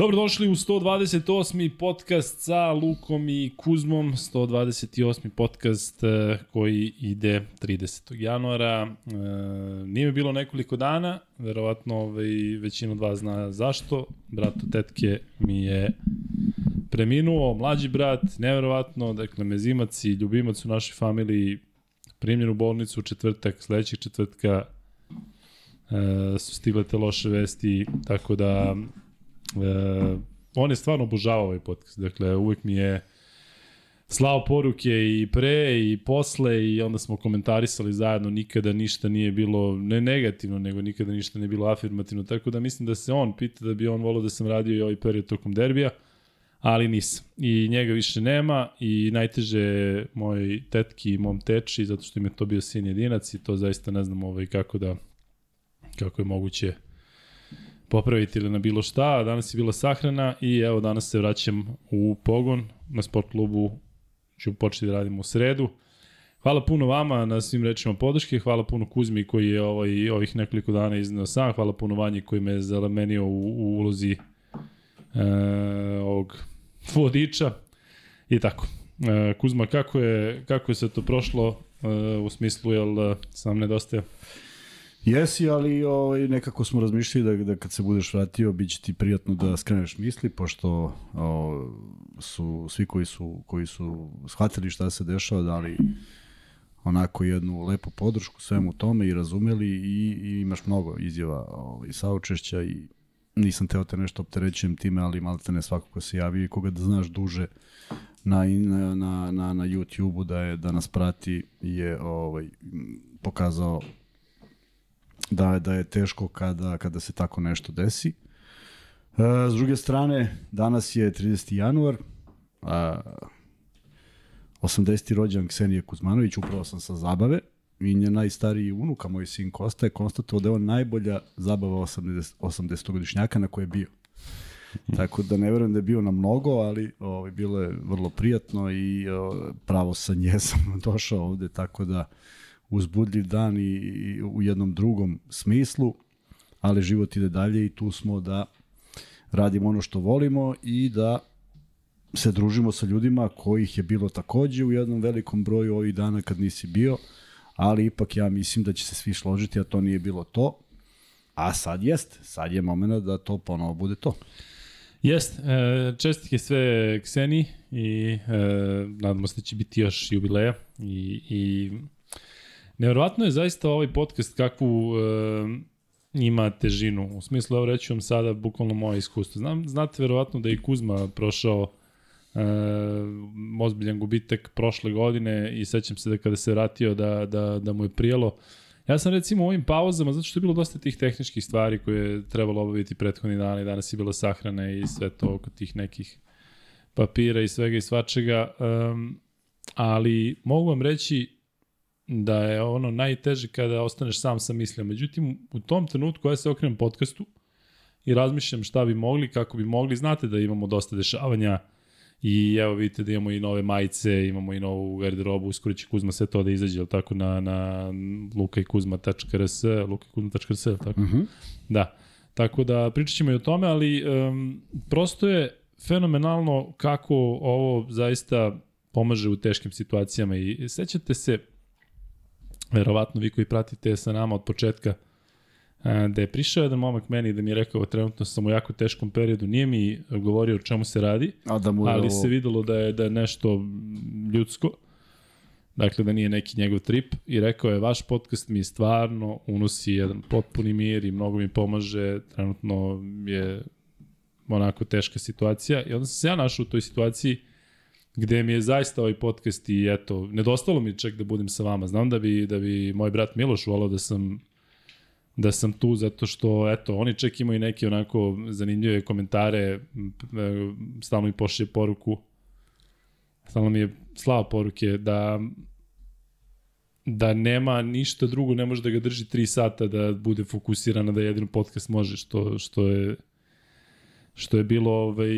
Dobrodošli u 128. podcast sa Lukom i Kuzmom, 128. podcast e, koji ide 30. januara. E, nije mi bilo nekoliko dana, verovatno ovaj, većina od vas zna zašto. Brato tetke mi je preminuo, mlađi brat, neverovatno, dakle mezimac i ljubimac u našoj familiji primljen u bolnicu u četvrtak, sledećeg četvrtka e, su stigle te loše vesti, tako da on je stvarno obožavao ovaj podcast. Dakle, uvek mi je slao poruke i pre i posle i onda smo komentarisali zajedno, nikada ništa nije bilo ne negativno, nego nikada ništa nije bilo afirmativno, tako da mislim da se on pita da bi on volao da sam radio i ovaj period tokom derbija, ali nisam. I njega više nema i najteže moj tetki i mom teči, zato što im je to bio sin jedinac i to zaista ne znam ovaj, kako da kako je moguće popraviti ili na bilo šta. Danas je bila sahrana i evo danas se vraćam u pogon na sport klubu. Ću početi da radimo u sredu. Hvala puno vama na svim rečima podrške, hvala puno Kuzmi koji je ovaj, ovih nekoliko dana iznao sam, hvala puno Vanji koji me je zalamenio u, u ulozi e, ovog vodiča i tako. E, Kuzma, kako je, kako je se to prošlo e, u smislu, jel sam nedostaje? Jesi, ali ovaj, nekako smo razmišljali da, da kad se budeš vratio, bit će ti prijatno da skreneš misli, pošto o, su svi koji su, koji su shvatili šta se dešava, dali onako jednu lepu podršku svemu tome i razumeli i, i imaš mnogo izjava ovaj, saučešća i nisam teo te nešto opterećujem time, ali malo te ne svako ko se javi i koga da znaš duže na, na, na, na, na YouTube-u da, je, da nas prati je ovaj, pokazao da, da je teško kada, kada se tako nešto desi. E, s druge strane, danas je 30. januar, a, 80. rođan Ksenije Kuzmanović, upravo sam sa zabave, i nje najstariji unuka, moj sin Kosta, je konstatovao da je on najbolja zabava 80, 80-godišnjaka na koje je bio. Tako da ne verujem da je bio na mnogo, ali ovaj, bilo je vrlo prijatno i o, pravo sa nje sam došao ovde, tako da uzbudljiv dan i, i u jednom drugom smislu, ali život ide dalje i tu smo da radimo ono što volimo i da se družimo sa ljudima kojih je bilo takođe u jednom velikom broju ovih dana kad nisi bio, ali ipak ja mislim da će se svi složiti, a to nije bilo to. A sad jest, sad je moment da to ponovo bude to. Jest, e, čestitke sve Kseni i e, nadamo se da će biti još jubileja i, i Nevjerovatno je zaista ovaj podcast kakvu e, ima težinu. U smislu, evo reću vam sada bukvalno moje iskustvo. Znam, znate verovatno da je i Kuzma prošao e, ozbiljan gubitak prošle godine i sećam se da kada se vratio da, da, da mu je prijelo. Ja sam recimo u ovim pauzama, zato što je bilo dosta tih tehničkih stvari koje je trebalo obaviti prethodni dan i danas je bila sahrana i sve to oko tih nekih papira i svega i svačega. Um, ali mogu vam reći da je ono najteže kada ostaneš sam sa mislima. Međutim, u tom trenutku ja se okrenem podcastu i razmišljam šta bi mogli, kako bi mogli. Znate da imamo dosta dešavanja i evo vidite da imamo i nove majice, imamo i novu garderobu, uskoro će Kuzma sve to da izađe, tako, na, na lukajkuzma.rs, lukajkuzma.rs, tako? Mm -hmm. Da. Tako da pričat ćemo i o tome, ali um, prosto je fenomenalno kako ovo zaista pomaže u teškim situacijama i sećate se verovatno vi koji pratite sa nama od početka, da je prišao jedan momak meni da mi je rekao trenutno sam u jako teškom periodu, nije mi govorio o čemu se radi, A da mu ali ovo... se videlo da je, da je nešto ljudsko, dakle da nije neki njegov trip i rekao je vaš podcast mi stvarno unosi jedan potpuni mir i mnogo mi pomaže, trenutno je onako teška situacija. I onda sam se ja našao u toj situaciji gde mi je zaista ovaj podcast i eto, nedostalo mi čak da budem sa vama. Znam da bi, da bi moj brat Miloš volao da sam da sam tu zato što, eto, oni čak imaju neke onako zanimljive komentare, stalno mi pošlje poruku, stalno mi je slava poruke da da nema ništa drugo, ne može da ga drži 3 sata da bude fokusirana da jedino podcast može, što, što je što je bilo ovaj,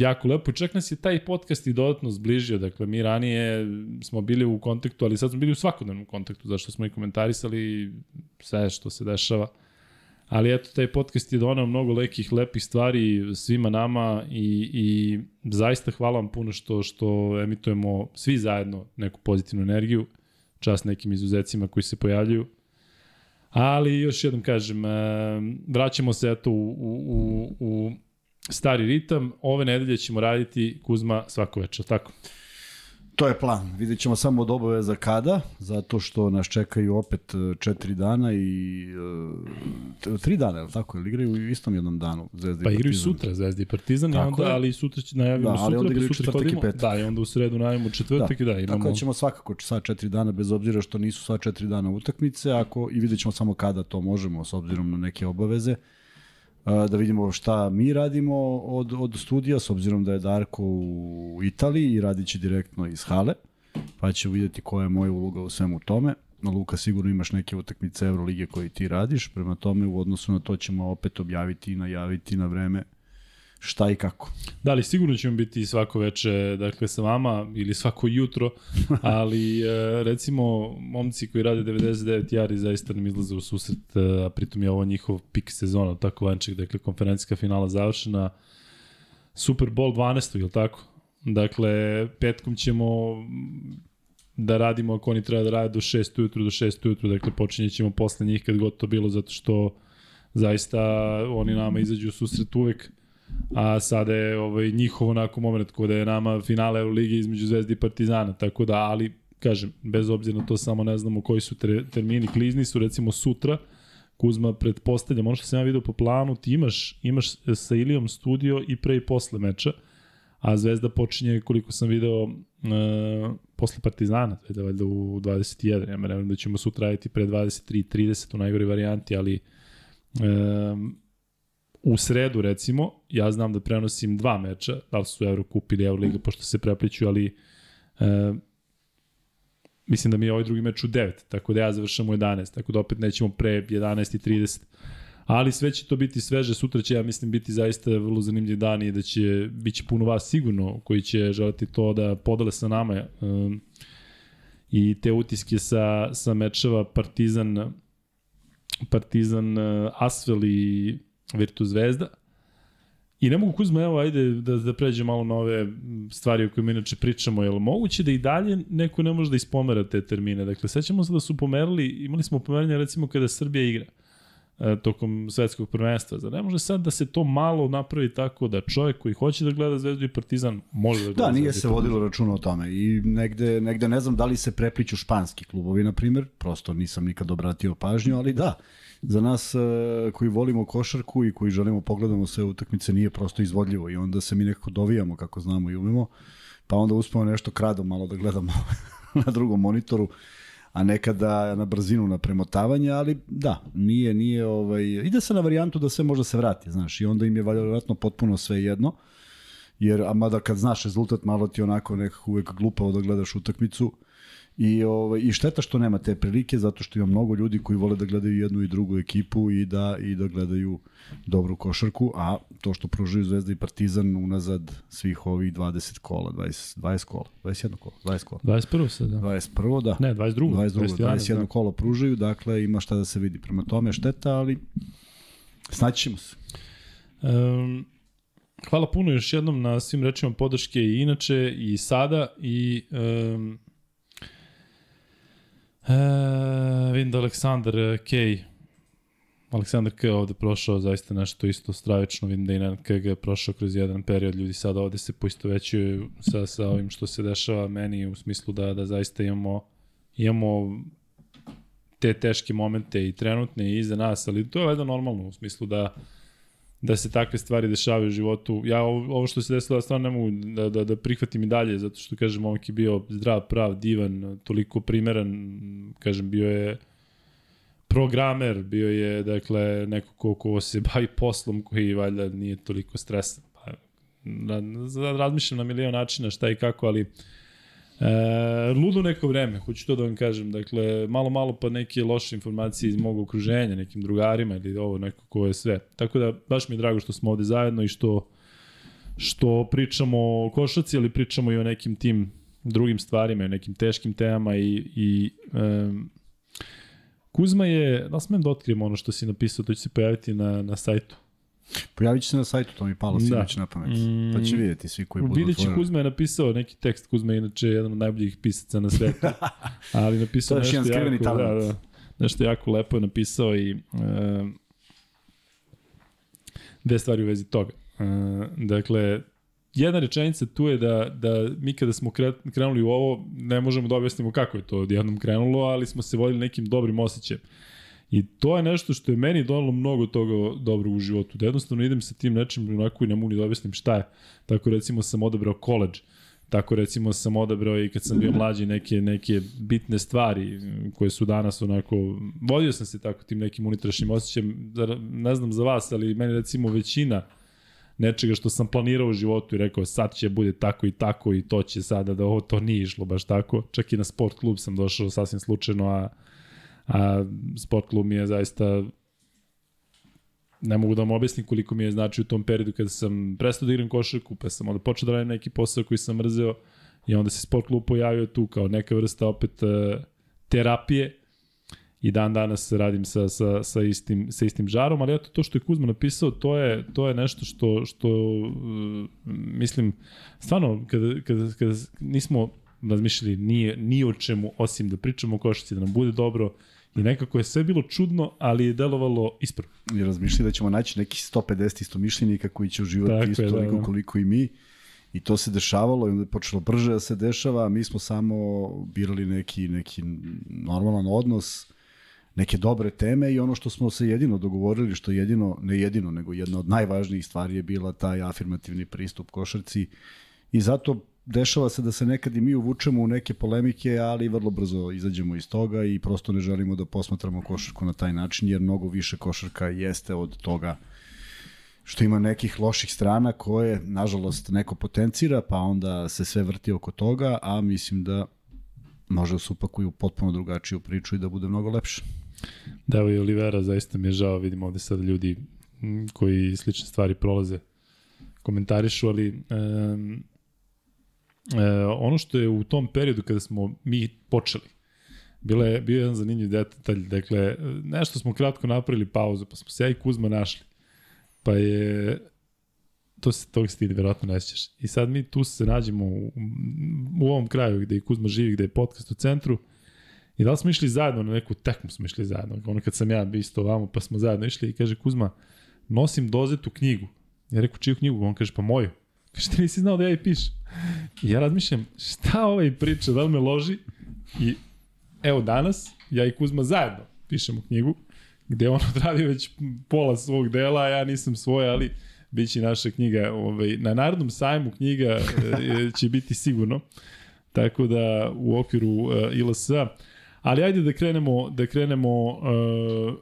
jako lepo. Čak nas je taj podcast i dodatno zbližio. Dakle, mi ranije smo bili u kontaktu, ali sad smo bili u svakodnevnom kontaktu, zašto smo i komentarisali sve što se dešava. Ali eto, taj podcast je donao mnogo lekih, lepih stvari svima nama i, i zaista hvala vam puno što, što emitujemo svi zajedno neku pozitivnu energiju, čast nekim izuzecima koji se pojavljuju. Ali još jednom kažem, e, vraćamo se eto u, u, u stari ritam. Ove nedelje ćemo raditi Kuzma svako večer, tako? To je plan. Vidjet ćemo samo od obaveza kada, zato što nas čekaju opet e, četiri dana i uh, tri dana, je li tako? Ili igraju u istom jednom danu Zvezda pa i Partizan? Pa igraju sutra Zvezda i Partizan, tako onda, je. ali sutra će najavimo da, sutra, ali onda igraju četvrtak i petak. Da, i onda u sredu najavimo četvrtak da. i da, imamo... Tako da ćemo svakako sva četiri dana, bez obzira što nisu sva četiri dana utakmice, ako, i vidjet ćemo samo kada to možemo, s obzirom na neke obaveze da vidimo šta mi radimo od, od studija, s obzirom da je Darko u Italiji i radit će direktno iz hale, pa ćemo vidjeti koja je moja uloga u svemu tome. Luka sigurno imaš neke utakmice Evrolige koje ti radiš, prema tome u odnosu na to ćemo opet objaviti i najaviti na vreme šta i kako. Da, li sigurno ćemo biti svako veče, dakle, sa vama ili svako jutro, ali e, recimo, momci koji rade 99 jari zaista nam izlaze u susret, e, a pritom je ovo njihov pik sezona, tako vanček, dakle, konferencijska finala završena, Super Bowl 12. ili tako? Dakle, petkom ćemo da radimo ako oni treba da rade do 6 ujutru, do 6 ujutru, dakle počinjet ćemo posle njih kad god to bilo, zato što zaista oni nama izađu u susret uvek a sada je ovaj, njihov onako moment kod je nama finale Euroligi između Zvezde i Partizana, tako da, ali kažem, bez obzira na to samo ne znamo koji su termini, klizni su recimo sutra, Kuzma, pretpostavljam, ono što sam ja vidio po planu, ti imaš, imaš sa Ilijom studio i pre i posle meča, a Zvezda počinje, koliko sam video, uh, posle Partizana, da valjda u 21, ja me da ćemo sutra raditi pre 23.30 u najgori varijanti, ali uh, u sredu recimo, ja znam da prenosim dva meča, da li su Eurocup ili Euroliga, pošto se prepliću, ali e, mislim da mi je ovaj drugi meč u 9, tako da ja završam u 11, tako da opet nećemo pre 11.30. Ali sve će to biti sveže, sutra će ja mislim biti zaista vrlo zanimljiv dan i da će biće puno vas sigurno koji će želiti to da podale sa nama um, i te utiske sa, sa mečeva Partizan Partizan uh, Asvel i Virtus Zvezda. I ne mogu Kuzma, evo, ajde da, da pređe malo na ove stvari o kojima inače pričamo. Je li moguće da i dalje neko ne može da ispomera te termine? Dakle, sećamo se da su pomerali, imali smo pomeranje recimo kada Srbija igra e, tokom svetskog prvenstva. Zar ne može sad da se to malo napravi tako da čovjek koji hoće da gleda Zvezdu i Partizan može da gleda Da, nije se vodilo računa o tome i negde, negde ne znam da li se prepliću španski klubovi, na primjer, prosto nisam nikad obratio pažnju, ali da, za nas uh, koji volimo košarku i koji želimo pogledamo sve utakmice nije prosto izvodljivo i onda se mi nekako dovijamo kako znamo i umemo, pa onda uspemo nešto kradom malo da gledamo na drugom monitoru, a nekada na brzinu na premotavanje, ali da, nije, nije, ovaj, ide se na varijantu da sve možda se vrati, znaš, i onda im je vjerojatno potpuno sve jedno, jer, a mada kad znaš rezultat, malo ti onako nekako uvek glupavo da gledaš utakmicu, I, ovaj, I šteta što nema te prilike, zato što ima mnogo ljudi koji vole da gledaju jednu i drugu ekipu i da, i da gledaju dobru košarku, a to što pružaju Zvezda i Partizan unazad svih ovih 20 kola, 20, 20 kola, 21 kola, 20 kola. 21 se, da. 21, da. Ne, 22. 22, 21, 21 da. kola pružaju, dakle ima šta da se vidi. Prema tome šteta, ali snaći ćemo se. Um, hvala puno još jednom na svim rečima podrške i inače i sada i um, E, vidim da Aleksandar e, Kej Aleksandar K. ovde prošao zaista nešto isto stravično, vidim da i Nenad K. je prošao kroz jedan period, ljudi sada ovde se poisto većuju sa, sa ovim što se dešava meni u smislu da, da zaista imamo, imamo te teške momente i trenutne i iza nas, ali to je valjda normalno u smislu da da se takve stvari dešavaju u životu. Ja ovo što se desilo, ja stvarno ne mogu da, da, da prihvatim i dalje, zato što, kažem, momak je bio zdrav, prav, divan, toliko primeran, kažem, bio je programer, bio je, dakle, neko ko, ko se bavi poslom koji valjda nije toliko stresan. Pa, razmišljam na milion načina šta i kako, ali E, ludo neko vreme, hoću to da vam kažem. Dakle, malo, malo pa neke loše informacije iz mog okruženja, nekim drugarima ili ovo neko ko je sve. Tako da, baš mi je drago što smo ovde zajedno i što, što pričamo o košaci, ali pričamo i o nekim tim drugim stvarima o nekim teškim temama i, i um, Kuzma je, da smem da otkrijem ono što si napisao, to će se pojaviti na, na sajtu. Pojavit će se na sajtu, to mi palo Da. sinoć na pamet. Pa će vidjeti svi koji budu će otvoreni. Kuzma je napisao neki tekst, Kuzma je inače jedan od najboljih pisaca na svetu, ali napisao nešto jako, da, talent. da, nešto jako lepo je napisao i e, dve stvari u vezi toga. E, dakle, jedna rečenica tu je da, da mi kada smo kre- krenuli u ovo, ne možemo da objasnimo kako je to odjednom krenulo, ali smo se vodili nekim dobrim osjećajem. I to je nešto što je meni donalo mnogo toga dobro u životu. Da jednostavno idem sa tim nečim onako i ne mogu ni da objasnim šta je. Tako recimo sam odabrao koleđ. Tako recimo sam odabrao i kad sam bio mlađi neke, neke bitne stvari koje su danas onako... Vodio sam se tako tim nekim unutrašnjim osjećajem. Zar- Ne znam za vas, ali meni recimo većina nečega što sam planirao u životu i rekao sad će bude tako i tako i to će sada da ovo to nije išlo baš tako. Čak i na sport klub sam došao sasvim slučajno, a, a sport klub mi je zaista ne mogu da vam objasnim koliko mi je znači u tom periodu kada sam prestao da igram košarku, pa sam onda počeo da radim neki posao koji sam mrzeo i onda se sport klub pojavio tu kao neka vrsta opet e, terapije i dan danas radim sa, sa, sa, istim, sa istim žarom, ali eto to što je Kuzma napisao, to je, to je nešto što, što uh, mislim, stvarno, kada, kada, kada nismo razmišljali ni, ni o čemu, osim da pričamo o košarci, da nam bude dobro, i nekako je sve bilo čudno, ali je delovalo ispravno. I razmišljali da ćemo naći nekih 150 istomišljenika koji će Tako uživati je, isto da, toliko da. koliko i mi. I to se dešavalo i onda je počelo brže da se dešava, a mi smo samo birali neki, neki normalan odnos, neke dobre teme i ono što smo se jedino dogovorili, što jedino, ne jedino, nego jedna od najvažnijih stvari je bila taj afirmativni pristup košarci i zato dešava se da se nekad i mi uvučemo u neke polemike, ali vrlo brzo izađemo iz toga i prosto ne želimo da posmatramo košarku na taj način, jer mnogo više košarka jeste od toga što ima nekih loših strana koje, nažalost, neko potencira, pa onda se sve vrti oko toga, a mislim da može da se upakuju potpuno drugačiju priču i da bude mnogo lepše. Da, i Olivera, zaista mi je žao, vidim ovde sad ljudi koji slične stvari prolaze, komentarišu, ali um, ono što je u tom periodu kada smo mi počeli, Bila je, bio je jedan zanimljiv detalj, dakle, nešto smo kratko napravili pauzu, pa smo se ja i Kuzma našli. Pa je, to se, tog ti verovatno ne sjećaš. I sad mi tu se nađemo u, u ovom kraju gde i Kuzma živi, gde je podcast u centru, I da li smo išli zajedno na neku tekmu smo išli zajedno. Ono kad sam ja isto ovamo pa smo zajedno išli i kaže Kuzma, nosim dozetu knjigu. Ja rekao čiju knjigu? On kaže pa moju. Kaže ti nisi znao da ja i pišem. I ja razmišljam šta ovaj priča, da li me loži? I evo danas ja i Kuzma zajedno pišemo knjigu gde on odradio već pola svog dela, ja nisam svoj, ali bit će naša knjiga. Ovaj, na Narodnom sajmu knjiga e, će biti sigurno. Tako da u okviru uh, ILS-a Ali ajde da krenemo, da krenemo uh,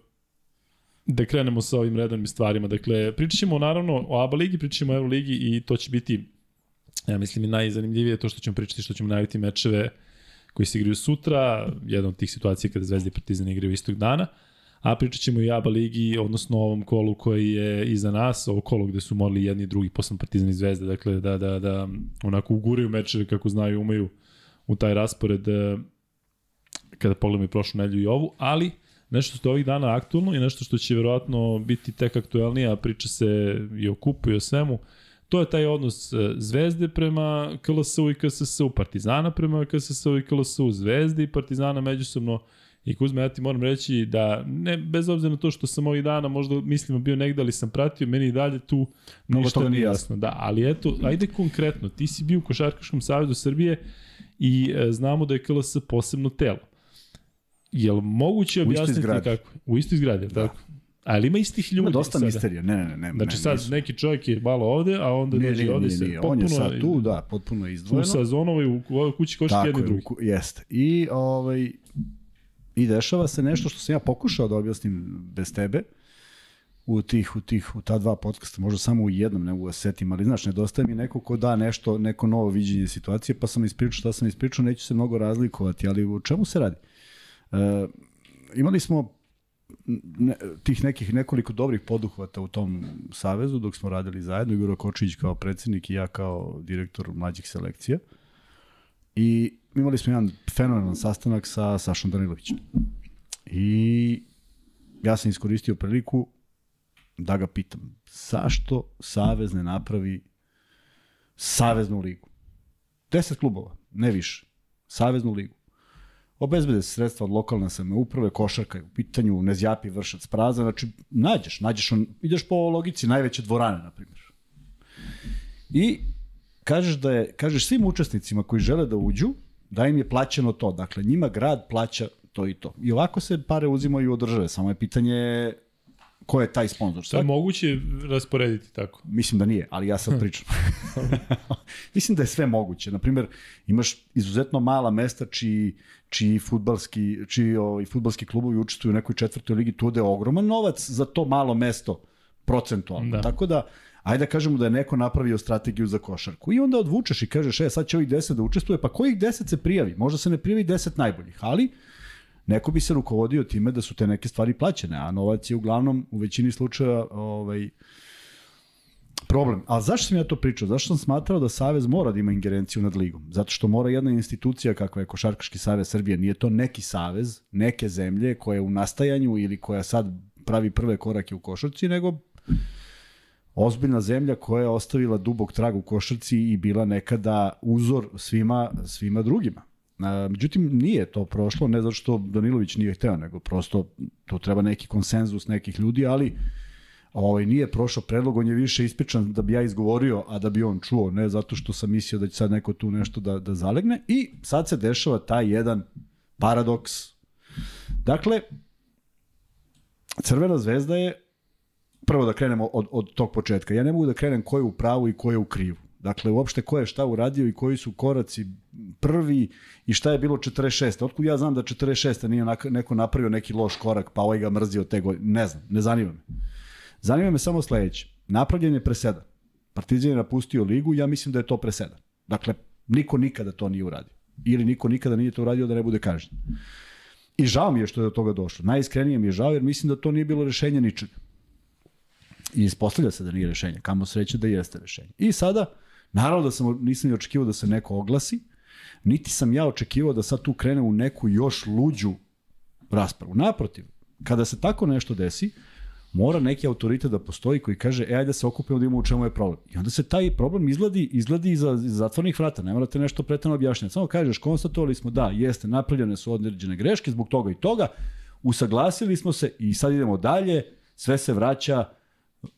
da krenemo sa ovim redovnim stvarima. Dakle, pričat ćemo naravno o ABA ligi, pričat ćemo o Euroligi i to će biti, ja mislim, i najzanimljivije to što ćemo pričati, što ćemo najaviti mečeve koji se igraju sutra, jedna od tih situacija kada Zvezda i Partizan igraju istog dana, a pričat ćemo i ABA ligi, odnosno ovom kolu koji je iza nas, ovo kolo gde su morali jedni i drugi, posle Partizan i Zvezda, dakle da, da, da onako uguraju mečeve kako znaju, umeju u taj raspored uh, kada pogledamo i prošlu nedelju i ovu, ali nešto što je ovih dana aktualno i nešto što će verovatno biti tek aktuelnije, a priča se i o kupu i o svemu, to je taj odnos e, Zvezde prema KLS-u i KSS-u, Partizana prema KSS-u i KLS-u, Zvezde i Partizana međusobno I Kuzma, ja ti moram reći da, ne, bez obzira na to što sam ovih dana možda mislimo bio negde, ali sam pratio, meni i dalje tu Mnogo ništa nije jasno. Da, ali eto, ajde konkretno, ti si bio u Košarkaškom savjezu Srbije i e, znamo da je KLS posebno telo. Jel moguće istoj objasniti zgradi. kako? U istoj zgradi, da. tako? Ali ima istih ljudi Ima dosta sada. misterija, ne, ne, ne. ne Znači ne, sad nisu. neki čovjek je malo ovde, a onda Nije, dođe nije, ovde se nije. On je potpuno sad tu, da, potpuno je u izdvojeno. u, u ovoj kući koške jedni Tako je, drugi. u ku- jeste. I, ovaj, I dešava se nešto što sam ja pokušao da objasnim bez tebe, u tih, u tih, u ta dva podcasta, možda samo u jednom ne mogu da se setim, ali znaš, nedostaje mi neko ko da nešto, neko novo viđenje situacije, pa sam ispričao šta sam ispričao, neću se mnogo razlikovati, ali u čemu se radi? E, imali smo ne, tih nekih nekoliko dobrih poduhvata u tom savezu dok smo radili zajedno, Igor Kočić kao predsednik i ja kao direktor mlađih selekcija. I imali smo jedan fenomenalan sastanak sa Sašom Danilovićem. I ja sam iskoristio priliku da ga pitam zašto Savez ne napravi Saveznu ligu. Deset klubova, ne više. Saveznu ligu. Obezbede sredstva od lokalne samouprave, košarka je u pitanju, ne zjapi vršac praza, znači nađeš, nađeš on, ideš po logici najveće dvorane, na primjer. I kažeš da je, kažeš svim učesnicima koji žele da uđu, da im je plaćeno to. Dakle, njima grad plaća to i to. I ovako se pare uzimaju od države, samo je pitanje ko je taj sponsor. To je moguće rasporediti tako? Mislim da nije, ali ja sad pričam. Mislim da je sve moguće. Naprimer, imaš izuzetno mala mesta čiji, čiji, futbalski, čiji ovaj, futbalski klubovi učestvuju u nekoj četvrtoj ligi, tu ode ogroman novac za to malo mesto procentualno. Da. Tako da, ajde da kažemo da je neko napravio strategiju za košarku i onda odvučeš i kažeš, e, sad će ovih 10 da učestvuje, pa kojih 10 se prijavi? Možda se ne prijavi 10 najboljih, ali neko bi se rukovodio time da su te neke stvari plaćene, a novac je uglavnom u većini slučaja ovaj, problem. A zašto sam ja to pričao? Zašto sam smatrao da Savez mora da ima ingerenciju nad ligom? Zato što mora jedna institucija kakva je Košarkaški savez Srbije, nije to neki savez, neke zemlje koja u nastajanju ili koja sad pravi prve korake u košarci, nego ozbiljna zemlja koja je ostavila dubog trag u košarci i bila nekada uzor svima, svima drugima. A, međutim, nije to prošlo, ne zato što Danilović nije hteo, nego prosto to treba neki konsenzus nekih ljudi, ali ovaj, nije prošao predlog, on je više ispičan da bi ja izgovorio, a da bi on čuo, ne zato što sam mislio da će sad neko tu nešto da, da zalegne. I sad se dešava taj jedan paradoks. Dakle, Crvena zvezda je, prvo da krenemo od, od tog početka, ja ne mogu da krenem ko je u pravu i ko je u krivu. Dakle, uopšte ko je šta uradio i koji su koraci prvi i šta je bilo 46. Otkud ja znam da 46. nije neko napravio neki loš korak, pa ovaj ga mrzio te godine. Ne znam, ne zanima me. Zanima me samo sledeće. Napravljen je preseda. Partizan je napustio ligu, ja mislim da je to preseda. Dakle, niko nikada to nije uradio. Ili niko nikada nije to uradio da ne bude kažnjen. I žao mi je što je do toga došlo. Najiskrenije mi je žao jer mislim da to nije bilo rešenje ničega. I ispostavlja se da nije rešenje. Kamo sreće da jeste rešenje. I sada, naravno da sam, nisam ni očekivao da se neko oglasi, niti sam ja očekivao da sad tu krene u neku još luđu raspravu. Naprotiv, kada se tako nešto desi, mora neki autoritet da postoji koji kaže, e, ajde da se okupimo da imamo u čemu je problem. I onda se taj problem izgledi, izgledi iza, iza zatvornih vrata, ne morate nešto pretano objašnjati. Samo kažeš, konstatovali smo da, jeste, napravljene su određene greške zbog toga i toga, usaglasili smo se i sad idemo dalje, sve se vraća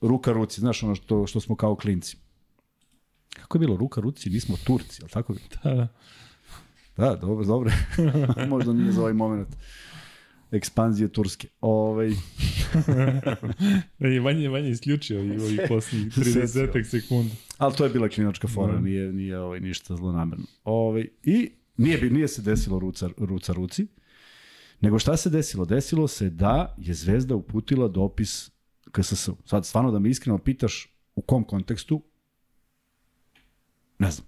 ruka ruci, znaš ono što, što smo kao klinci. Kako je bilo ruka ruci, mi smo Turci, ali tako? Da, da. Da, dobro, dobro. Možda nije za ovaj moment ekspanzije Turske. Ovaj je manje manje isključio i ovih posljednjih 30 sekunda. Ali to je bila klinačka fora, mm. nije nije ovaj ništa zlonamerno. Ovaj i nije bi nije se desilo ruca ruca ruci. Nego šta se desilo? Desilo se da je Zvezda uputila dopis KSS. Sad stvarno da me iskreno pitaš u kom kontekstu ne znam.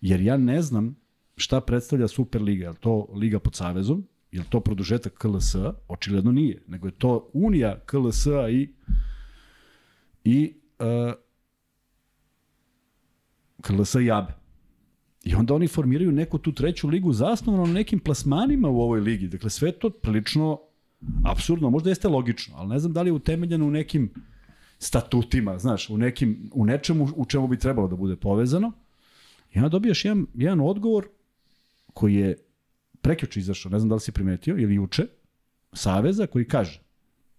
Jer ja ne znam šta predstavlja Superliga, je to Liga pod Savezom, je to produžetak KLS? Očigledno nije, nego je to unija KLS i i uh, KLS i ABE. I onda oni formiraju neku tu treću ligu zasnovano na nekim plasmanima u ovoj ligi. Dakle, sve to prilično absurdno, možda jeste logično, ali ne znam da li je utemeljeno u nekim statutima, znaš, u, nekim, u nečemu u čemu bi trebalo da bude povezano. I onda dobijaš jedan, jedan odgovor koji je prekjuče izašao, ne znam da li si primetio, ili juče, Saveza koji kaže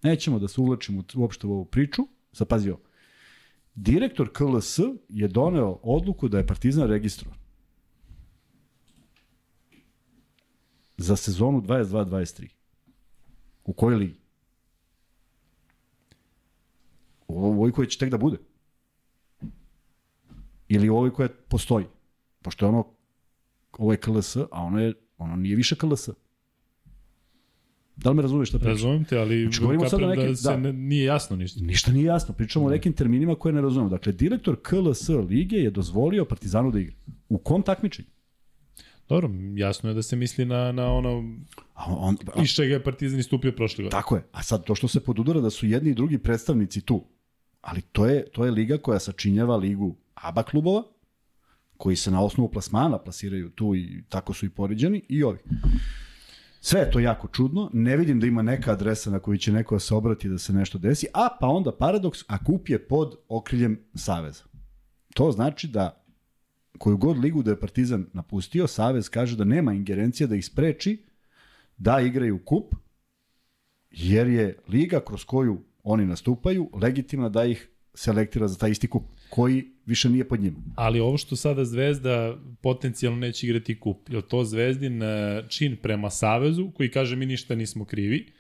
nećemo da se uvlačimo uopšte u ovu priču, sad pazi ovo, direktor KLS je doneo odluku da je Partizan registrovan za sezonu 22-23. U kojoj ligi? Ovoj koja će tek da bude. Ili ovoj koja postoji. Pošto je ono, ovo je KLS, a ono je Ono nije više KLS. Da li me razumeš šta pričam? Razumem te, ali znači, govorimo sad da se da, ne, nije jasno ništa. Ništa nije jasno. Pričamo o nekim terminima koje ne razumemo. Dakle, direktor KLS lige je dozvolio Partizanu da igra. U kom takmičenju? Dobro, jasno je da se misli na, na ono a on, a, iz čega je Partizan istupio prošle godine. Tako je. A sad to što se podudara da su jedni i drugi predstavnici tu, ali to je, to je liga koja sačinjava ligu ABA klubova, koji se na osnovu plasmana plasiraju tu i tako su i poređeni i ovi. Sve je to jako čudno, ne vidim da ima neka adresa na koju će neko da se obrati da se nešto desi, a pa onda paradoks, a kup je pod okriljem Saveza. To znači da koju god ligu da je Partizan napustio, Savez kaže da nema ingerencija da ih spreči da igraju kup, jer je liga kroz koju oni nastupaju legitimna da ih selektira za taj isti kup, koji više nije pod njima. Ali ovo što sada Zvezda potencijalno neće igrati kup, je to Zvezdin e, čin prema Savezu koji kaže mi ništa nismo krivi?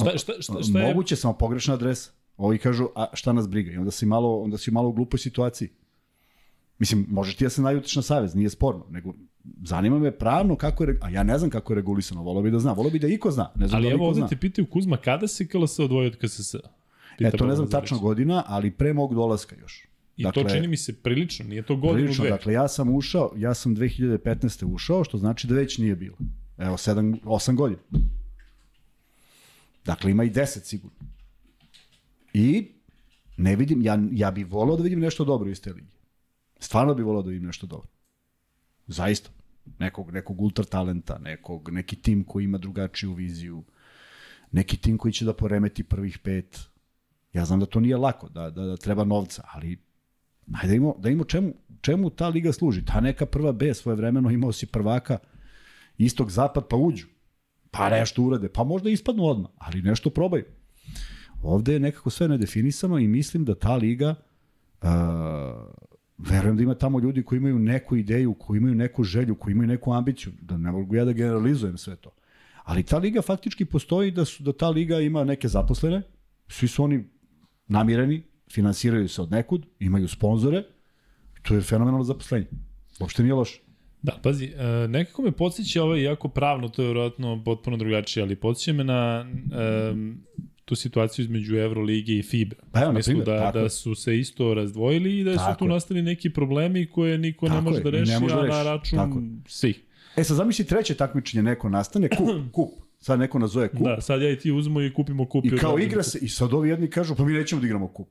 Šta, šta, šta, šta je... Moguće samo pogrešna adresa. Ovi kažu, a šta nas briga? I onda si malo, onda si malo u glupoj situaciji. Mislim, možeš ti da se najutiš na savez, nije sporno, nego zanima me pravno kako je, a ja ne znam kako je regulisano, volao bi da znam, volao bi da iko zna, ne znam Ali da evo ovde zna. te pitaju Kuzma, kada se KLS odvojio od KSS? E, to ne znam tačno godina, ali pre mog dolaska još. I dakle, to čini mi se prilično, nije to godinu prilično, dve. Dakle, ja sam ušao, ja sam 2015. ušao, što znači da već nije bilo. Evo, 7, 8 godina. Dakle, ima i 10 sigurno. I ne vidim, ja, ja bih volao da vidim nešto dobro iz te ligi. Stvarno bih volao da vidim nešto dobro. Zaista. Nekog, nekog ultra talenta, nekog, neki tim koji ima drugačiju viziju, neki tim koji će da poremeti prvih pet. Ja znam da to nije lako, da, da, da treba novca, ali ajde da imamo, da imamo čemu, čemu ta liga služi. Ta neka prva B svoje vremeno imao si prvaka istog zapad pa uđu. Pa nešto urade, pa možda ispadnu odmah, ali nešto probaju. Ovde je nekako sve nedefinisano i mislim da ta liga uh, verujem da ima tamo ljudi koji imaju neku ideju, koji imaju neku želju, koji imaju neku ambiciju, da ne mogu ja da generalizujem sve to. Ali ta liga faktički postoji da su da ta liga ima neke zaposlene, svi su oni namireni, finansiraju se od nekud, imaju sponzore, to je fenomenalno zaposlenje. Uopšte nije loše. Da, pazi, e, nekako me podsjeća ovo, iako pravno to je vjerojatno potpuno drugačije, ali podsjeća me na e, tu situaciju između Euroligi i FIBA. Pa evo, Mislim da, tako da su se isto razdvojili i da Tako su tu nastali neki problemi koje niko ne Tako može je, da ne reši, može da a na reši. račun Tako svih. E sad zamisli treće takmičenje, neko nastane, kup, kup. Sad neko nazove kup. Da, sad ja i ti uzmo i kupimo kup. I kao igra se, i sad ovi jedni kažu, pa mi nećemo da igramo kup.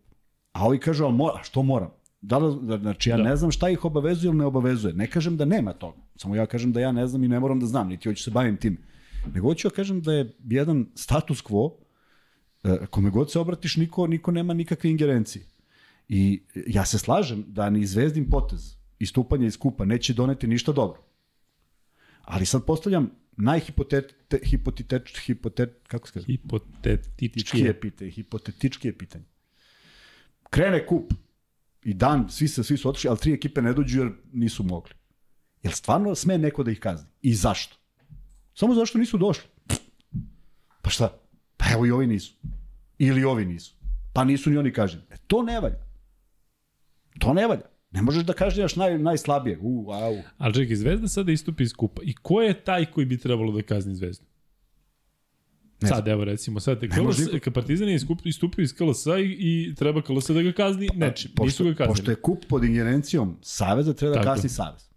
A ovi kažu, ali mora, što moram? Da da, znači ja Da. ne znam šta ih obavezuje ili ne obavezuje. Ne kažem da nema toga. Samo ja kažem da ja ne znam i ne moram da znam, niti hoću se bavim tim. Nego hoću da kažem da je jedan status quo, e, kome god se obratiš, niko, niko nema nikakve ingerencije. I ja se slažem da ni zvezdin potez istupanje iz kupa neće doneti ništa dobro. Ali sad postavljam najhipotet, hipotet, hipotet, kako se kaže? Pitanje, hipotetički je pitanje. Krene kup i dan, svi se svi su otišli, ali tri ekipe ne dođu jer nisu mogli. Jel stvarno sme neko da ih kazni? I zašto? Samo zato što nisu došli. Pa šta? Pa evo i ovi nisu. Ili ovi nisu. Pa nisu ni oni kažnjeni. E, to ne valja. To ne valja. Ne možeš da kažnjaš naj, najslabije. U, au. Ali čekaj, Zvezda sada istupi iz kupa. I ko je taj koji bi trebalo da kazni Zvezdu? Ne sad, evo recimo, sad KLS, Partizan je iskup, istupio iz KLS-a i, i treba KLS da ga kazni nečim. Nisu Pošto, ga kaznili. pošto je kup pod ingerencijom Saveza, treba da Tako. kasni Savez.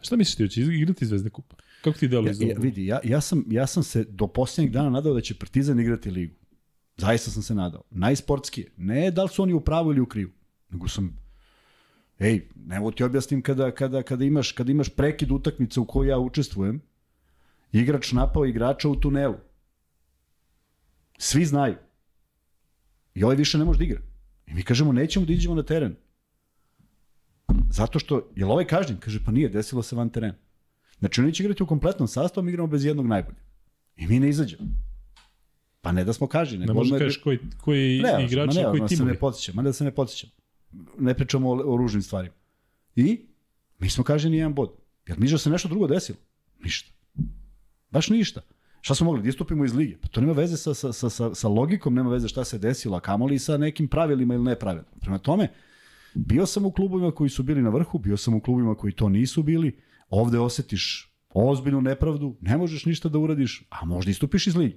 Šta misliš ti, hoće igrati Zvezda kupa? Kako ti deluje Ja, ja, vidi, ja, ja, sam, ja sam se do posljednjeg dana nadao da će Partizan igrati ligu. Zaista sam se nadao. Najsportskije. Ne da li su oni u pravu ili u krivu. Nego sam, ej, ne mogu ti objasnim kada, kada, kada, imaš, kada imaš prekid utakmice u kojoj ja učestvujem, igrač napao igrača u tunelu. Svi znaju. I ovaj više ne može da igra. I mi kažemo, nećemo da iđemo na teren. Zato što, je li ovaj kažnjen? Kaže, pa nije, desilo se van terena. Znači, oni će igrati u kompletnom sastavu, mi igramo bez jednog najboljeg. I mi ne izađemo. Pa ne da smo kažnjeni. Ne možeš da kažeš koji, koji ne, igrači, ne, koji se timovi. ne podsjećam, ma da se ne podsjećam. Ne pričamo o, o ružnim stvarima. I mi smo kaženi jedan bod. Jer mi da se nešto drugo desilo? Ništa. Baš ništa. Šta smo mogli? Da istupimo iz lige? Pa to nema veze sa, sa, sa, sa, sa logikom, nema veze šta se desilo, a kamoli sa nekim pravilima ili nepravilima. Prema tome, bio sam u klubovima koji su bili na vrhu, bio sam u klubovima koji to nisu bili, ovde osetiš ozbiljnu nepravdu, ne možeš ništa da uradiš, a možda istupiš iz lige.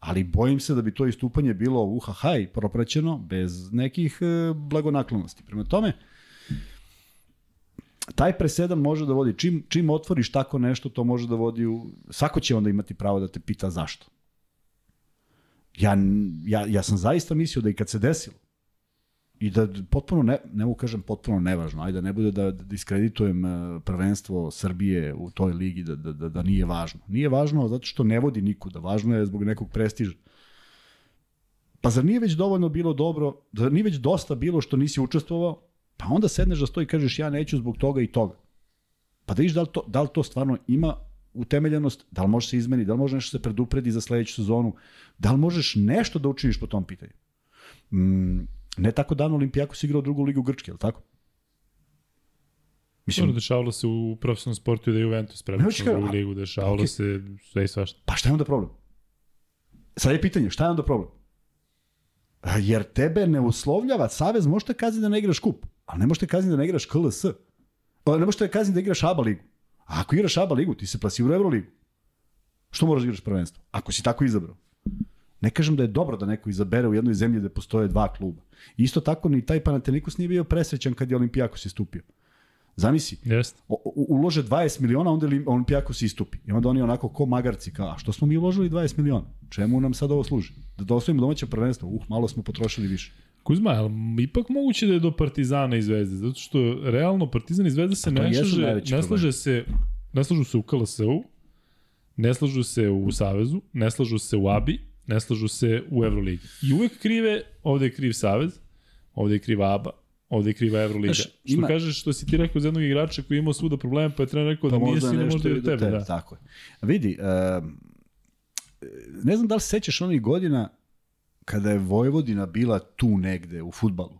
Ali bojim se da bi to istupanje bilo uhahaj propraćeno bez nekih e, blagonaklonosti. Prema tome, taj presedan može da vodi, čim, čim otvoriš tako nešto, to može da vodi u... Svako će onda imati pravo da te pita zašto. Ja, ja, ja sam zaista mislio da i kad se desilo, I da potpuno, ne, ne mogu kažem potpuno nevažno, ajde da ne bude da, diskreditujem e, prvenstvo Srbije u toj ligi, da, da, da, da nije važno. Nije važno zato što ne vodi nikuda, važno je zbog nekog prestiža. Pa zar nije već dovoljno bilo dobro, da nije već dosta bilo što nisi učestvovao, pa onda sedneš da stoji i kažeš ja neću zbog toga i toga. Pa da viš da li to, da li to stvarno ima utemeljenost, da li može se izmeni, da li može nešto se predupredi za sledeću sezonu, da li možeš nešto da učiniš po tom pitanju. Mm, ne tako dan Olimpijakos igrao drugu ligu Grčke, je li tako? Mislim, Dobro, dešavalo se u profesionalnom sportu i da Juventus prebačio u drugu ligu, dešavalo okay. se sve i svašta. Pa šta je onda problem? Sad je pitanje, šta je onda problem? Jer tebe ne uslovljava, Savez možete kazniti da ne igraš kup, ali ne možete kazniti da ne igraš KLS. Ne možete kazniti da igraš ABA ligu. A ako igraš ABA ligu, ti se plasira u Euroligu. Što moraš da igraš prvenstvo? Ako si tako izabrao. Ne kažem da je dobro da neko izabere u jednoj zemlji gde postoje dva kluba. Isto tako ni taj Panathinaikos nije bio presrećan kad je Olimpijakos istupio. Zamisli, Jest. ulože 20 miliona, onda Olimpijakos istupi. I onda oni onako ko magarci, kao, a što smo mi uložili 20 miliona? Čemu nam sad ovo služi? Da dosvojimo domaće prvenstvo? Uh, malo smo potrošili više. Kuzma, ali ipak moguće da je do Partizana i Zvezde, zato što realno Partizan i Zvezda se ne slaže, ne slaže se, ne slažu se u KLS-u, ne slažu se u Savezu, ne slažu se u ABI, ne slažu se u Euroligi. I uvek krive, ovde je kriv Savez, ovde je kriva ABA, ovde je kriva Euroliga. Znaš, što ima... kažeš, što si ti rekao za jednog igrača koji je imao svuda probleme, pa je trener rekao pa da nije sino možda i od tebe. tebe. Da. Tako je. Vidi, uh, ne znam da li se sećaš onih godina kada je Vojvodina bila tu negde u futbalu,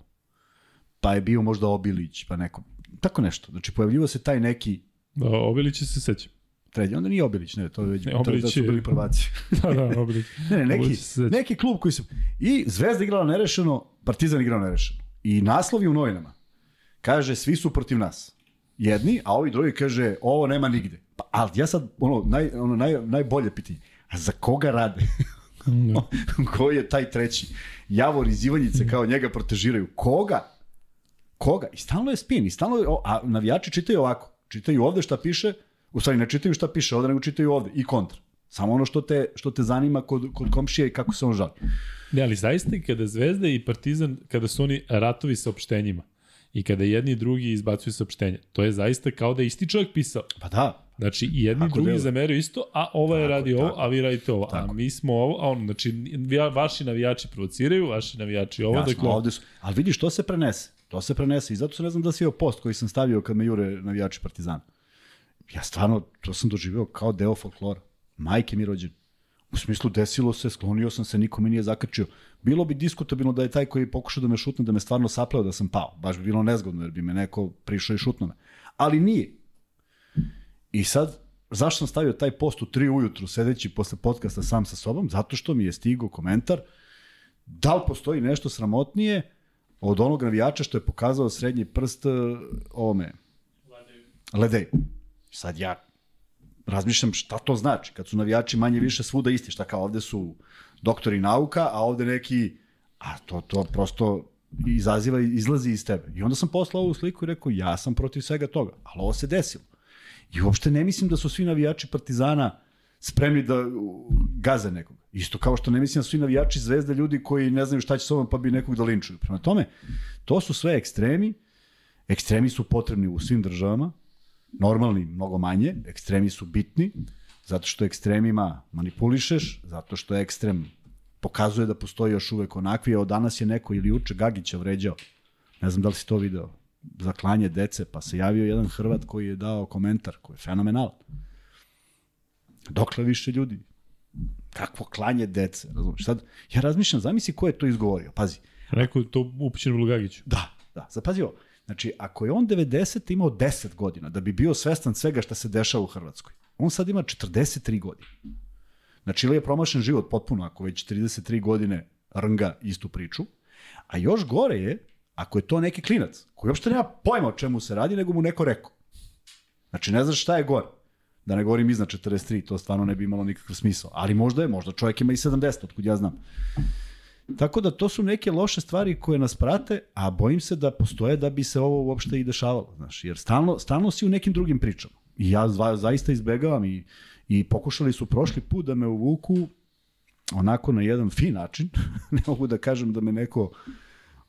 pa je bio možda Obilić, pa neko, tako nešto. Znači, pojavljivo se taj neki... Da, Obilić se seća. Treći, onda nije Obilić, ne, to je već Obilić da su bili prvaci. da, da, Obilić. ne, ne, neki, neki klub koji su... I Zvezda igrala nerešeno, Partizan igrao nerešeno. I naslovi u novinama. Kaže, svi su protiv nas. Jedni, a ovi drugi kaže, ovo nema nigde. Pa, ali ja sad, ono, naj, ono naj, najbolje pitanje, a za koga rade? Da. Ko je taj treći? Javor iz Ivanjice kao njega protežiraju. Koga? Koga? I stalno je spin. I stalno je, a navijači čitaju ovako. Čitaju ovde šta piše, u stvari ne čitaju šta piše ovde, nego čitaju ovde. I kontra. Samo ono što te, što te zanima kod, kod komšije i kako se on žali. Ne, ali zaista kada Zvezda i Partizan, kada su oni ratovi sa opštenjima i kada jedni i drugi izbacuju saopštenja, to je zaista kao da je isti čovjek pisao. Pa da. Znači, i jedni i drugi delo. zameraju isto, a ova je radi tako, ovo, a vi radite ovo. Tako. A mi smo ovo, a ono, znači, vaši navijači provociraju, vaši navijači ovo. Jasno, dakle... ovde su, ali vidiš, to se prenese. To se prenese i zato se ne znam da si je post koji sam stavio kad me jure navijači Partizana. Ja stvarno, to sam doživeo kao deo folklora. Majke mi rođen. U smislu, desilo se, sklonio sam se, niko mi nije zakrčio. Bilo bi diskutabilno da je taj koji je pokušao da me šutne, da me stvarno sapleo da sam pao. Baš bi bilo nezgodno, jer bi me neko prišao i šutno me. Ali nije. I sad, zašto sam stavio taj post u 3 ujutru, sedeći posle podcasta sam sa sobom? Zato što mi je stigao komentar da li postoji nešto sramotnije od onog navijača što je pokazao srednji prst ovome. Ledej. Ledej. Sad ja razmišljam šta to znači, kad su navijači manje više svuda isti, šta kao ovde su doktori nauka, a ovde neki, a to, to prosto izaziva, izlazi iz tebe. I onda sam poslao ovu sliku i rekao, ja sam protiv svega toga, ali ovo se desilo. I uopšte ne mislim da su svi navijači Partizana spremni da gaze nekog. Isto kao što ne mislim da su svi navijači Zvezde ljudi koji ne znaju šta će s ovom pa bi nekog da linčuju. Prema tome, to su sve ekstremi. Ekstremi su potrebni u svim državama, normalni mnogo manje, ekstremi su bitni, zato što ekstremima manipulišeš, zato što ekstrem pokazuje da postoji još uvek onakvi, evo danas je neko ili uče Gagića vređao, ne znam da li si to video, za klanje dece, pa se javio jedan Hrvat koji je dao komentar, koji je fenomenalan. Dokle više ljudi? Kakvo klanje dece, razumiješ? Sad, ja razmišljam, zamisli ko je to izgovorio, pazi. Rekao to upućeno Vlugagiću. Da, da, zapazi ovo. Znači, ako je on 90 imao 10 godina da bi bio svestan svega šta se dešava u Hrvatskoj, on sad ima 43 godine. Znači, ili je promašen život potpuno, ako već 33 godine rnga istu priču, a još gore je ako je to neki klinac koji uopšte nema pojma o čemu se radi, nego mu neko rekao. Znači, ne znaš šta je gore. Da ne govorim iznad 43, to stvarno ne bi imalo nikakav smisao. Ali možda je, možda čovjek ima i 70, otkud ja znam. Tako da to su neke loše stvari koje nas prate, a bojim se da postoje da bi se ovo uopšte i dešavalo, znaš, jer stalno, stalno si u nekim drugim pričama. I ja zva, zaista izbegavam i, i pokušali su prošli put da me uvuku onako na jedan fin način, ne mogu da kažem da me neko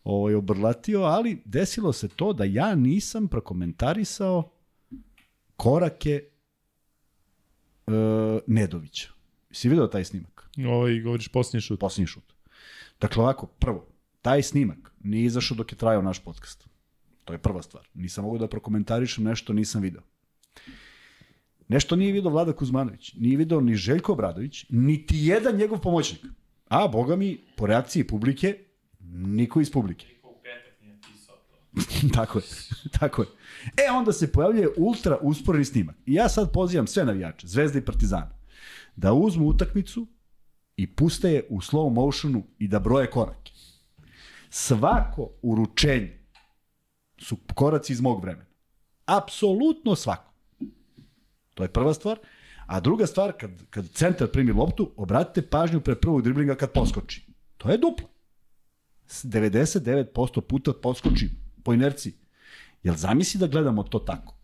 ovaj, obrlatio, ali desilo se to da ja nisam prokomentarisao korake e, Nedovića. Si vidio taj snimak? Ovaj, govoriš posljednji šut. Posljednji šut. Dakle, ovako, prvo, taj snimak nije izašao dok je trajao naš podcast. To je prva stvar. Nisam mogao da prokomentarišem nešto, nisam video. Nešto nije video Vlada Kuzmanović, nije video ni Željko Obradović, niti jedan njegov pomoćnik. A, boga mi, po reakciji publike, niko iz publike. tako je, tako je. E, onda se pojavljuje ultra usporeni snimak. I ja sad pozivam sve navijače, Zvezda i Partizana, da uzmu utakmicu i puste je u slow motionu i da broje korake. Svako uručenje su koraci iz mog vremena. Apsolutno svako. To je prva stvar. A druga stvar, kad, kad centar primi loptu, obratite pažnju pre prvog driblinga kad poskoči. To je duplo. 99% puta poskoči po inerciji. Jel zamisli da gledamo to tako?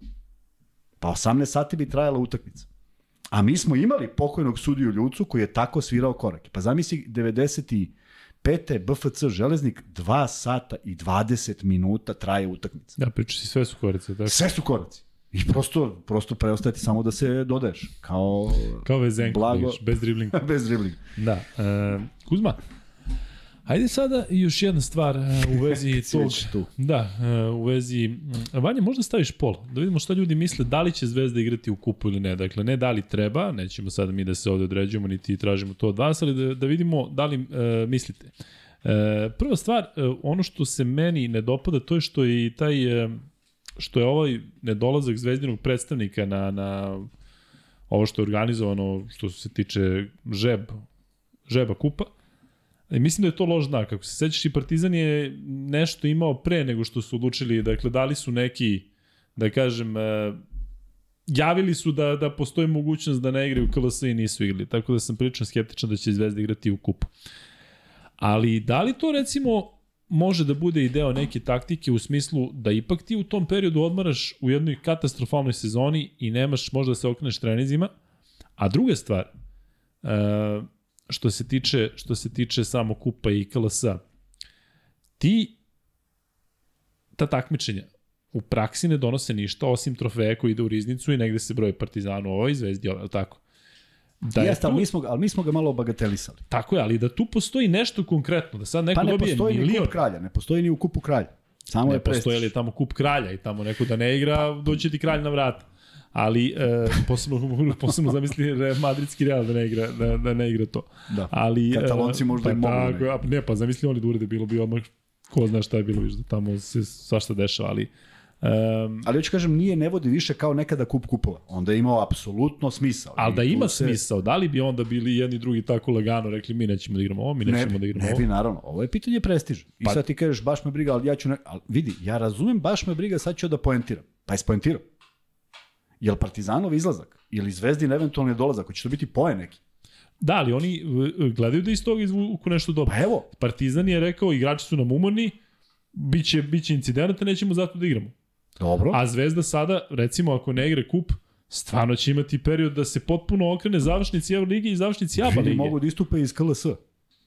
Pa 18 sati bi trajala utakmica. A mi smo imali pokojnog sudiju Ljucu koji je tako svirao korake. Pa zamisli 95. BFC Železnik 2 sata i 20 minuta traje utakmica. Da, priča si sve su koraci. Tako. Sve su koraci. I prosto, prosto preostaje ti samo da se dodaješ. Kao, Kao vezenko, blago, bez driblinga. bez driblinga. Da. E, Kuzma, Hajde sada još jedna stvar e, u vezi tog... tu. Da, e, u vezi... Vanja, možda staviš pol, da vidimo šta ljudi misle, da li će Zvezda igrati u kupu ili ne. Dakle, ne da li treba, nećemo sada mi da se ovde određujemo, niti tražimo to od vas, ali da, da vidimo da li e, mislite. E, prva stvar, e, ono što se meni ne dopada, to je što je i taj... E, što je ovaj nedolazak zvezdinog predstavnika na, na ovo što je organizovano, što se tiče žeb, žeba kupa, I mislim da je to loš znak. Ako se sećaš i Partizan je nešto imao pre nego što su odlučili, dakle dali su neki, da kažem, e, javili su da, da postoji mogućnost da ne igraju KLS i nisu igrali. Tako da sam prilično skeptičan da će Zvezda igrati u kupu. Ali da li to recimo može da bude i deo neke taktike u smislu da ipak ti u tom periodu odmaraš u jednoj katastrofalnoj sezoni i nemaš možda da se okreneš trenizima, a druga stvar, e, što se tiče što se tiče samo kupa i KLS-a, ti ta takmičenja u praksi ne donose ništa osim trofeja koji ide u riznicu i negde se broje Partizanu ovoj zvezdi, li tako? Da Jeste, ali mi, smo, ali mi smo ga malo bagatelisali. Tako je, ali da tu postoji nešto konkretno, da sad neko Pa ne dobije postoji ni milion, kup kralja, ne postoji ni u kupu kralja. Samo ne je postoji li tamo kup kralja i tamo neko da ne igra, doći ti kralj na vrata. Ali e, posebno, posebno zamisli Re- madridski Real da ne igra, da, da ne igra to. Da. Ali, Katalonci e, možda pa i mogu da Tako, ne, pa zamisli oni da urede, bilo bi odmah ko zna šta je bilo, viš da tamo se svašta dešava, ali um, Ali hoću kažem, nije ne vodi više kao nekada kup kupova. Onda je imao apsolutno smisao. ali da ima se- smisao, da li bi onda bili jedni drugi tako lagano rekli mi nećemo da igramo ovo, mi Ne nećemo bi, da igramo ne ovo. bi, naravno. Ovo je pitanje prestiža. I Pa- sad ti kažeš, baš me briga, ali ja ću... Ne... Ali vidi, ja razumem, baš me briga, sad ću da poentiram. Pa je spoentirao. Jel Partizanov izlazak? Ili Zvezdin eventualni dolazak? Hoće to biti poen neki? Da, ali oni e, gledaju da iz toga izvuku nešto dobro. Pa evo, Partizan je rekao, igrači su nam umorni, biće, biće incidenta, nećemo zato da igramo. dobro. A Zvezda sada, recimo, ako ne igra kup, stvarno će imati period da se potpuno okrene završnici Euroligi i završnici ABA lige. mogu da istupe iz KLS.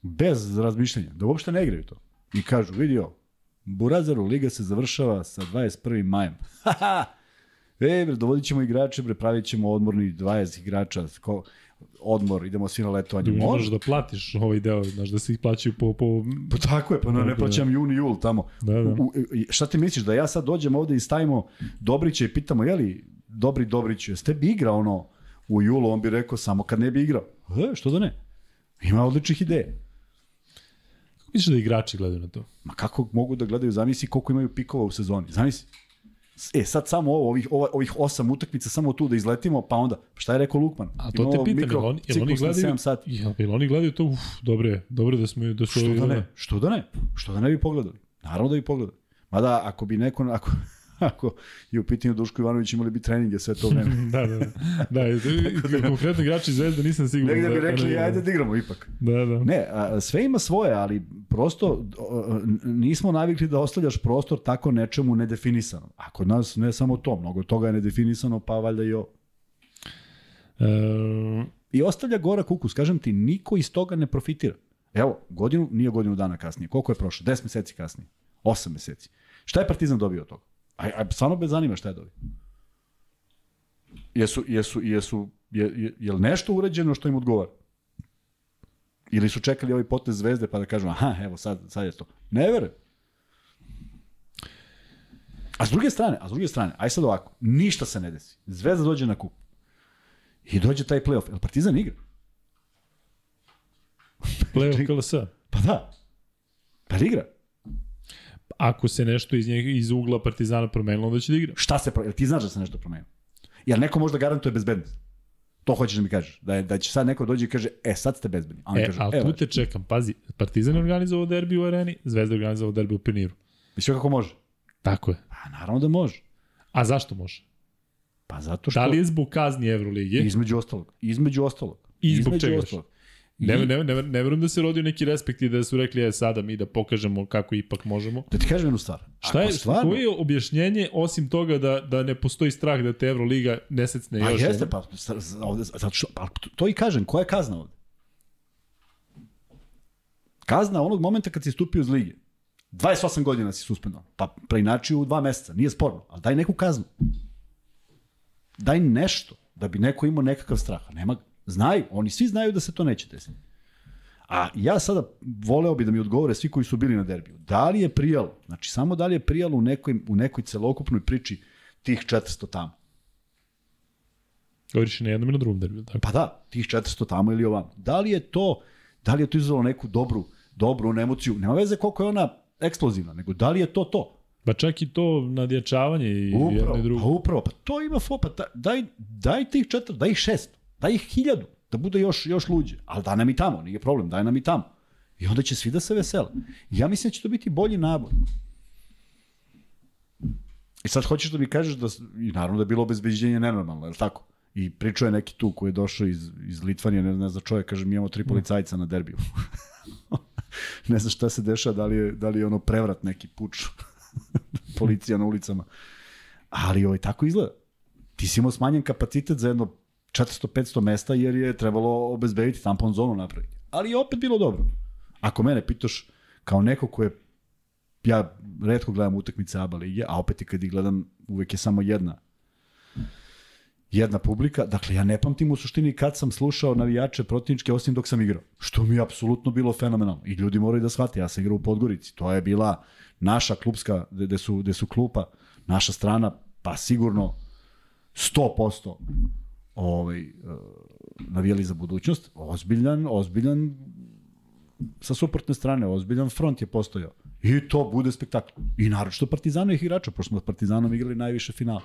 Bez razmišljanja. Da uopšte ne igraju to. I kažu, vidi ovo, Burazaru liga se završava sa 21. majem. E, bre, dovodit ćemo igrače, bre, pravit ćemo odmorni 20 igrača, ko, odmor, idemo svi na letovanje. Možeš da platiš ovaj deo, znaš, da se ih plaćaju po... po Pa tako je, pa ne, ne plaćam juni, jul tamo. Da, da. U, šta ti misliš, da ja sad dođem ovde i stavimo Dobrića i pitamo, jeli, Dobri Dobriću, jeste bi igrao ono u julu, on bi rekao samo kad ne bi igrao. E, što da ne? Ima odličnih ideja. Kako misliš da igrači gledaju na to? Ma kako mogu da gledaju, zamisli koliko imaju pikova u sezoni, zamisli. E, sad samo ovo, ovih, ova, ovih osam utakmica, samo tu da izletimo, pa onda, šta je rekao Lukman? A to te pitam, jel oni, jel oni gledaju, 7 sati. jel, jel oni gledaju to, uf, dobro je, dobro da smo, da su... Što da ne? Što da ne? Što da ne bi pogledali? Naravno da bi pogledali. Mada ako bi neko, ako, ako je u pitanju Duško Ivanović imali bi treninge sve to vreme. da, da, da. da, da konkretno igrači Zvezda nisam siguran. Negde bi da- rekli, da, ajde da igramo ipak. Da, da. Ne, a, sve ima svoje, ali prosto n- nismo navikli da ostavljaš prostor tako nečemu nedefinisanom. A kod nas ne samo to, mnogo toga je nedefinisano, pa valjda i ovo. E, I ostavlja gora kukus, kažem ti, niko iz toga ne profitira. Evo, godinu, nije godinu dana kasnije. Koliko je prošlo? 10 meseci kasnije. 8 meseci. Šta je Partizan dobio od toga? A, a stvarno me zanima šta je dobio. Jesu, jesu, jesu, je, je, je li nešto urađeno što im odgovara? Ili su čekali ovaj potez zvezde pa da kažu, aha, evo sad, sad je to. Ne verujem. A s druge strane, a s druge strane, aj sad ovako, ništa se ne desi. Zvezda dođe na kup. I dođe taj playoff. Jel Partizan igra? Playoff KLS. Pa da. Pa igra. Ako se nešto iz, njeg, iz ugla Partizana promenilo, onda će da igra. Šta se, pro- jel ti znaš da se nešto promenilo? Jel neko možda garantuje bezbednost? To hoćeš da mi kažeš. Da, je, da će sad neko dođi i kaže, e, sad ste bezbedni. A E, kaže, ali tu te čekam, pazi, Partizan je organizovao derbi u areni, Zvezda je organizovao derbi u Peniru. Mislim kako može? Tako je. Pa naravno da može. A zašto može? Pa zato što... Da li je zbog kazni Evrolige? Između ostalog. Između ostalog. I zbog Između čega ostalog. Ne, ne, ne, ne verujem da se rodio neki respekt i da su rekli, je sada mi da pokažemo kako ipak možemo. Da ti kažem jednu stvar. Šta je, stvarno, koje je objašnjenje osim toga da, da ne postoji strah da te Evroliga nesecne Pa još? jeste, pa, sa- sa- ovde, zato što, pa, to i kažem, koja je kazna ovde? Kazna onog momenta kad si stupio iz lige. 28 godina si suspendovan. Pa preinači u dva meseca, nije sporno, ali daj neku kaznu. Daj nešto, da bi neko imao nekakav strah. Nema, ga. Znaju, oni svi znaju da se to neće desiti. A ja sada voleo bi da mi odgovore svi koji su bili na derbiju. Da li je prijalo, znači samo da li je prijalo u nekoj, u nekoj celokupnoj priči tih 400 tamo? Govoriš i na jednom i na drugom derbiju. Tako. Pa da, tih 400 tamo ili ovamo. Da li je to, da li je to izvalo neku dobru, dobru emociju? Nema veze koliko je ona eksplozivna, nego da li je to to? Pa čak i to nadjačavanje i jedno i Upravo, drugo. pa upravo, pa to ima fo, pa da- daj, daj tih 400, daj ih 600, daj ih 1000, da bude još, još luđe. Ali daj nam i tamo, nije problem, daj nam i tamo. I onda će svi da se vesele. Ja mislim da će to biti bolji nabor. I sad hoćeš da mi kažeš da, i naravno da je bilo obezbeđenje nenormalno, je li tako? I pričao je neki tu koji je došao iz, iz Litvanije, ne, ne zna čovjek, kaže mi imamo tri policajca na derbiju. ne zna šta se dešava, da li je, da li je ono prevrat neki puč, policija na ulicama. Ali ovaj, tako izgleda. Ti si imao smanjen kapacitet za jedno 400-500 mesta jer je trebalo obezbediti tampon zonu napraviti. Ali je opet bilo dobro. Ako mene pitaš kao neko ko je ja redko gledam utakmice ABA lige, a opet i kad ih gledam uvek je samo jedna jedna publika. Dakle, ja ne pamtim u suštini kad sam slušao navijače protivničke osim dok sam igrao. Što mi je apsolutno bilo fenomenalno. I ljudi moraju da shvate, ja sam igrao u Podgorici. To je bila naša klubska, gde su, gde su klupa, naša strana, pa sigurno 100% ovaj, uh, navijali za budućnost. Ozbiljan, ozbiljan sa suprotne strane, ozbiljan front je postojao. I to bude spektakl. I naročito Partizanovih igrača, pošto smo s Partizanom igrali najviše finala.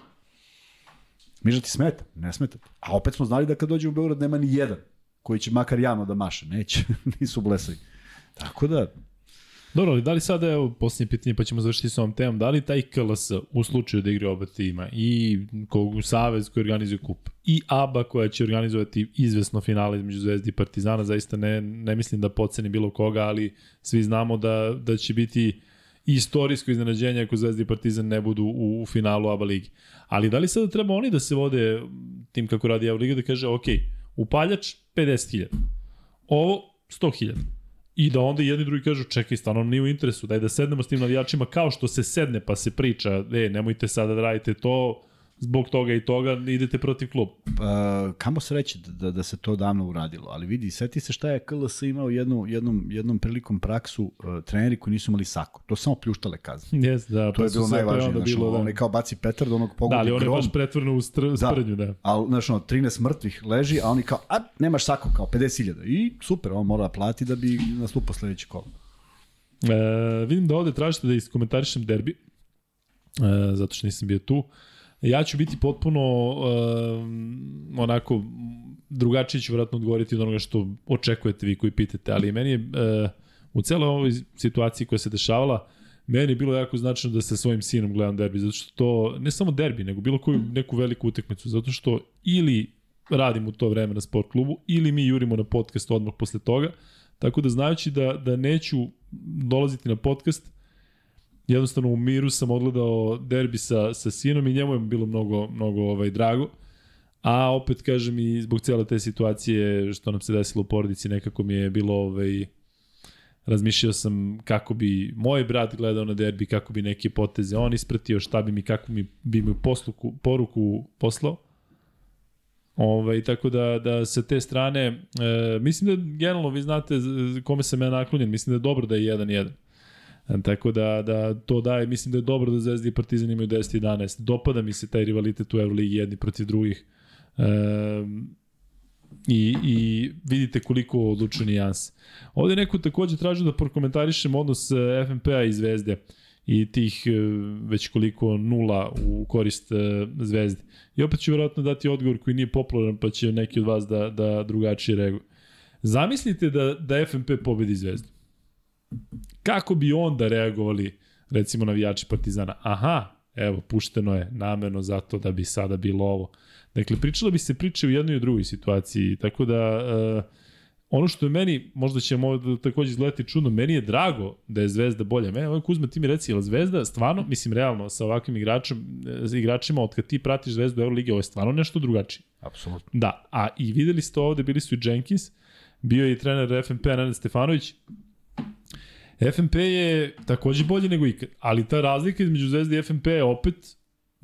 Miža ti smeta? Ne smeta. A opet smo znali da kad dođe u Beograd nema ni jedan koji će makar javno da maše. Neće, nisu blesavi. Tako da, Dobro, ali da li sada, evo, posljednje pitanje, pa ćemo završiti s ovom temom, da li taj KLS u slučaju da igre oba tima i kog Savez koji organizuje kup i ABA koja će organizovati izvesno finale između Zvezdi i Partizana, zaista ne, ne mislim da poceni bilo koga, ali svi znamo da, da će biti istorijsko iznenađenje ako Zvezda i Partizan ne budu u, u finalu ABA ligi. Ali da li sada treba oni da se vode tim kako radi ABA liga da kaže, ok, upaljač 50.000, ovo 100.000, I da onda jedni drugi kažu, čekaj, stvarno nije u interesu, daj da sednemo s tim navijačima kao što se sedne pa se priča, e, nemojte sada da radite to, zbog toga i toga idete protiv kluba. Uh, kamo se reći da, da, da se to davno uradilo, ali vidi, seti se šta je KLS imao jednu, jednom, jednom prilikom praksu uh, treneri koji nisu imali sako. To samo pljuštale kazne. Yes, da, To je su bilo najvažnije. Znaš, bilo, da. onaj kao baci Petar da onog Da, pogodi ali on je baš pretvrno u str, Da. sprednju, da. Ali, znaš, ono, 13 mrtvih leži, a oni kao, a, nemaš sako, kao 50.000. I super, on mora da plati da bi nastupao sledeće kolo. E, vidim da ovde tražite da iskomentarišem derbi, e, zato što nisam bio tu. Ja ću biti potpuno e, onako drugačije ću vratno odgovoriti od onoga što očekujete vi koji pitate, ali meni je e, u celoj ovoj situaciji koja se dešavala, meni je bilo jako značajno da sa svojim sinom gledam derbi, zato što to, ne samo derbi, nego bilo koju neku veliku utakmicu, zato što ili radim u to vreme na sport klubu, ili mi jurimo na podcast odmah posle toga, tako da znajući da, da neću dolaziti na podcast, jednostavno u miru sam odgledao derbi sa, sa sinom i njemu je bilo mnogo, mnogo ovaj, drago. A opet kažem i zbog cele te situacije što nam se desilo u porodici nekako mi je bilo ovaj, razmišljao sam kako bi moj brat gledao na derbi, kako bi neke poteze on ispratio, šta bi mi, kako mi, bi mi posluku, poruku poslao. Ovaj, tako da, da sa te strane, e, mislim da generalno vi znate kome sam ja naklonjen, mislim da je dobro da je 1-1. Tako da, da to daje, mislim da je dobro da Zvezda i Partizan imaju 10-11. Dopada mi se taj rivalitet u Euroligi jedni protiv drugih. E, i, i vidite koliko odlučuje nijanse. Ovde neko takođe traži da prokomentarišem odnos e, FNP-a i Zvezde i tih e, već koliko nula u korist e, Zvezde. I opet ću vjerojatno dati odgovor koji nije popularan, pa će neki od vas da, da drugačije reaguju. Zamislite da, da FNP pobedi Zvezdu. Kako bi onda reagovali, recimo, navijači Partizana? Aha, evo, pušteno je namerno zato da bi sada bilo ovo. Dakle, pričalo bi se priče u jednoj i u drugoj situaciji, tako da uh, ono što je meni, možda će možda takođe izgledati čudno, meni je drago da je Zvezda bolja. Mene, ovaj Kuzma, ti mi reci, je Zvezda stvarno, mislim, realno, sa ovakvim igračem, e, igračima, od kad ti pratiš Zvezdu Euroligi, ovo je stvarno nešto drugačije. Apsolutno. Da, a i videli ste ovde, bili su i Jenkins, bio je i trener FNP Nenad Stefanović, FNP je takođe bolji nego ikad, ali ta razlika između Zvezde i FNP je opet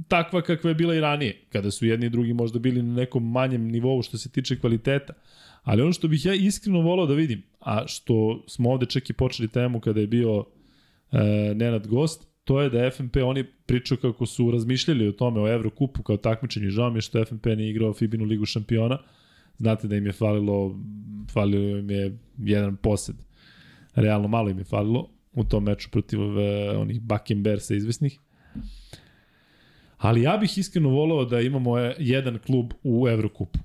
takva kakva je bila i ranije, kada su jedni i drugi možda bili na nekom manjem nivou što se tiče kvaliteta. Ali ono što bih ja iskreno volao da vidim, a što smo ovde čak i počeli temu kada je bio e, Nenad Gost, to je da FNP, oni pričaju kako su razmišljali o tome, o Evrokupu kao takmičenju. Žao mi je što FNP nije igrao Fibinu ligu šampiona. Znate da im je falilo, falilo im je jedan posed. Realno malo im je falilo u tom meču protiv uh, onih Buckenbersa izvesnih. Ali ja bih iskreno volao da imamo e, jedan klub u Evrokupu.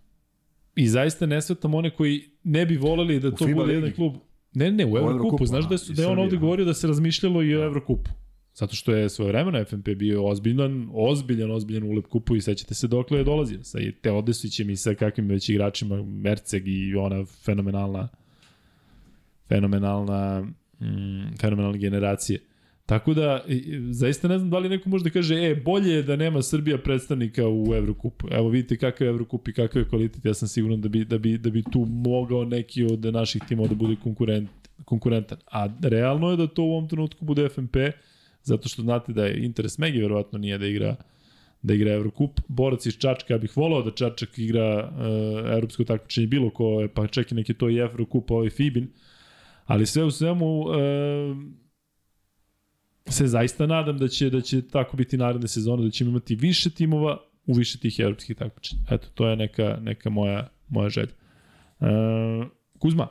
I zaista ne svetam one koji ne bi voleli da to bude jedan klub. Ne, ne, u, u Evrokupu. Znaš da, su, da je on ovde govorio da se razmišljalo i o da. Evrokupu. Zato što je svoje vremena FNP bio ozbiljan, ozbiljan, ozbiljan u kupu i sećate se dokle je dolazio. Sa Teodesićem i sa kakvim već igračima, Merceg i ona fenomenalna fenomenalna mm, fenomenalna generacije. Tako da, zaista ne znam da li neko može da kaže, e, bolje je da nema Srbija predstavnika u Evrokupu. Evo vidite kakav je Evrokup i kakav je kvalitet. Ja sam siguran da bi, da bi, da bi tu mogao neki od naših timova da bude konkurent, konkurentan. A realno je da to u ovom trenutku bude FNP, zato što znate da je interes Megi verovatno nije da igra da igra Evrokup. Borac iz Čačka, ja bih volao da Čačak igra uh, evropsko takmičenje bilo ko, pa čak i neki to i Evrokup, ovaj Fibin. Ali sve u svemu, uh, se zaista nadam da će da će tako biti naredne sezone, da ćemo imati više timova u više tih evropskih takmičenja. Eto, to je neka, neka moja, moja želja. Uh, Kuzma,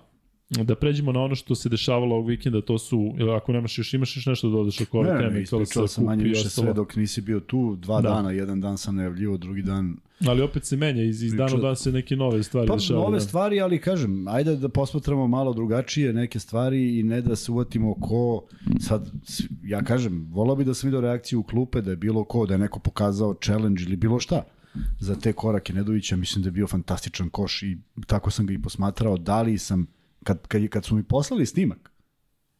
da pređemo na ono što se dešavalo ovog vikenda, to su, ako nemaš još, imaš još nešto da dodaš oko ove teme? Ne, ne, ispričao sam manje više sve dok nisi bio tu, dva da. dana, jedan dan sam najavljivo, drugi dan Ali opet se menja, iz, iz dana u dan se neke nove stvari pa, dešavaju. nove da. stvari, ali kažem, ajde da posmatramo malo drugačije neke stvari i ne da se uvatimo ko, sad, ja kažem, volao bi da sam vidio reakciju u klupe, da je bilo ko, da je neko pokazao challenge ili bilo šta za te korake Nedovića, mislim da je bio fantastičan koš i tako sam ga i posmatrao, da li sam, kad, kad, kad su mi poslali snimak,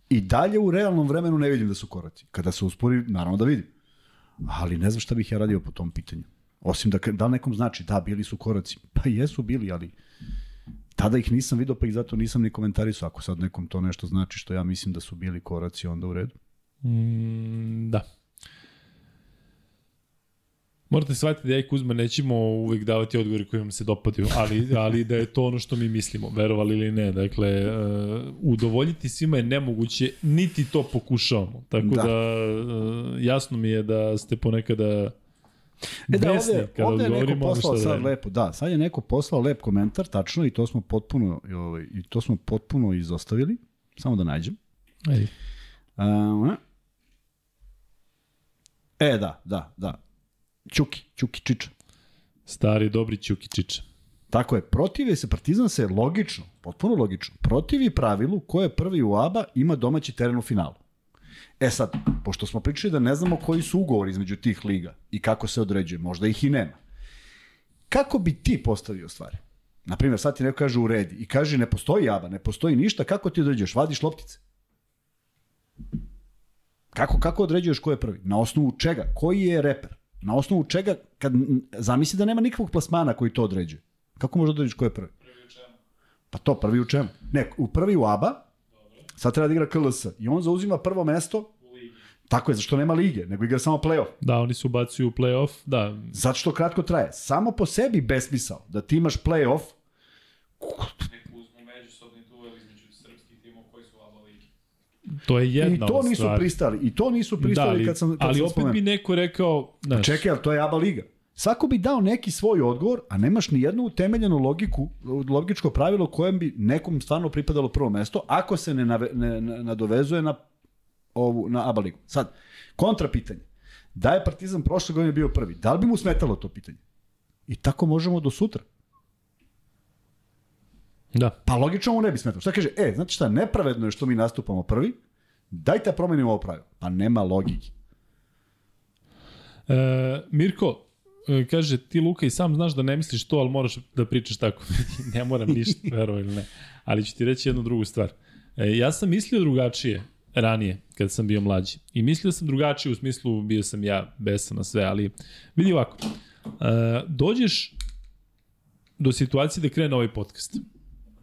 i dalje u realnom vremenu ne vidim da su koraci. Kada se uspori, naravno da vidim. Ali ne znam šta bih ja radio po tom pitanju. Osim da, da nekom znači, da, bili su koraci. Pa jesu bili, ali tada ih nisam vidio, pa ih zato nisam ni komentarisao. Ako sad nekom to nešto znači što ja mislim da su bili koraci, onda u redu. Mm, da. Morate shvatiti da ja i Kuzma nećemo uvek davati odgovore koji vam se dopadaju, ali, ali da je to ono što mi mislimo, verovali ili ne. Dakle, uh, udovoljiti svima je nemoguće, niti to pokušavamo. Tako da, da uh, jasno mi je da ste ponekada E da, ovde, ovde je neko poslao da sad lepo, da, sad je neko poslao lep komentar, tačno, i to smo potpuno, ovaj, i to smo potpuno izostavili, samo da nađem. Ej. Uh, e, da, da, da. Ćuki, Ćuki Čiča. Stari, dobri Ćuki Čiča. Tako je, protive se, Partizan se logično, potpuno logično, protivi pravilu ko je prvi u ABA ima domaći teren u finalu. E sad, pošto smo pričali da ne znamo koji su ugovori između tih liga i kako se određuje, možda ih i nema. Kako bi ti postavio stvari? Naprimjer, sad ti neko kaže u redi i kaže ne postoji aba, ne postoji ništa, kako ti određuješ? Vadiš loptice. Kako, kako određuješ ko je prvi? Na osnovu čega? Koji je reper? Na osnovu čega, kad zamisli da nema nikakvog plasmana koji to određuje. Kako možeš da određuješ ko je prvi? Prvi u čemu? Pa to, prvi u čemu? Ne, u prvi u ABA, Sad treba da igra KLS. I on zauzima prvo mesto, tako je, zašto nema lige, nego igra samo play-off. Da, oni se ubacuju u play-off, da. Zato što kratko traje. Samo po sebi besmisao da ti imaš play-off, Neku uzmu međusobni duel između srpskih timova koji su ABA ligi. To je jedna i to nisu stvari. pristali. I to nisu pristali da, ali, kad sam, kad ali sam opet bi neko rekao, znaš, Čekaj, ali to je ABA liga. Svako bi dao neki svoj odgovor, a nemaš ni jednu utemeljenu logiku, logičko pravilo kojem bi nekom stvarno pripadalo prvo mesto, ako se ne, nave, ne, ne nadovezuje na, ovu, na ABA ligu. Sad, kontra pitanje. Da je Partizan prošle godine bio prvi, da li bi mu smetalo to pitanje? I tako možemo do sutra. Da. Pa logično mu ne bi smetalo. Šta kaže? E, znate šta, nepravedno je što mi nastupamo prvi, dajte da promenimo ovo pravilo. Pa nema logike. E, Mirko, e, kaže, ti Luka i sam znaš da ne misliš to, ali moraš da pričaš tako. ne moram ništa, verovo ili ne. Ali ću ti reći jednu drugu stvar. E, ja sam mislio drugačije ranije, kada sam bio mlađi. I mislio sam drugačije u smislu, bio sam ja besan na sve, ali vidi ovako. E, dođeš do situacije da krene ovaj podcast.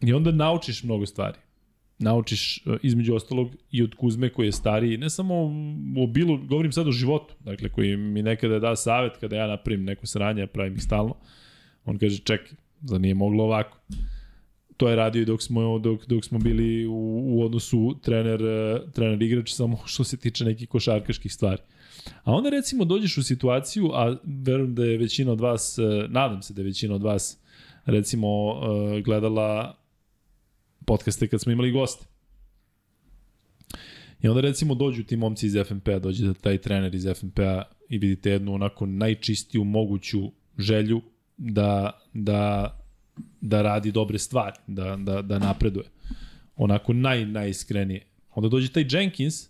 I onda naučiš mnogo stvari. Naučiš e, između ostalog i od Kuzme koji je stariji, ne samo o bilu, govorim sad o životu, dakle koji mi nekada da savet kada ja napravim neko sranje, a pravim ih stalno. On kaže, čekaj, za nije moglo ovako. To je radio i dok smo, dok, dok smo bili u, u odnosu trener, e, trener igrač, samo što se tiče nekih košarkaških stvari. A onda recimo dođeš u situaciju, a verujem da je većina od vas, e, nadam se da je većina od vas recimo gledala podcaste kad smo imali goste. I onda recimo dođu ti momci iz FNP-a, dođe da taj trener iz FNP-a i vidite jednu onako najčistiju moguću želju da, da, da radi dobre stvari, da, da, da napreduje. Onako naj, najiskrenije. Onda dođe taj Jenkins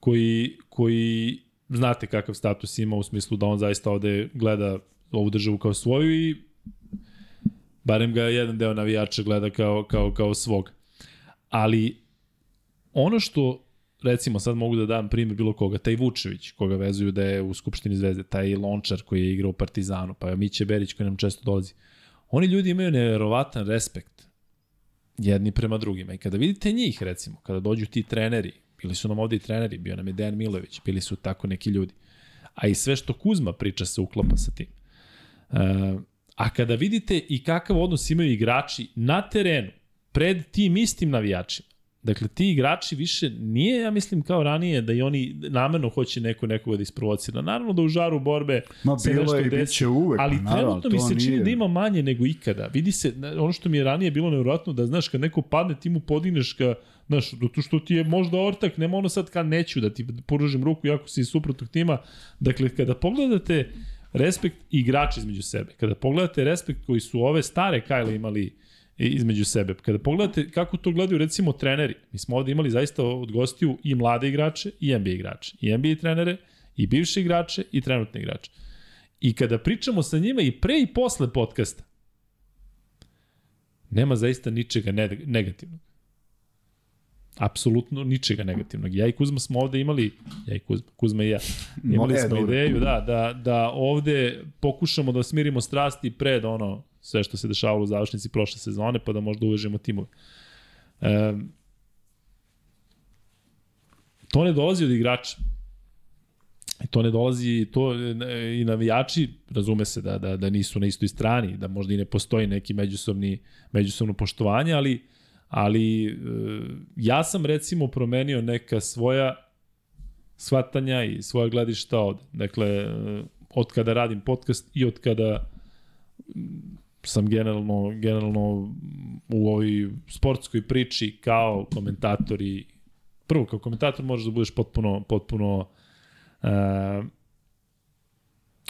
koji, koji znate kakav status ima u smislu da on zaista ovde gleda ovu državu kao svoju i barem ga jedan deo navijača gleda kao, kao, kao svog. Ali ono što recimo sad mogu da dam primjer bilo koga, taj Vučević, koga vezuju da je u Skupštini zvezde, taj Lončar koji je igrao u Partizanu, pa Miće Berić koji nam često dolazi. Oni ljudi imaju neverovatan respekt jedni prema drugima. I kada vidite njih, recimo, kada dođu ti treneri, bili su nam ovde i treneri, bio nam je Dejan Milović, bili su tako neki ljudi. A i sve što Kuzma priča se uklapa sa tim. Uh, a kada vidite i kakav odnos imaju igrači na terenu, pred tim istim navijačima, Dakle, ti igrači više nije, ja mislim, kao ranije da i oni namerno hoće neko nekoga da isprovocira. Naravno da u žaru borbe Ma se bilo nešto je i desi, bit će uvek. ali naravno, trenutno mi to se čini nije- da ima manje nego ikada. Vidi se, ono što mi je ranije bilo nevjerojatno, da znaš, kad neko padne, ti mu podigneš ka, znaš, zato što ti je možda ortak, nema ono sad kad neću da ti poružim ruku, jako si iz suprotnog tima. Dakle, kada pogledate respekt igrača između sebe, kada pogledate respekt koji su ove stare Kajle imali između sebe. Kada pogledate kako to gledaju recimo treneri, mi smo ovde imali zaista od gostiju i mlade igrače i NBA igrače, i NBA trenere, i bivše igrače i trenutne igrače. I kada pričamo sa njima i pre i posle podcasta, nema zaista ničega ne negativnog. Apsolutno ničega negativnog. Ja i Kuzma smo ovde imali, ja i Kuzma, Kuzma i ja, imali e, smo ideju da, da, da ovde pokušamo da smirimo strasti pred ono sve što se dešavalo u završnici prošle sezone, pa da možda uvežemo timove. E, to ne dolazi od igrača. I to ne dolazi, to e, i navijači, razume se da, da, da nisu na istoj strani, da možda i ne postoji neki međusobni, međusobno poštovanje, ali, ali e, ja sam recimo promenio neka svoja shvatanja i svoja gledišta od, dakle, e, od kada radim podcast i od kada sam generalno, generalno u ovoj sportskoj priči kao komentator i prvo kao komentator možeš da budeš potpuno, potpuno uh,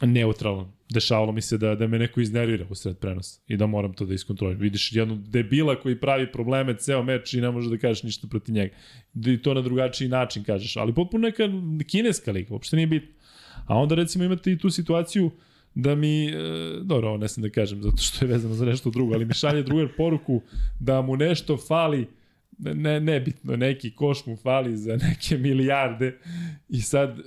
neutralan. Dešavalo mi se da, da me neko iznervira u sred prenosa i da moram to da iskontroliram. Vidiš jednog debila koji pravi probleme ceo meč i ne može da kažeš ništa protiv njega. I to na drugačiji način kažeš. Ali potpuno neka kineska liga, uopšte nije bitno. A onda recimo imate i tu situaciju da mi, e, dobro, ovo ne sam da kažem zato što je vezano za nešto drugo, ali mi šalje drugar poruku da mu nešto fali, ne, nebitno, neki koš mu fali za neke milijarde i sad e,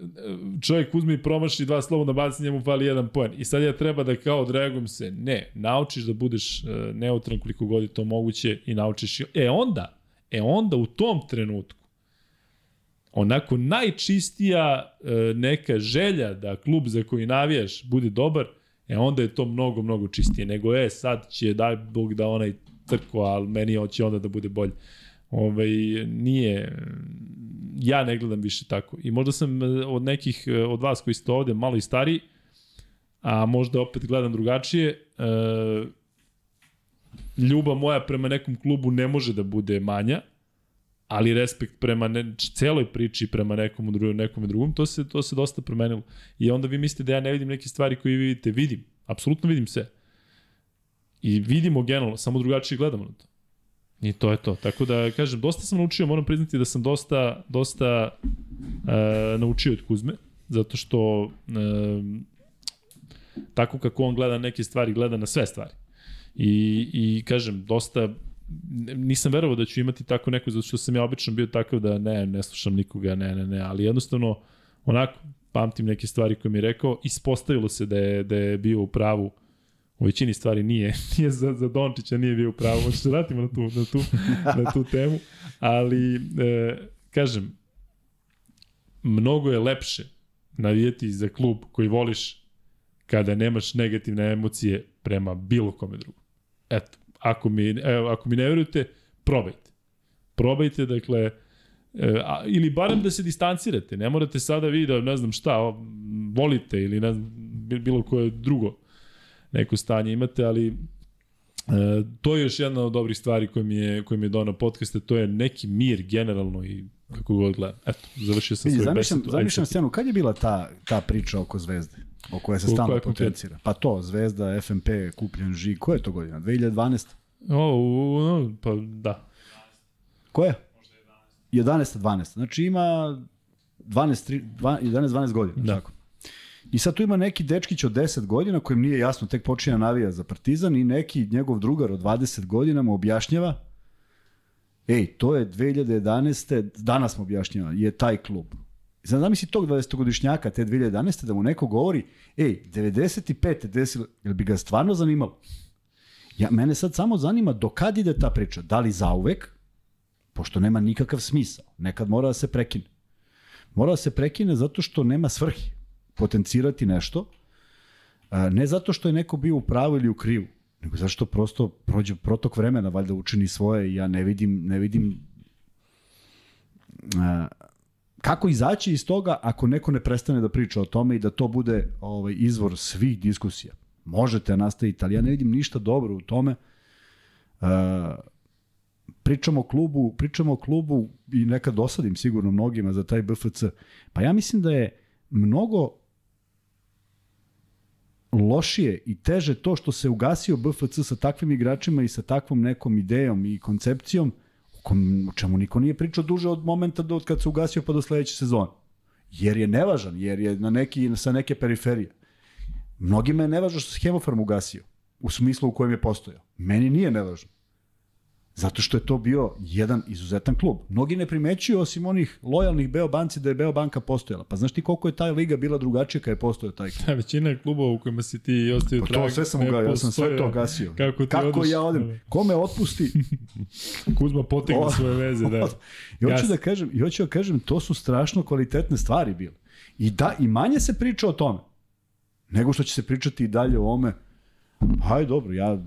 čovjek uzme i promaši dva slobodna bacanja, njemu fali jedan poen. I sad ja treba da kao odreagujem se, ne, naučiš da budeš e, neutran koliko god je to moguće i naučiš, e onda, e onda u tom trenutku onako najčistija e, neka želja da klub za koji navijaš bude dobar, e onda je to mnogo, mnogo čistije. Nego je, sad će, daj Bog da onaj trko, ali meni hoće onda da bude bolje. Ovaj, nije, ja ne gledam više tako. I možda sam e, od nekih e, od vas koji ste ovde malo i stariji, a možda opet gledam drugačije, e, ljubav moja prema nekom klubu ne može da bude manja, ali respekt prema ne, celoj priči prema nekom drugom, nekom drugom, to se, to se dosta promenilo. I onda vi mislite da ja ne vidim neke stvari koje vi vidite. Vidim, apsolutno vidim sve. I vidimo generalno, samo drugačije gledamo na to. I to je to. Tako da, kažem, dosta sam naučio, moram priznati da sam dosta, dosta e, naučio od Kuzme, zato što e, tako kako on gleda neke stvari, gleda na sve stvari. I, i kažem, dosta nisam verovao da ću imati tako neko, zato što sam ja obično bio takav da ne, ne slušam nikoga, ne, ne, ne, ali jednostavno, onako, pamtim neke stvari koje mi je rekao, ispostavilo se da je, da je bio u pravu u većini stvari nije, nije za, za Dončića nije bio u pravu, možda se vratimo na tu, na tu, na tu temu, ali, e, kažem, mnogo je lepše navijeti za klub koji voliš kada nemaš negativne emocije prema bilo kome drugom. Eto, ako mi, evo, ako mi ne verujete, probajte. Probajte, dakle, e, a, ili barem da se distancirate. Ne morate sada vi da, ne znam šta, volite ili ne znam, bilo koje drugo neko stanje imate, ali e, to je još jedna od dobrih stvari koje mi je, koje mi je donao podcaste, to je neki mir generalno i kako god gledam. Eto, završio sam svoj besedu. Zamišljam scenu, kad je bila ta, ta priča oko Zvezde? O kojoj se stalno potencira. Pa to, Zvezda, FNP, kupljen žig, koja je to godina? 2012? O, u, pa da. Koje? 11. 12. Znači ima 12, 11-12 godina. Da. Tako. I sad tu ima neki dečkić od 10 godina kojem nije jasno, tek počinja navija za Partizan i neki njegov drugar od 20 godina mu objašnjava ej, to je 2011. danas mu objašnjava, je taj klub. Sad zamisli tog 20-godišnjaka te 2011. da mu neko govori, ej, 95. desilo, jel bi ga stvarno zanimalo? Ja, mene sad samo zanima do kad ide ta priča. Da li zauvek, pošto nema nikakav smisao. Nekad mora da se prekine. Mora da se prekine zato što nema svrhi potencirati nešto, ne zato što je neko bio u pravu ili u krivu, nego zato što prosto prođe protok vremena, valjda učini svoje i ja ne vidim, ne vidim kako izaći iz toga ako neko ne prestane da priča o tome i da to bude ovaj izvor svih diskusija. Možete nastaviti, ali ja ne vidim ništa dobro u tome. Uh, pričamo o klubu, pričamo o klubu i nekad dosadim sigurno mnogima za taj BFC. Pa ja mislim da je mnogo lošije i teže to što se ugasio BFC sa takvim igračima i sa takvom nekom idejom i koncepcijom kom, o čemu niko nije pričao duže od momenta do, od kad se ugasio pa do sledeće sezone. Jer je nevažan, jer je na neki, sa neke periferije. Mnogima je nevažno što se Hemofarm ugasio, u smislu u kojem je postojao. Meni nije nevažno. Zato što je to bio jedan izuzetan klub. Mnogi ne primećuju osim onih lojalnih Beobanci da je Beobanka postojala. Pa znaš ti koliko je taj liga bila drugačija kada je postojao taj klub? Ja, većina klubova u kojima si ti ostaju pa trag. To sve sam ugasio, ja sam sve to gasio. Kako, ti Kako odeš, ja odem? Ko me otpusti? Kuzma potegne svoje veze, da. I hoću da kažem, i hoću da kažem, to su strašno kvalitetne stvari bile. I da, i manje se priča o tome nego što će se pričati i dalje o ome. Hajde, dobro, ja,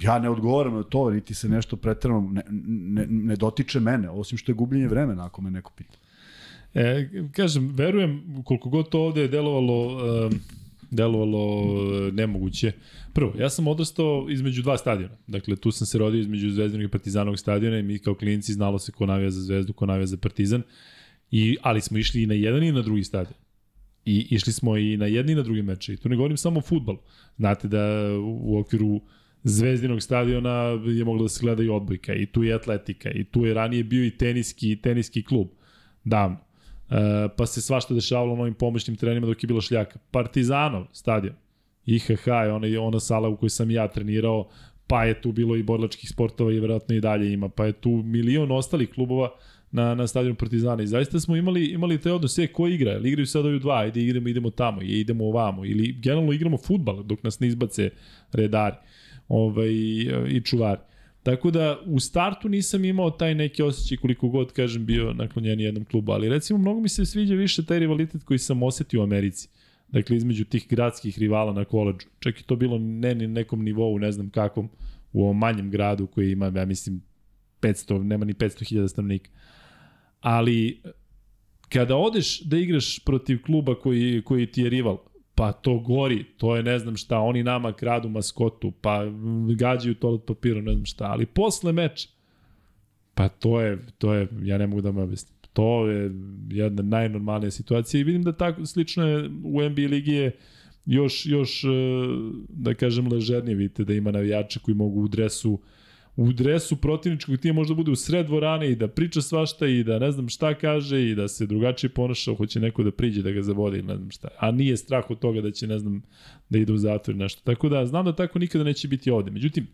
ja ne odgovaram na to, niti se nešto pretredno ne, ne, ne dotiče mene, osim što je gubljenje vremena ako me neko pita. E, kažem, verujem, koliko god to ovde je delovalo, uh, delovalo uh, nemoguće. Prvo, ja sam odrastao između dva stadiona. Dakle, tu sam se rodio između Zvezdanog i Partizanovog stadiona i mi kao klinici znalo se ko navija za Zvezdu, ko navija za Partizan. I, ali smo išli i na jedan i na drugi stadion. I išli smo i na jedni i na drugi meče. I tu ne govorim samo o futbalu. Znate da u okviru Zvezdinog stadiona je mogla da se gleda i odbojka, i tu je atletika, i tu je ranije bio i teniski, teniski klub. Davno. E, pa se svašta dešavalo na ovim pomoćnim terenima dok je bilo šljaka. Partizanov stadion. IHH je ona, ona sala u kojoj sam ja trenirao, pa je tu bilo i borlačkih sportova i verovatno i dalje ima, pa je tu milion ostalih klubova na, na stadionu Partizana. I zaista smo imali, imali te odnose, ko igra? Ili igraju sad ovi dva, ajde idemo, idemo tamo, i idemo ovamo. Ili generalno igramo futbal dok nas ne izbace redari ovaj, i čuvari. Tako da u startu nisam imao taj neki osjećaj koliko god, kažem, bio naklonjen jednom klubu, ali recimo mnogo mi se sviđa više taj rivalitet koji sam osetio u Americi. Dakle, između tih gradskih rivala na koleđu. Čak i to bilo ne ni nekom nivou, ne znam kakvom, u ovom manjem gradu koji ima, ja mislim, 500, nema ni 500.000 stanovnika. Ali kada odeš da igraš protiv kluba koji, koji ti je rival, pa to gori, to je ne znam šta, oni nama kradu maskotu, pa gađaju toalet papirom, ne znam šta, ali posle meča, pa to je, to je, ja ne mogu da me objasnim. To je jedna najnormalnija situacija i vidim da tako slično je u NBA ligi je još, još e, da kažem ležernije, vidite da ima navijače koji mogu u dresu uh, u dresu protivničkog tima možda bude u sred dvorane i da priča svašta i da ne znam šta kaže i da se drugačije ponaša, hoće neko da priđe da ga zavodi ne znam šta. A nije strah od toga da će, ne znam, da ide u zatvor ili nešto. Tako da, znam da tako nikada neće biti ovde. Međutim,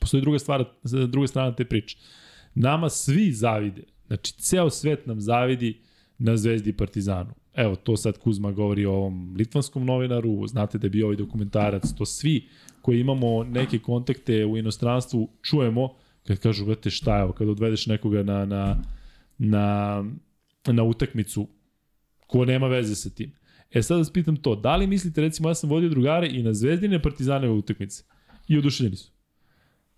postoji druga, stvar, druga strana te priče. Nama svi zavide, znači ceo svet nam zavidi na Zvezdi i Partizanu. Evo, to sad Kuzma govori o ovom litvanskom novinaru, znate da je bio ovaj dokumentarac, to svi koji imamo neke kontakte u inostranstvu čujemo kad kažu, brate, šta je, kad odvedeš nekoga na, na, na, na utakmicu ko nema veze sa tim. E sad da spitam to, da li mislite, recimo, ja sam vodio drugare i na zvezdine partizane utakmice i oduševljeni su.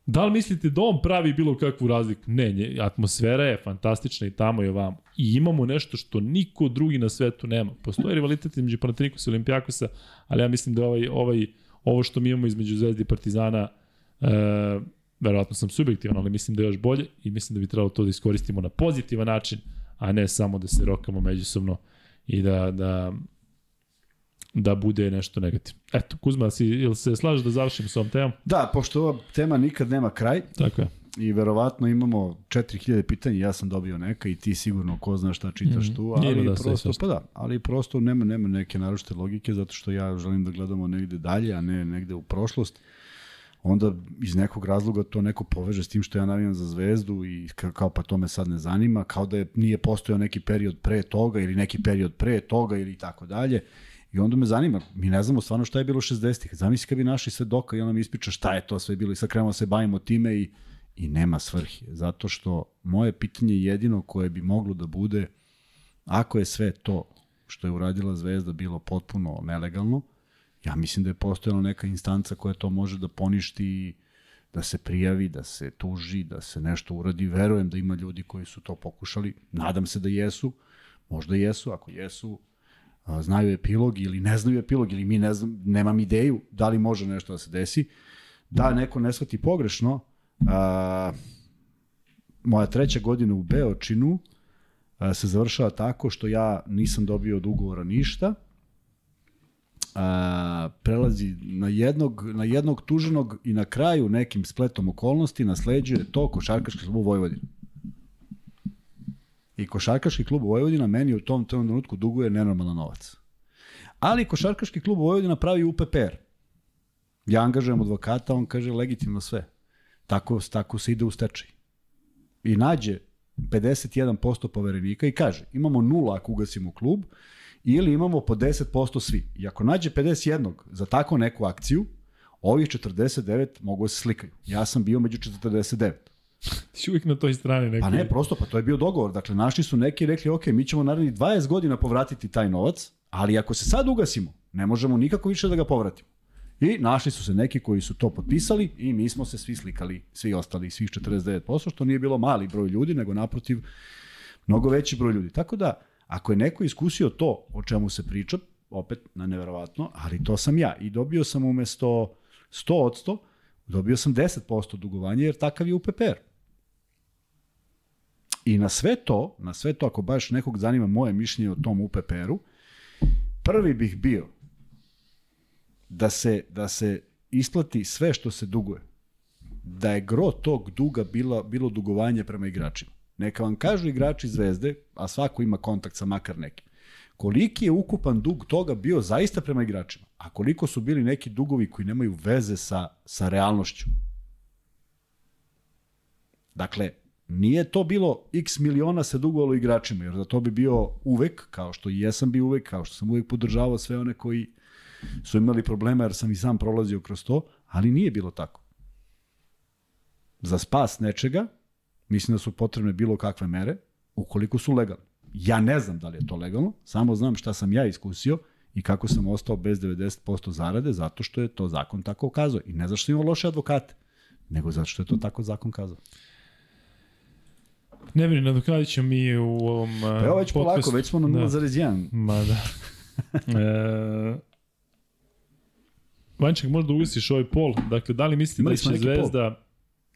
Da li mislite da on pravi bilo kakvu razliku? Ne, nje, atmosfera je fantastična i tamo i ovamo. I imamo nešto što niko drugi na svetu nema. Postoje rivalitet između Panatrikosa i Olimpijakosa, ali ja mislim da ovaj, ovaj ovo što mi imamo između Zvezde i Partizana, e, verovatno sam subjektivan, ali mislim da je još bolje i mislim da bi trebalo to da iskoristimo na pozitivan način, a ne samo da se rokamo međusobno i da, da, da bude nešto negativno. Eto, Kuzma, si, ili se slažeš da završimo s ovom temom? Da, pošto ova tema nikad nema kraj. Tako je. I verovatno imamo 4000 pitanja, ja sam dobio neka i ti sigurno ko zna šta čitaš mm, tu, ali da prosto, pa da, ali prosto nema, nema neke naročite logike, zato što ja želim da gledamo negde dalje, a ne negde u prošlost. Onda iz nekog razloga to neko poveže s tim što ja navijam za zvezdu i kao pa to me sad ne zanima, kao da je, nije postojao neki period pre toga ili neki period pre toga ili tako dalje. I onda me zanima, mi ne znamo stvarno šta je bilo 60-ih. Zamisli kad bi našli sve doka i on nam ispriča šta je to sve bilo i sad krenemo da se bavimo time i i nema svrhe. Zato što moje pitanje jedino koje bi moglo da bude, ako je sve to što je uradila Zvezda bilo potpuno nelegalno, ja mislim da je postojala neka instanca koja to može da poništi da se prijavi, da se tuži, da se nešto uradi. Verujem da ima ljudi koji su to pokušali. Nadam se da jesu. Možda jesu. Ako jesu, znaju epilog ili ne znaju epilog ili mi ne znam, nemam ideju da li može nešto da se desi. Da neko ne shvati pogrešno, A, moja treća godina u Beočinu a, se završava tako što ja nisam dobio od ugovora ništa. A, prelazi na jednog, na jednog tuženog i na kraju nekim spletom okolnosti nasleđuje to košarkaški klub Vojvodina. I košarkaški klub Vojvodina meni u tom trenutku duguje nenormalan novac. Ali košarkaški klub Vojvodina pravi UPPR. Ja angažujem advokata, on kaže legitimno sve. Tako, tako se ide u stečaj. I nađe 51% poverenika i kaže imamo nula ako ugasimo klub ili imamo po 10% svi. I ako nađe 51 za tako neku akciju, ovih 49 mogu da se slikaju. Ja sam bio među 49. Ti uvijek na toj strani neki. Pa ne, prosto, pa to je bio dogovor. Dakle, našli su neki i rekli, ok, mi ćemo narednih 20 godina povratiti taj novac, ali ako se sad ugasimo, ne možemo nikako više da ga povratimo. I našli su se neki koji su to potpisali i mi smo se svi slikali, svi ostali, svih 49%, što nije bilo mali broj ljudi, nego naprotiv mnogo veći broj ljudi. Tako da, ako je neko iskusio to o čemu se priča, opet na neverovatno, ali to sam ja. I dobio sam umesto 100 od 100, dobio sam 10% dugovanja, jer takav je UPPR. I na sve to, na sve to, ako baš nekog zanima moje mišljenje o tom UPPR-u, prvi bih bio da se, da se isplati sve što se duguje. Da je gro tog duga bilo, bilo dugovanje prema igračima. Neka vam kažu igrači Zvezde, a svako ima kontakt sa makar nekim. Koliki je ukupan dug toga bio zaista prema igračima? A koliko su bili neki dugovi koji nemaju veze sa, sa realnošću? Dakle, nije to bilo x miliona se dugovalo igračima, jer za to bi bio uvek, kao što i jesam bio uvek, kao što sam uvek podržavao sve one koji su imali problema jer sam i sam prolazio kroz to, ali nije bilo tako. za spas nečega, mislim da su potrebne bilo kakve mere, ukoliko su legalne. Ja ne znam da li je to legalno, samo znam šta sam ja iskusio i kako sam ostao bez 90% zarade, zato što je to zakon tako kazao. I ne zato što ima loše advokate, nego zato što je to tako zakon kazao. Ne brini, nadoknadit ćemo mi u ovom Pa evo već polako, već smo na 0,1. Ma da. e, Vanček, možda ugasiš ovaj pol. Dakle, da li mislite da će Zvezda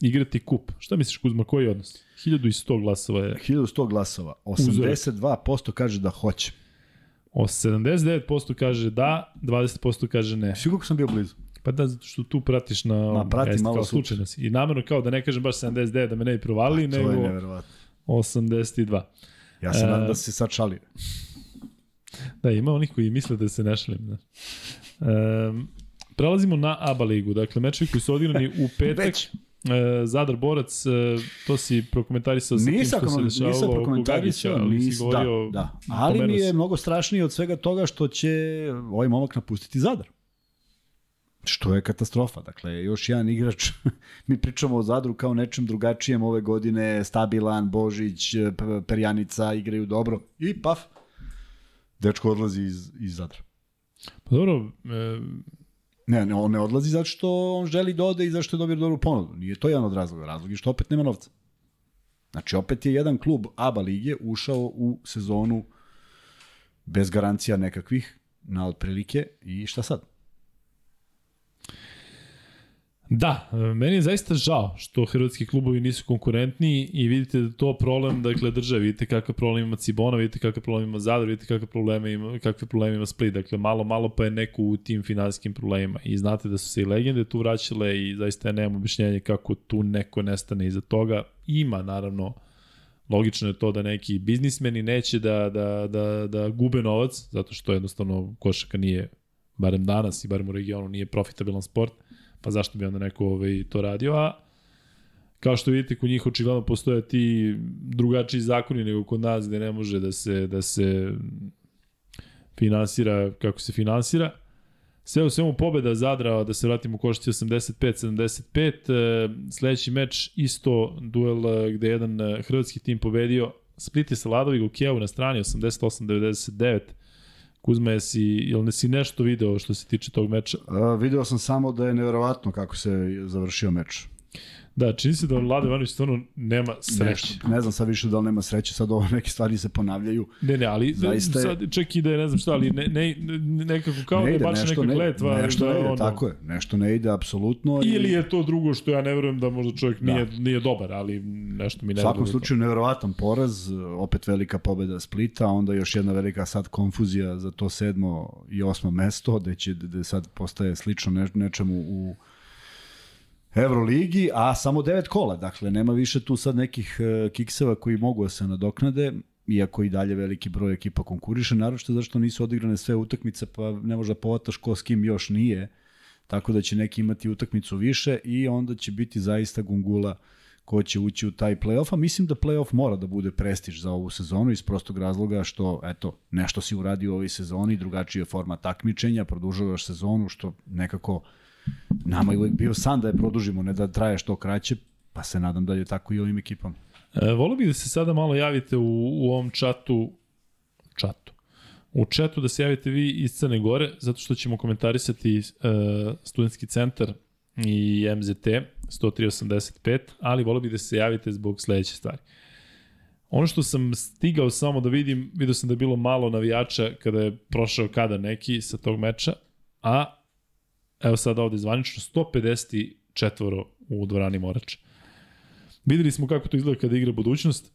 igrati kup? Šta misliš, Kuzma, koji je odnos? 1100 glasova je. 1100 glasova. 82% kaže da hoće. O 79% kaže da, 20% kaže ne. Svi kako sam bio blizu. Pa da, zato što tu pratiš na... Ma, jeste, malo slučajno. I namjerno kao da ne kažem baš 79 da me ne bi provalili, To je nego neverovatno. 82. Ja se E, nadam da si se sad šalio. Da, ima onih koji misle da se ne šalim. Da. Um, prelazimo na ABA ligu. Dakle, mečevi koji su odigrani u petak. Već. E, Zadar Borac, e, to si prokomentarisao sa tim Nisam, što se nisam dešavalo oko prokomentarisao, ali si nisam, govorio, da, da. Ali mi je mnogo strašnije od svega toga što će ovaj momak napustiti Zadar. Što je katastrofa. Dakle, još jedan igrač, mi pričamo o Zadru kao nečem drugačijem ove godine, stabilan, Božić, P- Perjanica igraju dobro i paf, dečko odlazi iz, iz Zadra. Pa dobro, e, Ne, ne, on ne odlazi zato što on želi da ode i zato što je dobio dobru ponudu. Nije to jedan od razloga. Razlog je što opet nema novca. Znači, opet je jedan klub ABA lige ušao u sezonu bez garancija nekakvih, na otprilike, i šta sad? Da, e, meni je zaista žao što hrvatski klubovi nisu konkurentni i vidite da to problem dakle države, vidite kakav problem ima Cibona, vidite kakav problem ima Zadar, vidite kakve probleme ima, kakve probleme ima Split, dakle malo malo pa je neko u tim finansijskim problemima. I znate da su se i legende tu vraćale i zaista ja nemam objašnjenje kako tu neko nestane iza toga. Ima naravno logično je to da neki biznismeni neće da, da, da, da gube novac, zato što jednostavno košaka nije, barem danas i barem u regionu, nije profitabilan sport, pa zašto bi onda neko ovaj, to radio, a kao što vidite kod njih očigledno postoje ti drugačiji zakoni nego kod nas gde ne može da se da se finansira kako se finansira. Sve u svemu pobeda Zadra, da se vratimo u košci 85-75. E, sledeći meč isto duel e, gde je jedan e, hrvatski tim pobedio. Split je sa Ladovi u Kijevu na strani 88-99. Kuzma, jesi, jel ne si nešto video što se tiče tog meča? Uh, video sam samo da je neverovatno kako se završio meč. Da, čini se da Vlada Ivanović stvarno nema sreće. Nešto. Ne znam sad više da li nema sreće, sad ovo neke stvari se ponavljaju. Ne, ne, ali Zaista sad čak i da je ne znam šta, ali ne, ne, ne nekako kao ne da ide, baš nešto neka ne, kletva. nešto da, ne ide, ono, tako je, nešto ne ide apsolutno. Ili je to drugo što ja ne verujem da možda čovjek nije, Da. nije dobar, ali nešto mi ne U svakom slučaju neverovatan poraz, opet velika pobeda Splita, onda još jedna velika sad konfuzija za to sedmo i osmo mesto, gde će gde sad postaje slično ne, nečemu u Euroligi, a samo devet kola, dakle nema više tu sad nekih e, kikseva koji mogu da se nadoknade, iako i dalje veliki broj ekipa konkuriše, naročito zašto nisu odigrane sve utakmice, pa ne možda povataš ko s kim još nije, tako da će neki imati utakmicu više i onda će biti zaista gungula ko će ući u taj playoff, a mislim da playoff mora da bude prestiž za ovu sezonu iz prostog razloga što, eto, nešto si uradio u ovoj sezoni, drugačija forma takmičenja, produžavaš sezonu, što nekako nama je uvek bio san da je produžimo, ne da traje što kraće, pa se nadam da je tako i ovim ekipama. E, volio bih da se sada malo javite u, u ovom čatu, čatu, u čatu da se javite vi iz Crne Gore, zato što ćemo komentarisati uh, studentski centar i MZT 10385, ali volio bih da se javite zbog sledeće stvari. Ono što sam stigao samo da vidim, vidio sam da je bilo malo navijača kada je prošao kada neki sa tog meča, a evo sad ovde zvanično 154 u dvorani Morača. Videli smo kako to izgleda kada igra budućnost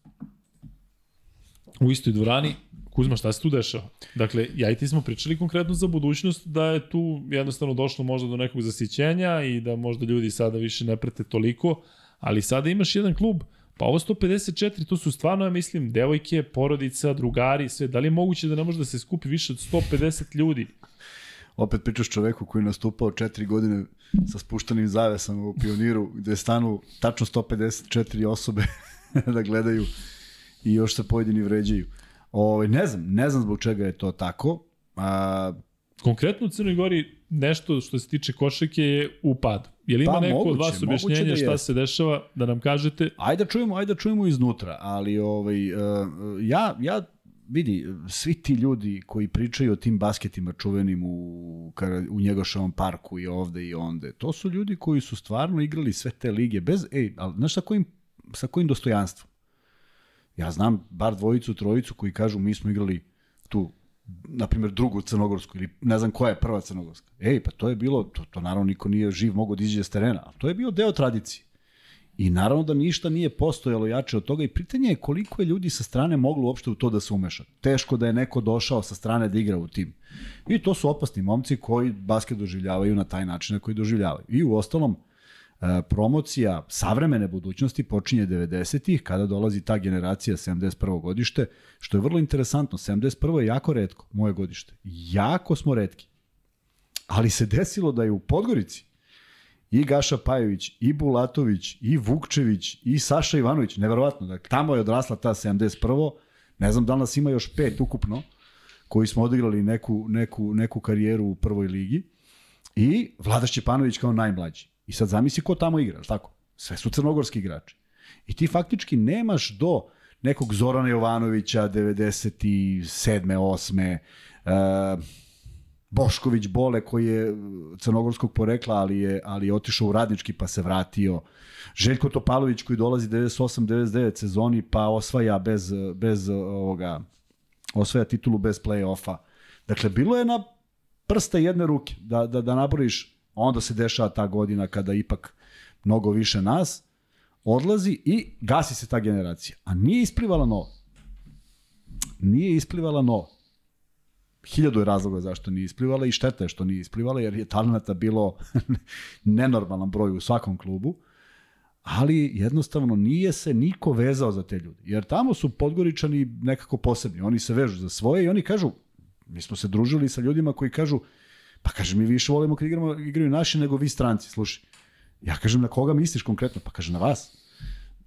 u istoj dvorani. Kuzma, šta se tu dešava? Dakle, ja i ti smo pričali konkretno za budućnost da je tu jednostavno došlo možda do nekog zasićenja i da možda ljudi sada više ne prete toliko, ali sada imaš jedan klub, pa ovo 154, to su stvarno, ja mislim, devojke, porodica, drugari, sve. Da li je moguće da ne može da se skupi više od 150 ljudi? Opet pričaš čoveku koji je nastupao četiri godine sa spuštenim zavesama u pioniru, gde stanu tačno 154 osobe da gledaju i još se pojedini vređaju. Ove, ne znam, ne znam zbog čega je to tako. A, Konkretno u Crnoj Gori nešto što se tiče košake je u padu. Je li ima Pa, neko od moguće, vas moguće objašnjenje da šta se dešava, da nam kažete? Ajde da čujemo, ajde da čujemo iznutra, ali ovaj, uh, ja, ja vidi, svi ti ljudi koji pričaju o tim basketima čuvenim u, u Njegoševom parku i ovde i onde, to su ljudi koji su stvarno igrali sve te lige bez, ej, ali znaš sa kojim, sa kojim dostojanstvom? Ja znam bar dvojicu, trojicu koji kažu mi smo igrali tu na primjer drugu crnogorsku ili ne znam koja je prva crnogorska. Ej, pa to je bilo, to, to naravno niko nije živ mogao da izađe s terena, ali to je bio deo tradicije. I naravno da ništa nije postojalo jače od toga i pitanje je koliko je ljudi sa strane moglo uopšte u to da se umeša. Teško da je neko došao sa strane da igra u tim. I to su opasni momci koji basket doživljavaju na taj način na koji doživljavaju. I u ostalom, e, promocija savremene budućnosti počinje 90-ih, kada dolazi ta generacija 71. godište, što je vrlo interesantno. 71. je jako redko, moje godište. Jako smo redki. Ali se desilo da je u Podgorici i Gaša Pajović, i Bulatović, i Vukčević, i Saša Ivanović, neverovatno, dakle, tamo je odrasla ta 71. Ne znam da li nas ima još pet ukupno, koji smo odigrali neku, neku, neku karijeru u prvoj ligi, i Vlada Šćepanović kao najmlađi. I sad zamisli ko tamo igra, tako? Sve su crnogorski igrači. I ti faktički nemaš do nekog Zorana Jovanovića 97. 8. Uh, Bošković Bole koji je crnogorskog porekla, ali je, ali je otišao u radnički pa se vratio. Željko Topalović koji dolazi 98-99 sezoni pa osvaja bez, bez ovoga, osvaja titulu bez play-offa. Dakle, bilo je na prste jedne ruke da, da, da naboriš, onda se dešava ta godina kada ipak mnogo više nas odlazi i gasi se ta generacija. A nije isplivala nova. Nije isplivala nova. Hiljadu je razloga zašto nije isplivala i šteta je što nije isplivala jer je talenata bilo nenormalan broj u svakom klubu ali jednostavno nije se niko vezao za te ljude. Jer tamo su Podgoričani nekako posebni. Oni se vežu za svoje i oni kažu, mi smo se družili sa ljudima koji kažu, pa kaže, mi više volimo kad igramo, igraju naši nego vi stranci, slušaj. Ja kažem, na koga misliš konkretno? Pa kaže, na vas.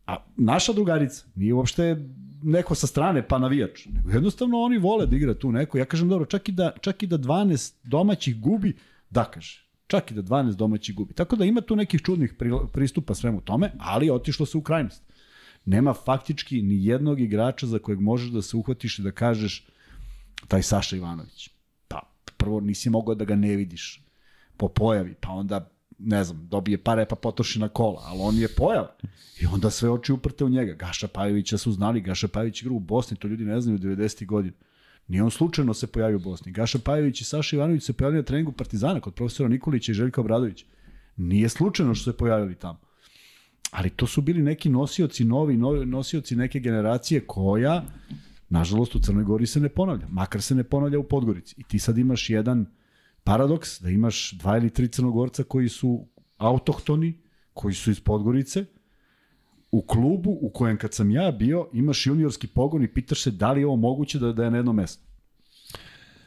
A naša drugarica nije uopšte neko sa strane pa navijač. Nego jednostavno oni vole da igra tu neko. Ja kažem, dobro, čak i da, čak i da 12 domaćih gubi, da kaže. Čak i da 12 domaćih gubi. Tako da ima tu nekih čudnih pri- pristupa svemu tome, ali otišlo se u krajnost. Nema faktički ni jednog igrača za kojeg možeš da se uhvatiš i da kažeš taj Saša Ivanović. Pa prvo nisi mogao da ga ne vidiš po pojavi, pa onda ne znam, dobije pare pa potroši na kola, ali on je pojava. I onda sve oči uprte u njega. Gaša Pajovića su znali, Gaša Pajović igra u Bosni, to ljudi ne znaju u 90. godina. Nije on slučajno se pojavio u Bosni. Gaša Pajović i Saša Ivanović se pojavili na treningu Partizana kod profesora Nikolića i Željka Obradovića. Nije slučajno što se pojavili tamo. Ali to su bili neki nosioci, novi, novi nosioci neke generacije koja, nažalost, u Crnoj Gori se ne ponavlja. Makar se ne ponavlja u Podgorici. I ti sad imaš jedan paradoks da imaš dva ili tri crnogorca koji su autohtoni, koji su iz Podgorice, u klubu u kojem kad sam ja bio imaš juniorski pogon i pitaš se da li je ovo moguće da, da je na jedno mesto.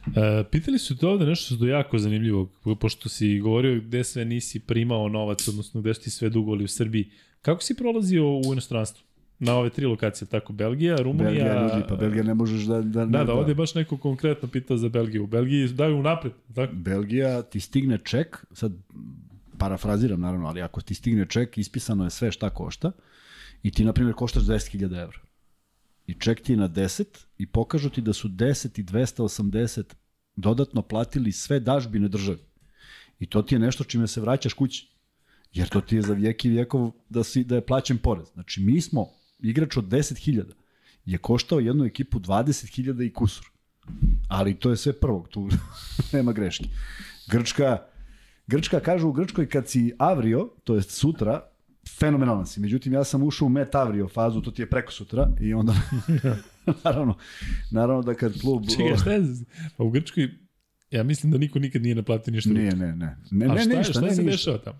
E, pitali su te ovde nešto što je jako zanimljivo, pošto si govorio gde sve nisi primao novac, odnosno gde su ti sve dugovali u Srbiji. Kako si prolazio u inostranstvu? Na ove tri lokacije, tako Belgija, Rumunija... Belgija, ljudi, pa Belgija ne možeš da... Da, Da, da, ovde je baš neko konkretno pitao za Belgiju. U Belgiji daju unapred, tako? Belgija ti stigne ček, sad parafraziram naravno, ali ako ti stigne ček, ispisano je sve šta košta i ti, na primjer, koštaš 10.000 evra. I ček ti je na 10 i pokažu ti da su 10 i 280 dodatno platili sve dažbine države. I to ti je nešto čime se vraćaš kući. Jer to ti je za vijek i vijekov da, si, da je plaćen porez. Znači, mi smo, igrač od 10.000, je koštao jednu ekipu 20.000 i kusur. Ali to je sve prvog, tu nema greške. Grčka, Grčka kažu u Grčkoj kad si avrio, to jest sutra, fenomenalan si. Međutim, ja sam ušao u met avrio fazu, to ti je preko sutra i onda, naravno, naravno da kad klub... Čekaj, šta je? Pa u Grčkoj, ja mislim da niko nikad nije naplatio ništa. Nije, ne, ne. Ne, A ne, šta, je- ništa, šta ne, se ništa. dešava tamo?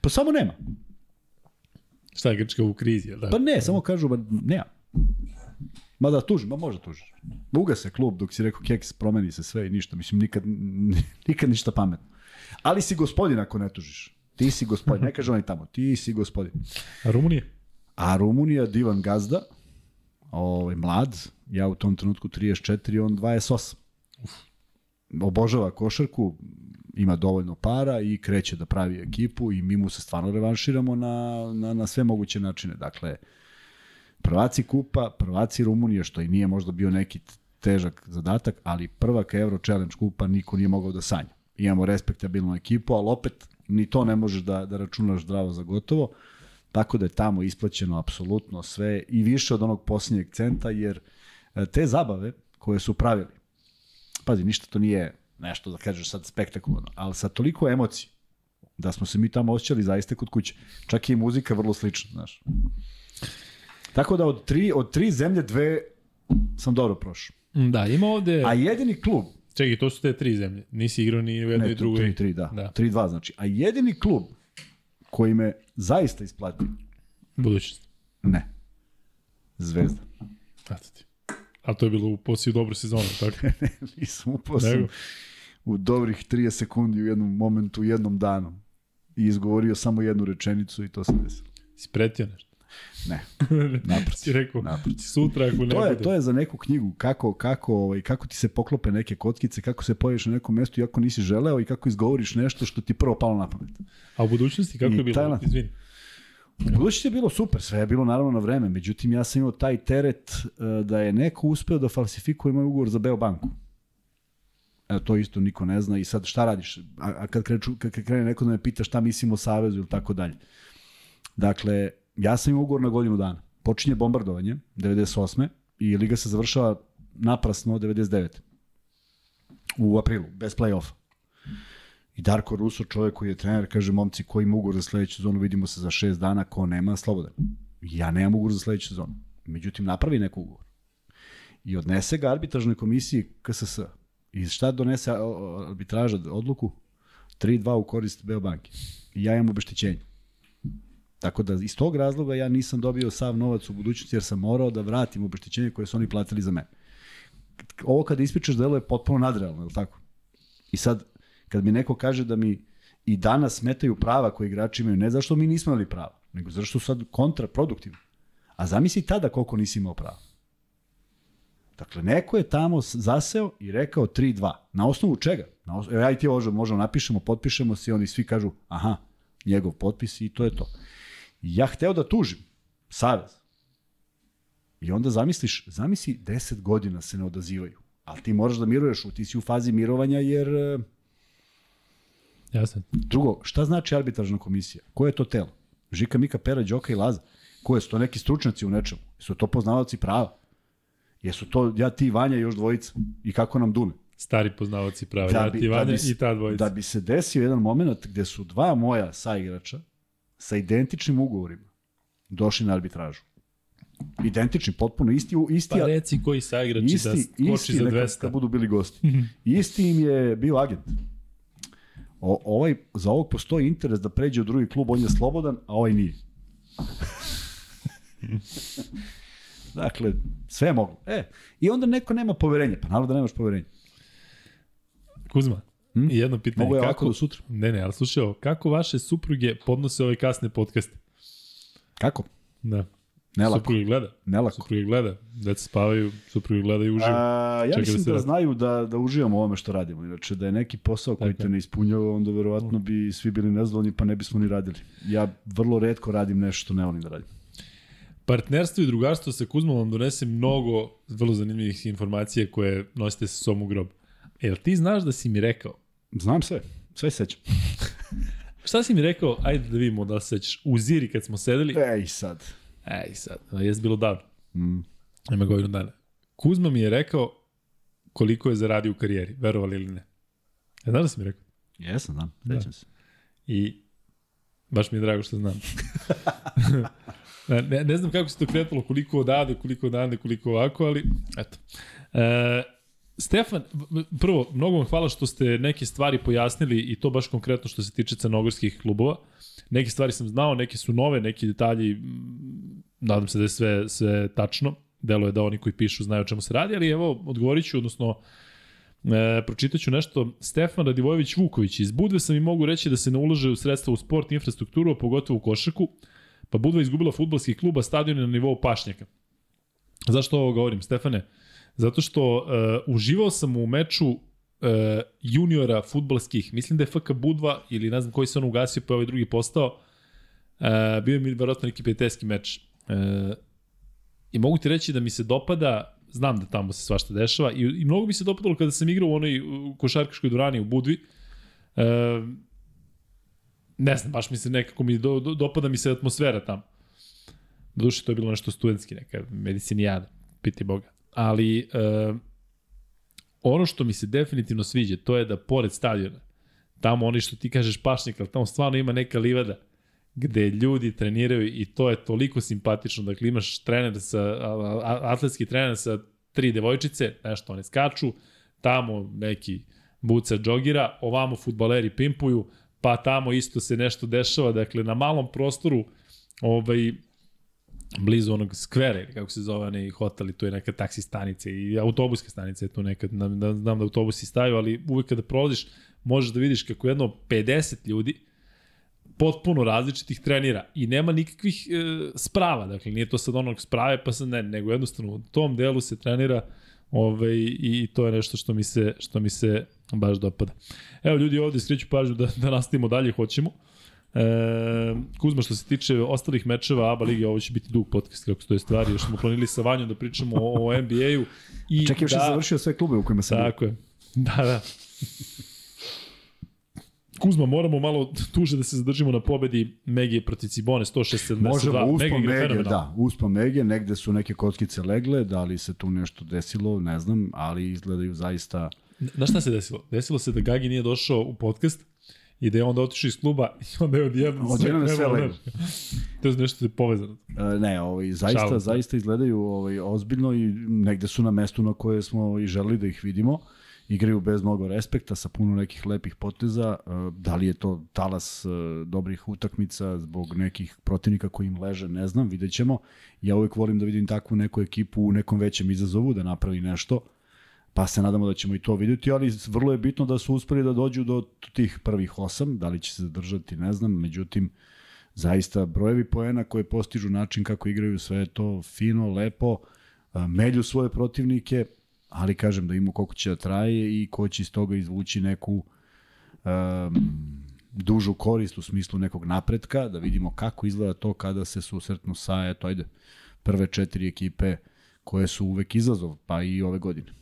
Pa samo nema. Šta je Grčka u krizi, da? Pa ne, samo kažu, ba, nema. Ma da, tuži, ma može tužiš. Uga se klub dok si rekao keks, promeni se sve i ništa. Mislim, nikad, nikad ništa pametno. Ali si gospodin ako ne tužiš. Ti si gospodin, ne kaže oni tamo, ti si gospodin. A Rumunija? A Rumunija, divan gazda, ovaj, mlad, ja u tom trenutku 34, on 28. Obožava košarku, ima dovoljno para i kreće da pravi ekipu i mi mu se stvarno revanširamo na, na, na sve moguće načine. Dakle, prvaci kupa, prvaci Rumunije, što i nije možda bio neki težak zadatak, ali prvak Euro Challenge kupa niko nije mogao da sanja. Imamo respektabilnu ekipu, ali opet ni to ne možeš da, da računaš zdravo za gotovo. Tako da je tamo isplaćeno apsolutno sve i više od onog posljednjeg centa, jer e, te zabave koje su pravili, pazi, ništa to nije nešto da kažeš sad spektakularno, ali sa toliko emocije, da smo se mi tamo osjećali zaista kod kuće. Čak i muzika vrlo slična, znaš. Tako da od tri, od tri zemlje dve sam dobro prošao. Da, ima ovde... A jedini klub... Čekaj, to su te tri zemlje. Nisi igrao ni u jednoj i drugoj. Tri, tri, da. da. Tri, dva znači. A jedini klub koji me zaista isplatio... Budućnost. Ne. Zvezda. Eto ti. A to je bilo u posliju dobro sezonu, tako? ne, nisam upao sam u dobrih 30 sekundi u jednom momentu, u jednom danu. I izgovorio samo jednu rečenicu i to se desilo. Si pretio nešto? Ne. Naprotiv. si rekao, naprotiv. sutra ako ne to je, bude. To je za neku knjigu, kako, kako, ovaj, kako ti se poklope neke kockice, kako se pojaviš na nekom mestu iako nisi želeo i kako izgovoriš nešto što ti prvo palo na pamet. A u budućnosti kako I je bilo? Tajna, Izvini. U budućnosti je bilo super, sve je bilo naravno na vreme, međutim ja sam imao taj teret uh, da je neko uspeo da falsifikuje moj ugovor za Beobanku. Evo, to isto niko ne zna i sad šta radiš? A, a kad, kreću, kad krene neko da me pita šta mislim o Savezu ili tako dalje. Dakle, ja sam imao ugovor na godinu dana. Počinje bombardovanje, 98. i liga se završava naprasno 99. U aprilu, bez play-offa. I Darko Ruso, čovjek koji je trener, kaže, momci, koji ima ugovor za sledeću sezonu, vidimo se za šest dana, ko nema, slobodan. Ja nemam ugovor za sledeću sezonu. Međutim, napravi neku ugovor. I odnese ga arbitražnoj komisiji KSS. I šta donese arbitraža odluku? 3-2 u korist Beobanke. I ja imam obeštećenje. Tako da iz tog razloga ja nisam dobio sav novac u budućnosti jer sam morao da vratim obeštećenje koje su oni platili za mene. Ovo kada ispričaš delo je potpuno nadrealno, je li tako? I sad, kad mi neko kaže da mi i danas smetaju prava koje igrači imaju, ne zašto mi nismo imali prava, nego zašto sad kontraproduktivni. A zamisli tada koliko nisi imao prava. Dakle, neko je tamo zaseo i rekao 3-2. Na osnovu čega? Na osnovu, ja i ti ovo možemo napišemo, potpišemo se i oni svi kažu, aha, njegov potpis i to je to. Ja hteo da tužim Savez. I onda zamisliš, zamisli 10 godina se ne odazivaju. Ali ti moraš da miruješ, ti si u fazi mirovanja jer... E, Jasno. Drugo, šta znači arbitražna komisija? Ko je to telo? Žika, Mika, Pera, Đoka i Laza? Ko su to neki stručnjaci u nečemu? Su to poznavaoci prava? Jesu to ja, ti, Vanja još dvojica? I kako nam dune? Stari poznavaoci prava, da ja, ti, Vanja da bi, i ta dvojica. Da bi se desio jedan moment gde su dva moja saigrača sa identičnim ugovorima došli na arbitražu. Identični, potpuno isti. isti pa reci koji saigrači isti, da skoči za 200. Isti, da budu bili gosti. isti im je bio agent. O, ovaj, za ovog postoji interes da pređe u drugi klub, on je slobodan, a ovaj nije. dakle, sve je moglo. E, I onda neko nema poverenja. Pa naravno da nemaš poverenja. Kuzma? I jedno pitanje. Mogu je kako, do sutra. Ne, ne, ali slušaj ovo, kako vaše supruge podnose ove kasne podcaste? Kako? Da. Ne lako. Supruge gleda. Ne lako. Supruge gleda. Deca spavaju, supruge gleda i uživaju. A, ja Čekaj mislim da, da znaju da, da uživamo u ovome što radimo. Inače, da je neki posao koji Tako. te ne ispunjava, onda verovatno bi svi bili nezadovoljni pa ne bismo ni radili. Ja vrlo redko radim nešto što ne volim da radim. Partnerstvo i drugarstvo sa Kuzmom vam donese mnogo vrlo zanimljivih informacija koje nosite sa sobom u grob. Jel ti znaš da si mi rekao Znam sve, sve sećam. Šta si mi rekao, ajde da vidimo da se sećaš, u Ziri kad smo sedeli. Ej sad. Ej sad, jes bilo davno. Mm. Ima godinu dana. Kuzma mi je rekao koliko je zaradio u karijeri, verovali ili ne. Ja znaš da si mi rekao? Jesam, znam, sećam da. se. I baš mi je drago što znam. ne, ne znam kako se to kretalo, koliko odade, koliko odade, koliko ovako, ali eto. E, Stefan, prvo, mnogo vam hvala što ste neke stvari pojasnili i to baš konkretno što se tiče crnogorskih klubova. Neke stvari sam znao, neke su nove, neki detalji, nadam se da je sve, sve tačno. Delo je da oni koji pišu znaju o čemu se radi, ali evo, odgovorit ću, odnosno, e, pročitat ću nešto. Stefan Radivojević Vuković, iz Budve sam i mogu reći da se ne ulaže u sredstva u sport infrastrukturu, a pogotovo u košarku, pa Budva izgubila futbolski klub, a stadion je na nivou pašnjaka. Zašto ovo govorim, Stefane? Zato što uh, uživao sam u meču e, juniora futbalskih, mislim da je FK Budva ili ne znam koji se on ugasio pa je ovaj drugi postao, e, bio je mi verovatno neki prijateljski meč. E, I mogu ti reći da mi se dopada, znam da tamo se svašta dešava, i, i mnogo mi se dopadalo kada sam igrao u onoj košarkaškoj dvorani u Budvi, e, ne znam, baš mi se nekako mi do, do, dopada mi se atmosfera tamo. Doduše, to je bilo nešto studentski, neka medicinijada, piti Boga. Ali, e, ono što mi se definitivno sviđa, to je da pored stadiona, tamo oni što ti kažeš pašnjak, ali tamo stvarno ima neka livada, gde ljudi treniraju i to je toliko simpatično. Dakle, imaš trener sa, atletski trener sa tri devojčice, nešto one skaču, tamo neki buca džogira, ovamo futbaleri pimpuju, pa tamo isto se nešto dešava, dakle, na malom prostoru ovaj, blizu onog skvera ili kako se zove onaj hotel i tu je neka taksi stanica i autobuska stanica je tu nekad, da, znam da autobusi staju, ali uvek kada prolaziš možeš da vidiš kako jedno 50 ljudi potpuno različitih trenira i nema nikakvih e, sprava, dakle nije to sad onog sprave pa sad ne, nego jednostavno u tom delu se trenira ovaj, i to je nešto što mi se, što mi se baš dopada. Evo ljudi ovde skreću pažnju da, da nastavimo dalje, hoćemo. E, Kuzma, što se tiče ostalih mečeva ABA lige, ovo će biti dug podcast kako stoje stvari, još smo planili sa Vanjom da pričamo o, o NBA-u. I Čekaj, još da, je završio sve klube u kojima sam Tako je. Da, da. Kuzma, moramo malo tuže da se zadržimo na pobedi Megi protiv Cibone 106-72. Možemo, uspom Mege, da, uspom Mege, negde su neke kockice legle, da li se tu nešto desilo, ne znam, ali izgledaju zaista... Znaš šta se desilo? Desilo se da Gagi nije došao u podcast i da je onda otišao iz kluba i onda je odjedno sve, odjedno sve lepo. To je nešto je povezano. E, ne, ovaj, zaista, Šalim. zaista izgledaju ovaj, ozbiljno i negde su na mestu na koje smo i želili da ih vidimo. Igraju bez mnogo respekta, sa puno nekih lepih poteza. E, da li je to talas e, dobrih utakmica zbog nekih protivnika koji im leže, ne znam, vidjet ćemo. Ja uvek volim da vidim takvu neku ekipu u nekom većem izazovu, da napravi nešto pa se nadamo da ćemo i to videti, ali vrlo je bitno da su uspeli da dođu do tih prvih osam, da li će se zadržati, ne znam, međutim, zaista brojevi poena koje postižu način kako igraju, sve je to fino, lepo, melju svoje protivnike, ali kažem da ima koliko će da traje i ko će iz toga izvući neku um, dužu korist u smislu nekog napretka, da vidimo kako izgleda to kada se susretnu sa, eto, ajde, prve četiri ekipe koje su uvek izazov, pa i ove godine.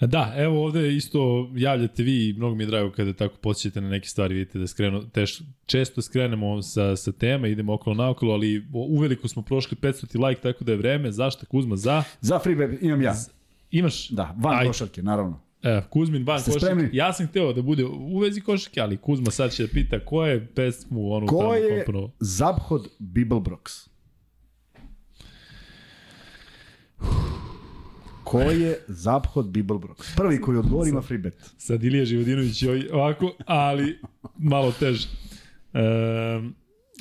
Da, evo ovde isto javljate vi mnogo mi je drago kada tako podsjećate na neke stvari, vidite da skrenu, teš, često skrenemo sa, sa teme, idemo okolo naokolo, ali uveliko smo prošli 500 like, tako da je vreme. Zašto Kuzma? Za? Za free baby, imam ja. Z, imaš? Da, van Aj. košarke, naravno. E, Kuzmin van Ste košarke. Spremni? Ja sam hteo da bude u vezi košarke, ali Kuzma sad će da pita ko je pesmu onu ko tamo je. Zabhod Bibelbrox? Ko je Zaphod Bibelbrox? Prvi koji odgovori ima free bet. Sad Ilija Živodinović je ovako, ali malo teže. E,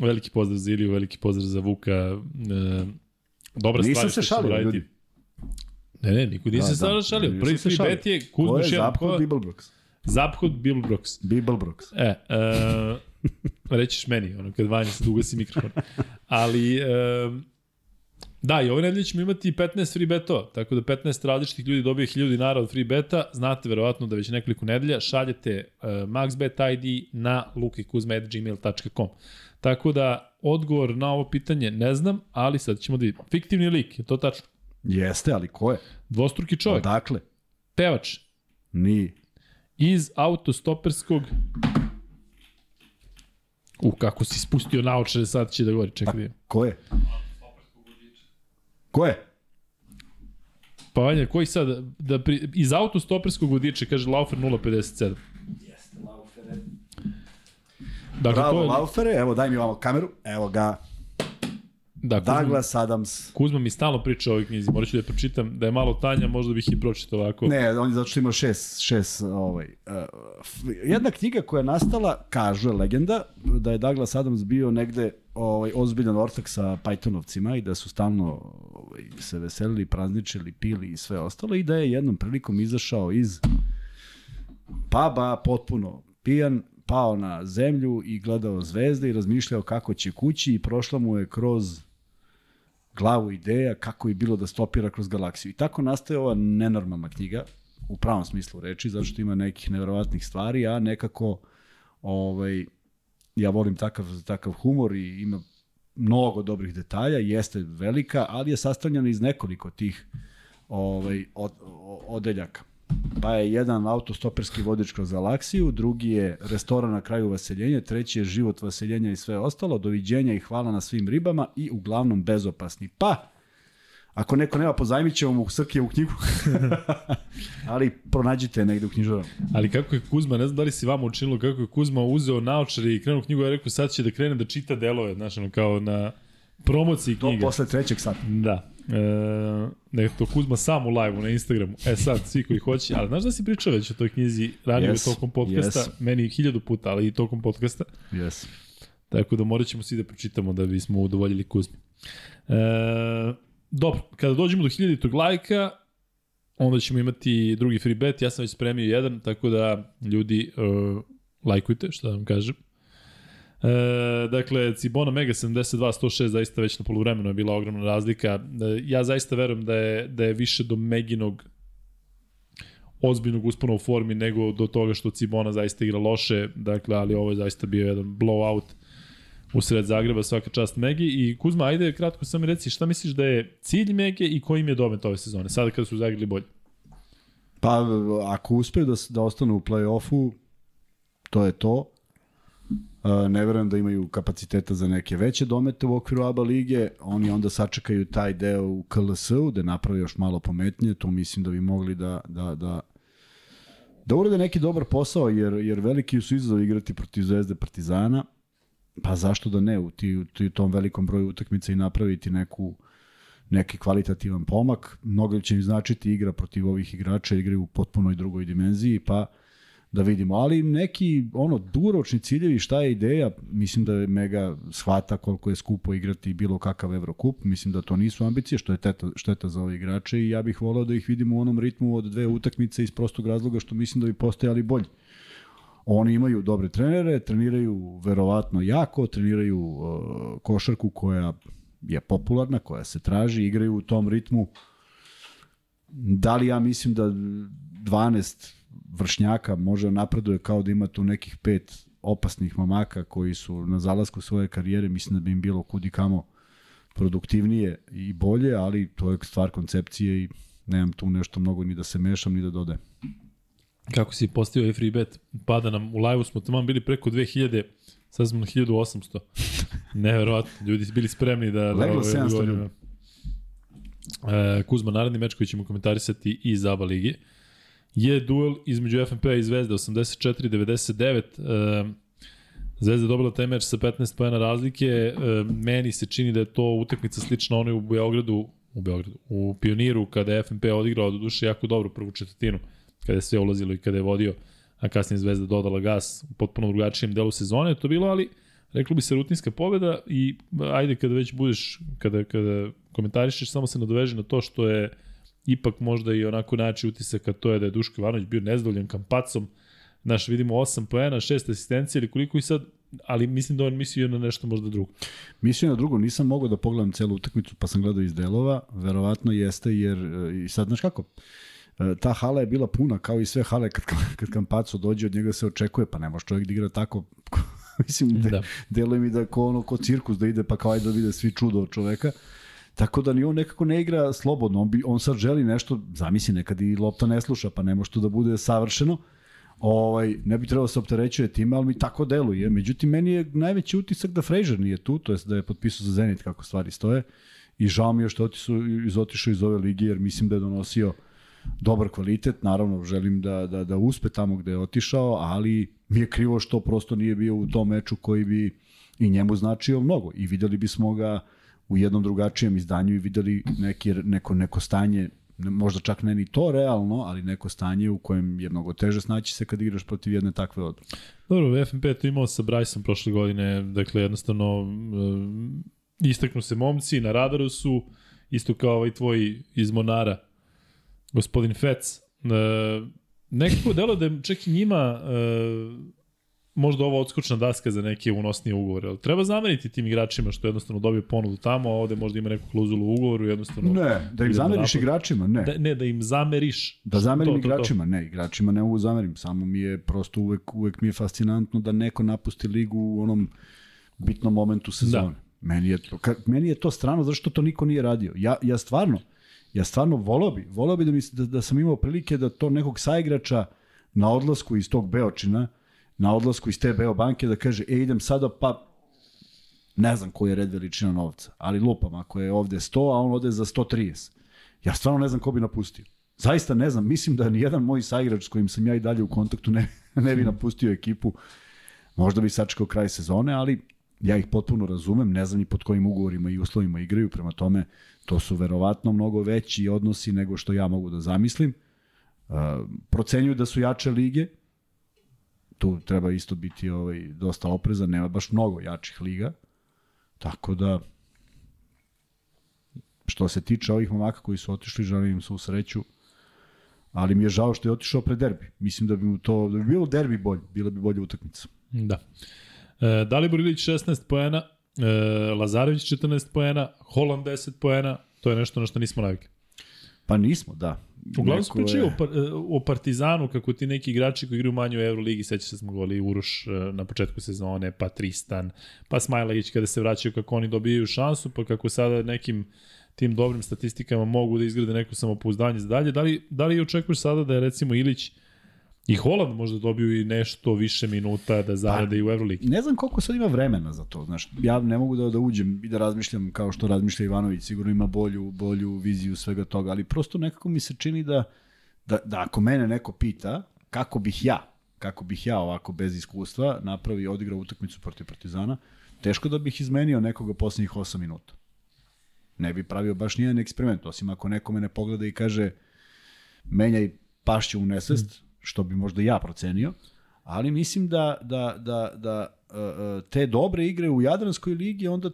veliki pozdrav za Iliju, veliki pozdrav za Vuka. E, dobra Nisam se šalio, ljudi. Ne, ne, niko nije da, se da, šalio. Prvi free bet je Kuzma Ko je Zaphod Bibelbrox? Zaphod Bibelbrox. Bibelbrox. E, e, rećiš meni, ono, kad vanje se ugasi mikrofon. Ali, e, Da, i ove nedelje ćemo imati 15 free betova, tako da 15 različitih ljudi dobije 1000 dinara od free beta. Znate verovatno da već nekoliko nedelja šaljete uh, maxbet ID na lukikuzme.gmail.com. Tako da, odgovor na ovo pitanje ne znam, ali sad ćemo da vidimo. Fiktivni lik, je to tačno? Jeste, ali ko je? Dvostruki čovjek. Odakle? Pevač. Ni. Iz autostoperskog U, kako si spustio naočare, sad će da govori, čekaj. Pa, ko je? Ko je? Pa Vanja, koji sad, da pri, iz autostoperskog vodiča, kaže Laufer 057. Jeste, Laufere. Dakle, Bravo, je... Laufere, evo daj mi vamo kameru, evo ga. Da, Kuzma, Douglas Adams. Kuzma mi stalno priča o ovoj knjizi, morat ću da je pročitam, da je malo tanja, možda bih i pročitao ovako. Ne, on je zato što ima šest, šest ovaj, uh, jedna knjiga koja je nastala, kaže legenda, da je Douglas Adams bio negde ovaj, ozbiljan ortak sa Pythonovcima i da su stalno ovaj, se veselili, prazničili, pili i sve ostalo i da je jednom prilikom izašao iz puba potpuno pijan, pao na zemlju i gledao zvezde i razmišljao kako će kući i prošla mu je kroz glavu ideja kako je bilo da stopira kroz galaksiju. I tako nastaje ova nenormalna knjiga u pravom smislu reči, zato što ima nekih neverovatnih stvari, a nekako ovaj, ja volim takav, takav humor i ima mnogo dobrih detalja, jeste velika, ali je sastavljena iz nekoliko tih ovaj, od, odeljaka. Pa je jedan autostoperski vodič kroz galaksiju, drugi je restoran na kraju vaseljenja, treći je život vaseljenja i sve ostalo, doviđenja i hvala na svim ribama i uglavnom bezopasni. Pa, Ako neko nema, pozajmit ćemo mu u knjigu. Ali pronađite negde u knjižaru. Ali kako je Kuzma, ne znam da li si vama učinilo, kako je Kuzma uzeo naočari i krenuo knjigu, ja rekao sad će da krene da čita delove, znaš, ono, kao na promociji knjige. To posle trećeg sata. Da. E, nek to Kuzma sam u live-u na Instagramu. E sad, svi koji hoće, ali znaš da si pričao već o toj knjizi ranije yes, tokom podcasta, yes. meni hiljadu puta, ali i tokom podcasta. Yes. Tako da morat ćemo svi da pročitamo da bismo udovoljili Kuzmi. E, Dobro, kada dođemo do 1000 lajka, onda ćemo imati drugi free bet. Ja sam već spremio jedan, tako da ljudi uh, lajkujte, što da vam kažem. E, dakle, Cibona Mega 72-106 zaista već na polovremenu je bila ogromna razlika. E, ja zaista verujem da je, da je više do Meginog ozbiljnog uspona u formi nego do toga što Cibona zaista igra loše, dakle, ali ovo je zaista bio jedan blowout u sred Zagreba, svaka čast Megi. I Kuzma, ajde kratko sam reci, šta misliš da je cilj Mege i koji im je domet ove sezone, sada kada su zagrali bolje? Pa, ako uspeju da, da ostanu u play-offu, to je to. Ne verujem da imaju kapaciteta za neke veće domete u okviru ABA lige. Oni onda sačekaju taj deo u KLS-u, da naprave još malo pometnije. To mislim da bi mogli da, da, da da urade neki dobar posao, jer, jer veliki su izazov igrati protiv Zvezde Partizana pa zašto da ne u, ti, u, ti, tom velikom broju utakmica i napraviti neku neki kvalitativan pomak. Mnogo će im značiti igra protiv ovih igrača, igraju u potpunoj drugoj dimenziji, pa da vidimo. Ali neki ono dugoročni ciljevi, šta je ideja, mislim da je mega shvata koliko je skupo igrati bilo kakav Evrokup, mislim da to nisu ambicije, što je teta, šteta za ove igrače i ja bih voleo da ih vidimo u onom ritmu od dve utakmice iz prostog razloga što mislim da bi postojali bolji. Oni imaju dobre trenere, treniraju verovatno jako, treniraju uh, košarku koja je popularna, koja se traži, igraju u tom ritmu. Da li ja mislim da 12 vršnjaka može napreduje kao da ima tu nekih pet opasnih mamaka koji su na zalasku svoje karijere, mislim da bi im bilo kudi kamo produktivnije i bolje, ali to je stvar koncepcije i nemam tu nešto mnogo ni da se mešam ni da dodajem. Kako si postavio free bet, pada nam, u live-u smo tamo bili preko 2000, sad smo na 1800. Neverovatno, ljudi bili spremni da... da Leglo da, 700 ljudi. E, Kuzma, naredni meč koji ćemo komentarisati iz ABA ligi je duel između FNP i Zvezde 84-99. E, Zvezda je dobila taj meč sa 15 pojena razlike. E, meni se čini da je to utakmica slična onoj u Beogradu, u Beogradu, u Pioniru kada je FNP odigrao do duše jako dobro prvu četvrtinu kada je sve ulazilo i kada je vodio, a kasnije Zvezda dodala gas u potpuno drugačijem delu sezone, to bilo, ali reklo bi se rutinska pobeda i ajde kada već budeš, kada, kada komentarišeš, samo se nadoveže na to što je ipak možda i onako naći utisak, a to je da je Duško Ivanović bio nezadovoljan kampacom, Znaš, vidimo 8 poena, 6 asistencija ili koliko i sad, ali mislim da on mislio na nešto možda drugo. Mislio na drugo, nisam mogao da pogledam celu utakmicu, pa sam gledao iz delova, verovatno jeste, jer i sad, znaš kako, E, ta hala je bila puna kao i sve hale kad, kad Kampaco dođe od njega se očekuje, pa ne može čovjek da igra tako mislim da, da. deluje mi da ko ono ko cirkus da ide pa kao ajde da vide svi čudo od čoveka. Tako da ni on nekako ne igra slobodno, on, bi, on sad želi nešto, zamisli nekad i lopta ne sluša, pa ne može to da bude savršeno. Ovaj, ne bi trebalo da se opterećuje time, ali mi tako deluje. Međutim, meni je najveći utisak da Fraser nije tu, to jest da je potpisao za Zenit kako stvari stoje. I žao mi je što je otišao iz ove ligi, jer mislim da je donosio dobar kvalitet, naravno želim da, da, da uspe tamo gde je otišao, ali mi je krivo što prosto nije bio u tom meču koji bi i njemu značio mnogo i videli bismo ga u jednom drugačijem izdanju i videli neki, neko, neko stanje možda čak ne ni to realno, ali neko stanje u kojem je mnogo teže snaći se kad igraš protiv jedne takve odre. Dobro, FNP to imao sa Bryson prošle godine, dakle jednostavno e, istaknu se momci, na radaru su, isto kao ovaj tvoj iz Monara, gospodin Fec, e, nekako delo da je čak i njima e, možda ova odskočna daska za neke unosnije ugovore, ali treba zameriti tim igračima što jednostavno dobiju ponudu tamo, a ovde možda ima neku kluzulu u ugovoru jednostavno... Ne, da im zameriš igračima, ne. Da, ne, da im zameriš. Da zamerim to, to, igračima, to. ne, igračima ne mogu zamerim, samo mi je prosto uvek, uvek mi je fascinantno da neko napusti ligu u onom bitnom momentu sezone. Da. Meni je to, ka, meni je to strano zašto to niko nije radio. Ja, ja stvarno, ja stvarno volao bi, volao bi da, mi, da, da sam imao prilike da to nekog saigrača na odlasku iz tog Beočina, na odlasku iz te Beo banke da kaže, e idem sada pa ne znam koji je red veličina novca, ali lupam, ako je ovde 100, a on ode za 130. Ja stvarno ne znam ko bi napustio. Zaista ne znam, mislim da nijedan moj saigrač s kojim sam ja i dalje u kontaktu ne, ne bi napustio ekipu. Možda bi sačekao kraj sezone, ali ja ih potpuno razumem, ne znam ni pod kojim ugovorima i uslovima igraju, prema tome to su verovatno mnogo veći odnosi nego što ja mogu da zamislim. Uh, procenjuju da su jače lige, tu treba isto biti ovaj, dosta oprezan, nema baš mnogo jačih liga, tako da što se tiče ovih momaka koji su otišli, želim im svu sreću, ali mi je žao što je otišao pre derbi. Mislim da bi mu to, da bi bilo derbi bolje, bila bi bolja utakmica. Da. E, Dalibor Ilić 16 poena, e, Lazarević 14 poena, Holand 10 poena, to je nešto na što nismo navikli. Pa nismo, da. Uglavnom se pričaju je... o, e, o Partizanu, kako ti neki igrači koji igraju manje u Euroligi, seća se smo govorili Uroš e, na početku sezone, pa Tristan, pa Smajlagić kada se vraćaju kako oni dobijaju šansu, pa kako sada nekim tim dobrim statistikama mogu da izgrade neko samopouzdanje za dalje. Da li, da li očekuješ sada da je recimo Ilić I Holand možda dobiju i nešto više minuta da zarade pa, i u Euroligi. Ne znam koliko sad ima vremena za to. Znaš, ja ne mogu da, da uđem i da razmišljam kao što razmišlja Ivanović. Sigurno ima bolju, bolju viziju svega toga, ali prosto nekako mi se čini da, da, da ako mene neko pita kako bih ja, kako bih ja ovako bez iskustva napravi i odigrao utakmicu protiv Partizana, teško da bih izmenio nekoga poslednjih 8 minuta. Ne bi pravio baš nijedan eksperiment, osim ako neko me ne pogleda i kaže menjaj pašću u nesvest, što bi možda ja procenio, ali mislim da, da, da, da e, e, te dobre igre u Jadranskoj ligi onda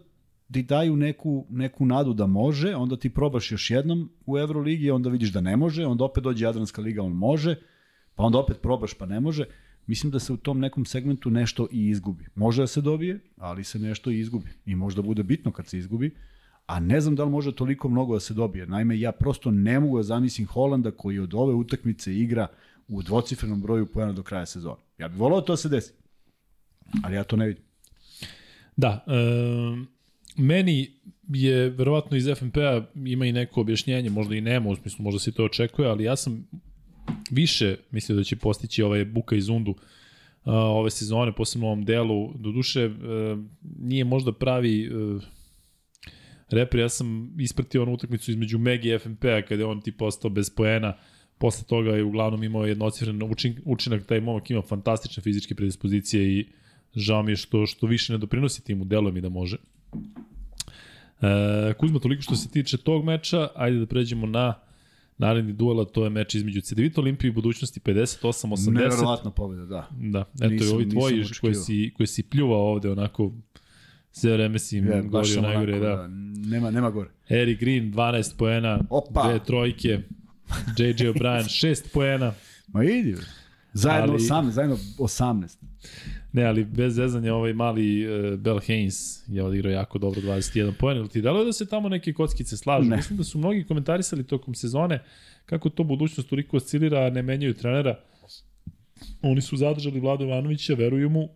ti daju neku, neku nadu da može, onda ti probaš još jednom u Euroligi, onda vidiš da ne može, onda opet dođe Jadranska liga, on može, pa onda opet probaš pa ne može. Mislim da se u tom nekom segmentu nešto i izgubi. Može da se dobije, ali se nešto i izgubi. I možda bude bitno kad se izgubi, a ne znam da li može toliko mnogo da se dobije. Naime, ja prosto ne mogu da zamislim Holanda koji od ove utakmice igra u dvocifrenom broju pojena do kraja sezona. Ja bih volao da to se desi, ali ja to ne vidim. Da, e, meni je verovatno iz FNP-a ima i neko objašnjenje, možda i nema, u smislu možda se to očekuje, ali ja sam više mislio da će postići ovaj Buka iz Undu uh, ove sezone, posebno u ovom delu. Doduše, uh, nije možda pravi uh, repri, ja sam ispratio onu utakmicu između Megi i FNP-a kada je on ti postao bez poena, uh, posle toga je uglavnom imao jednocifren učin, učinak, taj momak ima fantastične fizičke predispozicije i žao mi je što, što više ne doprinosi timu, deluje mi da može. E, Kuzma, toliko što se tiče tog meča, ajde da pređemo na naredni duel, to je meč između CDVita Olimpije i budućnosti 58-80. Neverovatna pobjeda, da. Da, eto nisam, je ovi tvoji koji si, koji si pljuvao ovde onako sve vreme si im ja, govorio najgore, onako, da. da. Nema, nema gore. Eric Green, 12 poena, Opa. dve trojke, JJ O'Brien 6 poena. Ma idi. Zajedno ali, 18, zajedno 18. Ne, ali bez zezanja ovaj mali uh, Bell Haynes je odigrao jako dobro 21 poen. Ili ti dalo da se tamo neke kockice slažu? Ne. Mislim da su mnogi komentarisali tokom sezone kako to budućnost toliko oscilira, a ne menjaju trenera. Oni su zadržali Vlado Ivanovića, veruju mu,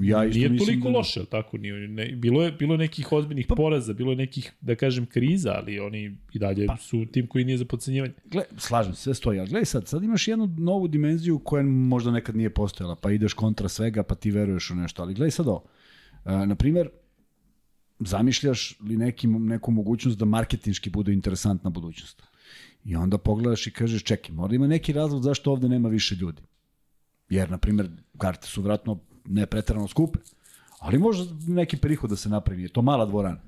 ja isto nije toliko da... loše, tako? Nije, ne, bilo, je, bilo je nekih ozbiljnih pa, poraza, bilo je nekih, da kažem, kriza, ali oni i dalje pa, su tim koji nije za podcenjivanje. Gle, slažem se, sve stoji, ali gledaj sad, sad imaš jednu novu dimenziju koja možda nekad nije postojala, pa ideš kontra svega, pa ti veruješ u nešto, ali gledaj sad ovo. Uh, naprimer, zamišljaš li neki, neku mogućnost da marketinški bude interesantna budućnost? I onda pogledaš i kažeš, čekaj, mora ima neki razlog zašto ovde nema više ljudi. Jer, na primjer, karte su vratno ne pretrano skupe, ali može neki prihod da se napravi, je to mala dvorana.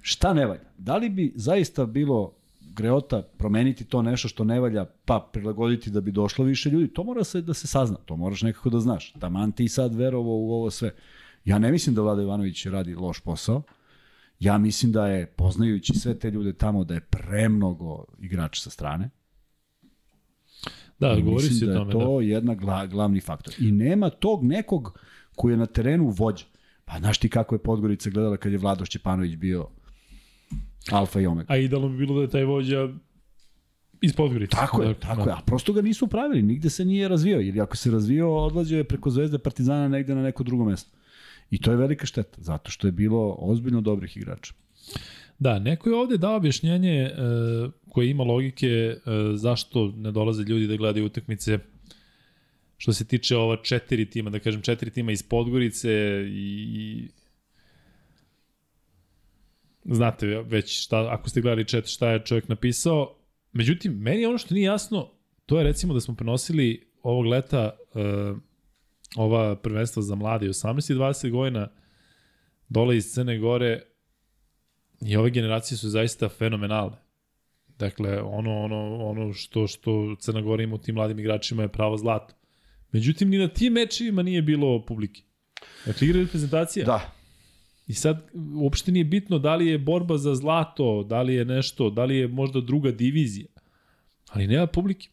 Šta ne valja? Da li bi zaista bilo greota promeniti to nešto što ne valja, pa prilagoditi da bi došlo više ljudi? To mora se da se sazna, to moraš nekako da znaš. Taman ti sad verovo u ovo sve. Ja ne mislim da Vlada Ivanović radi loš posao. Ja mislim da je, poznajući sve te ljude tamo, da je premnogo igrač sa strane Da, I govori se o da je tome, to jedna gla, glavni faktor. I nema tog nekog koji je na terenu vođa. Pa znaš ti kako je Podgorica gledala kad je Vlado Šćepanović bio alfa i omega. A idealno bi bilo da je taj vođa iz Podgorice. Tako je, Dakle, tako da. je. A prosto ga nisu pravili, nigde se nije razvio. Ili ako se razvio, odlazio je preko Zvezde Partizana negde na neko drugo mesto. I to je velika šteta, zato što je bilo ozbiljno dobrih igrača. Da, neko je ovde dao objašnjenje e, koje ima logike e, zašto ne dolaze ljudi da gledaju utakmice što se tiče ova četiri tima, da kažem četiri tima iz Podgorice i znate već šta, ako ste gledali chat šta je čovjek napisao. Međutim, meni ono što nije jasno, to je recimo da smo prenosili ovog leta e, ova prvenstva za mlade 18 i 20 godina dole iz Crne Gore i ove generacije su zaista fenomenalne. Dakle, ono, ono, ono što, što Crna Gora ima u tim mladim igračima je pravo zlato. Međutim, ni na tim mečevima nije bilo publike. Dakle, igra reprezentacija. Da, I sad, uopšte nije bitno da li je borba za zlato, da li je nešto, da li je možda druga divizija. Ali nema publike.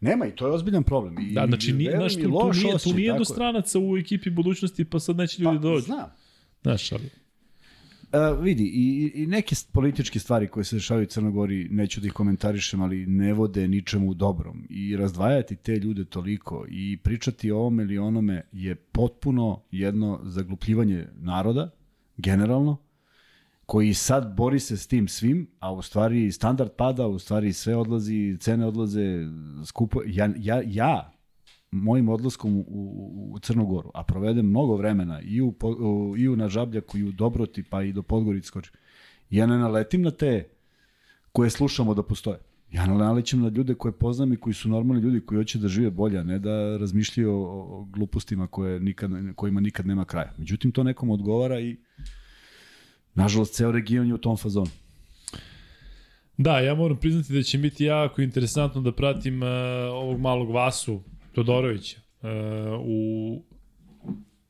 nema i to je ozbiljan problem. I, Da, znači, nije, znaš, tu, tu nije, tu nije je. stranaca u ekipi budućnosti, pa sad neće ljudi Pa, doći. Znam. Znaš, ali... Uh, vidi, i, i neke političke stvari koje se dešavaju u Crnogori, neću da ih komentarišem, ali ne vode ničemu dobrom. I razdvajati te ljude toliko i pričati o ovome ili onome je potpuno jedno zaglupljivanje naroda, generalno, koji sad bori se s tim svim, a u stvari standard pada, u stvari sve odlazi, cene odlaze, skupo. Ja, ja, ja mojim odlaskom u, u, u Crnogoru, a provedem mnogo vremena i u, u, i u na Žabljaku i u Dobroti, pa i do Podgorice skoči. Ja ne naletim na te koje slušamo da postoje. Ja nalećem na ljude koje poznam i koji su normalni ljudi koji hoće da žive bolje, a ne da razmišljaju o, o glupostima koje nikad, kojima nikad nema kraja. Međutim, to nekom odgovara i nažalost, ceo region je u tom fazonu. Da, ja moram priznati da će biti jako interesantno da pratim uh, ovog malog Vasu Todorovića uh, u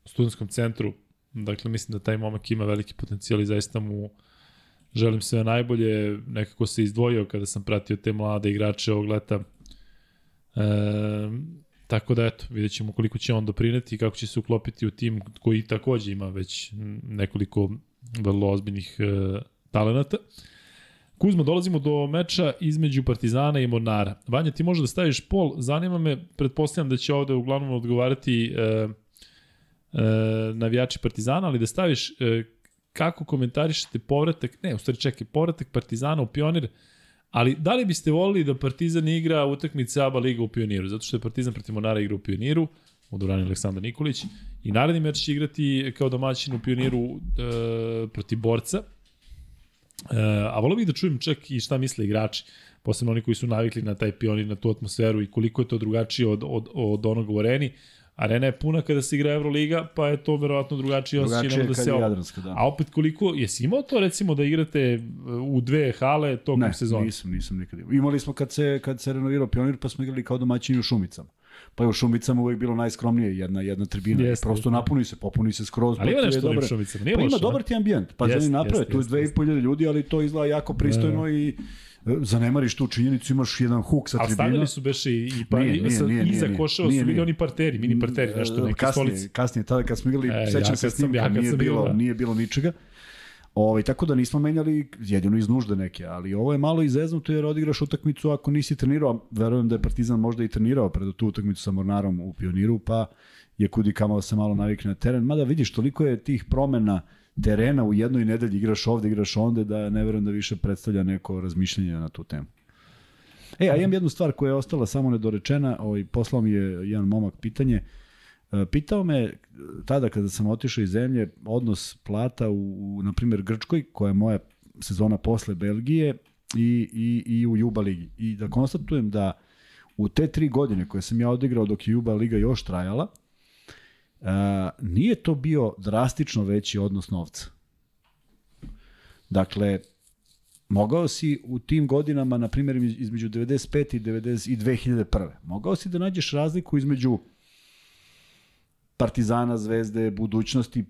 studentskom centru. Dakle, mislim da taj momak ima veliki potencijal i zaista mu želim sve najbolje. Nekako se izdvojio kada sam pratio te mlade igrače ovog leta. E, tako da, eto, vidjet ćemo koliko će on doprineti i kako će se uklopiti u tim koji takođe ima već nekoliko vrlo ozbiljnih e, talenata. Kuzma, dolazimo do meča između Partizana i Mornara. Vanja, ti možeš da staviš pol, zanima me, pretpostavljam da će ovde uglavnom odgovarati e, e, navijači Partizana, ali da staviš e, kako komentarišete povratak, ne, u stvari čekaj, povratak Partizana u Pionir, ali da li biste volili da Partizan igra utakmice ABA Liga u Pioniru, zato što je Partizan protiv Mornara igra u Pioniru, u Durani Aleksandar Nikolić, i naredni meč će igrati kao domaćin u Pioniru e, protiv Borca, E, a volio bih da čujem čak i šta misle igrači, posebno oni koji su navikli na taj pionir, na tu atmosferu i koliko je to drugačije od, od, od onog u areni. Arena je puna kada se igra Euroliga, pa je to verovatno drugačije Drugačije da se. Jadranska, da. A opet koliko, jesi imao to recimo da igrate u dve hale tokom Ne, sezone? nisam, nisam nikad imao. Imali smo kad se, kad se renovirao Pionir, pa smo igrali kao domaćini u Šumicama. Pa je u Šumicama uvek bilo najskromnije, jedna, jedna tribina. Jeste, Prosto napuni se, popuni se skroz. Ali ima nešto u ovim šumicama, nije Pa ima ne? dobar ti ambijent. Pa jeste, naprave, jeste, tu je jeste, dve i pol hiljade ljudi, ali to izgleda jako pristojno i e, zanemariš tu činjenicu, imaš jedan huk sa A tribina. stavili su beše i, i pa, Nije, nije, nije, iza koševa su bili oni parteri, mini parteri, nešto, neke kasnije, stolice. Kasnije, tada kad smo igrali, E, e, ja sećam kad se snimka, ja nije, bilo, da. nije bilo ničega. Ovaj, tako da nismo menjali jedino iz nužde neke, ali ovo je malo izeznuto jer odigraš utakmicu ako nisi trenirao, verujem da je Partizan možda i trenirao pred tu utakmicu sa Mornarom u Pioniru, pa je kudi kamo da se malo navikne na teren. Mada vidiš, toliko je tih promena terena u jednoj nedelji, igraš ovde, igraš onde, da ne verujem da više predstavlja neko razmišljanje na tu temu. E, a imam jednu stvar koja je ostala samo nedorečena, ovaj, poslao mi je jedan momak pitanje, E, Pitao me e, tada kada sam otišao iz zemlje odnos plata u, u na primjer Grčkoj, koja je moja sezona posle Belgije i, i, i u Juba ligi. I da konstatujem da u te tri godine koje sam ja odigrao dok je Juba liga još trajala, a, nije to bio drastično veći odnos novca. Dakle, mogao si u tim godinama, na primjer između 95 i, 90, i 2001. Mogao si da nađeš razliku između Partizana, Zvezde, budućnosti,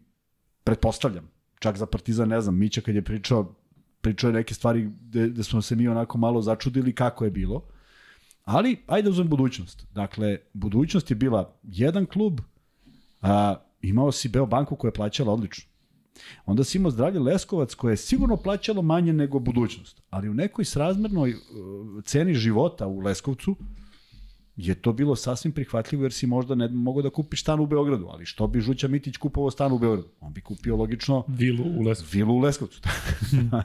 pretpostavljam. Čak za Partizan, ne znam, Mića kad je pričao, pričao je neke stvari gde, gde smo se mi onako malo začudili kako je bilo. Ali, ajde uzmem budućnost. Dakle, budućnost je bila jedan klub, a, imao si Beobanku koja je plaćala odlično. Onda si imao zdravlje Leskovac koje je sigurno plaćalo manje nego budućnost. Ali u nekoj srazmernoj uh, ceni života u Leskovcu je to bilo sasvim prihvatljivo jer si možda ne mogao da kupiš stan u Beogradu, ali što bi Žuća Mitić kupovao stan u Beogradu? On bi kupio logično Vilu u Leskovcu. Vilu u Leskovcu.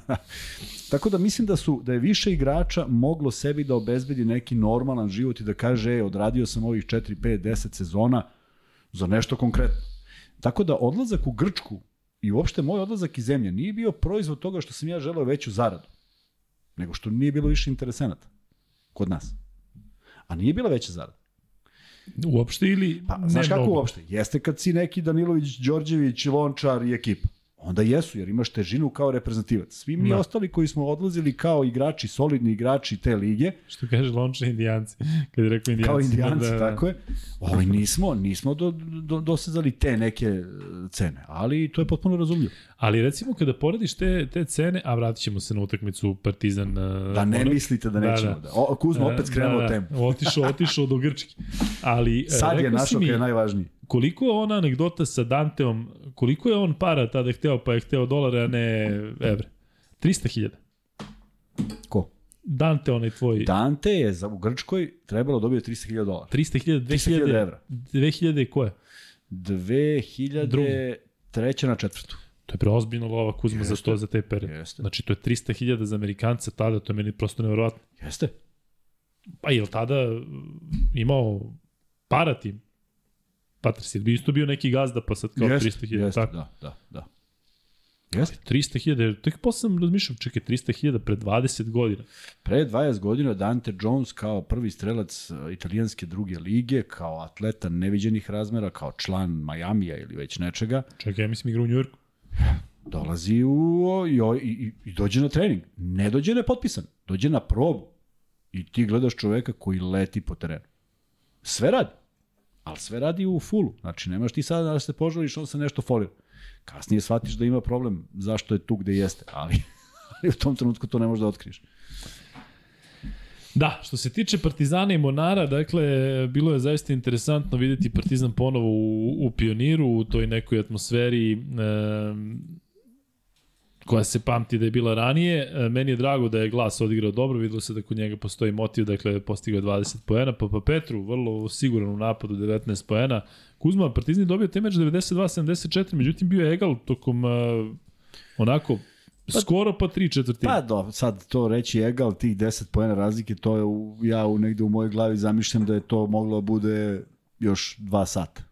Tako da mislim da su da je više igrača moglo sebi da obezbedi neki normalan život i da kaže, e, odradio sam ovih 4, 5, 10 sezona za nešto konkretno. Tako da odlazak u Grčku i uopšte moj odlazak iz zemlje nije bio proizvod toga što sam ja želeo veću zaradu, nego što nije bilo više interesenata kod nas. A nije bila veća zarada. Uopšte ili Pa, ne znaš kako mnogo? uopšte? Jeste kad si neki Danilović, Đorđević, Lončar i ekipa. Onda jesu, jer imaš težinu kao reprezentativac. Svi mi Da. ostali koji smo odlazili kao igrači, solidni igrači te lige, Što kaže Lonča indijanci. Kad je rekao indijanci. kao indijanci, da, da. tako je. Ovaj nismo, nismo do, do, dosezali te neke e, cene, ali to je potpuno razumljivo. Ali recimo kada porediš te, te cene, a vratit ćemo se na utakmicu Partizan. Da ne mislite da nećemo da. O, Kuzma opet skrenuo da, da, temu. Otišao, otišao do Grčke. Ali e, Sad je našao mi, je najvažniji. Koliko je ona anegdota sa Danteom, koliko je on para tada hteo, pa je hteo dolare, a ne evre? 300.000. Ko? Dante, onaj tvoj. Dante je za, u Grčkoj trebalo da dobije 300.000 dolara. 300.000, 300.000 2000 evra. 2000 i koje? 2003. na četvrtu. To je preozbiljno lova Kuzma za Jeste. to za te period. Jeste. Znači, to je 300.000 za Amerikanca tada, to je meni prosto nevjerovatno. Jeste. Pa je li tada imao para tim? Patris, je bi isto bio neki gazda, pa sad kao 300.000, jeste, tako? da, da, da. Jeste. 300.000, tek posle sam razmišljao, čekaj, 300.000 pre 20 godina. Pre 20 godina Dante Jones kao prvi strelac e, italijanske druge lige, kao atleta neviđenih razmera, kao član Majamija ili već nečega, Čekaj, ja mislim igra u Njujorku. dolazi u, i, i, i dođe na trening. Ne dođe nepotpisan, dođe na probu. I ti gledaš čoveka koji leti po terenu. Sve radi. Ali sve radi u fulu. Znači, nemaš ti sada da se požališ, on se nešto folira. Kasnije shvatiš da ima problem zašto je tu gde jeste, ali, ali u tom trenutku to ne možeš da otkriješ. Da, što se tiče Partizana i Monara, dakle, bilo je zaista interesantno videti Partizan ponovo u, u pioniru, u toj nekoj atmosferi e, koja se pamti da je bila ranije. E, meni je drago da je glas odigrao dobro, videlo se da kod njega postoji motiv, dakle, postigao je 20 poena, pa pa Petru, vrlo siguran u napadu, 19 poena. Kuzma, Partizan je dobio te meč 92-74, međutim bio je egal tokom e, onako skoro pa tri četvrtine. Pa do, sad to reći egal, tih 10 pojena razlike, to je u, ja u, negde u mojoj glavi zamišljam da je to moglo da bude još dva sata.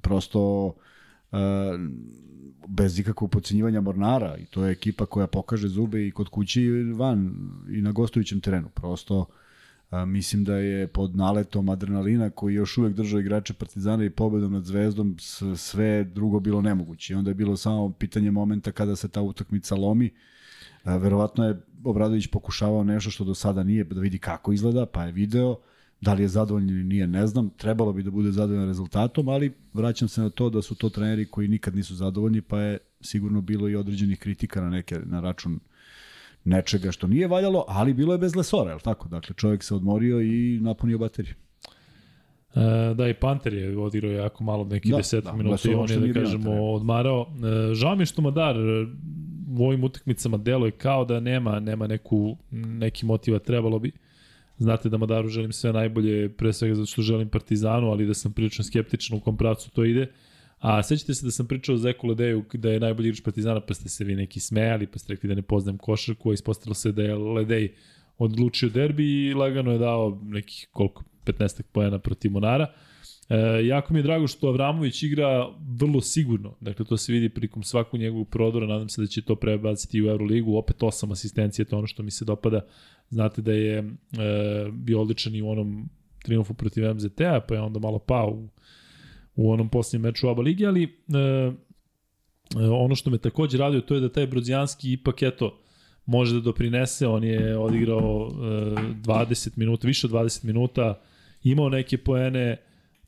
Prosto uh, bez ikakvog pocenjivanja Mornara i to je ekipa koja pokaže zube i kod kući i van i na gostujućem terenu. Prosto a, mislim da je pod naletom adrenalina koji još uvek držao igrače Partizana i pobedom nad Zvezdom sve drugo bilo nemoguće. I onda je bilo samo pitanje momenta kada se ta utakmica lomi. A, verovatno je Obradović pokušavao nešto što do sada nije, da vidi kako izgleda, pa je video. Da li je zadovoljan ili nije, ne znam. Trebalo bi da bude zadovoljan rezultatom, ali vraćam se na to da su to treneri koji nikad nisu zadovoljni, pa je sigurno bilo i određenih kritika na neke na račun nečega što nije valjalo, ali bilo je bez lesora, je li tako? Dakle, čovjek se odmorio i napunio bateriju. E, da, i Panter je odigrao jako malo, neki Da, 10 da, minuta i on je, da na kažemo, odmarao. E, žao mi je što Madar e, u ovim utakmicama deluje kao da nema nema neku, neki motiva, trebalo bi. Znate da Madaru želim sve najbolje, pre svega zato što želim Partizanu, ali da sam prilično skeptičan u kom pravcu to ide. A sećate se da sam pričao o Zeku Ledeju da je najbolji igrač Partizana, pa ste se vi neki smejali, pa ste rekli da ne poznajem košarku, a ispostavilo se da je Ledej odlučio derbi i lagano je dao nekih koliko 15 poena protiv Monara. E, jako mi je drago što Avramović igra vrlo sigurno. Dakle, to se vidi prilikom svakog njegovog prodora. Nadam se da će to prebaciti u Euroligu. Opet osam asistencije, to je ono što mi se dopada. Znate da je e, bio odličan i u onom triumfu protiv MZT-a, pa je onda malo pao u, u onom posljednjem meču ABA ligi, ali e, e, ono što me takođe radio to je da taj Brodzijanski ipak eto može da doprinese, on je odigrao e, 20 minuta, više od 20 minuta, imao neke poene,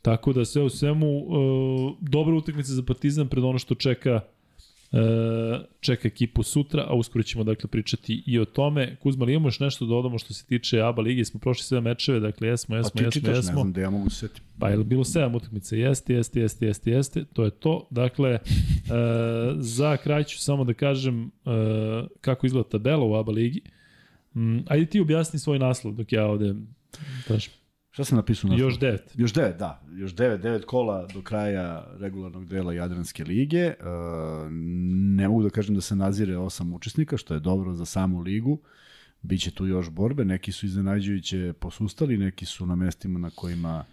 tako da sve u svemu e, dobra utakmica za Partizan pred ono što čeka čeka ekipu sutra, a uskoro ćemo dakle pričati i o tome. Kuzma, li imamo još nešto da dodamo što se tiče ABA lige? Smo prošli sve mečeve, dakle jesmo, jesmo, A ti jesmo, čitaš, jesmo. ne znam da ja mogu setiti. Pa je bilo 7 utakmica? Jeste, jeste, jeste, jeste, jeste. To je to. Dakle, e, za kraj ću samo da kažem e, kako izgleda tabela u ABA ligi. Mm, ajde ti objasni svoj naslov dok ja ovde tražim. Šta sam napisao? na Još devet. Još devet, da. Još devet, devet kola do kraja regularnog dela Jadranske lige. E, ne mogu da kažem da se nazire osam učesnika, što je dobro za samu ligu. Biće tu još borbe, neki su iznenađujuće posustali, neki su na mestima na kojima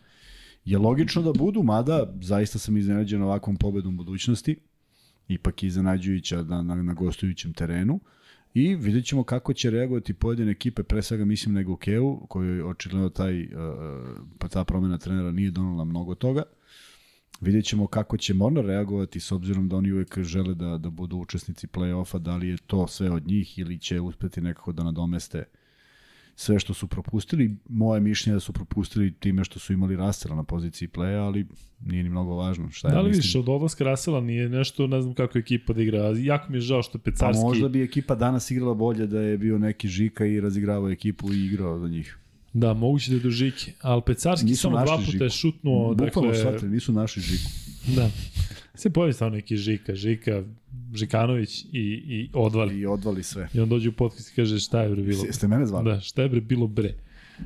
je logično da budu, mada zaista sam iznenađen ovakvom pobedom budućnosti, ipak je iznenađujuća na, na, na gostujućem terenu. I vidjet ćemo kako će reagovati pojedine ekipe, pre svega mislim na Gokeu, kojoj očigledno taj, uh, pa ta promena trenera nije donala mnogo toga. Vidjet ćemo kako će Mornar reagovati s obzirom da oni uvek žele da, da budu učesnici play-offa, da li je to sve od njih ili će uspeti nekako da nadomeste sve što su propustili. Moje mišljenje je da su propustili time što su imali Rastela na poziciji playa, ali nije ni mnogo važno. Šta Da ja li mislim? vidiš, od odlaska Rasela nije nešto, ne znam kako ekipa da igra. Jako mi je žao što je Pa Pecarski... možda bi ekipa danas igrala bolje da je bio neki Žika i razigravao ekipu i igrao za njih. Da, moguće da je do Žike. Ali Pecarski Nisu samo dva našli puta je Žiku. šutnuo. Bukvalno dakle, shvatili, nisu naši Žiku. Da. Se pojavi stvarno neki Žika, Žika, Žikanović i, i odvali. I odvali sve. I on dođe u podcast i kaže šta je bre bilo. Jeste mene zvali? Da, šta je bre bilo bre. Uh,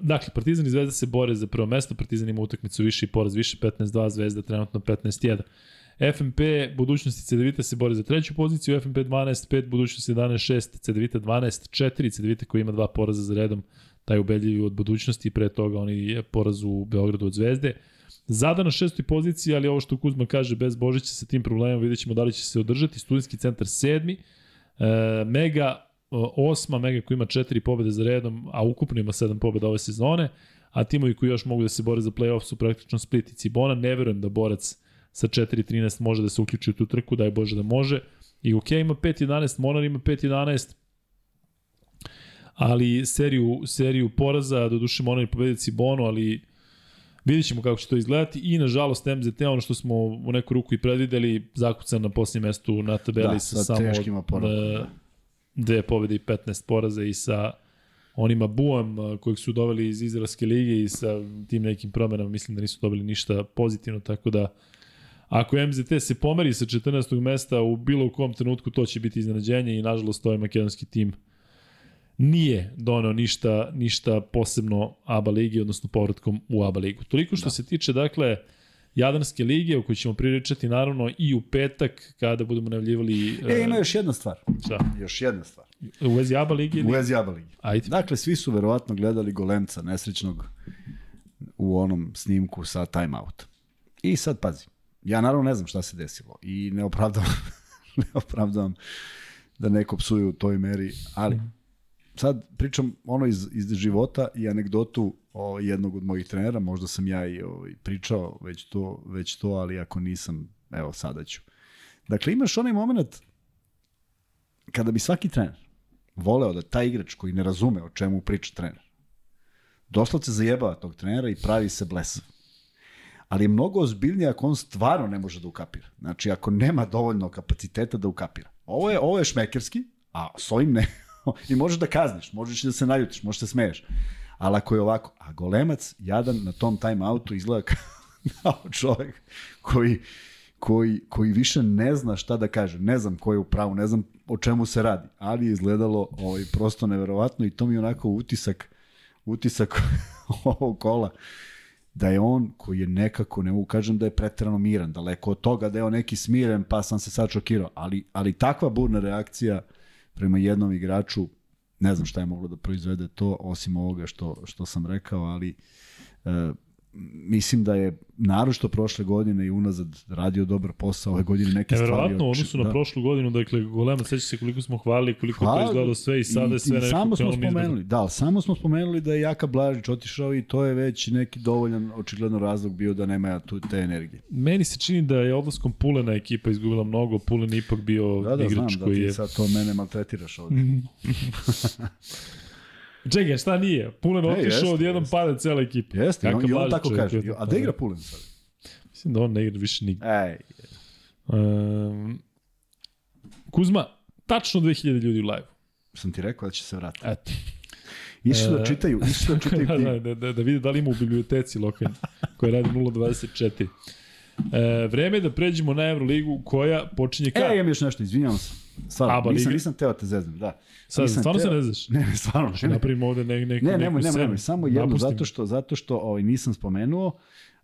dakle, Partizan i Zvezda se bore za prvo mesto, Partizan ima utakmicu više i poraz više, 15-2, Zvezda trenutno 15-1. FNP, budućnosti Cedevita se bore za treću poziciju, FNP 12-5, budućnosti 11-6, Cedevita 12-4, Cedevita koji ima dva poraza za redom, taj ubedljivi od budućnosti, pre toga oni je poraz u Beogradu od Zvezde. Zada na šestoj poziciji, ali ovo što Kuzma kaže, bez Božića sa tim problemom, vidjet ćemo da li će se održati. Studijski centar sedmi, e, Mega o, osma, Mega koji ima četiri pobede za redom, a ukupno ima sedam pobeda ove sezone, a timovi koji još mogu da se bore za play-off su praktično Split i Cibona. Ne verujem da borac sa 4-13 može da se uključi u tu trku, daj Bože da može. I UK ima 5-11, Monar ima 5-11, ali seriju, seriju poraza, do duše Monar je pobedio Cibonu, ali vidjet ćemo kako će to izgledati i nažalost MZT, ono što smo u neku ruku i predvideli, zakucan na posljednjem mestu na tabeli Da, sa, sa samo teškim oporavkom, e, da. dve pobede i 15 poraza i sa onima Buam e, kojeg su doveli iz Izraelske lige i sa tim nekim promenama mislim da nisu dobili ništa pozitivno, tako da ako MZT se pomeri sa 14. mesta u bilo kom trenutku to će biti iznenađenje i nažalost ovaj makedonski tim nije donao ništa, ništa posebno ABA ligi, odnosno povratkom u ABA ligu. Toliko što da. se tiče, dakle, Jadranske lige, o kojoj ćemo pričati naravno i u petak, kada budemo najavljivali... E, ima još jedna stvar. Šta? Još jedna stvar. U vezi ABA ligi? U vezi ABA ligi. Ajde. Dakle, svi su verovatno gledali Golemca nesrećnog u onom snimku sa time out. I sad pazi, ja naravno ne znam šta se desilo i ne opravdavam, ne opravdavam da neko psuje u toj meri, ali sad pričam ono iz, iz života i anegdotu o jednog od mojih trenera, možda sam ja i ovaj, pričao već to, već to, ali ako nisam, evo sada ću. Dakle, imaš onaj moment kada bi svaki trener voleo da taj igrač koji ne razume o čemu priča trener, doslovce zajebava tog trenera i pravi se blesav. Ali je mnogo ozbiljnije ako on stvarno ne može da ukapira. Znači, ako nema dovoljno kapaciteta da ukapira. Ovo je, ovo je šmekerski, a s ovim ne. I možeš da kazniš, možeš da se naljutiš, možeš da smeješ. Ali ako je ovako, a golemac jadan na tom time outu izgleda kao čovek koji, koji, koji više ne zna šta da kaže. Ne znam ko je u pravu, ne znam o čemu se radi, ali je izgledalo ovaj, prosto neverovatno i to mi je onako utisak, utisak ovog kola da je on koji je nekako, ne mogu kažem da je pretrano miran, daleko od toga da je on neki smiren pa sam se sad šokirao, ali, ali takva burna reakcija prema jednom igraču, ne znam šta je moglo da proizvede to, osim ovoga što, što sam rekao, ali e, mislim da je naročito prošle godine i unazad radio dobar posao, ove godine neke stvari... Neverovatno, u odnosu na da. prošlu godinu, dakle, Golema, seća se koliko smo hvalili, koliko Hvala. to izgledalo sve i sada je sve nekako samo smo spomenuli, da, samo smo spomenuli da je Jaka Blažić otišao i to je već neki dovoljan očigledno razlog bio da nema tu te energije. Meni se čini da je odlaskom Pulena ekipa izgubila mnogo, Pulen ipak bio Da, da, znam igrač da koji ti je... sad to mene maltretiraš ovde. Čekaj, šta nije? Pulen Ne, otišao jeste, jednom jeste. pada cela ekipa. Jeste, i on, i on tako kaže. A da igra Pulen sad? Mislim da on ne igra više nigde. Ej, Um, Kuzma, tačno 2000 ljudi u live. Sam ti rekao da će se vratiti. Eto. Išli da čitaju, išli da čitaju da, knjigu. da, da, da, da vidi da li ima u biblioteci lokalni koja radi 024. E, vreme je da pređemo na Euroligu koja počinje E, kada? imam još nešto, izvinjavam se. Stvarno, Aba nisam, nisam teo te zeznem, da. Sad, nisam stvarno se teo- ne znaš? Ne, ne, stvarno. Ne, ne, Napravimo ovde ne, neku, ne, neku nemoj, nemoj, nemoj, samo jedno, Napustim. zato što, zato što ovaj, nisam spomenuo,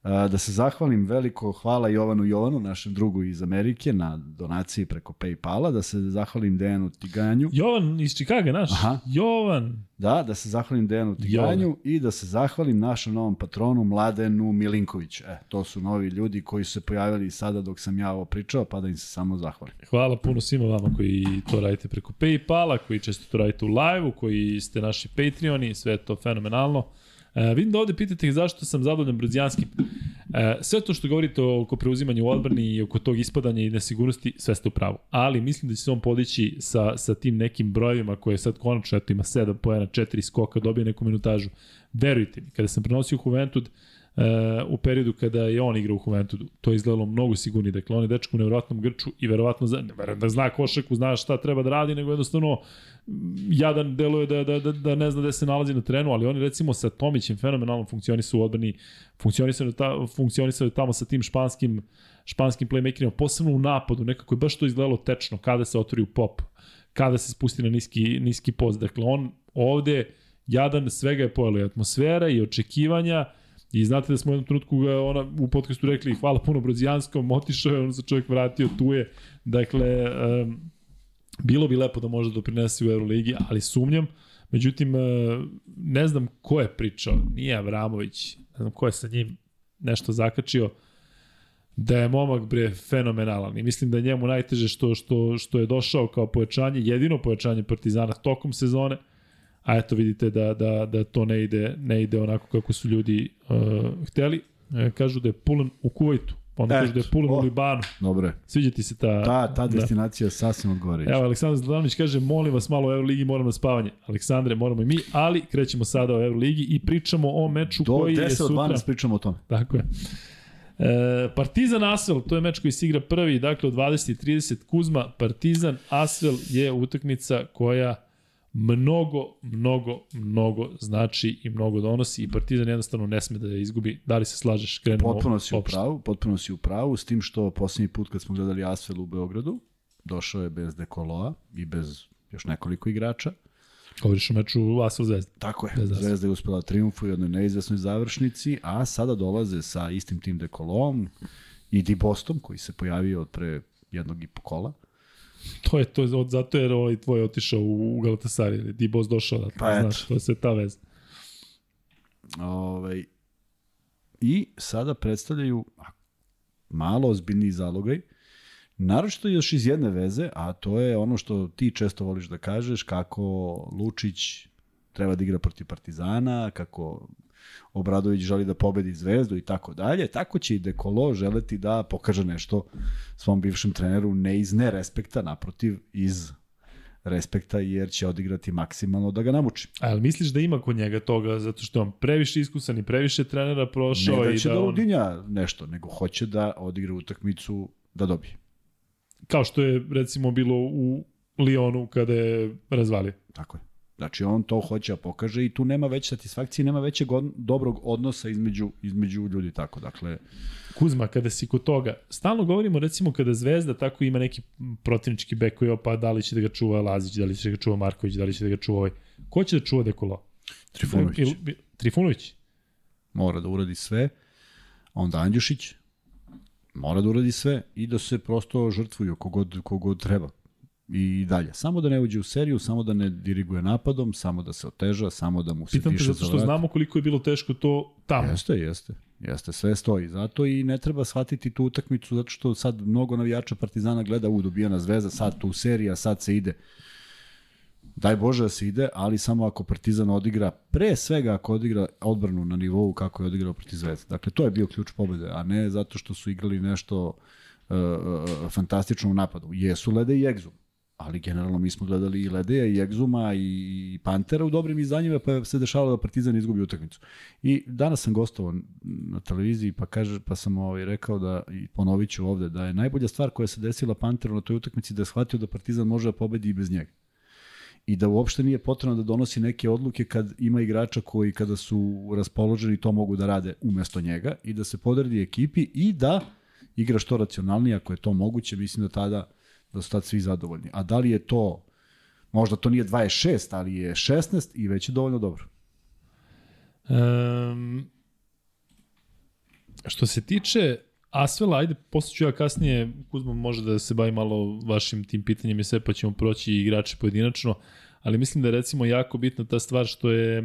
da se zahvalim veliko hvala Jovanu Jovanu, našem drugu iz Amerike, na donaciji preko Paypala, da se zahvalim Dejanu Tiganju, Jovan iz Čikaga, naš? Aha. Jovan. da, da se zahvalim Dejanu Tiganju i da se zahvalim našem novom patronu Mladenu Milinkoviću. E, to su novi ljudi koji su se pojavili sada dok sam ja ovo pričao, pa da im se samo zahvalim. Hvala puno svima vama koji to radite preko Paypala, koji često to radite u live-u, koji ste naši Patreoni, sve je to fenomenalno. E, vidim da ovde pitate zašto sam zadovoljan Brzijanskim. E, sve to što govorite oko preuzimanju u odbrani i oko tog ispadanja i nesigurnosti, sve ste u pravu. Ali mislim da će se on podići sa, sa tim nekim brojevima koje sad konačno eto, ima 7 pojena, 4 skoka, dobije neku minutažu. Verujte mi, kada sam prenosio Juventud, Uh, u periodu kada je on igrao u Juventudu. To je izgledalo mnogo sigurnije. Dakle, on je dečko u nevjerojatnom grču i verovatno zna, da zna košaku, zna šta treba da radi, nego jednostavno jadan deluje da, da, da, da ne zna gde se nalazi na terenu, ali oni recimo sa Tomićem fenomenalno funkcionisu u odbrani, funkcionisaju, ta, funkcionisaju tamo sa tim španskim, španskim playmakerima, posebno u napadu, nekako je baš to izgledalo tečno, kada se otvori u pop, kada se spusti na niski, niski post. Dakle, on ovde, jadan, svega je pojelo i atmosfera i očekivanja, I znate da smo u jednom trenutku ga ona, u podcastu rekli hvala puno Brozijanskom, otišao je, on se čovjek vratio, tu je. Dakle, um, bilo bi lepo da može doprinese u Euroligi, ali sumnjam. Međutim, uh, ne znam ko je pričao, nije Avramović, ne znam ko je sa njim nešto zakačio, da je momak bre fenomenalan i mislim da je njemu najteže što, što, što je došao kao pojačanje, jedino pojačanje Partizana tokom sezone, a eto vidite da, da, da to ne ide, ne ide onako kako su ljudi uh, hteli. E, kažu da je pulen u Kuvajtu, pa onda Eto, kažu da je pulen u. Libanu. Dobro je. Sviđa ti se ta... Ta, ta da. destinacija sasvim odgovarajuća. Evo, Aleksandar Zdravnić kaže, molim vas malo o Euroligi, moram na spavanje. Aleksandre, moramo i mi, ali krećemo sada o Euroligi i pričamo o meču Do koji je 10 od sutra. 12 pričamo o tome. Tako je. E, Partizan Asvel, to je meč koji se igra prvi, dakle od 20.30 Kuzma, Partizan Asvel je utakmica koja mnogo, mnogo, mnogo znači i mnogo donosi i Partizan jednostavno ne sme da je izgubi. Da li se slažeš? Krenemo Potpuno si u pravu, potpuno si u pravu, s tim što poslednji put kad smo gledali Asvel u Beogradu, došao je bez Dekoloa i bez još nekoliko igrača. Govoriš o meču Asvel Zvezda. Tako je. Asvel. Zvezda je uspela triumfu u jednoj neizvesnoj završnici, a sada dolaze sa istim tim Dekolom i Dibostom, koji se pojavio od pre jednog i po kola. To je to, od, zato je ovaj tvoj otišao u Galatasaray, ili Dibos došao, da, Pa znaš, to je sve ta veza. Ovaj, I sada predstavljaju malo ozbiljniji zalogaj, naročito još iz jedne veze, a to je ono što ti često voliš da kažeš, kako Lučić treba da igra protiv Partizana, kako Obradović želi da pobedi Zvezdu i tako dalje, tako će i Dekolo želeti da pokaže nešto svom bivšem treneru ne iz nerespekta, naprotiv iz respekta jer će odigrati maksimalno da ga namuči. A jel misliš da ima kod njega toga, zato što on previše iskusan i previše trenera prošao Ne da i će da, da, on, udinja nešto, nego hoće da odigra utakmicu da dobije. kao što je recimo bilo u Lionu kada je razvalio. Tako je. Znači on to hoće da pokaže i tu nema veće satisfakcije, nema većeg od, dobrog odnosa između, između ljudi tako. Dakle, Kuzma, kada si kod toga, stalno govorimo recimo kada Zvezda tako ima neki protivnički bek koji je pa da li će da ga čuva Lazić, da li će da ga čuva Marković, da li će da ga čuva ovaj. Ko će da čuva Dekolo? Trifunović Il- Trifunović? mora da uradi sve, onda Andjušić mora da uradi sve i da se prosto žrtvuju kogod, kogod treba i dalje. Samo da ne uđe u seriju, samo da ne diriguje napadom, samo da se oteža, samo da mu se Pitam te piše zato za što vrat. znamo koliko je bilo teško to tamo. Jeste, jeste. Jeste, sve stoji. Zato i ne treba shvatiti tu utakmicu, zato što sad mnogo navijača Partizana gleda, u dobijena zvezda, sad tu serija, sad se ide. Daj Bože da se ide, ali samo ako Partizan odigra, pre svega ako odigra odbranu na nivou kako je odigrao protiv Zvezde. Dakle, to je bio ključ pobede, a ne zato što su igrali nešto uh, fantastično u napadu. Jesu Lede i Egzum. Ali generalno mi smo gledali i Ledeja i Egzuma i Pantera u dobrim izdanjima, pa se dešavalo da Partizan izgubi utakmicu. I danas sam gostovao na televiziji, pa kaže, pa sam ovaj rekao da i ponovit ću ovde da je najbolja stvar koja se desila Panteru na toj utakmici da je shvatio da Partizan može da pobedi i bez njega i da uopšte nije potrebno da donosi neke odluke kad ima igrača koji kada su raspoloženi to mogu da rade umesto njega i da se podredi ekipi i da igra što racionalnije ako je to moguće, mislim da tada da su tad svi zadovoljni. A da li je to, možda to nije 26, ali je 16 i već je dovoljno dobro. Um, što se tiče Asvela, ajde, posle ću ja kasnije, Kuzma može da se bavi malo vašim tim pitanjem i sve, pa ćemo proći igrače pojedinačno, ali mislim da je recimo jako bitna ta stvar što je e,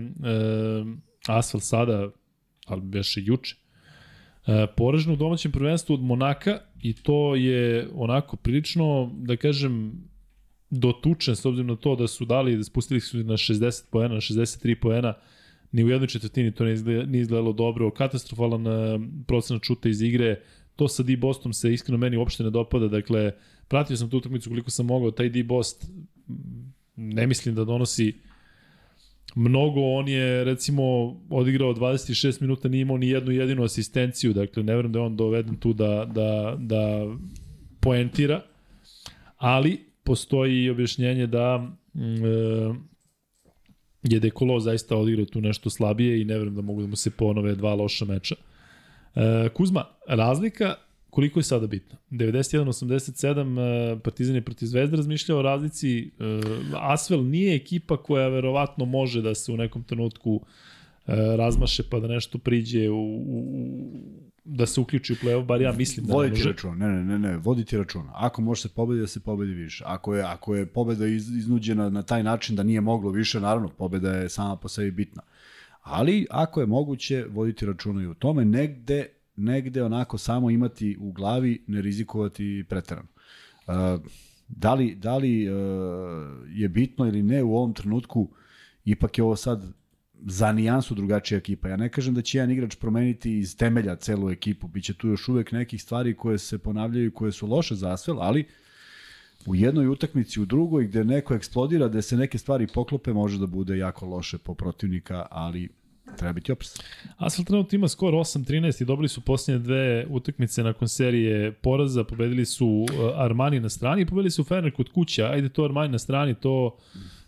Asfel sada, ali beše juče, e, poražen u domaćem prvenstvu od Monaka i to je onako prilično, da kažem, dotučen s obzirom na to da su dali, da spustili su na 60 poena, na 63 poena, ni u jednoj četvrtini to nije izgledalo, nije izgledalo dobro, katastrofalan uh, procenat šuta iz igre, to sa D Bostom se iskreno meni uopšte ne dopada, dakle, pratio sam tu utakmicu koliko sam mogao, taj D Bost ne mislim da donosi mnogo, on je recimo odigrao 26 minuta, nije imao ni jednu jedinu asistenciju, dakle ne verujem da je on doveden tu da, da, da poentira, ali postoji objašnjenje da e, je Dekolo zaista odigrao tu nešto slabije i ne verujem da mogu da mu se ponove dva loša meča. E, Kuzma, razlika koliko je sada bitna? 91-87 e, Partizan je protiv Zvezde razmišljao o razlici. E, Asvel nije ekipa koja verovatno može da se u nekom trenutku e, razmaše pa da nešto priđe u, u, da se uključi u play-off, bar ja mislim da voditi ne može. računa, ne, ne, ne, ne, voditi računa. Ako može se pobedi, da se pobedi više. Ako je, ako je pobeda iz, iznuđena na taj način da nije moglo više, naravno, pobeda je sama po sebi bitna. Ali, ako je moguće, voditi računa i u tome, negde, negde onako samo imati u glavi, ne rizikovati preterano. Da li, da li uh, je bitno ili ne u ovom trenutku, ipak je ovo sad za nijansu drugačija ekipa. Ja ne kažem da će jedan igrač promeniti iz temelja celu ekipu. Biće tu još uvek nekih stvari koje se ponavljaju koje su loše za Asvel, ali u jednoj utakmici, u drugoj, gde neko eksplodira, gde se neke stvari poklope, može da bude jako loše po protivnika, ali treba biti opresan. Asfalt trenutno ima skor 8-13 i dobili su posljednje dve utakmice nakon serije poraza. Pobedili su uh, Armani na strani i pobedili su Fener kod kuća. Ajde to Armani na strani, to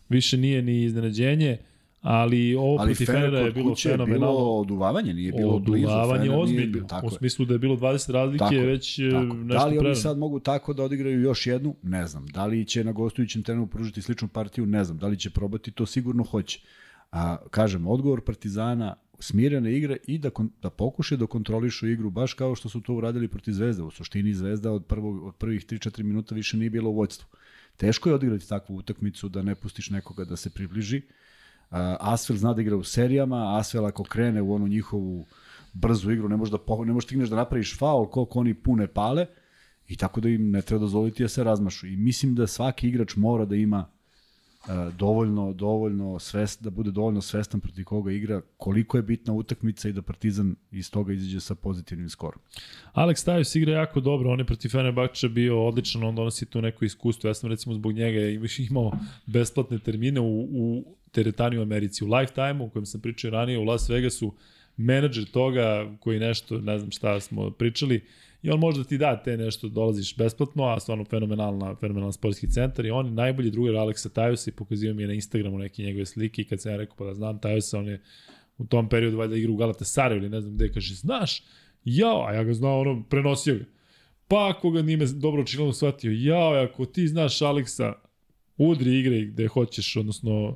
više nije ni iznenađenje. Ali ovo Ali protiv Fener Fenera je bilo kuće je fenomenalno. bilo oduvavanje, nije bilo blizu. Oduvavanje Fener nije ozbiljno. U smislu da je bilo 20 razlike Tako, već e, Tako. nešto Da li oni prerano. sad mogu tako da odigraju još jednu? Ne znam. Da li će na gostujućem terenu pružiti sličnu partiju? Ne znam. Da li će probati? To sigurno hoće. A, kažem, odgovor Partizana smirene igre i da, kon, da pokuše da kontrolišu igru baš kao što su to uradili protiv Zvezde. U suštini Zvezda od, prvog, od prvih 3-4 minuta više nije bila u vođstvu. Teško je odigrati takvu utakmicu da ne pustiš nekoga da se približi. Asvel zna da igra u serijama, Asvel ako krene u onu njihovu brzu igru, ne možeš da, ne možeš stigneš da napraviš faul koliko oni pune pale i tako da im ne treba dozvoliti da se razmašu. I mislim da svaki igrač mora da ima dovoljno, dovoljno svest, da bude dovoljno svestan protiv koga igra, koliko je bitna utakmica i da Partizan iz toga izađe sa pozitivnim skorom. Alex Tajus igra jako dobro, on je protiv Fenerbahča bio odličan, on donosi tu neko iskustvo. Ja sam recimo zbog njega imao besplatne termine u, u teretani u Americi, u Lifetime, u kojem sam pričao ranije, u Las Vegasu, menadžer toga koji nešto, ne znam šta smo pričali, i on može da ti da te nešto, dolaziš besplatno, a stvarno fenomenalna, fenomenalan sportski centar i on je najbolji drugar Aleksa Tajusa i pokazio mi je na Instagramu neke njegove slike i kad sam ja rekao pa da znam Tajusa, on je u tom periodu valjda igra u Galatasaray ili ne znam gde, kaže, znaš, jao, a ja ga znao, ono, prenosio ga. Pa ako ga nije me dobro očigledno shvatio, jao, ako ti znaš Aleksa, udri igre gde hoćeš, odnosno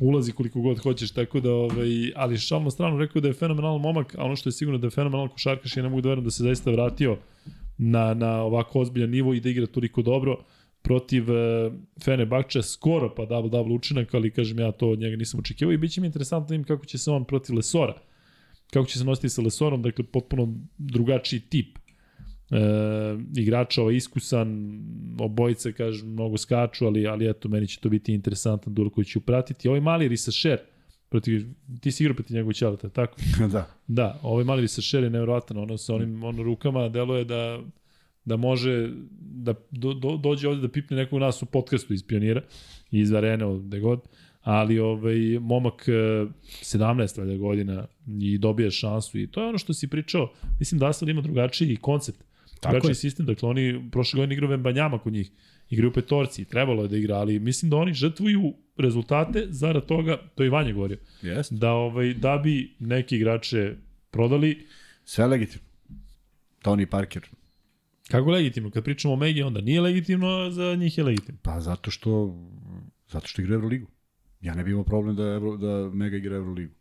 ulazi koliko god hoćeš, tako da, ovaj, ali šal na stranu rekao da je fenomenalan momak, a ono što je sigurno da je fenomenalan košarkaš, ja ne mogu da verujem da se zaista vratio na, na ovako ozbiljan nivo i da igra toliko dobro protiv uh, Fene Bakča, skoro pa double-double učinak, ali kažem ja to od njega nisam očekivao i bit će mi interesantno da vidim kako će se on protiv Lesora, kako će se nositi sa Lesorom, dakle potpuno drugačiji tip e, igrača, ovaj iskusan, obojice, kažem, mnogo skaču, ali, ali eto, meni će to biti interesantan duel koji ću pratiti. Ovaj mali Risašer, protiv, ti si igrao protiv njegovog ćelata, tako? da. Da, ovaj mali Risašer je nevjerovatan, ono sa onim ono rukama deluje da da može da do, do, dođe ovde da pipne nekog nas u podcastu iz Pionira, iz Arene, gde god, ali ovaj, momak 17 valjda godina i dobije šansu i to je ono što si pričao, mislim da Asvel ima drugačiji koncept, drugačiji sistem, dakle oni prošle godine igraju Vembanjama kod njih, igraju petorci, trebalo je da igra, ali mislim da oni žrtvuju rezultate zarad toga, to je Vanja govorio, Jeste. da, ovaj, da bi neki igrače prodali, Sve legitimno. Tony Parker. Kako legitimno? Kad pričamo o Megi, onda nije legitimno, a za njih je legitimno. Pa zato što, zato što igra Euroligu. Ja ne bih imao problem da, Euro, da Mega igra Euroligu.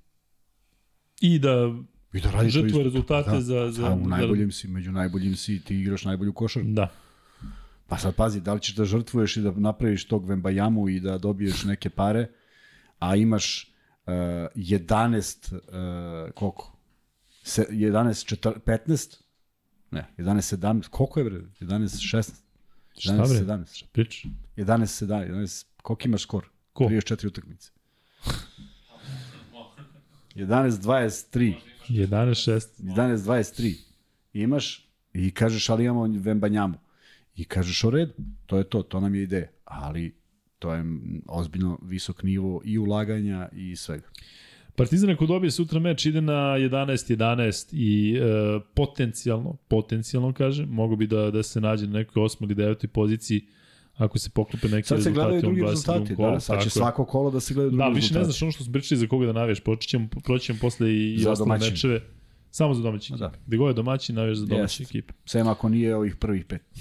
I da I da radi isto. rezultate da. za... za u najboljim si, među najboljim si, ti igraš najbolju košarku. Da. Pa sad pazi, da li ćeš da žrtvuješ i da napraviš tog Vembajamu i da dobiješ neke pare, a imaš uh, 11, uh, koliko? Se, 11, 4, 15? Ne, 11, 17, koliko je bre? 11, 16? Šta 11, bre? 17. Šta pričaš? 11, 17, 11, koliko imaš skor? Ko? 34 utakmice. 11, 23. 11, 6. 11, 23. Imaš i kažeš, ali imamo Vembanjamu. I kažeš o redu, to je to, to nam je ideja. Ali to je ozbiljno visok nivo i ulaganja i svega. Partizan ako dobije sutra meč ide na 11-11 i e, potencijalno, potencijalno kažem, mogu bi da, da se nađe na nekoj 8. ili 9. poziciji ako se poklope neki Sad se gledaju rezultati drugi u 22. rezultati, kolu. da, sad će svako kolo da se gledaju drugi Da, rezultati. više ne znaš ono što smo pričali za koga da navijaš, počet ćemo, proći ćemo posle i, Za ostale domaćin. mečeve. Samo za domaći Da. ekipe. Gde god je domaćin, navijaš za Jeste. ekipe. Sem ako nije ovih prvih pet.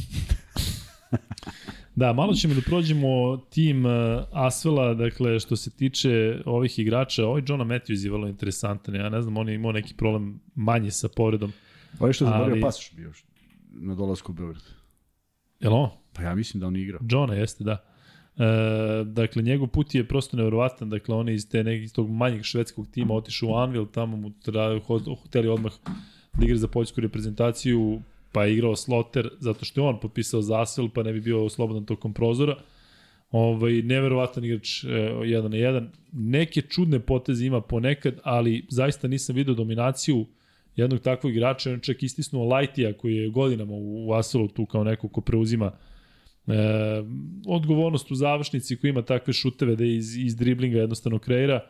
Da, malo ćemo da prođemo tim uh, Asvela, dakle, što se tiče ovih igrača, ovaj Johna Matthews je vrlo interesantan, ja ne znam, on je imao neki problem manje sa povredom. Ovo je što je zaboravio Ali- pasoš bio na dolasku u Beograd. Jel? Pa ja mislim da on je igrao. Johna jeste, da. E, dakle, njegov put je prosto nevjerovatan, dakle, on je iz, te, nekih, iz tog manjeg švedskog tima otišao u Anvil, tamo mu tra, hod, hteli odmah da igra za poljsku reprezentaciju, pa je igrao Sloter, zato što je on potpisao za Asvel, pa ne bi bio slobodan tokom prozora. Ovaj, neverovatan igrač e, jedan na jedan. Neke čudne poteze ima ponekad, ali zaista nisam video dominaciju jednog takvog igrača. On čak istisnuo Lajtija koji je godinama u, u tu kao neko ko preuzima e, odgovornost u završnici koji ima takve šuteve da iz, iz driblinga jednostavno kreira.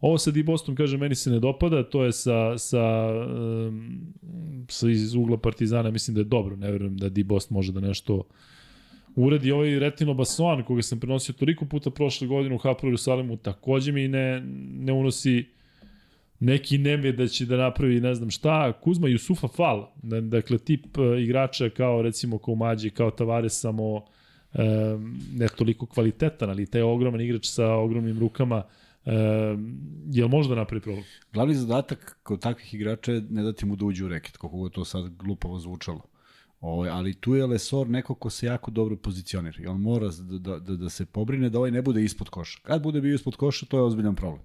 Ovo sa Dibostom, kaže, meni se ne dopada, to je sa, sa, um, sa iz ugla Partizana, mislim da je dobro, ne verujem da Dibost može da nešto uradi. Ovaj Retino Basoan, koga sam prenosio toliko puta prošle godine u Hapru Jerusalimu, takođe mi ne, ne unosi neki nemir da će da napravi ne znam šta, Kuzma Jusufa Fal, Da- dakle tip e, igrača kao recimo Koumađi, kao Tavares samo ne toliko kvalitetan, ali taj ogroman igrač sa ogromnim rukama, e, jel može da napravi problem? Glavni zadatak kod takvih igrača je ne dati mu da uđe u reket, koliko god to sad glupavo zvučalo. Ovaj, ali tu je Lesor neko ko se jako dobro pozicionira i on mora da, da, da, da se pobrine da ovaj ne bude ispod koša. Kad bude bio ispod koša, to je ozbiljan problem.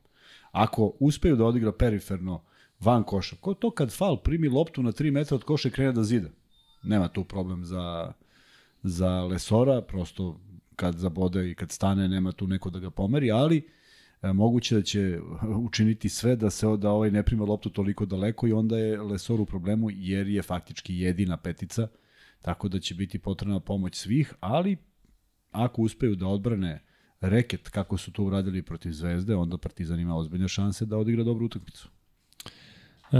Ako uspeju da odigra periferno van koša, ko to kad fal primi loptu na 3 metra od koša i krene da zida? Nema tu problem za, za Lesora, prosto kad zabode i kad stane nema tu neko da ga pomeri, ali e, moguće da će učiniti sve da se da ovaj ne prima loptu toliko daleko i onda je Lesor u problemu jer je faktički jedina petica, tako da će biti potrebna pomoć svih, ali ako uspeju da odbrane reket kako su to uradili protiv Zvezde, onda Partizan ima ozbiljne šanse da odigra dobru utakmicu. E,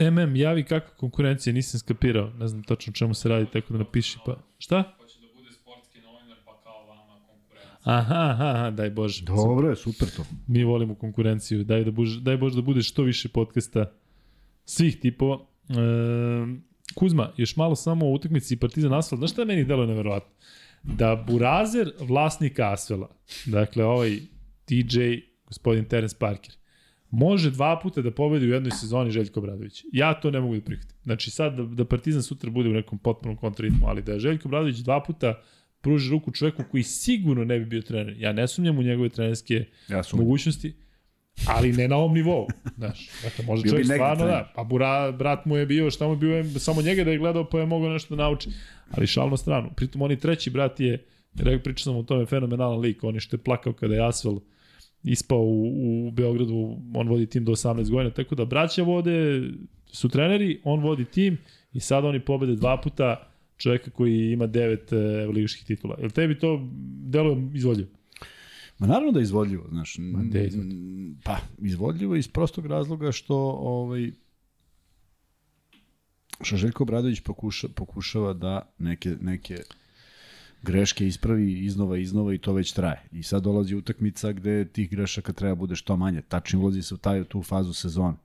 MM, javi kakva konkurencija, nisam skapirao, ne znam tačno o čemu se radi, tako da napiši pa. Šta? Hoće da bude sportski novinar, pa kao vama konkurencija. Aha, aha, aha, daj Bože. Dobro je, super to. Mi volimo konkurenciju. Daj, da buž, daj Bože da bude što više podcasta svih tipova. E, Kuzma, još malo samo o utakmici Partizan Asfalt. Znaš šta meni delo neverovatno? Da Burazer, vlasnik Asvela, dakle ovaj DJ, gospodin Terence Parker, može dva puta da pobedi u jednoj sezoni Željko Bradović. Ja to ne mogu da prihvatim. Znači sad da, da Partizan sutra bude u nekom potpunom kontraritmu, ali da je Željko Bradović dva puta pruži ruku čoveku koji sigurno ne bi bio trener. Ja ne sumnjam u njegove trenerske Ja mogućnosti, ali ne na ovom nivou. Znaš, dakle, može Bio bi čovjek stvarno trener. da, pa bura, brat mu je bio, šta mu je bio, samo njega da je gledao pa je mogao nešto da nauči. Ali šal na stranu. Pritom oni treći brat je, rekao pričao sam o tome, fenomenalan lik, on je što je plakao kada je Asvel ispao u, u Beogradu, on vodi tim do 18 godina, tako da braća vode su treneri, on vodi tim i sada oni pobede dva puta čoveka koji ima devet e, ligaških titula. Jel tebi to deluje izvodljivo? Ma naravno da je izvodljivo, znaš. Ma gde je izvodljivo? Pa, izvodljivo iz prostog razloga što ovaj, što Željko Bradović pokuša, pokušava da neke, neke greške ispravi iznova iznova i to već traje. I sad dolazi utakmica gde tih grešaka treba bude što manje. Tačno ulazi se u taj, tu fazu sezone.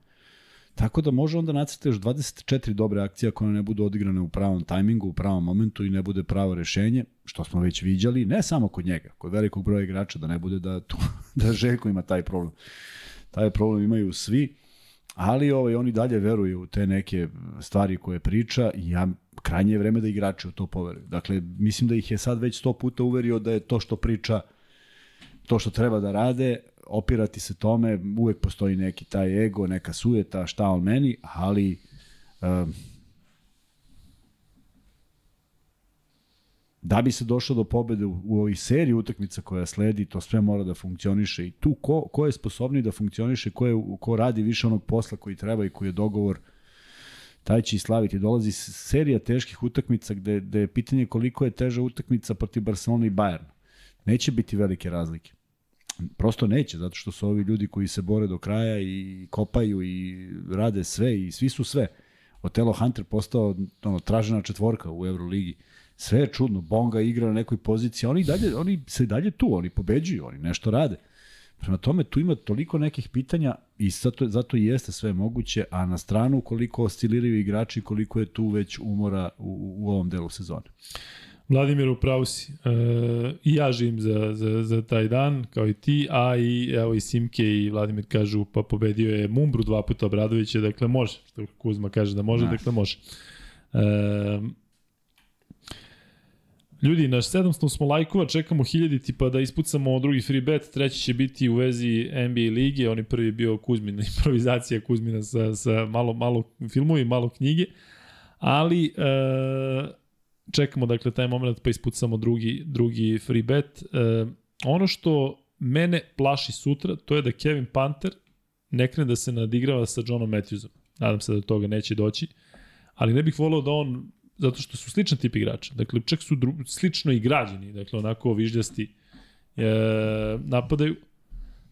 Tako da može onda nacrtaš 24 dobre akcije ako one ne budu odigrane u pravom tajmingu, u pravom momentu i ne bude pravo rešenje, što smo već viđali, ne samo kod njega, kod velikog broja igrača, da ne bude da, tu, da Željko ima taj problem. Taj problem imaju svi, ali ovaj, oni dalje veruju u te neke stvari koje priča i ja krajnje je vreme da igrači u to poveruju. Dakle, mislim da ih je sad već sto puta uverio da je to što priča to što treba da rade, opirati se tome, uvek postoji neki taj ego, neka sujeta, šta on meni, ali um, da bi se došlo do pobede u, ovoj seriji utakmica koja sledi, to sve mora da funkcioniše i tu ko, ko je sposobniji da funkcioniše, ko, je, ko radi više onog posla koji treba i koji je dogovor, taj će i slaviti. Dolazi serija teških utakmica gde, gde je pitanje koliko je teža utakmica protiv Barcelona i Bayerna. Neće biti velike razlike. Prosto neće, zato što su ovi ljudi koji se bore do kraja i kopaju i rade sve i svi su sve. Otelo Hunter postao ono, tražena četvorka u Euroligi. Sve je čudno. Bonga igra na nekoj poziciji. Oni, dalje, oni se i dalje tu, oni pobeđuju, oni nešto rade. Prema tome, tu ima toliko nekih pitanja i zato, zato i jeste sve moguće, a na stranu koliko osciliraju igrači, koliko je tu već umora u, u ovom delu sezone. Vladimir, upravo si. E, I ja živim za, za, za taj dan, kao i ti, a i evo i Simke i Vladimir kažu, pa pobedio je Mumbru dva puta Obradovića, dakle može, što Kuzma kaže da može, Da. dakle može. E, Ljudi, naš 700 smo lajkova, čekamo hiljadi tipa da ispucamo drugi free bet, treći će biti u vezi NBA lige, on je prvi bio Kuzmin, improvizacija Kuzmina sa, sa malo, malo filmovi, malo knjige, ali e, čekamo dakle taj moment pa ispucamo drugi, drugi free bet. E, ono što mene plaši sutra, to je da Kevin Panter ne krene da se nadigrava sa Johnom Matthewsom. Nadam se da do toga neće doći, ali ne bih volao da on zato što su sličan tip igrača. Dakle, čak su dru, slično i građeni, dakle, onako vižljasti e, napadaju.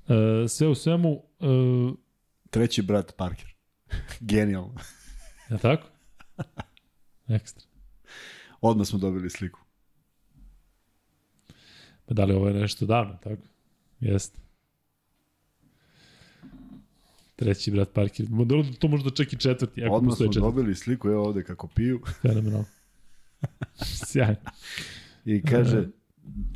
E, sve u svemu, e, Treći brat Parker. Genijalno. je tako? Ekstra. Odmah smo dobili sliku. Pa da li ovo je nešto davno, tako? Jeste. Treći brat Parker. To možda čak i četvrti, ako Odmah smo četvrti. dobili sliku, evo ovde kako piju. Fenomenalno. Sjajno. I kaže,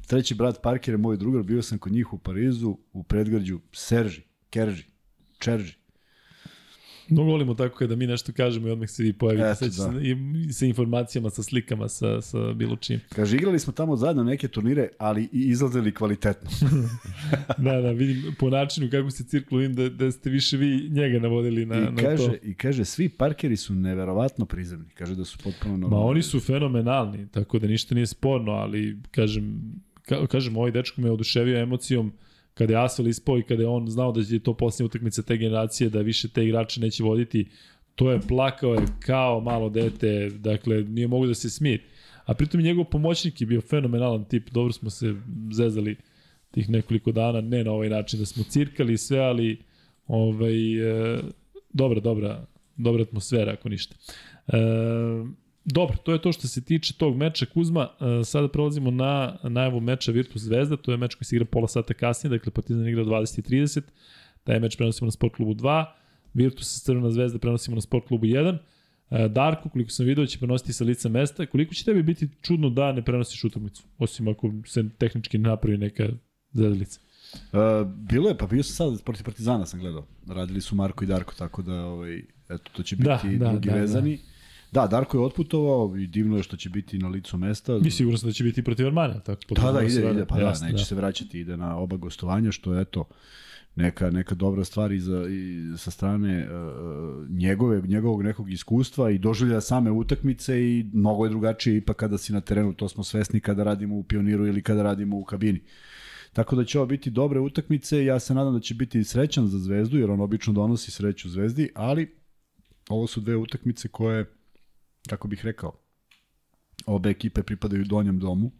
treći brat Parker je moj drugar, bio sam kod njih u Parizu, u predgrađu Serži, Kerži, Čerži. Mnogo volimo tako kada mi nešto kažemo i odmah se vi pojavite Eto, sa, da. i, i sa informacijama, sa slikama, sa, sa bilo čim. Kaže, igrali smo tamo zajedno neke turnire, ali i izlazili kvalitetno. Da, da, vidim po načinu kako se cirkulujem da, da ste više vi njega navodili na, I na kaže, to. I kaže, svi Parkeri su neverovatno prizemni. Kaže da su potpuno Ma normalni. oni su fenomenalni, tako da ništa nije sporno, ali kažem, ka, kažem ovaj dečko me oduševio emocijom kada je Asvel ispao i kada je on znao da je to posljednja utakmica te generacije, da više te igrače neće voditi, to je plakao je kao malo dete, dakle nije mogu da se smije. A pritom njegov pomoćnik je bio fenomenalan tip, dobro smo se zezali tih nekoliko dana, ne na ovaj način da smo cirkali i sve, ali ovaj, e, dobra, dobra, dobra atmosfera ako ništa. E, dobro, to je to što se tiče tog meča Kuzma. E, sada prelazimo na najavu meča Virtus Zvezda, to je meč koji se igra pola sata kasnije, dakle Partizan igra u 20.30, taj meč prenosimo na Sport klubu 2, Virtus Crvena Zvezda prenosimo na Sport klubu 1, E, Darko, koliko sam video, će prenositi sa lica mesta. Koliko će tebi biti čudno da ne prenosiš utakmicu? Osim ako se tehnički ne napravi neka zezalica. Uh, bilo je, pa bio sam sad protiv Partizana sam gledao. Radili su Marko i Darko, tako da ovaj, eto, to će biti Da, da, da, drugi da, da, vezani. Da. Da, Darko je otputovao i divno je što će biti na licu mesta. Mi siguran sam da će biti protiv Armana. Tako, Da, da, ide, ide, pa Jasno, da, neće se vraćati, ide na oba gostovanja, što je, eto, neka, neka dobra stvar i, za, i sa strane uh, njegove, njegovog nekog iskustva i doživlja same utakmice i mnogo je drugačije ipak kada si na terenu, to smo svesni kada radimo u pioniru ili kada radimo u kabini. Tako da će ovo biti dobre utakmice, ja se nadam da će biti srećan za Zvezdu, jer on obično donosi sreću Zvezdi, ali ovo su dve utakmice koje, kako bih rekao, obe ekipe pripadaju donjem domu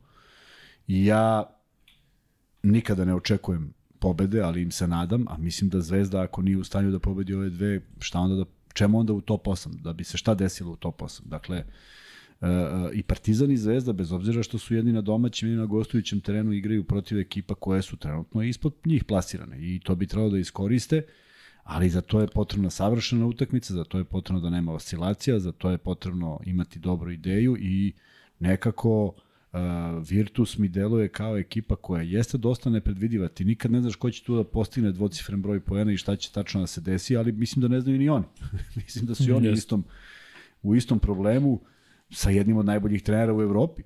i ja nikada ne očekujem pobede, ali im se nadam, a mislim da Zvezda ako nije u stanju da pobedi ove dve, šta onda da, čemu onda u top 8, da bi se šta desilo u top 8. Dakle, Uh, i Partizan i Zvezda, bez obzira što su jedni na domaćem i na gostujućem terenu igraju protiv ekipa koje su trenutno ispod njih plasirane i to bi trebalo da iskoriste, ali za to je potrebna savršena utakmica, za to je potrebno da nema oscilacija, za to je potrebno imati dobru ideju i nekako uh, Virtus mi deluje kao ekipa koja jeste dosta nepredvidiva. Ti nikad ne znaš ko će tu da postigne dvocifren broj poena i šta će tačno da se desi, ali mislim da ne znaju ni oni. mislim da su i oni u istom, u istom problemu sa jednim od najboljih trenera u Evropi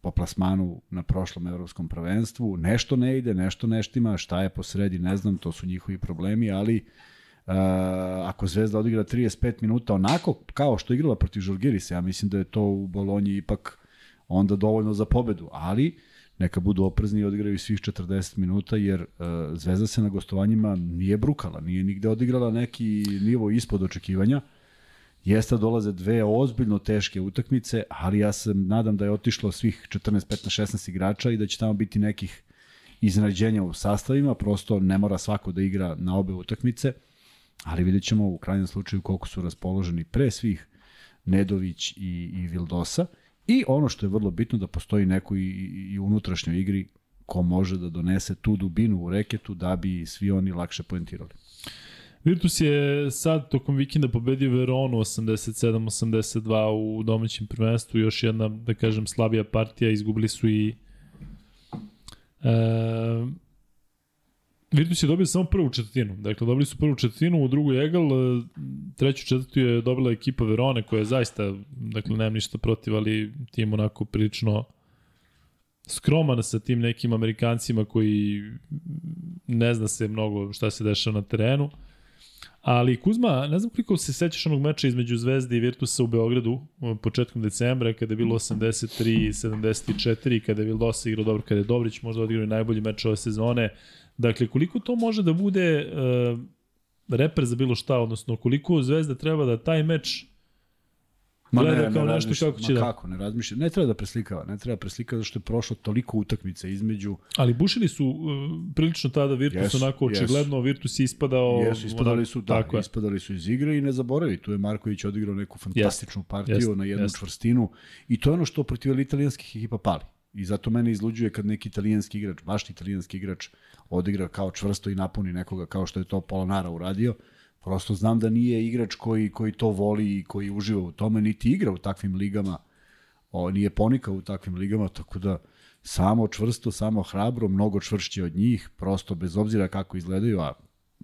po plasmanu na prošlom evropskom prvenstvu. Nešto ne ide, nešto neštima, šta je posredi, ne znam, to su njihovi problemi, ali uh, ako Zvezda odigra 35 minuta onako kao što igrala protiv Žalgirisa, ja mislim da je to u Bolonji ipak onda dovoljno za pobedu, ali neka budu oprezni i odigraju svih 40 minuta, jer uh, Zvezda se na gostovanjima nije brukala, nije nigde odigrala neki nivo ispod očekivanja. Jeste dolaze dve ozbiljno teške utakmice, ali ja se nadam da je otišlo svih 14, 15, 16 igrača i da će tamo biti nekih iznenađenja u sastavima, prosto ne mora svako da igra na obe utakmice, ali vidjet ćemo u krajnjem slučaju koliko su raspoloženi pre svih Nedović i, i Vildosa. I ono što je vrlo bitno da postoji neko i, i unutrašnjoj igri ko može da donese tu dubinu u reketu da bi svi oni lakše poentirali. Virtus je sad tokom vikenda pobedio Veronu 87-82 u domaćem prvenstvu, još jedna, da kažem, slabija partija, izgubili su i e, Virtus je dobio samo prvu četvrtinu. Dakle, dobili su prvu četvrtinu, u drugu Egal, e, treću četvrtu je dobila ekipa Verone, koja je zaista, dakle, nemam ništa protiv, ali tim onako prilično skroman sa tim nekim Amerikancima koji ne zna se mnogo šta se dešava na terenu. Ali Kuzma, ne znam koliko se sećaš onog meča između Zvezde i Virtusa u Beogradu početkom decembra kada je bilo 83-74 kada je Vildosa igrao dobro, kada je Dobrić možda odigrao najbolji meč ove sezone. Dakle, koliko to može da bude uh, reper za bilo šta, odnosno koliko Zvezda treba da taj meč Ma gleda ne, kao ne nešto kako će ma da... kako, ne razmišlja. Ne treba da preslikava, ne treba preslikava zašto je prošlo toliko utakmica između... Ali bušili su uh, prilično tada Virtus yes, onako očigledno, yes. Virtus je ispadao... Jesu, ispadali su, da, tako ispadali su iz igre i ne zaboravi, tu je Marković odigrao neku fantastičnu yes, partiju yes, na jednu yes. čvrstinu i to je ono što protiv italijanskih ekipa pali. I zato mene izluđuje kad neki italijanski igrač, baš italijanski igrač, odigra kao čvrsto i napuni nekoga kao što je to Polonara uradio. Prosto znam da nije igrač koji, koji to voli i koji uživa u tome, niti igra u takvim ligama, o, nije ponikao u takvim ligama, tako da samo čvrsto, samo hrabro, mnogo čvršće od njih, prosto bez obzira kako izgledaju, a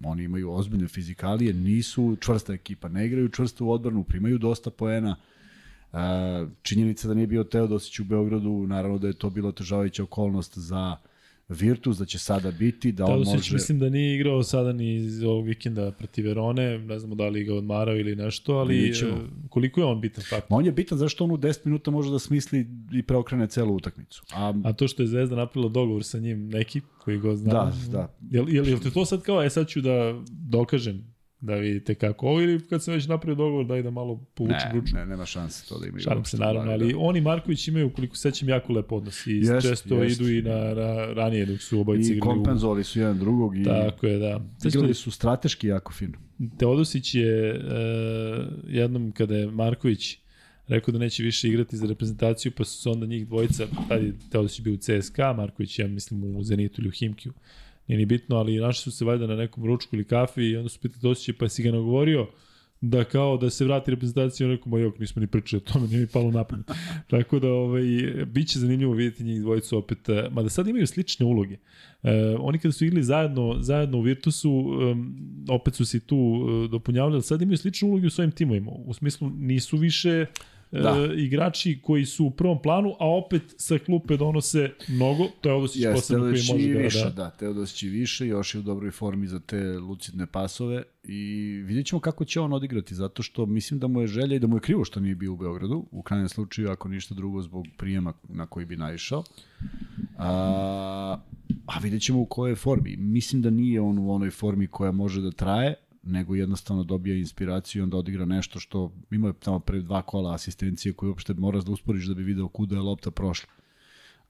oni imaju ozbiljne fizikalije, nisu čvrsta ekipa, ne igraju čvrsto u odbranu, primaju dosta poena, činjenica da nije bio Teodosić u Beogradu, naravno da je to bila otežavajuća okolnost za Virtus, da će sada biti, da on Teodosić može... mislim da nije igrao sada ni iz ovog vikenda protiv Verone, ne znamo da li ga odmarao ili nešto, ali Nećemo. koliko je on bitan faktor? On je bitan zašto on u 10 minuta može da smisli i preokrene celu utakmicu. A, A to što je Zvezda napravila dogovor sa njim neki koji go zna. Da, da. Jel, jel, jel te to sad kao, e sad ću da dokažem da vidite kako ovo ili kad sam već napravio dogovor daj da malo povučem ručnu. Ne, nema šanse to da imaju. Šalim se naravno, ali da. oni Marković imaju koliko sećam jako lep odnos i jest, često jest. idu i na, na ranije dok su obojice igrali. I kompenzovali su jedan drugog i Tako je, da. Igrali su strateški jako fino. Teodosić je uh, jednom kada je Marković rekao da neće više igrati za reprezentaciju, pa su se onda njih dvojica, tada je Teodosić bio u CSKA, Marković ja mislim u Zenitu ili u Himkiju, nije ni bitno, ali našli su se valjda na nekom ručku ili kafi i onda su pitali osjećaj, pa si ga nagovorio da kao da se vrati reprezentacija, on rekao, ma jok, nismo ni pričali o tome, nije mi palo na pamet. Tako da, ovaj, bit će zanimljivo vidjeti njih dvojicu opet, eh, mada sad imaju slične uloge. E, oni kada su igli zajedno, zajedno u Virtusu, um, opet su se tu uh, dopunjavali, ali sad imaju slične uloge u svojim timovima. U smislu, nisu više da. e, igrači koji su u prvom planu, a opet sa klupe donose mnogo, to je Odosić yes, posebno koji može da... Više, da, da Teodosić i više, još je u dobroj formi za te lucidne pasove i vidjet ćemo kako će on odigrati, zato što mislim da mu je želja i da mu je krivo što nije bio u Beogradu, u krajnjem slučaju, ako ništa drugo, zbog prijema na koji bi naišao. A, a vidjet ćemo u kojoj formi. Mislim da nije on u onoj formi koja može da traje, nego jednostavno dobija inspiraciju i onda odigra nešto što ima je tamo pre dva kola asistencije koje uopšte moraš da usporiš da bi video kuda je lopta prošla.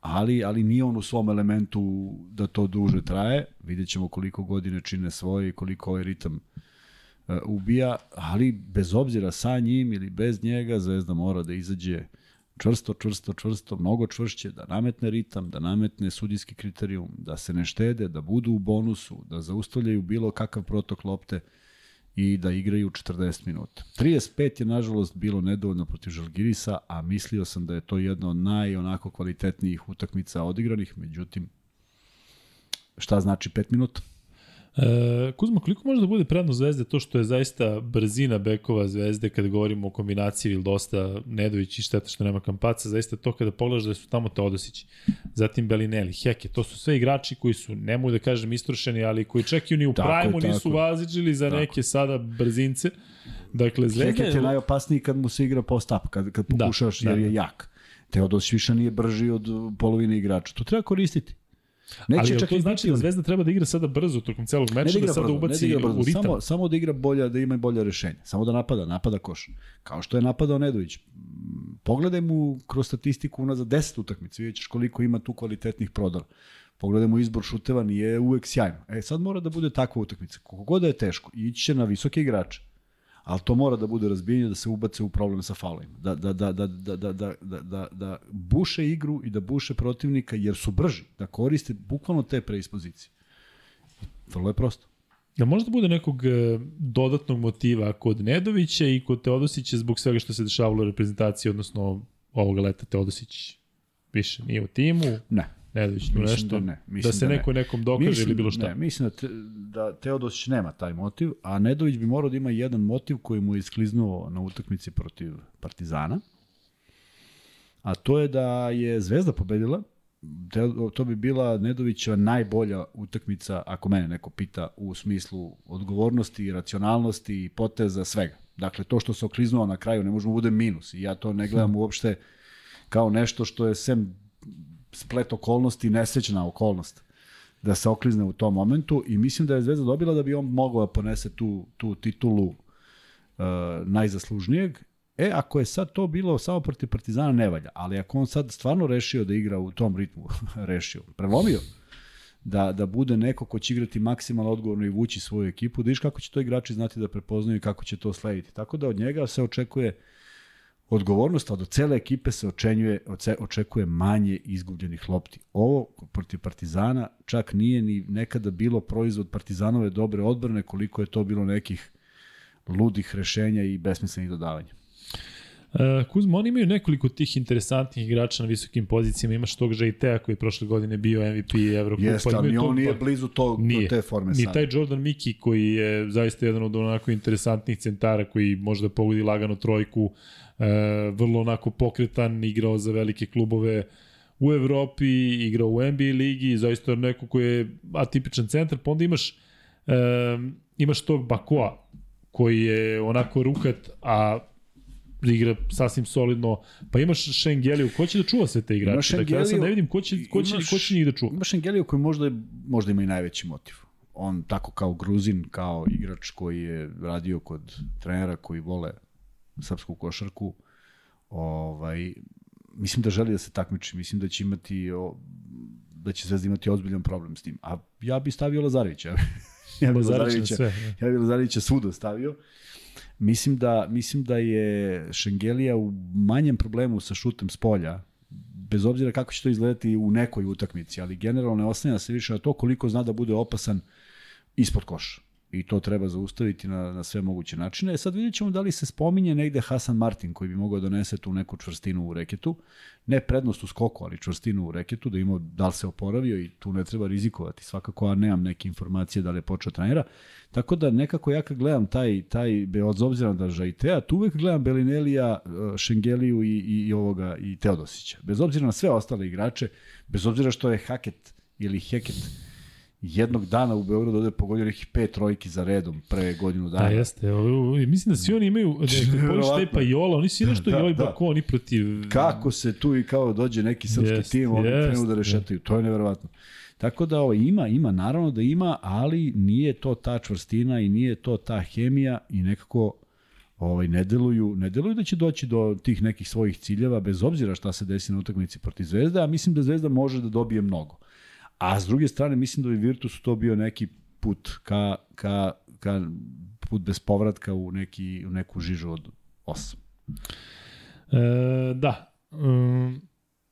Ali, ali nije on u svom elementu da to duže traje. Vidjet ćemo koliko godine čine svoje i koliko ovaj ritam uh, ubija, ali bez obzira sa njim ili bez njega Zvezda mora da izađe čvrsto, čvrsto, čvrsto, mnogo čvršće, da nametne ritam, da nametne sudijski kriterijum, da se ne štede, da budu u bonusu, da zaustavljaju bilo kakav protok lopte i da igraju 40 minuta. 35 je nažalost bilo nedovoljno protiv Žalgirisa, a mislio sam da je to jedna od najonako kvalitetnijih utakmica odigranih, međutim, šta znači 5 minuta? E, Kuzma, koliko može da bude prednost Zvezde to što je zaista brzina bekova Zvezde kada govorimo o kombinaciji ili dosta Nedović i šteta što nema Kampaca, zaista to kada pogledaš da su tamo Teodosić, zatim Belinelli, Heke, to su sve igrači koji su, ne mogu da kažem istrošeni, ali koji čak i ni u je, prajmu nisu tako je. vaziđili za Tako. neke sada brzince. Dakle, Zvezda Heket je najopasniji kad mu se igra post-up, kad, kad Da, pokušaš da, jer je da. jak. Teodos više nije brži od polovine igrača. To treba koristiti. Ali Neće jel čak to znači da Zvezda treba da igra sada brzo tokom celog meča, da da, sada da ubaci igra brzo, u ritam? samo, samo da igra bolja, da ima bolja rešenja. Samo da napada, napada koš. Kao što je napadao Nedović. Pogledaj mu kroz statistiku unazad 10 utakmica, vidjet ćeš koliko ima tu kvalitetnih prodora. Pogledaj mu izbor šuteva, nije uvek sjajno. E, sad mora da bude takva utakmica. Koliko god da je teško, ići će na visoke igrače. Ali to mora da bude razbijenje da se ubace u problem sa faulima. Da, da, da, da, da, da, da, da, da, da buše igru i da buše protivnika jer su brži. Da koriste bukvalno te preispozicije. Vrlo je prosto. Da možda bude nekog e, dodatnog motiva kod Nedovića i kod Teodosića zbog svega što se dešavalo u reprezentaciji, odnosno ovoga leta Teodosić više nije u timu, Ne. Nedović tu Mislim nešto, da ne, mislim da se da ne. neko nekom dokaže ili bilo šta. Ne, mislim da, te, da Teodosić nema taj motiv, a Nedović bi morao da ima jedan motiv koji mu je iskliznuo na utakmici protiv Partizana, a to je da je Zvezda pobedila, to bi bila Nedovićeva najbolja utakmica, ako mene neko pita, u smislu odgovornosti, racionalnosti, poteza, svega. Dakle, to što se okliznuo na kraju ne možemo da bude minus i ja to ne gledam uopšte kao nešto što je sem splet okolnosti, nesrećna okolnost da se oklizne u tom momentu i mislim da je Zvezda dobila da bi on mogao da ponese tu, tu titulu uh, najzaslužnijeg. E, ako je sad to bilo samo protiv Partizana, ne valja. Ali ako on sad stvarno rešio da igra u tom ritmu, rešio, prelomio, da, da bude neko ko će igrati maksimalno odgovorno i vući svoju ekipu, da viš kako će to igrači znati da prepoznaju i kako će to slediti. Tako da od njega se očekuje odgovornost, a do cele ekipe se očenjuje, očekuje manje izgubljenih lopti. Ovo protiv Partizana čak nije ni nekada bilo proizvod Partizanove dobre odbrane, koliko je to bilo nekih ludih rešenja i besmislenih dodavanja. Uh, Kuzma, oni imaju nekoliko tih interesantnih igrača na visokim pozicijama. Imaš tog Žajtea koji je prošle godine bio MVP Evrokupa. Jeste, ali ni on nije blizu to, Nije. te forme Ni sada. taj Jordan Miki koji je zaista jedan od onako interesantnih centara koji može da pogodi lagano trojku, e, vrlo onako pokretan, igrao za velike klubove u Evropi, igrao u NBA ligi, zaista neko koji je atipičan centar, pa onda imaš e, imaš tog Bakoa koji je onako rukat, a igra sasvim solidno. Pa imaš Šengeliju, ko će da čuva sve te igrače? Imaš Dakle, ja sad Šengeliju- ne vidim ko će, ko će, imaš- ko će njih da čuva. Imaš Engeliju koji možda, je- možda ima i najveći motiv. On tako kao Gruzin, kao igrač koji je radio kod trenera koji vole srpsku košarku, ovaj, mislim da želi da se takmiči, mislim da će imati o, da će Zvezda imati ozbiljan problem s tim. A ja bi stavio Lazarevića. ja bi Lazarević na Lazarevića, sve, ne. ja bi Lazarevića svuda stavio. Mislim da, mislim da je Šengelija u manjem problemu sa šutem s polja, bez obzira kako će to izgledati u nekoj utakmici, ali generalno ne oslanja se više na to koliko zna da bude opasan ispod koša. I to treba zaustaviti na, na sve moguće načine. E sad vidjet ćemo da li se spominje negde Hasan Martin koji bi mogao da donese tu neku čvrstinu u reketu. Ne prednost u skoku, ali čvrstinu u reketu, da ima da li se oporavio i tu ne treba rizikovati. Svakako, a nemam neke informacije da li je počeo trenera. Tako da nekako ja kad gledam taj, taj bez obzira da Žajtea, tu uvek gledam Belinelija, eh, Šengeliju i, i, i ovoga i Teodosića. Bez obzira na sve ostale igrače, bez obzira što je Haket ili Heket jednog dana u Beogradu ovde pogodio nekih pet trojki za redom pre godinu dana. Da, jeste. Mislim da svi oni imaju, da je pa Jola, oni su nešto Da, da, Joli da. Bako, oni protiv... Kako se tu i kao dođe neki srpski Jest, tim, oni jest, krenu da rešetaju. To je neverovatno. Tako da ovo, ima, ima, naravno da ima, ali nije to ta čvrstina i nije to ta hemija i nekako ovaj, ne deluju, ne deluju da će doći do tih nekih svojih ciljeva, bez obzira šta se desi na utakmici protiv Zvezde, a mislim da Zvezda može da dobije mnogo. A s druge strane, mislim da bi Virtus to bio neki put ka, ka, ka put bez povratka u, neki, u neku žižu od 8. E, da. Um,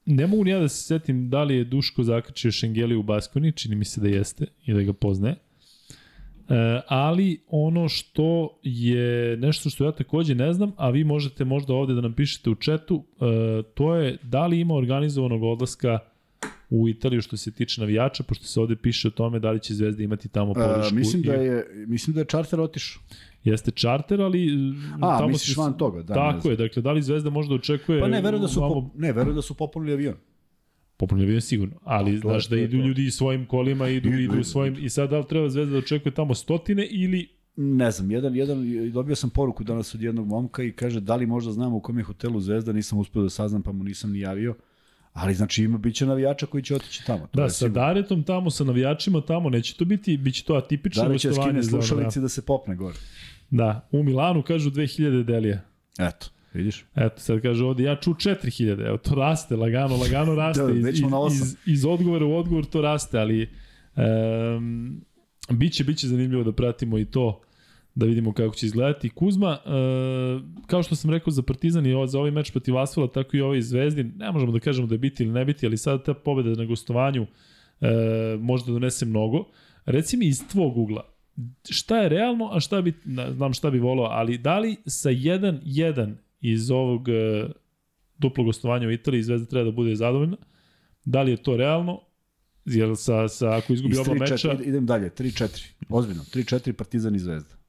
ne mogu ni ja da se setim da li je Duško zakačio Šengeli u Baskoni, čini mi se da jeste i da ga poznaje. E, ali ono što je nešto što ja takođe ne znam, a vi možete možda ovde da nam pišete u četu, e, to je da li ima organizovanog odlaska u Italiju što se tiče navijača, pošto se ovde piše o tome da li će Zvezda imati tamo podršku. Uh, mislim, i- da je, mislim da je Charter otišao. Jeste čarter, ali... A, tamo misliš van toga, da, Tako znam. je, dakle, da li Zvezda možda očekuje... Pa ne, verujem da su, vamo- po, ne, verujem da su popunili avion. Popularno avion sigurno, ali to znaš to da idu to. ljudi svojim kolima, idu, Idu, idu, idu. svojim, i sad da li treba Zvezda da očekuje tamo stotine ili Ne znam, jedan, jedan, dobio sam poruku danas od jednog momka i kaže da li možda znamo u kom je hotelu Zvezda, nisam uspeo da saznam pa mu nisam ni javio. Ali znači ima biće navijača koji će otići tamo. To da, sa sigurno. Daretom tamo, sa navijačima tamo, neće to biti, bit će to atipično da li će gostovanje. skine slušalici da se popne gore. Da, u Milanu kažu 2000 delija. Eto, vidiš? Eto, sad kaže ovde, ja ču 4000, evo to raste, lagano, lagano raste, Da, iz, iz, iz odgovora u odgovor to raste, ali um, biće, biće zanimljivo da pratimo i to, da vidimo kako će izgledati. Kuzma, e, kao što sam rekao za Partizan i za ovaj meč protiv Asfala, tako i ovaj Zvezdi, ne možemo da kažemo da je biti ili ne biti, ali sad ta pobeda na gostovanju e, može da donese mnogo. Reci mi iz tvog ugla, šta je realno, a šta bi, ne znam šta bi volao, ali da li sa 1-1 iz ovog e, duplog gostovanja u Italiji Zvezda treba da bude zadovoljna? Da li je to realno? Jer sa, sa, ako izgubi Iz oba 3-4, meča, idem dalje, 3-4. Ozbiljno, 3-4 Partizan i Zvezda.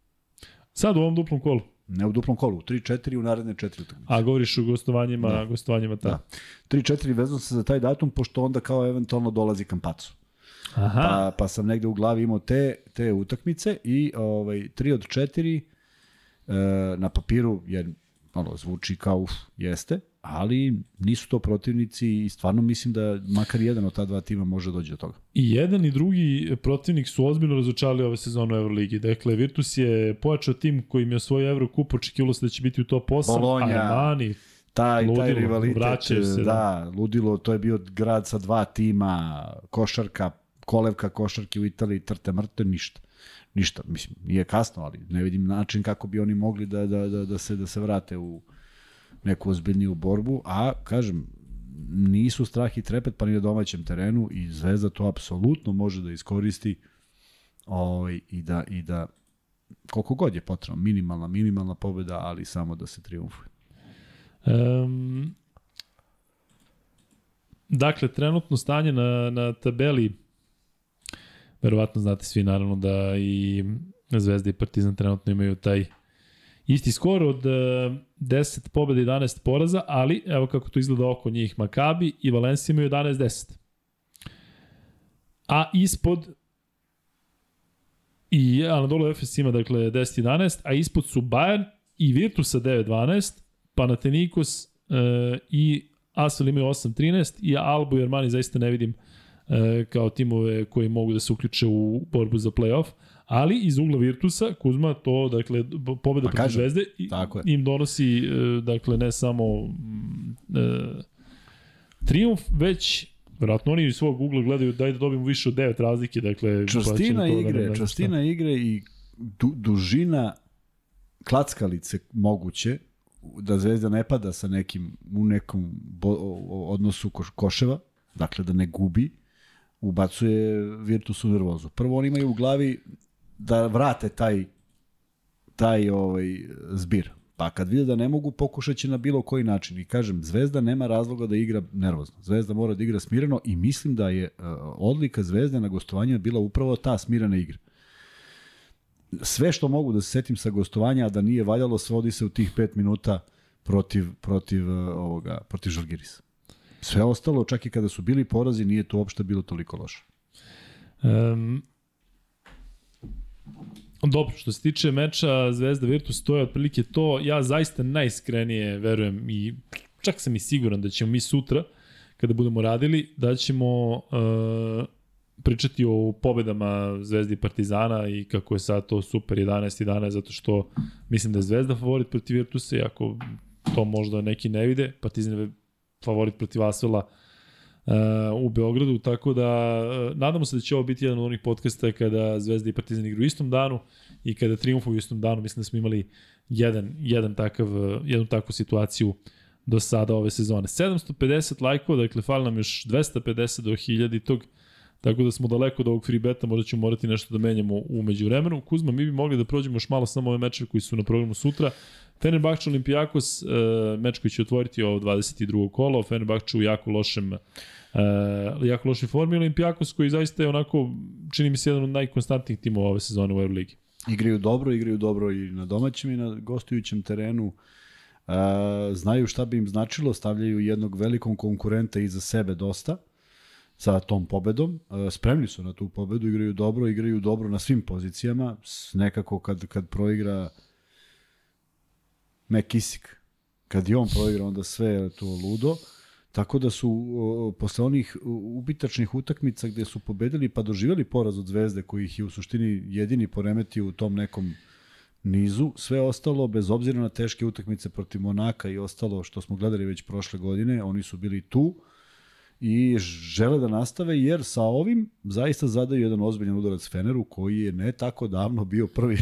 Sad u ovom duplom kolu, Ne u duplom kolu, 3-4 u naredne 4 utakmice. a govoriš o gostovanjima, Da. gostovanjima ta. Da. 3-4 vezano se za taj datum, pošto onda kao eventualno dolazi Kampacu. Aha, Pa, pa sam negde u glavi imao te, te utakmice i ovaj, 3 od 4 e, na papiru je malo zvuči kao uf, jeste, ali nisu to protivnici i stvarno mislim da makar jedan od ta dva tima može da dođe do toga. I jedan i drugi protivnik su ozbiljno razočarali ove sezone u Euroligi. Dakle, Virtus je pojačao tim koji im je osvojio Eurocup, očekivalo se da će biti u top 8, Bolonja. Armani, Taj, Ludilo, taj rivalitet, se, da, ludilo, to je bio grad sa dva tima, košarka, kolevka košarke u Italiji, trte mrte, ništa. Ništa, mislim, nije kasno, ali ne vidim način kako bi oni mogli da, da, da, da, se, da se vrate u neku ozbiljniju borbu, a kažem, nisu strah i trepet pa ni na domaćem terenu i Zvezda to apsolutno može da iskoristi ovaj, i da, i da koliko god je potrebno, minimalna, minimalna pobeda, ali samo da se triumfuje. Um, dakle, trenutno stanje na, na tabeli, verovatno znate svi naravno da i Zvezda i Partizan trenutno imaju taj isti skor od uh, 10 pobjeda i 11 poraza, ali evo kako to izgleda oko njih. Makabi i Valencia imaju 11-10. A ispod i Anadolu Efes ima dakle 10-11, a ispod su Bayern i Virtus sa 9-12, Panathinaikos uh, i Asvel imaju 8-13 i Albu i Armani zaista ne vidim uh, kao timove koji mogu da se uključe u borbu za playoff, ali iz ugla Virtusa, Kuzma, to, dakle, pobeda Pa protiv Zvezde im donosi, uh, dakle, ne samo mm, uh, triumf, već Verovatno oni iz svog ugla gledaju daj da dobijemo više od 9 razlike, dakle... Čvrstina to da igre, šta. čvrstina igre i du, dužina klackalice moguće da Zvezda ne pada sa nekim u nekom bo, odnosu koš, koševa, dakle da ne gubi, ubacuje Virtus u nervozu. Prvo oni imaju u glavi da vrate taj taj ovaj zbir. Pa kad vide da ne mogu, pokušat će na bilo koji način. I kažem, Zvezda nema razloga da igra nervozno. Zvezda mora da igra smireno i mislim da je uh, odlika Zvezde na gostovanju bila upravo ta smirena igra. Sve što mogu da se setim sa gostovanja, da nije valjalo, svodi se u tih pet minuta protiv, protiv, uh, ovoga, protiv Žalgirisa. Sve ostalo, čak i kada su bili porazi, nije to uopšte bilo toliko loše. Um, Dobro, što se tiče meča Zvezda Virtus, to je otprilike to. Ja zaista najiskrenije verujem i čak sam i siguran da ćemo mi sutra, kada budemo radili, da ćemo uh, pričati o pobedama Zvezde i Partizana i kako je sad to super 11-11, zato što mislim da je Zvezda favorit protiv Virtusa, iako to možda neki ne vide. Partizan je favorit protiv Asvela uh, u Beogradu, tako da uh, nadamo se da će ovo biti jedan od onih podcasta kada Zvezda i Partizan igraju u istom danu i kada triumfuju u istom danu. Mislim da smo imali jedan, jedan takav, jednu takvu situaciju do sada ove sezone. 750 lajkova, dakle fali nam još 250 do 1000 tog, tako da smo daleko od ovog free beta, možda ćemo morati nešto da menjamo umeđu vremenu. Kuzma, mi bi mogli da prođemo još malo samo ove mečeve koji su na programu sutra. Fenerbahče Olimpijakos, e, meč koji će otvoriti ovo 22. kolo, Fenerbahče u jako lošem e, jako lošoj formi, Olimpijakos koji zaista je onako, čini mi se jedan od najkonstantnijih timova ove sezone u Euroligi. Igraju dobro, igraju dobro i na domaćem i na gostujućem terenu. E, znaju šta bi im značilo, stavljaju jednog velikog konkurenta iza sebe dosta sa tom pobedom. E, spremni su na tu pobedu, igraju dobro, igraju dobro na svim pozicijama. Nekako kad, kad proigra Mekisik, kad je on proigra, onda sve je to ludo. Tako da su o, posle onih ubitačnih utakmica gde su pobedili pa doživjeli poraz od Zvezde koji ih je u suštini jedini poremetio u tom nekom nizu, sve ostalo bez obzira na teške utakmice protiv Monaka i ostalo što smo gledali već prošle godine, oni su bili tu i žele da nastave jer sa ovim zaista zadaju jedan ozbiljan udarac Feneru koji je ne tako davno bio prvi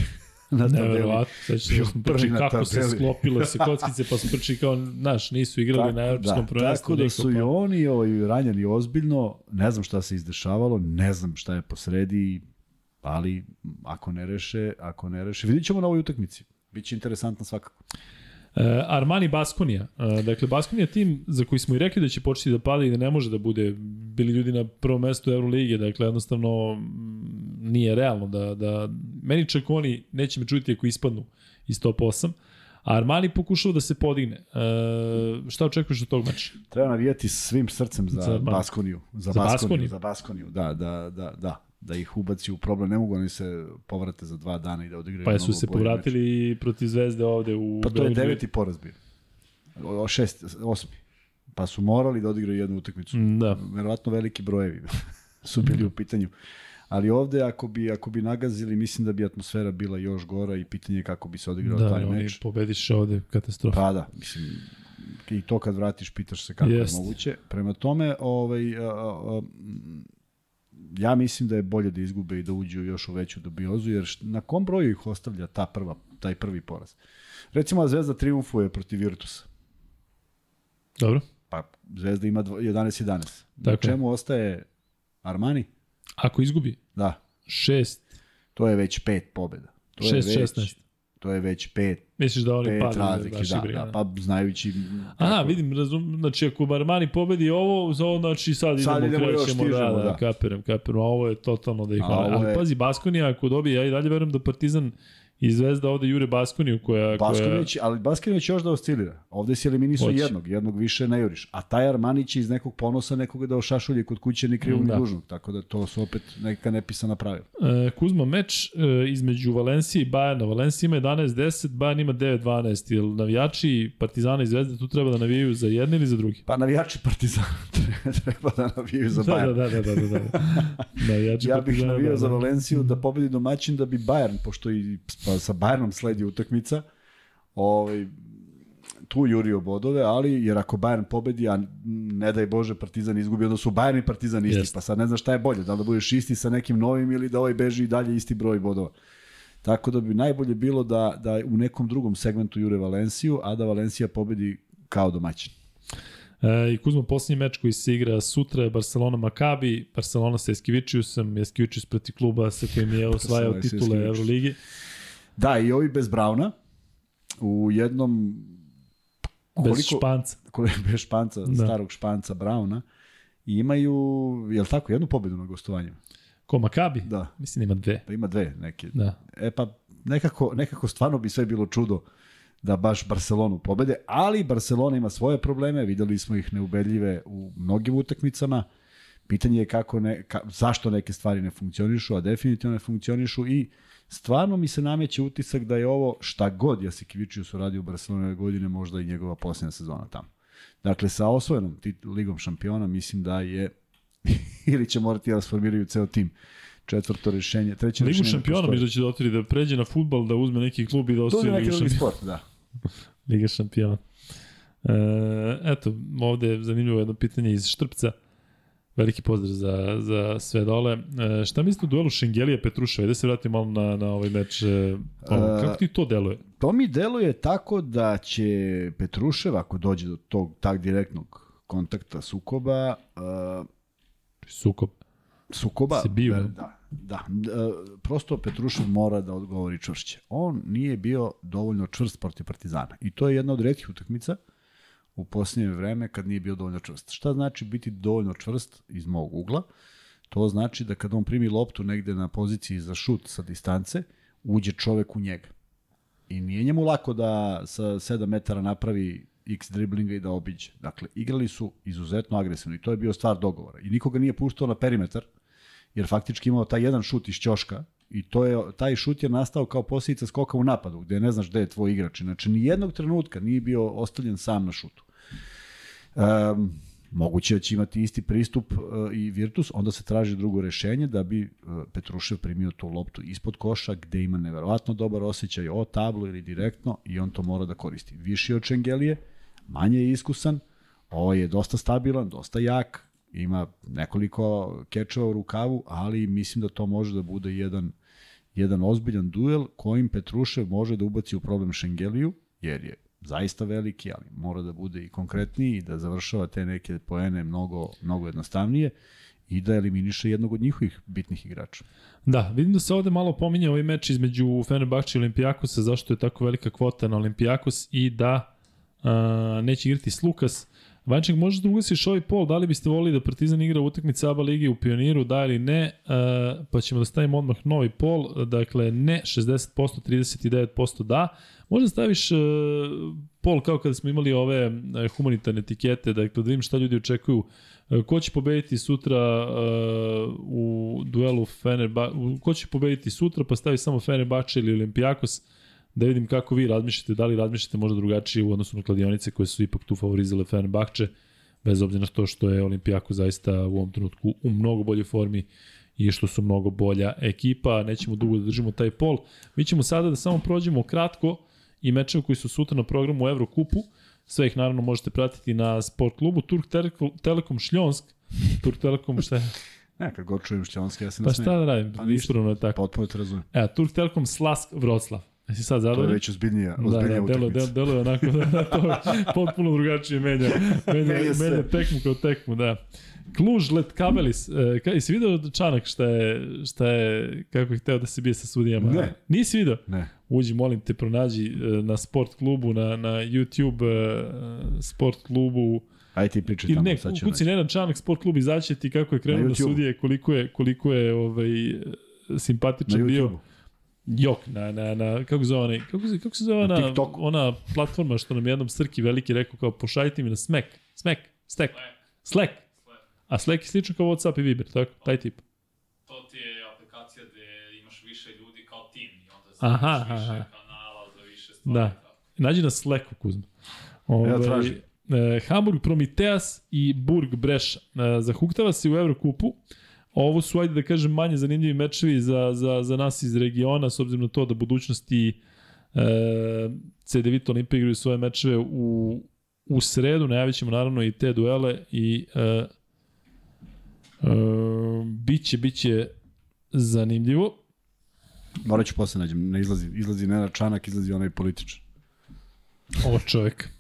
na tabeli. Neverovatno, da smo prvi kako se tabeli. sklopile se kockice, pa su pričali kao, znaš, nisu igrali na evropskom prvenstvu. Tako da su i pa- oni ovaj, ranjeni ozbiljno, ne znam šta se izdešavalo, ne znam šta je posredi, ali ako ne reše, ako ne reše, vidit ćemo na ovoj utakmici. Biće interesantno svakako. E, Armani Baskonija. E, dakle, Baskonija tim za koji smo i rekli da će početi da pada i da ne može da bude bili ljudi na prvom mestu Euroligije. Dakle, jednostavno mm, nije realno da, da meni čak oni neće me čuti ako ispadnu iz top 8. A Armani pokušava da se podigne. E, šta očekuješ od tog meča? Treba navijati svim srcem za, Za. Baskoniju. Za, Za Baskoniju, Baskoniju. Za Baskoniju, da, da, da, da da ih ubaci u problem. Ne mogu oni se povrate za dva dana i da odigraju Pa su se povratili protiv Zvezde ovde u meč. Pa to je deveti poraz bio. O, šest, osmi. Pa su morali da odigraju jednu utakmicu. Mm, Da. verovatno veliki brojevi su bili u pitanju. Ali ovde ako bi ako bi nagazili, mislim da bi atmosfera bila još gora i pitanje je kako bi se odigrao Da, taj meč. pobediš ovde katastrofa. Pa da, mislim i to kad vratiš pitaš se kako Jest. je moguće. Prema tome, ovaj a, a, a, ja mislim da je bolje da izgube i da uđu još u veću dubiozu, jer na kom broju ih ostavlja ta prva, taj prvi poraz? Recimo, Zvezda triumfuje protiv Virtusa. Dobro. Pa Zvezda ima dvo- 11-11. Na Tako je. čemu ostaje Armani? Ako izgubi Da, 6, To je već pet pobjeda. To je Šest, već, šesnaest. To je već pet, misliš da oni pet razlike, da, da, pa znajući... Aha, kako- vidim, razum, znači ako Armani pobedi ovo, za ovo znači sad, Sad idemo, idemo još krećemo, da, stižemo, da, da. kapiram, kapiram, a ovo je totalno da ih A hvale. ovo Ali je- pazi, Baskonija ako dobije, ja i dalje verujem da Partizan i Zvezda ovde jure Baskoniju koja... koja... Baskinović, ali Baskinović još da oscilira. Ovde si eliminisao Hoće. jednog, jednog više ne juriš. A taj Armani će iz nekog ponosa nekoga da ošašulje kod kuće ni krivog Da. ni dužnog. Tako da to su opet neka nepisana pravila. E, Kuzma, meč e, između Valencije i Bajerna. Valencija ima 11-10, Bajerna ima 9-12. Jel navijači Partizana i Zvezde tu treba da navijaju za jedni ili za drugi? Pa navijači Partizana treba da navijaju za Da, Bayern. da, da, da, da, da. Navijači Ja bih navijao da, za da. Valenciju da pobedi domaćin da bi Bayern, pošto i pa, sa Bayernom sledi utakmica, ovaj, tu jurio bodove, ali jer ako Bayern pobedi, a ne daj Bože Partizan izgubi, onda su Bayern i Partizan isti, Jeste. pa sad ne znaš šta je bolje, da li da budeš isti sa nekim novim ili da ovaj beži i dalje isti broj bodova. Tako da bi najbolje bilo da, da u nekom drugom segmentu jure Valenciju, a da Valencija pobedi kao domaćin. E, I Kuzma, posljednji meč koji se igra sutra je Barcelona Makabi, Barcelona sa Eskivičiusom, Eskivičius proti kluba sa kojim je osvajao titule. Euroligi. Da, i ovi bez Brauna u jednom Bez španca. koliko bez španca, Da. starog španca Brauna, i imaju, je li tako, jednu pobedu na gostovanju? Ko Makabi? Da, Mislim da ima dve. pa ima dve neke. Da. E pa nekako, nekako stvarno bi sve bilo čudo da baš Barcelonu pobede, ali Barcelona ima svoje probleme, videli smo ih neubedljive u mnogim utakmicama. Pitanje je kako ne, ka, zašto neke stvari ne funkcionišu, a definitivno ne funkcionišu i stvarno mi se nameće utisak da je ovo šta god Jasikivičius uradio u Barcelona ove godine, možda i njegova posljednja sezona tamo. Dakle, sa osvojenom ligom šampiona mislim da je ili će morati da sformiraju ceo tim. Četvrto rešenje, treće Ligu rešenje. ne šampiona mislim da će da otvori da pređe na futbal, da uzme neki klub i da To osvoji je neki Ligu šampiona. sport, da. Liga šampiona. E, eto, ovde je zanimljivo jedno pitanje iz Štrpca. Veliki pozdrav za, za sve dole. E, šta mislite o duelu Šengelija Petruševa? Da se vratim malo na, na ovaj meč. E, E, kako ti to deluje? To mi deluje tako da će Petrušev, ako dođe do tog tak direktnog kontakta sukoba, uh, Sukob. sukoba, Se biju, da, da, da, e, prosto Petrušev mora da odgovori čvršće. On nije bio dovoljno čvrst protiv Partizana i to je jedna od retkih utakmica u posljednje vreme kad nije bio dovoljno čvrst. Šta znači biti dovoljno čvrst iz mog ugla? To znači da kad on primi loptu negde na poziciji za šut sa distance, uđe čovek u njega. I nije njemu lako da sa 7 metara napravi x driblinga i da obiđe. Dakle, igrali su izuzetno agresivno i to je bio stvar dogovora. I nikoga nije puštao na perimetar, jer faktički imao taj jedan šut iz ćoška i to je, taj šut je nastao kao posljedica skoka u napadu, gde ne znaš gde je tvoj igrač. Znači, ni jednog trenutka nije bio ostavljen sam na šutu. Um, moguće da će imati isti pristup uh, i Virtus, onda se traži drugo rešenje da bi uh, Petrušev primio tu loptu ispod koša gde ima neverovatno dobar osjećaj o tablu ili direktno i on to mora da koristi. Viši od Čengelije, manje je iskusan, ovo je dosta stabilan, dosta jak, ima nekoliko kečeva u rukavu, ali mislim da to može da bude jedan jedan ozbiljan duel kojim Petrušev može da ubaci u problem Šengeliju, jer je zaista veliki, ali mora da bude i konkretniji i da završava te neke poene mnogo, mnogo jednostavnije i da eliminiše jednog od njihovih bitnih igrača. Da, vidim da se ovde malo pominje ovaj meč između Fenerbahče i Olimpijakosa, zašto je tako velika kvota na Olimpijakos i da a, neće igrati s Lukas. Vanček, možeš da ugasiš ovaj pol, da li biste volili da Partizan igra utakmice ABA ligi u Pioniru, da ili ne, a, pa ćemo da stavimo odmah novi pol, dakle ne 60%, 39% da. Možda staviš a, pol kao kada smo imali ove a, humanitarne etikete, dakle da vidim šta ljudi očekuju E, Ko će pobediti sutra uh, u duelu Fenerba, u- ko će pobediti sutra, pa stavi samo Fenerbahče ili Olimpijakos, da vidim kako vi razmišljate, da li razmišljate možda drugačije u odnosu na kladionice koje su ipak tu favorizile Fenerbahče, bez obzira na to što je Olimpijako zaista u ovom trenutku u mnogo boljoj formi i što su mnogo bolja ekipa, nećemo dugo da držimo taj pol. Mi ćemo sada da samo prođemo kratko i mečeve koji su sutra na programu Evrokupu. Sve ih naravno možete pratiti na sport klubu. Turk Telekom, Šljonsk. Turk Telekom šta je? Ne, kad god čujem šćanski, ja se Pa ne šta da radim? Pa Pa. Ispravno je tako. Potpuno te razumem. E, Turk Telekom Slask Vroclav. Jesi sad To je zadovoljan? već ozbiljnija, Da, ozbiljnija da, delo, utakmica. del, delo je onako da, da to potpuno drugačije menja, menja, Menja tekmu kao tekmu, da. Kluž, Let Kabelis, e, ka, jesi video Čanak šta je, šta je, kako je hteo da se bije sa sudijama? Ne. Nisi video? Ne. Uđi, molim te, pronađi e, na sport klubu, na, na YouTube e, sport klubu, Ajde ti pričaj tamo, ne, sad ću kuci. Nenad Čanak sport klub izaće ti kako je krenuo Na YouTubeu. sudije, koliko je, koliko je ovaj, Na simpatičan bio. Jok, na, na, na, kako zove onaj, kako se, kako se zove Na ona, TikToku. ona platforma što nam jednom Srki veliki rekao kao pošaljite mi na Smek, Smek, Stek, Slack. A Slack je slično kao Whatsapp i Viber, tako, taj tip. To ti je aplikacija gde imaš više ljudi kao tim i onda Aha, znaš više aha. kanala za više stvari. Da. tako. Nađi na Slacku, Kuzma. Ove, tražim. e, Hamburg Prometeas i Burg Breša. E, zahuktava se u Evrokupu. Ovo su, ajde da kažem, manje zanimljivi mečevi za, za, za nas iz regiona, s obzirom na to da budućnosti e, CD Vito Olimpija igraju svoje mečeve u, u sredu. Najavit ćemo naravno i te duele i e, e, biće, biće zanimljivo. Morat ću posle nađem, ne izlazi, izlazi Nenad Čanak, izlazi onaj političan. Ovo čovjek.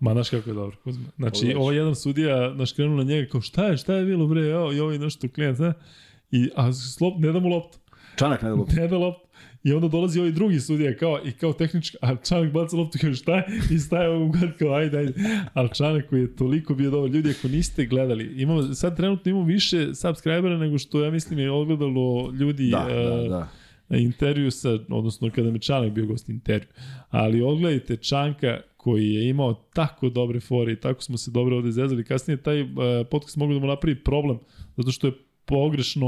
Ma, znaš kako je dobro, Kuzma. Znači, ovo jedan sudija, znaš, krenuo na njega kao, šta je, šta je bilo, bre, evo, i ovo je nešto klijent, ne? I, a slop, ne da mu loptu, Čanak ne da loptu. ne da loptu. I onda dolazi ovaj drugi sudija kao, i kao tehnički, a Čanak baca loptu kao šta je, i staje u god kao ajde, ajde. Ali Čanak koji je toliko bio dobar. Ljudi, ako niste gledali, imamo, sad trenutno imamo više subscribera nego što ja mislim je odgledalo ljudi Da, e, da, da. Intervju sa, odnosno kada mi Čanak bio gost intervju. Ali odgledajte Čanka koji je imao tako dobre fore i tako smo se dobro ovde zezali. Kasnije taj uh, podcast mogu da mu napravi problem zato što je pogrešno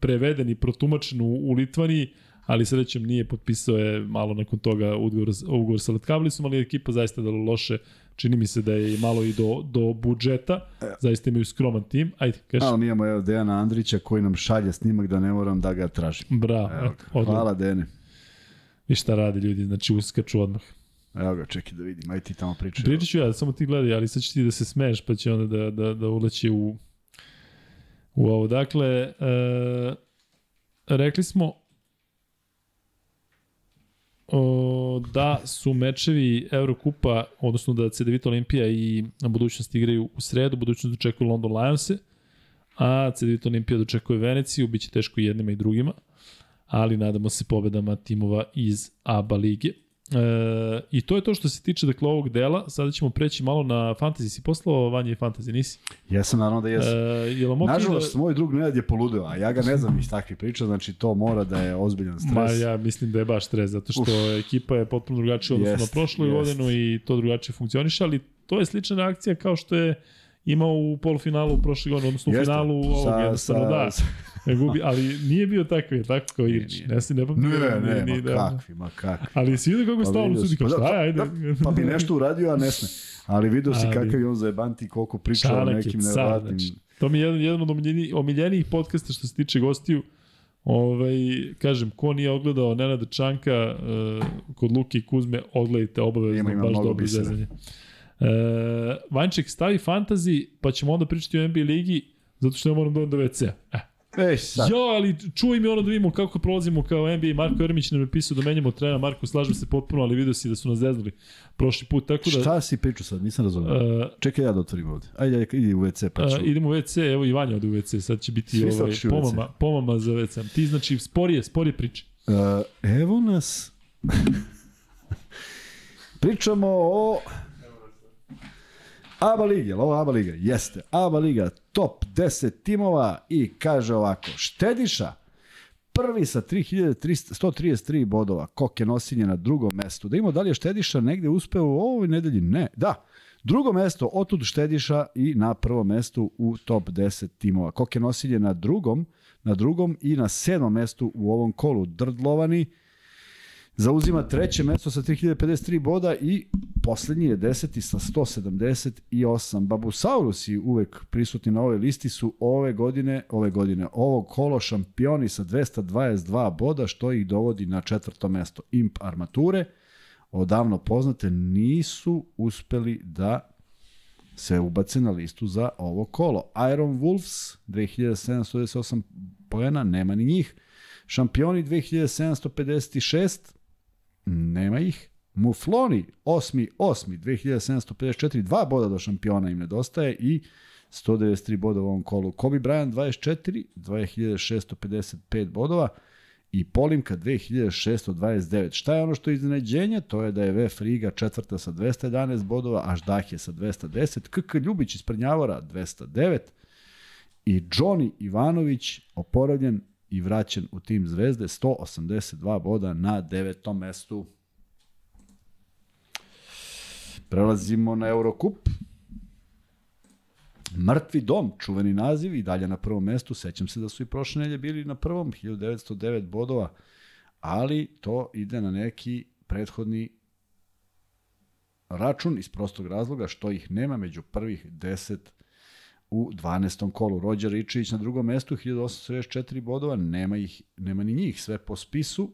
preveden i protumačen u, u Litvaniji, ali srećem nije potpisao je malo nakon toga ugovor, ugovor sa Letkabilisom, ali ekipa zaista dalo loše, čini mi se da je malo i do, do budžeta, zaista imaju skroman tim, ajde, kaži. A, mi imamo evo Dejana Andrića koji nam šalje snimak da ne moram da ga tražim. Bravo, Evo. Hvala Dene. I šta rade ljudi, znači uskaču odmah. Evo ga, čekaj da vidim, aj ti tamo pričaj. Pričat ću ja, samo ti gledaj, ali sad ćeš ti da se smeješ, pa će onda da, da, da uleće u, u ovo. Dakle, e, rekli smo o, da su mečevi Eurokupa, odnosno da CDVita Olimpija i budućnost igraju u sredu, budućnost dočekuje London Lionse, a CDVita Olimpija dočekuje Veneciju, bit će teško jednima i drugima, ali nadamo se pobedama timova iz ABA lige. E, I to je to što se tiče dakle ovog dela. Sada ćemo preći malo na fantasy. Si poslao Vanje fantasy, nisi? Jesam, naravno da E, jesam. vam okay Nažalost, da... moj drug Nenad je poludeo, a ja ga ne znam iz takvih priča, znači to mora da je ozbiljan stres. Ma ja mislim da je baš stres, zato što Uf. ekipa je potpuno drugačija odnosno Jest, na prošlu jest. godinu i to drugačije funkcioniše, ali to je slična reakcija kao što je imao u polufinalu prošle godine, odnosno u Jeste. finalu ovog Sa- jednostavno sa- da. Ne gubi, ali nije bio takav, je tako kao nije. Ne, ne. Ne, ne, ni- ni- ma da. kakvi, ma kakvi. Ali si vidio kako je Pa stalno sudi, kao Pa da, šta je, ajde. da, Pa bi nešto uradio, a ne sme. Ali vidio si Ali- kakav je on zajebanti i koliko priča o nekim nevratnim... znači. To mi je jedan, jedan od omiljenijih, omiljenijih podcasta što se tiče gostiju. Ovaj, kažem, ko nije ogledao Nenada Čanka uh, kod Luke i Kuzme, ogledajte obavezno, Ima, ima baš dobro bisera. zezanje. Uh, Vanček, stavi fantasy, pa ćemo onda pričati o NBA ligi, zato što ja moram da odem do WC-a. Eh. Ej, sad. Jo, ali čuj mi ono da vidimo kako prolazimo kao NBA. Marko Ermić nam je pisao da menjamo trena. Marko, slažem se potpuno, ali vidio si da su nas zeznuli prošli put. Tako da, Šta si pričao sad? Nisam razumio. uh, Čekaj ja da otvorim ovde. Ajde, ajde, idi u WC pa ću. A, idemo u WC, evo i Vanja ode u WC, sad će biti Svi ovaj, pomama, pomama za WC. Ti znači sporije, sporije priče. Uh, evo nas. Pričamo o ABA jel ovo ABA Liga? Jeste. ABA Liga, top 10 timova i kaže ovako, Štediša, prvi sa 3133 bodova, Koke Nosinje na drugom mestu. Da imamo da li je Štediša negde uspeo u ovoj nedelji? Ne. Da. Drugo mesto, otud Štediša i na prvom mestu u top 10 timova. Koke Nosilje na drugom, na drugom i na sedmom mestu u ovom kolu. Drdlovani zauzima treće mesto sa 3053 boda i poslednji je deseti sa 178. Babusaurusi uvek prisutni na ovoj listi su ove godine, ove godine, ovog kolo šampioni sa 222 boda, što ih dovodi na četvrto mesto. Imp armature, odavno poznate, nisu uspeli da se ubace na listu za ovo kolo. Iron Wolves, 2728 pojena, nema ni njih. Šampioni 2756, nema ih. Mufloni, 8. 8. 2754, dva boda do šampiona im nedostaje i 193 boda u ovom kolu. Kobe Bryant 24, 2655 bodova i Polimka 2629. Šta je ono što je iznenađenje? To je da je VF Riga četvrta sa 211 bodova, a Ždah je sa 210, KK Ljubić iz Prnjavora 209 i Johnny Ivanović oporavljen i vraćen u tim Zvezde 182 boda na devetom mestu. Prelazimo na Eurocup. Mrtvi dom, čuveni naziv i dalje na prvom mestu. Sećam se da su i prošle nelje bili na prvom, 1909 bodova, ali to ide na neki prethodni račun iz prostog razloga što ih nema među prvih 10 u 12. kolu. Rođer Ričić na drugom mestu, 1864 bodova, nema, ih, nema ni njih, sve po spisu.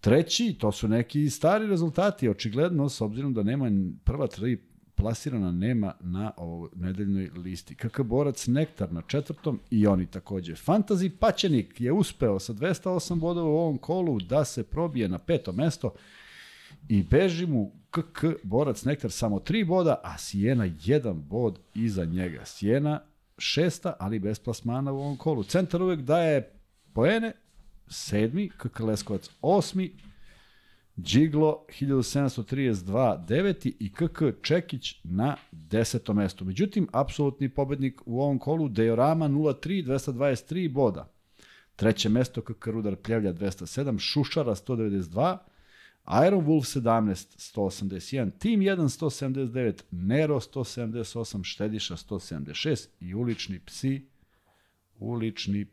Treći, to su neki stari rezultati, očigledno, s obzirom da nema prva tri plasirana nema na ovoj nedeljnoj listi. KK Borac Nektar na četvrtom i oni takođe. Fantazi Paćenik je uspeo sa 208 bodova u ovom kolu da se probije na peto mesto i beži mu KK Borac Nektar samo 3 boda, a Sijena jedan bod iza njega. Sijena šesta, ali bez plasmana u ovom kolu. Centar uvek daje poene, sedmi, KK Leskovac osmi, Džiglo 1732 deveti i KK Čekić na desetom mestu. Međutim, apsolutni pobednik u ovom kolu Dejorama 03 223 boda. Treće mesto KK Rudar Pljevlja 207, Šušara 192, Iron Wolf 17 181, Team 1 179, Nero 178, Štediša 176 i Ulični psi Ulični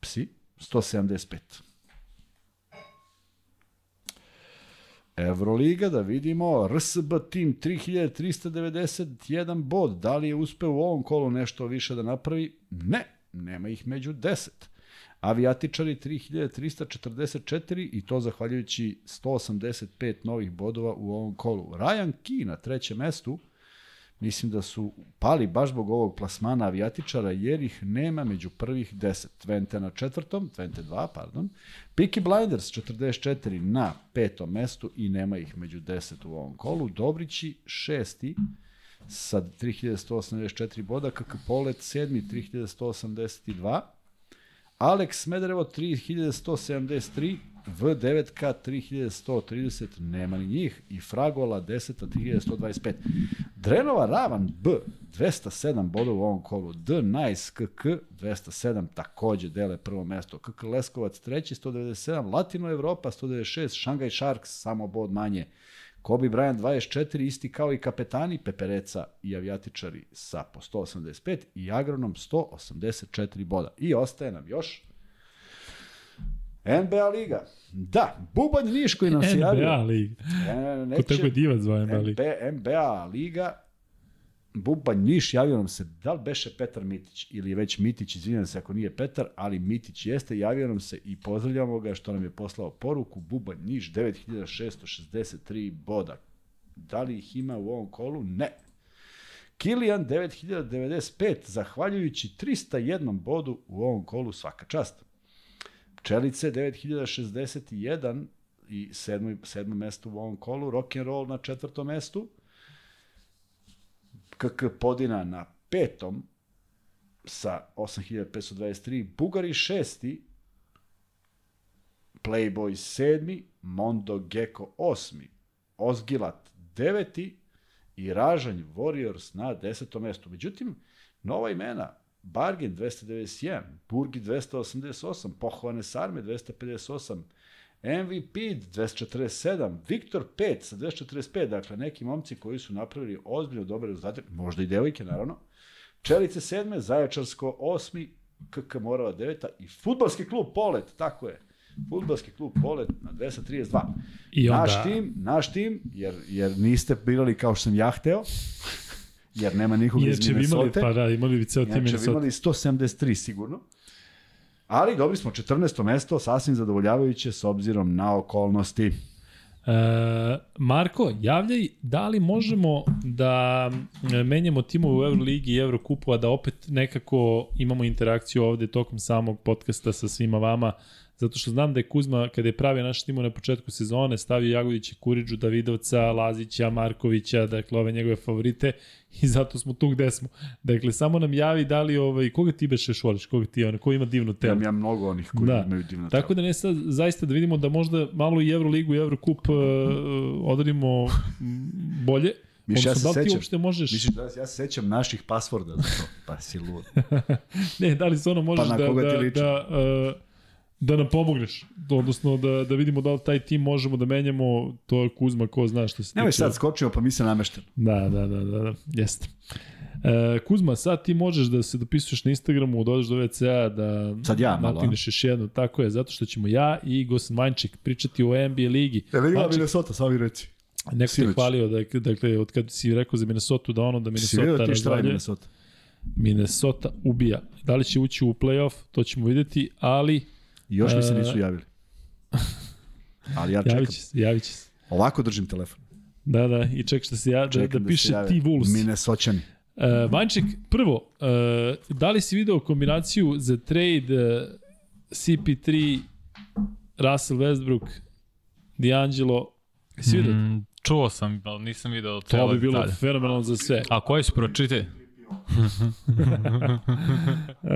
psi 175. Evroliga, da vidimo, RSB tim 3391 bod, da li je uspeo u ovom kolu nešto više da napravi? Ne, nema ih među 10. Avijatičari 3344 i to zahvaljujući 185 novih bodova u ovom kolu. Ryan Key na trećem mestu, mislim da su pali baš zbog ovog plasmana avijatičara, jer ih nema među prvih 10. Twente na četvrtom, Twente 2, pardon. Peaky Blinders 44 na petom mestu i nema ih među 10 u ovom kolu. Dobrići šesti sa 3184 boda, KK Polet sedmi 3182, Alex Smederevo 3173, V9K 3130, nema ni njih, i Fragola 10 3125. Drenova Ravan B 207 bodova u ovom kolu, D Nice KK 207 takođe dele prvo mesto, KK Leskovac treći 197, Latino Evropa 196, Shanghai Sharks samo bod manje, Kobe Bryant 24, isti kao i kapetani Pepereca i avijatičari sa po 185 i Agronom 184 boda. I ostaje nam još NBA Liga. Da, Bubanj Niš koji nam se javio. NBA liga. E, Ko tako je divac zove NBA liga. NBA Liga. Bubanj Niš javio nam se, da li beše Petar Mitić ili je već Mitić, izvinjam se ako nije Petar, ali Mitić jeste, javio nam se i pozdravljamo ga što nam je poslao poruku. Bubanj Niš 9663 boda. Da li ih ima u ovom kolu? Ne. Kilian 9095, zahvaljujući 301 bodu u ovom kolu svaka čast. Pčelice 9061 i sedmo, sedmo mesto u ovom kolu, Rock'n'Roll na četvrtom mestu, KK Podina na petom sa 8523, Bugari šesti, Playboy sedmi, Mondo Gecko osmi, Ozgilat deveti i Ražanj Warriors na desetom mestu. Međutim, nova imena, Bargain 291, Burgi 288, Pohovane Sarme 258, MVP 247, Viktor 5 sa 245, dakle neki momci koji su napravili ozbiljno dobre rezultate, možda i devojke naravno, Čelice 7, Zaječarsko 8, KK Morava 9 i futbalski klub Polet, tako je. Futbalski klub Polet na 232. I onda, Naš tim, naš tim, jer, jer niste birali kao što sam ja hteo, jer nema nikoga iz inače bi imali, Minnesota. pa da, imali bi ceo tim Inače bi Minnesota. imali 173 sigurno. Ali dobili smo 14. mesto, sasvim zadovoljavajuće s obzirom na okolnosti. E, Marko, javljaj da li možemo da e, menjamo timove u Euroligi i Eurokupu, a da opet nekako imamo interakciju ovde tokom samog podcasta sa svima vama, zato što znam da je Kuzma, kada je pravio naš timo na početku sezone, stavio Jagodića, Kuriđu, Davidovca, Lazića, Markovića, dakle ove njegove favorite i zato smo tu gde smo. Dakle, samo nam javi da li, ovaj, koga ti beš voliš, koga ti, ono, ko ima divno telo. Imam ja mnogo onih koji Da. imaju divno Tako da ne sad, zaista da vidimo da možda malo i Euroligu i Eurocup uh, odradimo mm, bolje. Miš, ja se da sećam. uopšte možeš... Misliš da ja se sećam naših pasvorda za to? Pa si lud. Ne, da li se ono možeš Pa da, da, da, uh, da nam pomogneš. Odnosno da, da vidimo da li taj tim možemo da menjamo, to je Kuzma, ko zna što se Nemoj tiče- sad skočio, pa mi se namešteno. Da, da, da, da, da jeste. E, Kuzma, sad ti možeš da se dopisuješ na Instagramu, dođeš do WC-a, da Sad ja malo, a? natigneš još jednu, tako je, zato što ćemo ja i Gosan Vanček pričati o NBA ligi. Je li igra Vanček, Minnesota, sami reci. Neko te je sinoć? hvalio, dakle, dakle, od kad si rekao za Minnesota, da ono da Si Minnesota vidio ti šta je razvaljuje. Minnesota? Minnesota ubija. Da li će ući u playoff, to ćemo videti, ali još mi se E, nisu javili. Ali ja čekam. javit će se, javit će se. Ovako držim telefon. Da, da, i čekaš da se ja, da, da, se piše ti Wolves. Minnesoćani. Uh, Vanček, prvo, uh, da li si video kombinaciju za trade uh, CP3, Russell Westbrook, D'Angelo, si? Mm, čuo sam, ali nisam video to bi bilo detalje. fenomenalno za sve. A koji su pročite? Uh,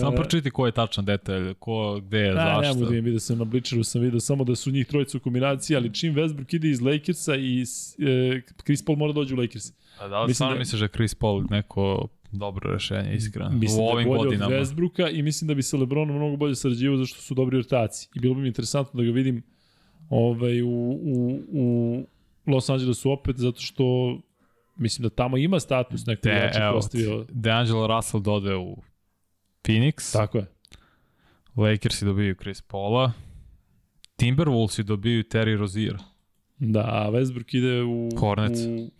Samo pročiti ko je tačan detalj, ko, gde je, Da, ne zašto. mogu da vidio sam na Bličeru, sam video samo da su njih trojica u kombinaciji, ali čim Westbrook ide iz Lakersa i e, Chris Paul mora da dođe u Lakers. A da li Mislim stvarno da- misliš da Chris Paul neko dobro rešenje, iskreno? Mislim u da je ovim bolje godinama. od Westbrooka i mislim da bi sa Lebronom mnogo bolje sarađivao zašto su dobri ortaci. I bilo bi mi interesantno da ga vidim ovaj, u, u, u Los Angelesu opet, zato što mislim da tamo ima status neko De, igrača evo, postavio. D'Angelo Russell dode u Phoenix, Tako je. Lakersi dobiju Chris Paula, Timberwolvesi dobiju Terry Rozier. Da, a Westbrook ide u... Hornets. U...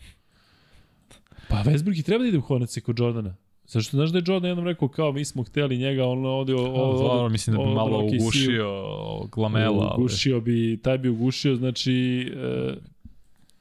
Pa Westbrook i treba da ide u Hornets kod Jordana. Zašto znaš da je Jordan jednom rekao kao mi smo hteli njega, on ovde... ovde Zvaro, mislim da bi malo ugušio Glamela. Ugušio bi, taj bi ugušio, znači, e,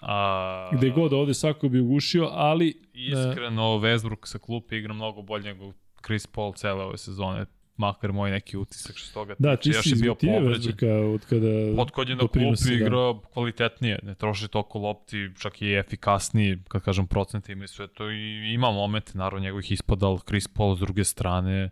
A, gde god ovde svako bi ugušio, ali... Iskreno, Westbrook sa klupe igra mnogo bolje nego Chris Paul cele ove sezone. Makar moj neki utisak što toga Da, tiče. ti Još je bio povređen. Od kada... Od kod je na klupi da. igra kvalitetnije, ne troši toliko lopti, čak i efikasniji, kad kažem procenti ima i sve to i ima momente, naravno njegovih ispada, ali Chris Paul s druge strane,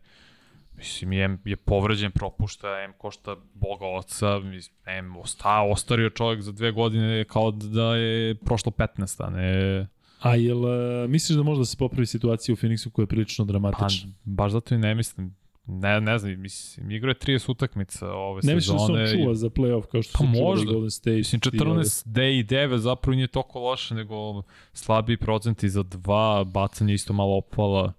mislim, je, je povređen, propušta, M košta boga oca, mislim, M osta, ostario čovjek za dve godine kao da je prošlo 15, a ne... A jel, e, misliš da može da se popravi situacija u Phoenixu koja je prilično Pa, dramatična? baš zato i ne mislim. Ne, ne znam, mislim, igra je 30 utakmica ove ne misliš da se sezone. on čuva za playoff kao što Pa su možda. Golden State? Mislim, i ove- 14 D i 9 zapravo nije toliko loše, nego slabiji procenti za dva, bacanje isto malo opala.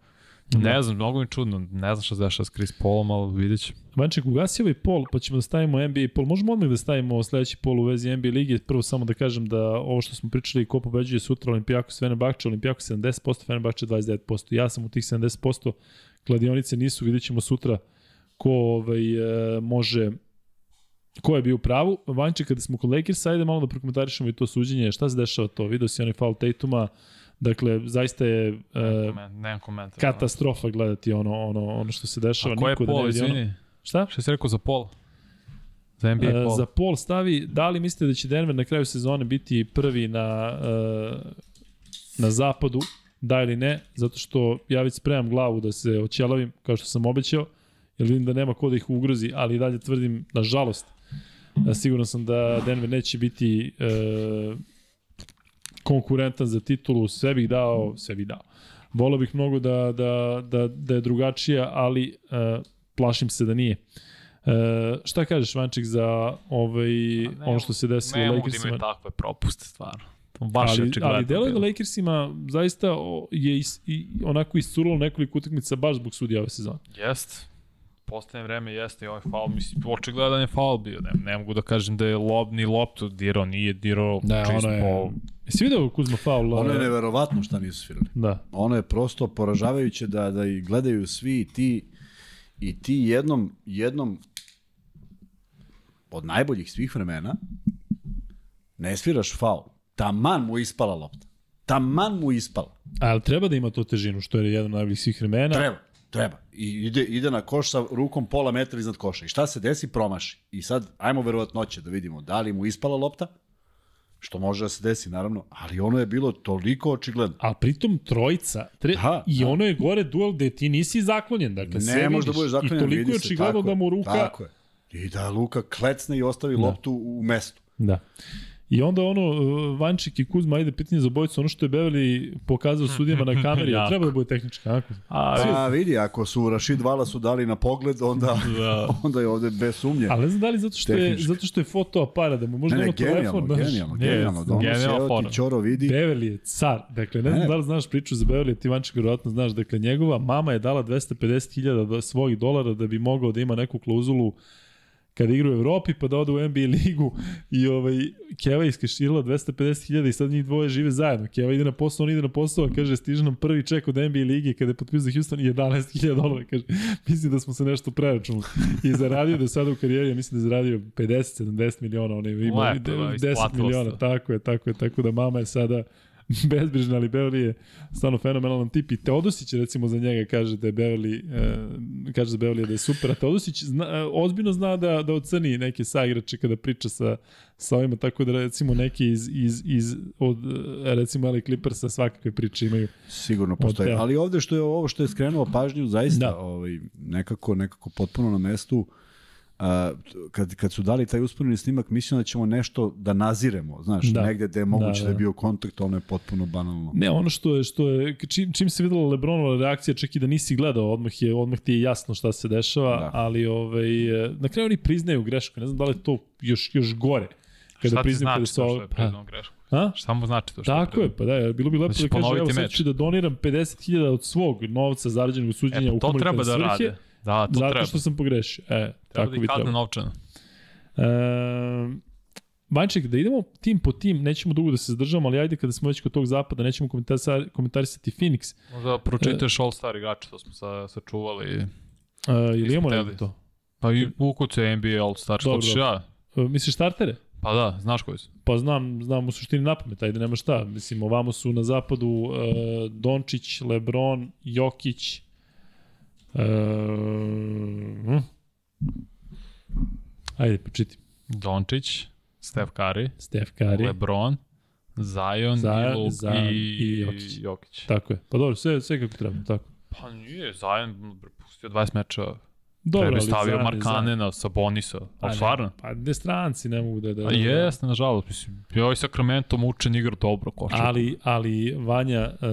Ne znam, mnogo mi čudno. Ne znam šta se dešava s Chris Paulom, ali vidjet ću. Vanček, ugasi ovaj pol, pa ćemo da stavimo NBA pol. Možemo odmah da stavimo sledeći pol u vezi NBA lige. Prvo samo da kažem da ovo što smo pričali, ko pobeđuje sutra Olimpijakos Fenerbahče, Olimpijakos 70%, Fenerbahče 29%. Ja sam u tih 70%. Kladionice nisu, vidjet ćemo sutra ko ovaj, e, može ko je bio u pravu. Vanče, kada smo kod Lakersa, ajde malo da prokomentarišemo i to suđenje. Šta se dešava to? Video si onaj foul Tatuma. Dakle, zaista je e, Komen, nemam komentar. katastrofa gledati ono, ono, ono što se dešava. A ko je Niko da vidi ono- izvini? Šta? Šta si rekao za Paul? Za NBA E, Paul? za pol stavi, da li mislite da će Denver na kraju sezone biti prvi na, e, na zapadu, da ili ne, zato što ja već spremam glavu da se oćelavim, kao što sam obećao, jer vidim da nema ko da ih ugrozi, ali i dalje tvrdim, nažalost, e, siguran sam da Denver neće biti e, konkurentan za titulu, sve bih dao, sve bih dao. Volao bih mnogo da, da, da, da je drugačija, ali e, plašim se da nije. E, šta kažeš, Vanček, za ovaj, Pa ne ono što se desilo ne u mogu da Lakersima? imaju takve propuste, stvarno. Baš je ali, ali deluje da bilo. Lakersima zaista je is, i, onako iscuralo nekoliko utakmica baš zbog sudija ove sezone. Jest. Poslednje vreme jeste i ovaj faul, mislim, očigledan je faul bio. Ne, ne mogu da kažem da je lob, ni loptu dirao, nije dirao Da, Chris ono je... Paul. Jesi video Kuzma faul? Ono je e, neverovatno šta nisu svirali. Da. Ono je prosto poražavajuće da, da i gledaju svi i ti i ti jednom, jednom od najboljih svih vremena ne sviraš faul. Taman mu ispala lopta. Taman mu ispala. Ali treba da ima to težinu, što je jedan od najboljih svih vremena. Treba, treba. I ide, ide na koš sa rukom pola metra iznad koša. I šta se desi? Promaši. I sad, ajmo verovatnoće da vidimo da li mu ispala lopta, što može da se desi, naravno, ali ono je bilo toliko očigledno. Ali pritom trojica. Tre... Da, I da. ono je gore duel gde ti nisi zaklonjen. Dakle, sve ne da vidiš. budeš zaklonjen, I toliko je očigledno da mu ruka... Tako je. I da Luka klecne i ostavi Da. loptu u mestu. Da. I onda ono, uh, Vančik i Kuzma, ajde pitanje za obojicu, ono što je Beverly pokazao sudijama na kameri, treba da bude tehnička, ako? A, Pa vidi, ako su Rashid Vala su dali na pogled, onda, da. onda je ovde bez sumnje. Ali ne znam da li zato što je, Tehnički. zato što je fotoaparat, da mu možda ne, ne, ono telefon, genijalno, genijalno, je, genijalno. Da ono fora. ti Ćoro vidi. Beverly je car. Dakle, ne znam Ne. da li znaš priču za Beverly, ti Vanček vjerojatno znaš. Dakle, njegova mama je dala 250.000 do svojih dolara da bi mogao da ima neku klauzulu kada igra u Evropi, pa da ode u NBA ligu i ovaj, Keva je iskeširala 250.000 i sad njih dvoje žive zajedno. Keva ide na posao, on ide na posao, a kaže, stiže nam prvi ček od NBA lige kada je potpisao Houston 11.000 dolara. Kaže, mislim da smo se nešto preračunali. I zaradio da je sada u karijeri, ja mislim da je zaradio 50-70 miliona, on je imao Lepo, da, 10 isplatilo miliona, tako je, tako je, tako da mama je sada bezbrižna, ali Beverly je stvarno fenomenalan tip i Teodosić recimo za njega kaže da je Beverly, e, kaže za Beverly da je super, a Teodosić zna, e, ozbiljno zna da, da ocrni neke saigrače kada priča sa, sa ovima, tako da recimo neki iz, iz, iz od, e, recimo LA Clippersa svakakve priče imaju. Sigurno postoji. Od- Ali ovde što je ovo što je skrenuo pažnju, zaista Da. ovaj, nekako, nekako potpuno na mestu, a, kad, kad su dali taj usporeni snimak, mislim da ćemo nešto da naziremo, znaš, Da. da. negde gde je moguće Da, da, da. je bio kontakt, ono je potpuno banalno. Ne, ono što je, što je čim, čim se videla Lebronova reakcija, čak i da nisi gledao, odmah, je, odmah ti je jasno šta se dešava, Da. ali ovaj, na kraju oni priznaju grešku, ne znam da li je to još, još gore. Kada Šta ti priznaju znači kada to što je priznao grešku? A? Šta mu znači to što Tako je, pa da, bilo bi lepo Hoće da kaže, evo sad ću da doniram 50.000 od svog novca zarađenog suđenja E, u pa to treba da svrhe, rade. Da, to zato treba. što sam pogrešio. E, Treba tako da bi kazne novčano. E, Vanček, da idemo tim po tim, nećemo dugo da se zadržavamo, ali ajde kada smo već kod tog zapada, nećemo komentarisa- komentarisati Phoenix. Možda pročitaš All-Star igrače, to smo sa, sačuvali. Uh, ili imamo negde to? Pa i ukuce NBA All-Star, što ćeš ja? Uh, misliš startere? Pa da, znaš koji su. Pa znam, znam u suštini na pamet, ajde nema šta. Mislim, ovamo su na zapadu uh, Dončić, Lebron, Jokić, uh, ajde, počiti. Dončić, Steph Curry, Steph Curry, LeBron, Zion, Zion, i, Luke, Zion i, i Jokić. Jokić. tako je. Pa dobro, sve, sve kako treba, tako. Pa nije, Zion prepustio 20 meča, Dobro, ali stavio Markanena, Sabonisa, Pa stvarno? Pa gde stranci ne mogu da... da A jeste, nažalost, mislim, i Sacramento mučen igra dobro košarku. Ali, ali Vanja, uh,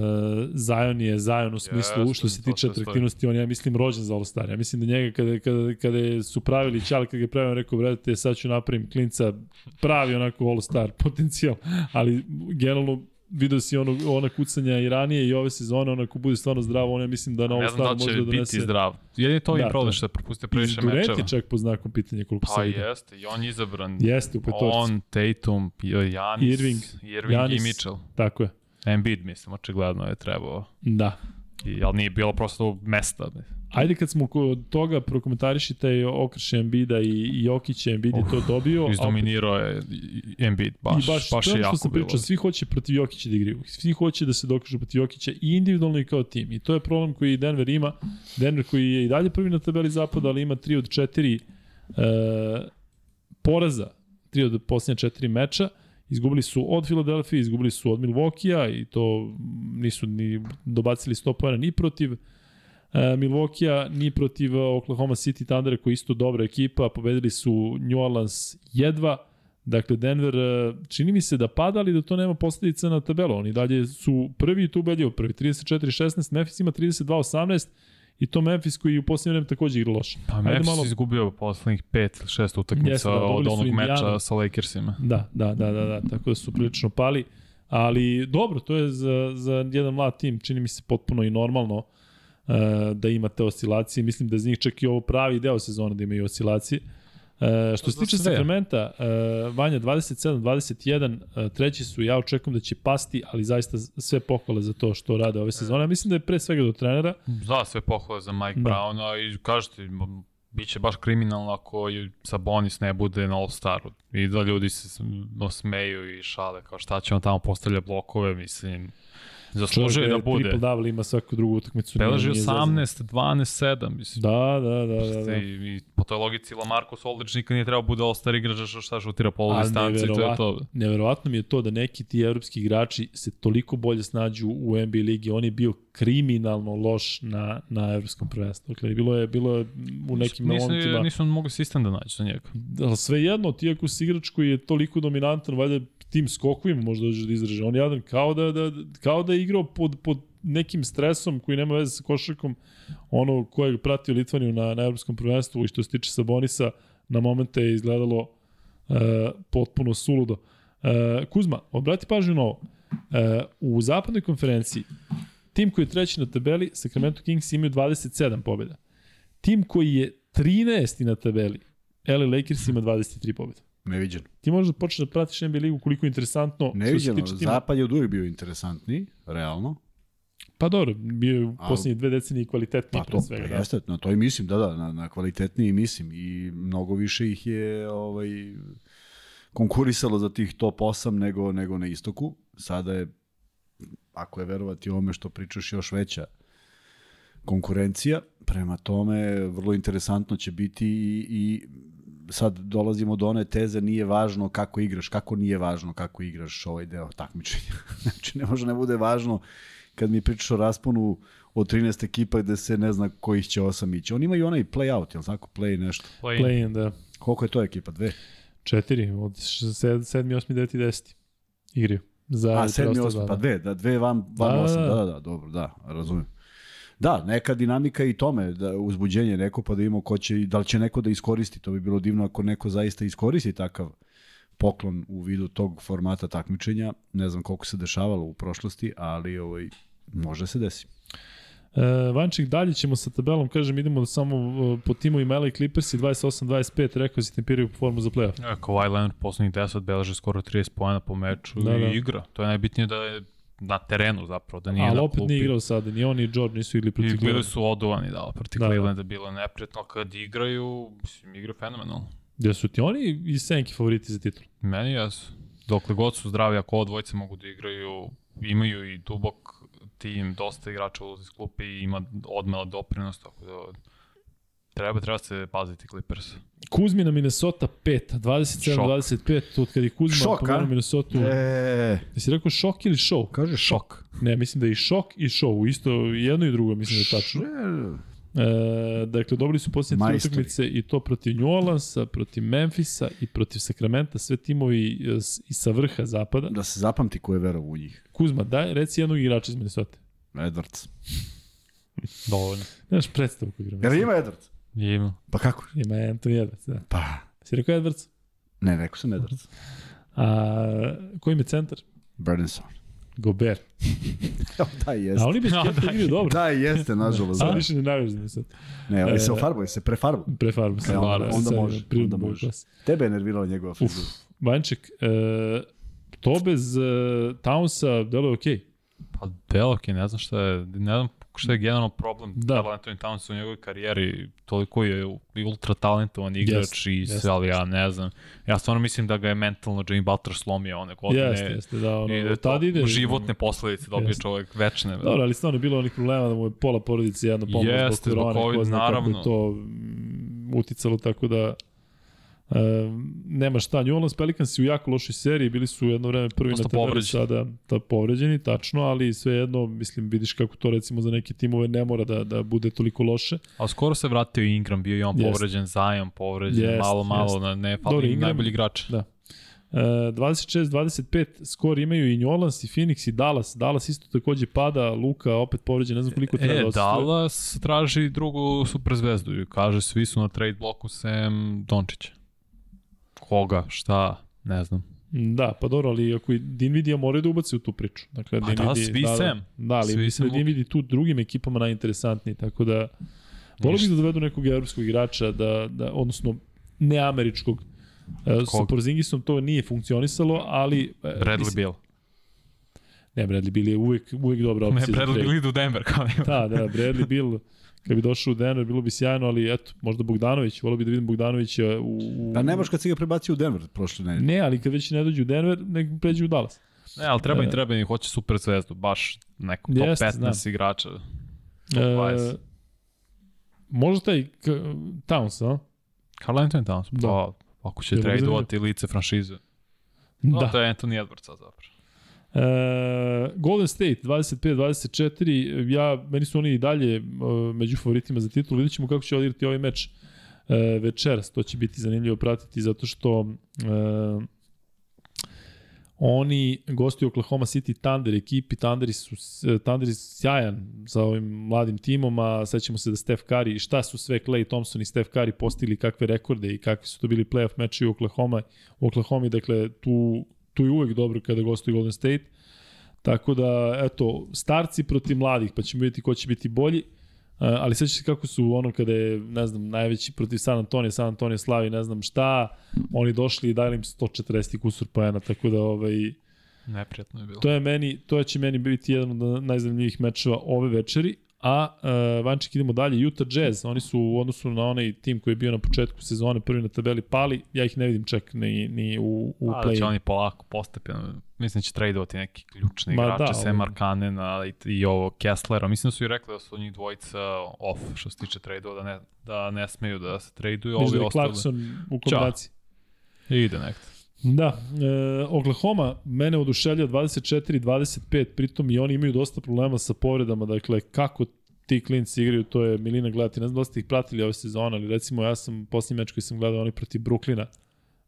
Zion je Zion u smislu, Jeste, što se tiče atraktivnosti, on ja mislim, rođen za All-Star. Ja mislim da njega, kada, kada, kada su pravili Ćale, kada ga je pravio, rekao, brate, sad ću napravim klinca, pravi onako All-Star potencijal, ali generalno video si ono, ona kucanja i ranije i ove sezone, ona ako bude stvarno zdravo, on ja mislim da na ne znam da All-Star li će može da biti donese... zdrav. Jedini to Da, im problem to. što je propustio previše Durant mečeva. je čak po znakom pitanja koliko Pa sam vidio. jeste, i on je izabran. Jeste u petorci, On, Tatum, Janis, Irving, Irving Giannis. i Mitchell. tako je. Embiid, mislim, očigledno je trebao. Da. I, ali nije bilo prosto mesta. Ajde kad smo kod toga prokomentariši taj okrš Embida i, i Jokića, Embiid je to dobio. Izdominirao je Embiid, baš, I baš, baš, je jako sam bilo. pričao, svi hoće protiv Jokića da igraju. Svi hoće da se dokažu protiv Jokića i individualno i kao tim. I to je problem koji Denver ima. Denver koji je i dalje prvi na tabeli zapada, ali ima 3 od 4 e, poraza, 3 od posljednja 4 meča. Izgubili su od Filadelfije, izgubili su od Milvokija i to nisu ni dobacili 100 pojena ni protiv e, Milvokija, ni protiv Oklahoma City Thundera koji je isto dobra ekipa. Pobedili su New Orleans jedva. Dakle, Denver, e, čini mi se da pada, ali da to nema posledica na tabelu. Oni dalje su prvi i tu ubedljivo prvi. 34-16, Memphis ima 32-18 i to Memphis koji u posljednje vreme takođe igra loše. Pa Ajde Memphis malo- izgubio poslednjih pet ili šest utakmica Jeste, da, od onog Indianu. meča sa Lakersima. Da, da, da, da, da, tako da su prilično pali. Ali dobro, to je za, za jedan mlad tim, čini mi se potpuno i normalno uh, da ima te oscilacije. Mislim da je za njih čak i ovo pravi deo sezona da imaju oscilacije. Uh, što se Za tiče. Sakramenta, uh, Vanja 27-21, uh, treći su, ja očekujem da će pasti, ali zaista sve pohvale za to što rade ove sezone. Ja mislim da je pre svega do trenera. Da, sve pohvale za Mike Da. Browna i kažete, bit će baš kriminalno ako Sabonis ne bude na All-Staru. I da ljudi se s- no, smeju i šale, kao šta će on tamo postavlja blokove, mislim, zaslužuje da bude. Triple double ima svaku drugu utakmicu. Beleži nije- nije zezano. 18, 12, 7, mislim. Da, da, da, da. da. I, I po toj logici Lamarcus Aldridge nikad nije trebao bude All-Star igrač što šta šutira polu distanci to je neverovatno, to. neverovatno mi je to da neki ti evropski igrači se toliko bolje snađu u NBA ligi. On je bio kriminalno loš na, na evropskom prvenstvu. Dakle, bilo je, bilo je u nekim Nisu, momentima... nisu mogli sistem da nađu za njega. Ali sve jedno, ti ako si igrač koji je toliko dominantan, valjda tim skokovima možda dođe da izraže. On je jedan kao da, da, kao da je igrao pod, pod nekim stresom koji nema veze sa košarkom, ono ko je pratio Litvaniju na, na evropskom prvenstvu i što se tiče Sabonisa, na momente je izgledalo uh, potpuno suludo. Uh, Kuzma, obrati pažnju na ovo. Uh, u zapadnoj konferenciji tim koji je treći na tabeli, Sacramento Kings imaju 27 pobjeda. Tim koji je 13. na tabeli, LA Lakers ima 23 pobjede. Neviđeno. Ti možeš da počneš da pratiš NBA ligu koliko je interesantno Neviđeno. tiče tima. Zapad je od uvijek bio interesantniji, realno. Pa dobro, bio je u poslednje dve decenije kvalitetniji Pa pre svega. pa Da. jeste, na to i mislim, da, da, na, na kvalitetniji mislim i mnogo više ih je ovaj, konkurisalo za tih top 8 nego, nego na istoku. Sada je, ako je verovati ovome što pričaš, još veća konkurencija. Prema tome, vrlo interesantno će biti i, i sad dolazimo do one teze nije važno kako igraš, kako nije važno kako igraš ovaj deo takmičenja. znači, ne može ne bude važno kad mi pričaš o rasponu od 13 ekipa gde se ne zna kojih će osam ići. On ima i onaj play out, jel tako? Play nešto. Play, Play-in, da. Koliko je to ekipa? Dve? Četiri, od 7, 8, 9 i 10 igraju. Za A, sedmi, preostale osmi, dva, pa da. dve, da, dve van, van Da, da, osam, da. da, da, da, dobro, da, razumem. Da, neka dinamika i tome, da uzbuđenje neko, pa da vidimo ko će, da li će neko da iskoristi, to bi bilo divno ako neko zaista iskoristi takav poklon u vidu tog formata takmičenja, ne znam koliko se dešavalo u prošlosti, ali ovaj, može se desi. E, Vanček, dalje ćemo sa tabelom, kažem, idemo samo e, po timovima LA Clippersi, 28-25, rekao si tempiraju formu za playoff. E, Kawhi Leonard poslednjih 10 beleže skoro 30 poena po meču Da, da, da. i igra. To je najbitnije da je na terenu zapravo, da nije Ali na opet klupi. nije igrao sada, ni on ni George nisu igli protiv bili Clevelanda. su oduvani, da, protiv Da, da, da. Clevelanda bilo je neprijatno, kad igraju, mislim, igra fenomenalno. Gde su ti oni i Senki favoriti za titul? Meni jesu. Dokle god su zdravi, ako ovo dvojice mogu da igraju, imaju i dubok tim, dosta igrača ulazi iz klupe i ima odmela doprinos, tako da treba, treba se paziti Clippers. Kuzmina Minnesota 5, 27-25, od kad je Kuzma Šok, pomenuo? Minnesota. E... Jesi rekao šok ili show? kaže šok. Ne, mislim da je i šok i show, isto jedno i drugo mislim da je tačno. E, dakle, dobili su posljednje tri utakmice i to protiv New Orleansa, protiv Memfisa i protiv Sakramenta, sve timovi e, i sa vrha zapada. Da se zapamti ko je verov u njih. Kuzma, daj, reci jednog igrača iz Minnesota. Edwards. Dovoljno. Nemaš predstavu koji igra. Jer ima Edwards? Ima. Pa kako? Ima Anthony Edwards, da. Pa, Si rekao Edwards? ne, rekao sam Edwards. A, ko im je centar? Burdinson. Gobert. Evo, da, jeste. A oni bez Kempa igraju dobro. Da, jeste, nažalost. Da. više ne naviš za Minnesota. Ne, ali se E, ofarbuje, se prefarbuje. Prefarbu se. E, onda- da, onda sad može, onda može. Tebe je nervirala njegova frizura. Vanček, e, to bez e, Townsa delo je okej. Pa Delok je, ne znam šta je, ne znam šta je generalno problem Da. da. Anthony Towns u njegovoj karijeri, toliko je ultra talentovan igrač Jeste, i sve, jeste, ali ja ne znam. Ja stvarno mislim da ga je mentalno Jimmy Butler slomio one godine. Jeste, jeste, da, ono, I da tad ide- životne posledice dobije Jeste. čovjek večne. Dobro, ali stvarno je bilo onih problema da mu je pola porodice jedno pomalo Jeste, zbog zbog korone, ko COVID, zna kako je naravno. to mm, uticalo, tako da e, nema šta. New Orleans Pelicans u jako lošoj seriji, bili su jedno vreme prvi Dosta na tabeli, povređeni. sada ta povređeni, tačno, ali svejedno, mislim, vidiš kako to recimo za neke timove ne mora da, da bude toliko loše. Ali skoro se vratio Ingram, bio i on Jeste. povređen, Zion povređen, Jeste, malo, malo, na ne fali Ingram- najbolji igrač. Da. E, 26-25 skor imaju i New Orleans i Phoenix i Dallas. Dallas isto takođe pada, Luka opet povređen, ne znam koliko treba da E, odsustuje. Dallas traži drugu super zvezdu i kaže svi su na trade bloku sem Dončića. Koga, šta, ne znam. Da, pa dobro, ali ako i Dinvidija moraju da ubaci u tu priču. Dakle, Pa da, svi da, sem. Da, ali Svi da sem je Dinvidi tu drugim ekipama najinteresantniji, tako da volio bih da dovedu nekog evropskog igrača, da, da, odnosno neameričkog. E, sa Kog? Porzingisom to nije funkcionisalo, ali... e, Bradley mislim- Bill. Ne, Bradley Bill je uvek, uvek dobra Ne, opcija. za Bradley. Bill ide u Denver kao. Da, da, Bradley Bill, kad bi došao u Denver, bilo bi sjajno, ali eto, možda Bogdanović, volio bi da vidim Bogdanovića u... u... Pa nemaš kad si ga prebacio u Denver prošle nedelje. Ne, ali kad već ne dođu u Denver, nek pređu u Dallas. Ne, ali treba E. im, treba im, hoće super zvezdu, baš neko top Jeste, 15 znam. igrača. Top E, 20. možda taj k, Towns, a? Carl Anthony Towns, Da. pa ako će tradeovati lice franšize. No, Da. to je Anthony Edwards zapravo. E, Golden State 25-24, ja, meni su oni i dalje e, među favoritima za titul, vidjet ćemo kako će odigrati ovaj meč e, večeras, to će biti zanimljivo pratiti zato što e, oni gostuju Oklahoma City Thunder ekipi, Thunderi su, Thunder je sjajan sa ovim mladim timom, a sećamo se da Steph Curry, šta su sve Clay Thompson i Steph Curry postigli, kakve rekorde i kakvi su to bili playoff meči u Oklahoma, u Oklahoma, dakle tu, tu je uvek dobro kada gostuju Golden State, tako da, eto, starci protiv mladih, pa ćemo vidjeti ko će biti bolji, Uh, ali sećaš se kako su ono kada je, ne znam, najveći protiv San Antonio, San Antonio slavi ne znam šta, oni došli i dali im 140 kusur poena, tako da ovaj, Neprijatno je bilo. to je meni, to će meni biti jedan od najzanimljivih mečeva ove večeri, a uh, Vanček idemo dalje, Utah Jazz, oni su u odnosu na onaj tim koji je bio na početku sezone prvi na tabeli pali, ja ih ne vidim čak ni, ni u, u Pa, da će play oni polako, postepeno. Mislim da će tradeovati neki ključni Ma igrače, da, ali- Markanena i, i ovo Kesslera. Mislim da su i rekli da su njih dvojica off što se tiče tradeova, da ne, da ne smeju da se traduju. Viš Ovi da je. Clarkson u kombinaciji. Ide nekto. Da, e, Oklahoma mene oduševlja 24-25, pritom i oni imaju dosta problema sa povredama, dakle kako ti klinci igraju, to je Milina gledati, ne znam da ste ih pratili ove sezone, ali recimo ja sam, posljednji meč koji sam gledao, oni protiv Bruklina,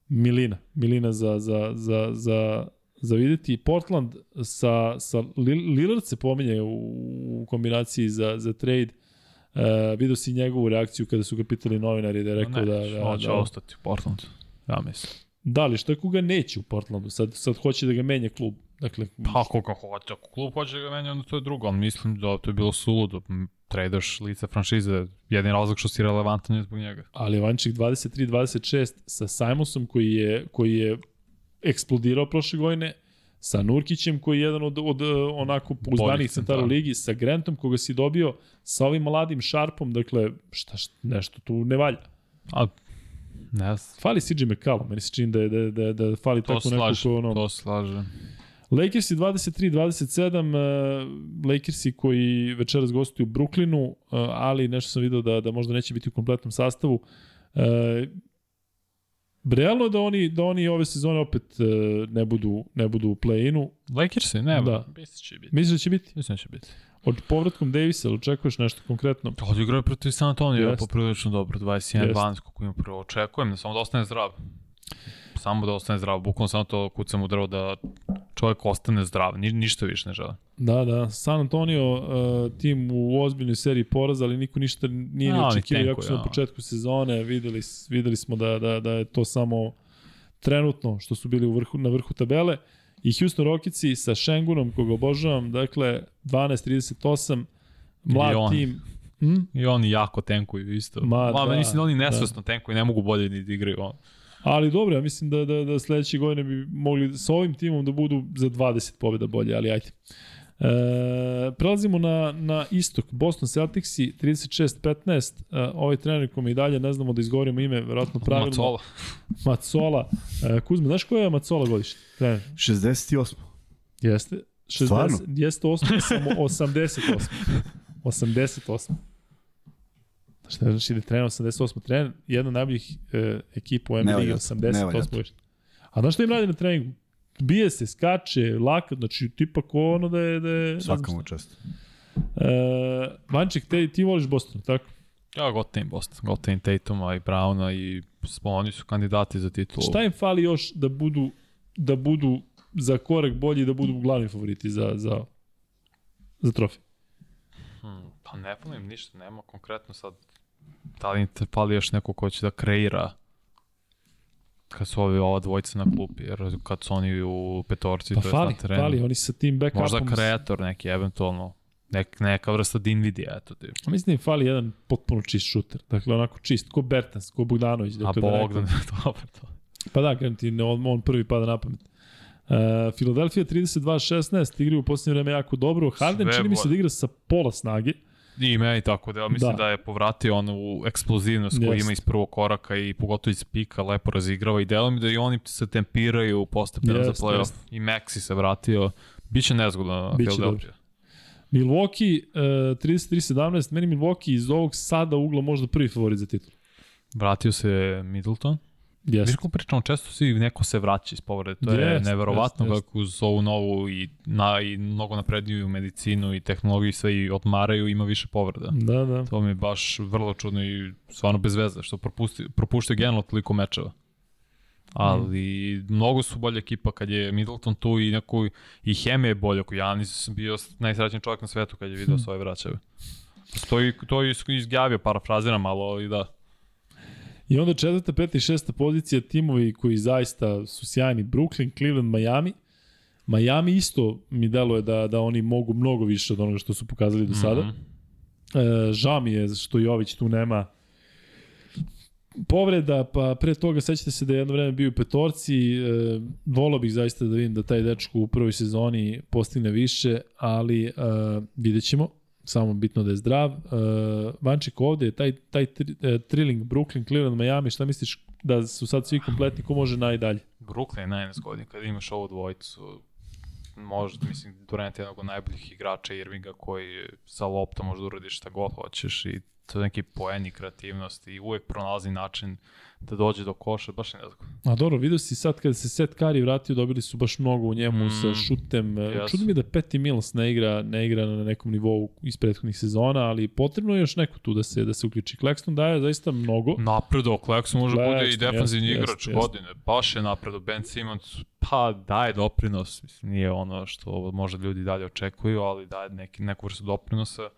Milina, Milina za, za, za, za, za videti. Portland sa, sa Lil- Lillard se pominje u, u kombinaciji za, za trade, e, vidio si njegovu reakciju kada su ga pitali novinari da je rekao ne, da, da, će da, ostati u Portlandu. Ja mislim. Da li, šta koga neće u Portlandu? Sad, sad hoće da ga menja klub. Dakle, Pa ako ga hoće, ako klub hoće ga menja, onda to je drugo, ali mislim da to je bilo suludo. M, Tradaš lice franšize, jedin razlog što si relevantan je zbog njega. ali Vanček 23-26 sa Simonsom koji je, koji je eksplodirao prošle godine, sa Nurkićem koji je jedan od, od eh, onako pouzdanih centara u ligi, sa Grantom koga si dobio, sa ovim mladim Sharpom, dakle, šta, šta nešto tu ne valja. A, ne znam. Fali CJ McCallum, meni se čini da, je, da, da, da fali To tako neko slažem, ko ono... to slažem. Lakersi 23-27, uh, Lakersi koji večeras gostuju u Brooklynu, uh, ali nešto sam video da, da možda neće biti u kompletnom sastavu. Uh, realno je da oni, da oni ove sezone opet ne budu, ne budu u play-inu. Lakersi, ne, Da. mislim će biti. Misliš da će biti? Mislim da će biti. Od povratkom Davisa, ili očekuješ nešto konkretno? Odigrao je protiv San Antonio, Jest. poprilično dobro, 21 Jest. 12 koliko ima prvo. Očekujem da samo da ostane zdrav. Samo da ostane zdrav, bukvalno samo to kucam u drvo da čovjek ostane zdrav, ni, ništa više ne žele. Da, da. San Antonio, uh, tim u ozbiljnoj seriji poraza, ali niko ništa nije ni A, oni očekivao, tenkuju, su na a. početku sezone videli, videli smo da, da, da je to samo trenutno što su bili u vrhu, na vrhu tabele. I Houston Rocketsi sa Shengunom, koga obožavam, dakle 12-38, mlad I on. tim. Hm? I oni jako tenkuju isto. Ma, Ma, da, mislim da oni nesvesno da. tenkuju, ne mogu bolje ni da igraju. On. Ali dobro, ja mislim da, da, da sledeće godine bi mogli sa ovim timom da budu za 20 pobjeda bolje, ali ajde. E, prelazimo na, na istok. Boston Celticsi 36-15. E, ovaj trener kome i dalje ne znamo da izgovorimo ime, verovatno pravilno. Macola. Macola. E, Kuzma, znaš koja je Macola godište? Trener. 68. Jeste? 60, Stvarno? Jeste 8, samo 88. 88. Šta znači da je trener 88. Trener jedna od najboljih e, ekipa u valja 88. godište. A znaš šta im radi na treningu? Bije se, skače, laka, znači tipa ko ono da je... Da je Svaka mu čast. E, Vanček, te, ti voliš Boston, tako? Ja gotivim Boston, gotivim Tatuma i Browna i oni su kandidati za titulu. Šta im fali još da budu da budu za korak bolji da budu glavni favoriti za, za, za trofej? Hmm, pa ne im ništa, nema konkretno sad. Da li im te fali još neko ko će da kreira kad su ovi ova dvojica na klupi, jer kad su oni u petorci, Pa to je fali, na terenu. fali, oni sa tim backupom... Možda kreator neki, eventualno. Nek, neka vrsta Dinvidija, eto ti. Mislim da im fali jedan potpuno čist šuter. Dakle, onako čist, ko Bertans, ko Bogdanović. A Dakle, da neko- Bogdan, dobro to. Pa da, kažem ti, on, on prvi pada na pamet. Uh, Philadelphia 32-16, igraju u posljednje vreme jako dobro. Harden Sve čini mi se da igra sa pola snage. I meni tako da, mislim Da. da, je povratio onu eksplozivnost koju Jest. ima iz prvog koraka i pogotovo iz pika lepo razigrava i delo mi da i oni se tempiraju postepeno za Jest, playoff. jest. I Maxi se vratio. Biće nezgodno Biće Philadelphia. Milwaukee uh, 33-17, meni Milwaukee iz ovog sada ugla možda prvi favorit za titul. Vratio se Middleton. Jeste. Viš kako pričamo, često svi neko se vraća iz povrede. To je Jest, neverovatno jest, jest. kako uz ovu novu i, na, i mnogo napredniju medicinu i tehnologiju i sve i odmaraju, ima više povreda. Da, da. To mi je baš vrlo čudno i stvarno bez veze, što propusti, propuštaju generalno toliko mečeva. Ali mm. mnogo su bolja ekipa kad je Middleton tu i neko i Heme je bolja. Ako Janis sam bio najsrećniji čovjek na svetu kad je video svoje vraćave. To je, to je izjavio, parafraziram malo, ali da. I onda četvrta, peta i šesta pozicija timovi koji zaista su sjajni. Brooklyn, Cleveland, Miami. Miami isto mi deluje da, da oni mogu mnogo više od onoga što su pokazali do sada. Mm. -hmm. e, žao mi je što Jović tu nema povreda, pa pre toga sećate se da je jedno vreme bio u petorci, e, volao bih zaista da vidim da taj dečko u prvoj sezoni postigne više, ali e, vidjet ćemo, samo bitno da je zdrav. E, Vanček ovde, taj, taj tri, e, trilling Brooklyn, Cleveland, Miami, šta misliš da su sad svi kompletni, ko može najdalje? Brooklyn je najnesgodniji. Kad imaš ovu dvojicu, možda, mislim, Durant je jednog od najboljih igrača Irvinga koji sa loptom može da uradiš šta god hoćeš i to je neki poen i kreativnost i uvek pronalazi način da dođe do koša, baš je nezgodno. A dobro, vidio si sad kada se Seth Curry vratio, dobili su baš mnogo u njemu mm, sa šutem. jesu. Čudi mi da Patty Mills ne igra, ne igra na nekom nivou iz prethodnih sezona, ali potrebno je još neko tu da se da se uključi. Claxton daje zaista mnogo. Napredo, Kleksu može Claxton, bude i defanzivni jest, igrač jest. godine. Baš je napredo. Ben Simmons, pa daje doprinos. Mislim, nije ono što možda ljudi dalje očekuju, ali daje neki, neku vrstu doprinosa.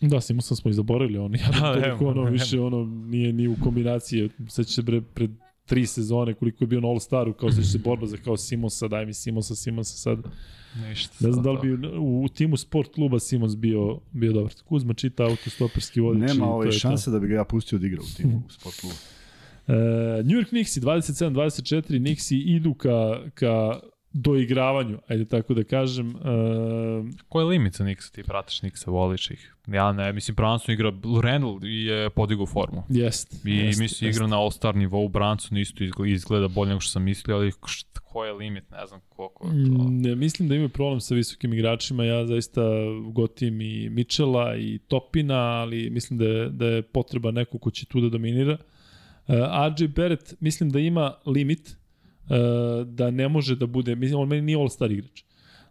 Da, Simonsa smo i zaboravili, on ja Da, toliko ono više ono nije ni u kombinaciji. Seća se bre pred tri sezone, koliko je bio na All-Staru, kao se se borba za kao Simonsa, daj mi Simonsa, Simonsa sad. Ništa. Ne znam da li bi u, u timu sport kluba Simons bio, bio dobar. Kuzma čita autostoperski vodič. i Nema ove je to. šanse da bi ga ja pustio da igra u timu u sport klubu. E, New York Knicksi 27-24, Knicksi idu ka, ka doigravanju, ajde tako da kažem. E, Ko je limit za Nixa? Ti pratiš Nixa, voliš ih. Ja ne, mislim, Branson igra, Randall je podigao formu. jest. I jest, mislim, jest. igra na All-Star nivou, Branson isto izgleda, bolje nego što sam mislio, ali št, ko je limit, ne znam koliko je to. Mm, Ne, mislim da imaju problem sa visokim igračima, ja zaista gotim i Mičela i Topina, ali mislim da je, da je potreba neko ko će tu da dominira. Uh, RJ Barrett mislim da ima limit uh, da ne može da bude, mislim, on meni nije all-star igrač.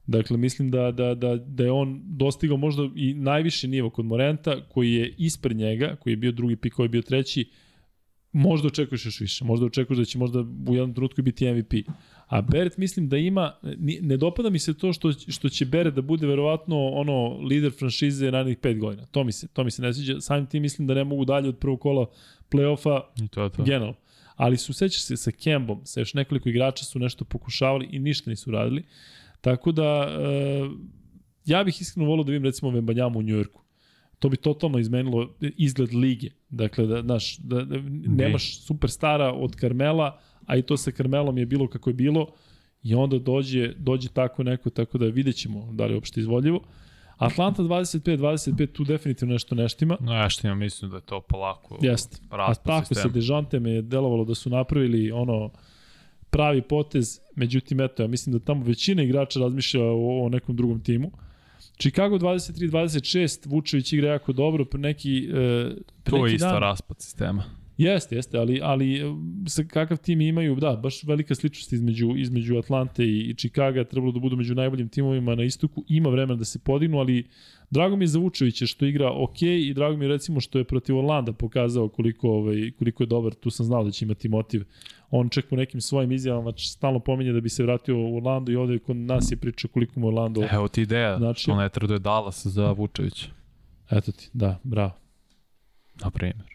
Dakle, mislim da, da, da, da je on dostigao možda i najviši nivo kod Morenta, koji je ispred njega, koji je bio drugi pik, koji je bio treći, možda očekuješ još više. Možda očekuješ da će možda u jednom trenutku biti MVP. A Beret mislim da ima, ne dopada mi se to što, što će Beret da bude verovatno ono lider franšize narednih pet godina. To mi se, to mi se ne sviđa. Samim tim mislim da ne mogu dalje od prvog kola play-offa generalno. Ali su, sećaš se, sa Kembom, sa još nekoliko igrača su nešto pokušavali i ništa nisu radili. Tako da, e, ja bih iskreno volio da vidim recimo Vembanjamu u Njujorku. To bi totalno izmenilo izgled lige. Dakle, da, znaš, da, da nemaš superstara od Karmela, a i to sa Karmelom je bilo kako je bilo, i onda dođe, dođe tako neko, tako da vidjet ćemo da li je uopšte izvodljivo. Atlanta 25-25, tu definitivno nešto neštima. No, ja što ja mislim da je to polako Jeste. A tako sa sistema. Dejontem je delovalo da su napravili ono pravi potez, međutim eto, ja mislim da tamo većina igrača razmišlja o, o nekom drugom timu. Chicago 23-26, Vučević igra jako dobro, pre neki, e, pre To je neki isto dan, raspad sistema. Jeste, jeste, ali, ali e, sa kakav tim imaju, da, baš velika sličnost između, između Atlante i, i Chicaga, trebalo da budu među najboljim timovima na istoku, ima vremena da se podignu, ali drago mi je za Vučevića što igra ok i drago mi je recimo što je protiv Orlanda pokazao koliko, ovaj, koliko je dobar, tu sam znao da će imati motiv. On čak u nekim svojim izjavama stalno pominje da bi se vratio u Orlando i ovde kod nas je priča koliko mu Orlando... Evo ti ideja, Znači- što ne traduje Dallas za Vučevića, Eto ti, da, bravo. na primjer.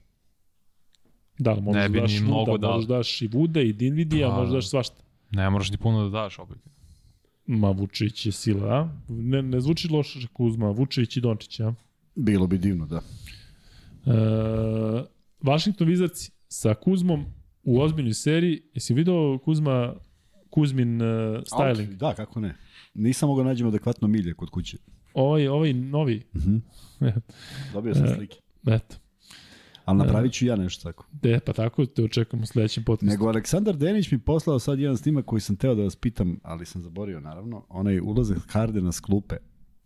Da, ali možeš Ne bi da daš ni Vuda, mnogo dali. možeš daš i Vuda i Dinvidija, Pa, možeš da. daš svašta. Ne moraš ni puno da daš opet. Ma, Vučević je sila, a? Ne, ne zvuči loše Kuzma, Vučević i Dončić, a? Bilo bi divno, da. E, Washington Wizards sa Kuzmom u ozbiljnoj seriji. Jesi video Kuzma, Kuzmin uh, styling? Outfit, Da, kako ne. Nisam mogao nađem adekvatno milje kod kuće. Ovaj, ovaj novi, Mhm. Dobio sam E, slike. eto. Ali napravit ću ja nešto tako. E, pa tako te očekujemo u sledećem podcastu. Nego Aleksandar Denić mi poslao sad jedan snimak koji sam teo da vas pitam, ali sam zaborio naravno. Onaj ulazak Hardena s klupe.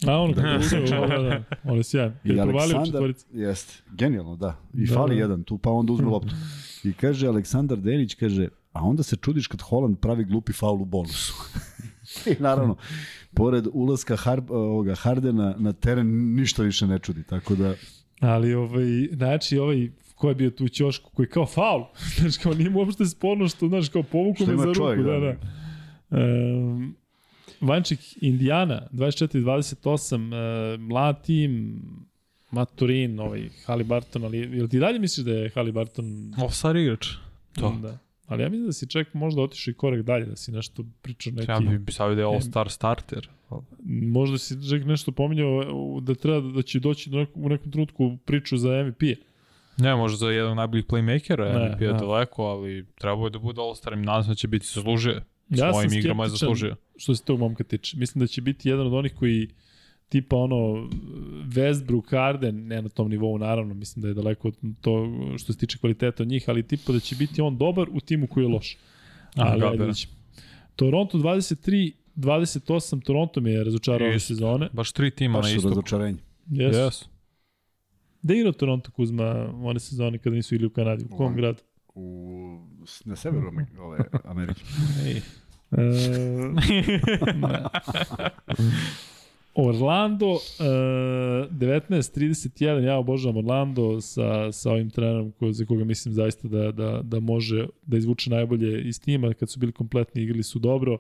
A ono kako uzeo, da, da, on je sjajan. I Aleksandar, jeste, genijalno, da. I Da, fali da. jedan tu, pa onda uzme loptu. I kaže Aleksandar Denić, kaže, a onda se čudiš kad Holland pravi glupi faul u bonusu. I naravno, pored ulaska Har, ovoga Hardena na teren ništa više ne čudi, tako da Ali, ovaj, znači, ovaj, ko je bio tu u ćošku, koji je kao faul. Znaš, kao nije mu uopšte sporno što, znaš, kao povuku me za ruku. čovjek, da, da. da. Um, Vanček, Indiana, 24-28, uh, mlad tim, Maturin, ovaj, Halibarton, ali jel ti dalje misliš da je Halibarton... Offside igrač. To. Da. Ali ja mislim da si čak možda otišao i korek dalje, da si nešto pričao neki... Ja bih stavio da je All-Star starter. Možda si čak nešto pominjao uh, da treba da će doći do neku, u nekom trenutku priču za MVP-a. Ne, možda za jednog najboljih playmakera, Ne, MVP je da. daleko, ali trebao je da bude All-Star i nadam se da će biti zaslužio. Ja Svojim igrama je zaslužio. što se tog momka tiče. Mislim da će biti jedan od onih koji tipa ono Westbrook, Harden, ne na tom nivou naravno, mislim da je daleko od to što se tiče kvaliteta od njih, ali tipa da će biti on dobar u timu koji je loš. Ali da, ajde da. Toronto 23 28 Toronto mi je razočarao ove sezone. Baš tri tima baš na su istoku. razočarenje. Yes. Yes. Da je igrao Toronto Kuzma one sezone kada nisu ili u Kanadi? U kom Ovo. gradu? U, na severu ove, Amerike. Ej. E. Orlando e, 19-31, ja obožavam Orlando sa, sa ovim trenerom ko, za koga mislim zaista da, da, da može da izvuče najbolje iz tima. Kad su bili kompletni, igrali su dobro,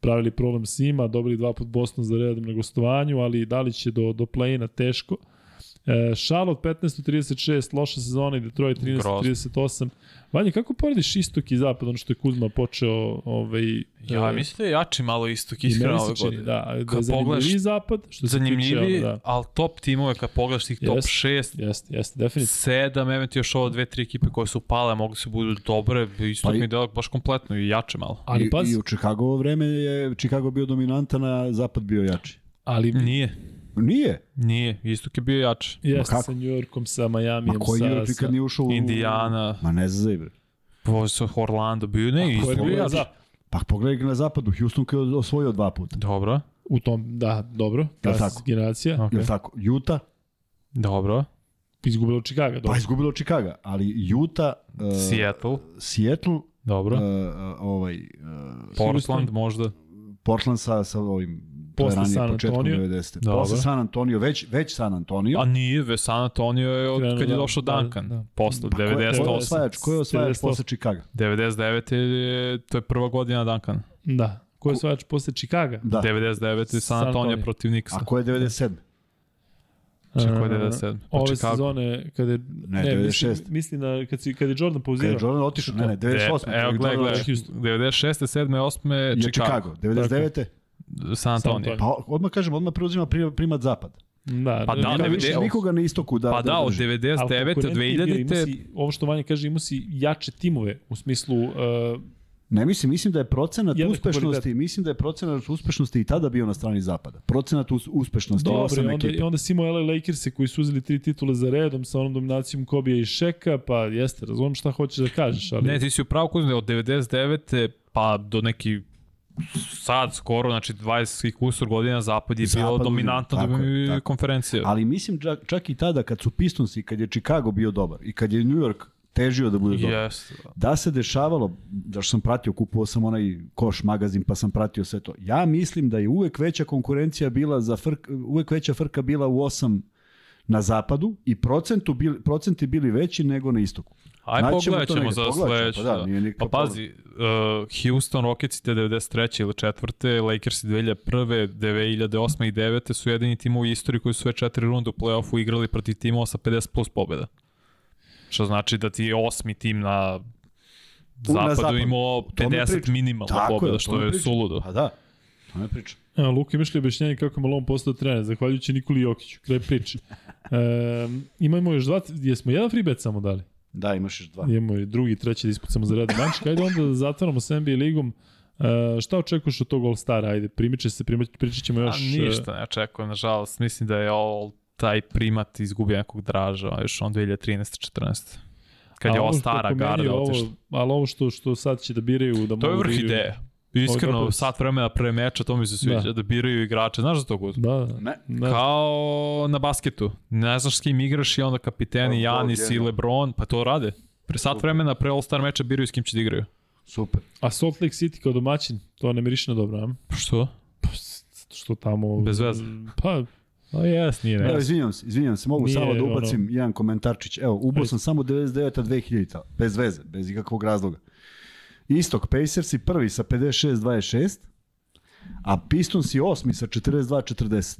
pravili problem s njima, dobili dva put Boston za redom na gostovanju, ali da li će do, do play-ina teško. E, Charlotte 15-36, loša sezona i Detroit 13-38. Vanja, kako porediš istok i zapad, ono što je Kuzma počeo ovaj, Ja e, mislim da je jači malo istok, i iskreno ove se čini, godine. da, da je zanimljiviji pogledaš- zapad, što se Zanimljivi, tiče, ono, da, ali top timove kad pogledaš tih top Jest. 6, jeste, jeste, definitivno. sedam, eventualno još ovo dve, tri ekipe koje su pale, mogli su budu dobre, isto Pa i- mi delo baš kompletno i jače malo. Ali I, pazi, I u Chicagovo vreme je Chicago bio dominantan, a zapad bio jači. ali Nije, Nije. nije, istok je bio jači. jeste sa New Yorkom, sa Miami, Ma koji sa, New York sa, nikad nije ušao u... Indiana, Ma ne zazaj, bre. Vojso Orlando bio, ne, ko isto je bio jači. za, Pa pogledaj na zapadu, Houston koji je osvojio dva puta. Dobro, u tom, da, dobro, ta Jel tako? generacija, ok, Je tako? Utah, dobro. izgubila od Chicago, dobro. pa izgubilo Chicago, ali Utah, uh, Seattle, Seattle, dobro. uh, ovaj, uh, Portland možda. Portland sa, sa ovim Posle ranije, San Antonio. 90. Dobro. Posle San Antonio, već, već San Antonio. A nije, ve San Antonio je od Krenuo kad je da- došao da, Duncan. da. Posle, Pa ko je, ko je 98. osvajač? Ko je osvajač 98? posle Chicago? 99. je, to je prva godina Duncan. Da. Ko je osvajač posle Chicaga? Da. 99. je San San Antonio protiv Nixa. A ko je 97? Čekaj, ko je A, 97? Pa Ove Chicago. sezone, kada je, Ne, ne, 96. Mislim, mislim na, kad, si, kad je Jordan Kad pauzirao. je Jordan otišao? Ne, ne, 98. De, evo, kad gledaj, gledaj. otišao. 96. 7. 8. Je Chicago. Chicago. 99. San Antonio. Pa odmah kažem, odmah preuzima pri- primat zapad. Da, Pa da, Nema ne, više evo. nikoga na istoku da Pa da, da od drži. 99. Ali konkurentniji je bio, 2000. imao si- Ovo što Vanja kaže, imao si jače timove u smislu uh, Ne mislim, mislim da je procenat Jednako uspešnosti, kvalitet. mislim da je procenat uspešnosti i tada bio na strani zapada. Procenat us- uspešnosti Dobro, osam i onda, i ekipa. onda si imao LA Lakers koji su uzeli tri titule za redom sa onom dominacijom Kobija i Šeka, pa jeste, razumem šta hoćeš da kažeš, ali... Ne, ti si upravo kuzme od 99. pa do neki sad skoro, znači 20 i kusur godina zapad je bio bio, dominantna tako je, tako. konferencija. Ali mislim čak, čak i tada kad su Pistonsi, kad je Chicago bio dobar i kad je New York težio da bude dobar. Jeste. Da se dešavalo, da što sam pratio, kupovao sam onaj koš magazin pa sam pratio sve to. Ja mislim da je uvek veća konkurencija bila za frk, uvek veća frka bila u osam na zapadu i procentu bili, procenti bili veći nego na istoku. Aj pogledat ćemo za sledeće. pa da, nije nikakav Pa pazi, uh, Houston Rockets te 93. ili 4. Lakers 2001. 2008. i 9. su jedini timovi u istoriji koji su sve četiri runde u play-offu igrali protiv timova sa 50 plus pobjeda. Što znači da ti je osmi tim na zapadu, zapadu. imao To mi 50 pričam. minimalno Tako je, pobjeda, to što je suludo. Pa da, to ne pričam. A, Luka, imaš li objašnjenje kako je Malone postao trener, zahvaljujući Nikoli Jokiću, kraj priče. E, imamo još dva, jesmo jedan free bet samo dali? Da, imaš još dva. Imamo i drugi treći da ispucamo za redom mančka. Ajde onda da zatvaramo sa NBA ligom. E, šta očekuješ od tog All-Stara? Ajde, primiče se, primiče, pričat ćemo još... A ništa ne očekujem, nažalost. Mislim da je all taj primat izgubio nekog draža, još on 2013-14. Kad je A ova ovo što stara garda otišla. Ali ovo što, što sad će da biraju... Da To je da vrh ideje. Iskreno, Ovo je sat vremena pre meča, to mi se sviđa, da, Da. biraju igrače. Znaš za to Guz? Da, da. Ne. da. Kao na basketu. Ne znaš s kim igraš i onda kapiteni To- to Janis i. Lebron, pa to rade. Pre sat vremena, pre All-Star meča biraju s kim će da igraju. Super. A Salt Lake City kao domaćin, to ne miriše na dobro, a? Što? Pa, što tamo... Bez veze. Pa, Pa jes, nije Evo, ne. izvinjam se, izvinjam se, mogu Nije, samo da ono- ubacim jedan komentarčić. Evo, ubao sam samo 99-a 2000-a, bez veze, bez ikakvog razloga. Istok, Pacers i prvi sa 56-26, a Pistons i osmi sa 42-40.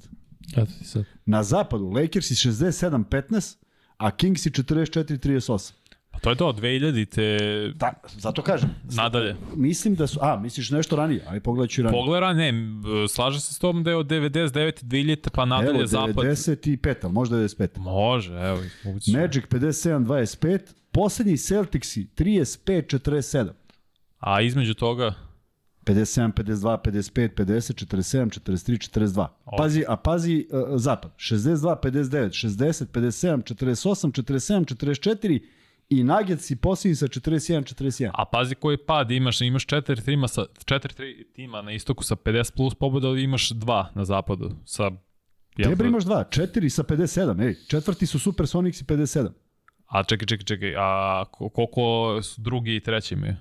eto ti sad. Na zapadu Lakers i 67-15, a Kings i 44-38. Pa to je to, 2000 te Da, zato kažem. nadalje. Mislim da su, a, misliš nešto ranije, ali pogledat ću ranije. Pogleda, ne, m, slaže se s tom da je od 99 2000 pa nadalje Evo, zapad. 95, ali možda 95. Može, evo, moguće. Magic 57-25, poslednji Celticsi 35-47. A između toga, 57, 52, 55, 50, 47, 43, 42. Pazi, a pazi uh, zapad. 62, 59, 60, 57, 48, 47, 44 i Nuggets i posljednji sa 41, 41. a pazi koji pad imaš, imaš četiri tima, sa, četiri tri tima na istoku sa 50 plus pobjeda, ali imaš dva na zapadu sa jel, Treba imaš dva, četiri sa 57, ej, četvrti su Supersonics i 57. A čekaj, čekaj, čekaj, a ko- koliko su drugi i treći imaju?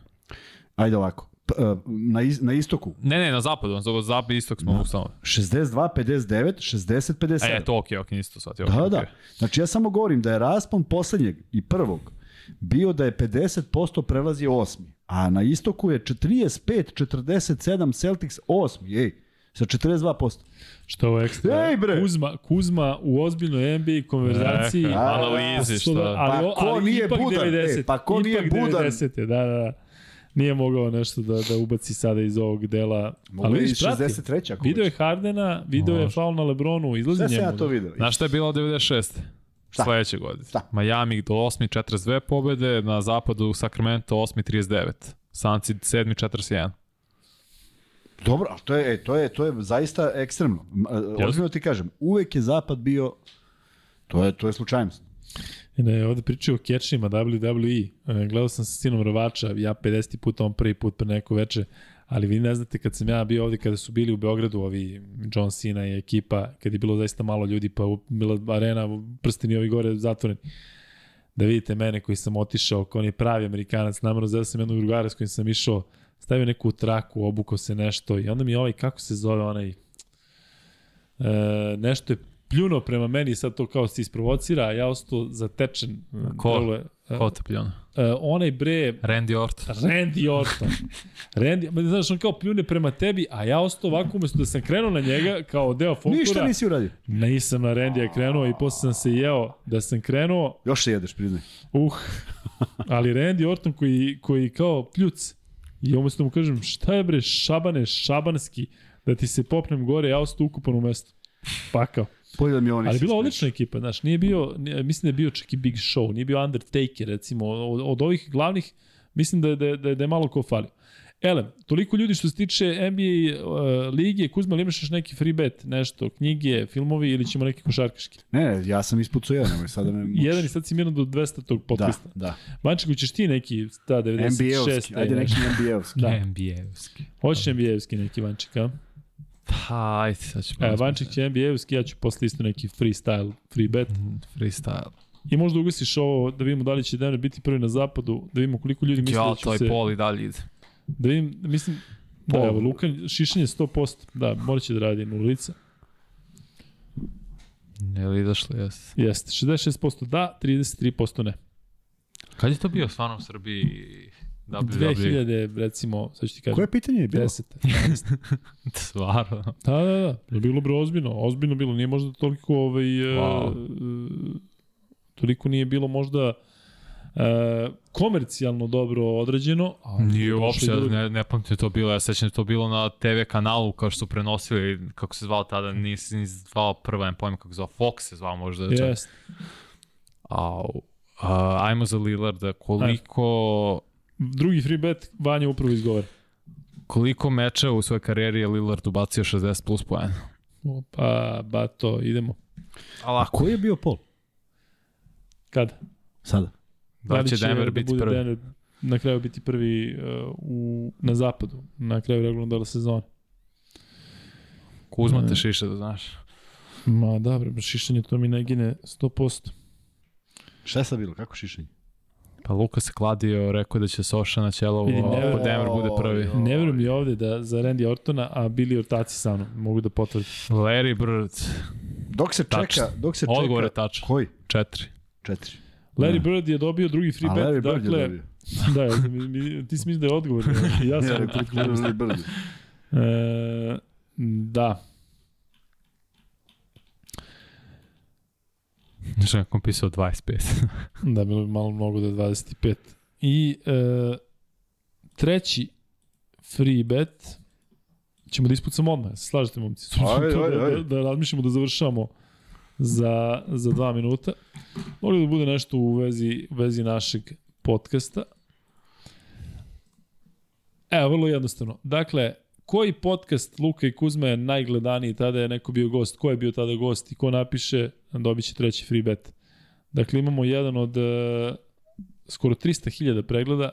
Ajde ovako, P, uh, na, is, na istoku Ne, ne, na zapadu, na zapad i istok smo mogu samo. 62, 59,60, 57. E, to okej, okej, nisi to shvatio. Da, okej, da. Znači ja samo govorim da je raspon poslednjeg i prvog bio da je 50% prelazio osmi, a na istoku je 35-47 Celtics osmi, ej. Sa 42%. Što ovo je ekstra? Ej, bre! Kuzma, Kuzma u ozbiljnoj NBA konverzaciji. Eka, analizi, šta? Ali, Pa ko ali nije ipak budan? 90, E, pa ko nije budan? 90, da, da, da. Nije mogao nešto da, da ubaci sada iz ovog dela. Mogu ali vidiš, prati. 63. ako Video je. Hardena, video je faul na Lebronu, izlazi Sve sam njemu. ja to video. Znaš šta je bilo 96. Šta? Sledeće godine. Šta? Miami do 8. 42 pobede, na zapadu Sacramento 8. 39. Sanci 7. 41. Dobro, ali to je, to je, to je zaista ekstremno. E, Ozbiljno ti kažem, uvek je zapad bio, to je, to je slučajnost. Ne, ovde pričaju o kečima WWE. E, Gledao sam sa sinom Rovača, ja 50 puta, on prvi put pre neko veče, ali vi ne znate kad sam ja bio ovde, kada su bili u Beogradu ovi John Cena i ekipa, kad je bilo zaista malo ljudi, pa bila arena, prsteni ovi gore zatvoreni. Da vidite mene koji sam otišao, kao je pravi amerikanac, namjerno zelo sam jednog drugara s kojim sam išao, stavio neku traku, obukao se nešto i onda mi ovaj, kako se zove onaj, e, nešto je pljuno prema meni sad to kao se isprovocira, a ja ostao zatečen. Ko? Deluje, e, Ko te pljuna? e, onaj bre, Randy Orton. Randy Orton. Randy, ma znaš, on kao pljune prema tebi, a ja ostao ovako umesto da sam krenuo na njega kao deo folklora. Ništa nisi uradio. Nisam na Randy krenuo i posle sam se jeo da sam krenuo, Još se jedeš, priznaj. uh, ali Randy Orton koji, koji kao pljuc i umesto mu kažem šta je bre šabane šabanski da ti se popnem gore, ja ostao ukupan u mestu. Pakao. Bolje da mi nisi Ali bila odlična ekipa, znaš, nije bio, nije- mislim da je bio čak i Big Show, nije bio Undertaker, recimo, od, od ovih glavnih, mislim da je, da, je, da je, da je malo ko fali. Ele, toliko ljudi što se tiče NBA uh, lige, Kuzma, ili imaš još neki free bet, nešto, knjige, filmovi ili ćemo neki košarkaški? Ne, ja sam ispucao jedan, nemoj sada me mučiš. Jedan i sad si mirno do 200 tog Da, podcasta. da. Bančiku, ćeš ti neki, da, 96. NBA-ovski, ajde neki NBA-ovski. Da. NBA-evski. Hoćeš NBA-evski neki Vančik, a? Pa, ajde, sad ću E, Vančik će NBA-evski, ja ću posle isto neki freestyle, free bet. Freestyle. I možda ugasiš ovo da vidimo da li će Denver biti prvi na zapadu, da vidimo koliko ljudi misle Ja, da će to se... je pol i dalje ide. Da vidim, mislim, da, Pol. evo, Lukan, šišanje 100%, da, morat će da radi nula lica. Je li izašlo, jes. Jeste, 66% da, 33% ne. Kad je to bio stvarno u Srbiji? WWE? 2000, recimo, sad ću ti kažem, Koje pitanje je bilo? 10. 11. Stvarno. Da, da, da, je bilo bre ozbiljno, ozbiljno bilo, nije možda toliko, ovaj, Wow. wow. toliko nije bilo možda e, komercijalno dobro određeno, ali Nije uopšte, ja ne, ne pamtim da je to bilo, ja sećam da to bilo na TV kanalu kao što su prenosili, kako se zvao tada, nisi ni zvao prva, ne pojma kako se zvao, Fox se zvao možda. čak. Jest. Au. Uh, ajmo za Lillarda, koliko, Drugi free bet, Vanja upravo izgovara. koliko meča u svojoj karijeri je Lillard ubacio 60 plus poena? Pa, bato, idemo. A lako. Koji je bio pol? Kad? Sada. Da li će Denver biti bude prvi? Denver na kraju biti prvi uh, u, na zapadu, na kraju regularnog dela sezone. Kuzma te šiše da znaš. Ma da, bre, šišanje to mi ne gine 100%. Šta je sad bilo? Kako šišanje? Pa Luka se kladio, rekao da će Soša na ćelovo, ako Denver bude prvi. Ne verujem je ovde da za Randy Ortona, a bili ortaci sa mnom, mogu da potvrdim. Larry Bird, Dok se čeka, Tačno. dok se čeka... odgovor je tačan. Koji? Četiri. Četiri. Larry Bird je dobio drugi free A bet, Larry Bird je dakle, dobio. da, mi, mi, ti si misli da je odgovor, ja sam Ja, rekao Larry Bird. E, da, Znaš kako pisao 25. da, bilo bi malo mnogo da je 25. I e, treći free bet, ćemo da ispucamo odmah, se slažete momci? Ajde, to ajde, da, ajde. da, da razmišljamo da završamo za, za dva minuta. Mogli da bude nešto u vezi, u vezi našeg podcasta. Evo, vrlo jednostavno. Dakle, koji podcast Luka i Kuzma je najgledaniji, tada je neko bio gost, ko je bio tada gost i ko napiše, dobit će treći free bet. Dakle, imamo jedan od uh, skoro 300.000 pregleda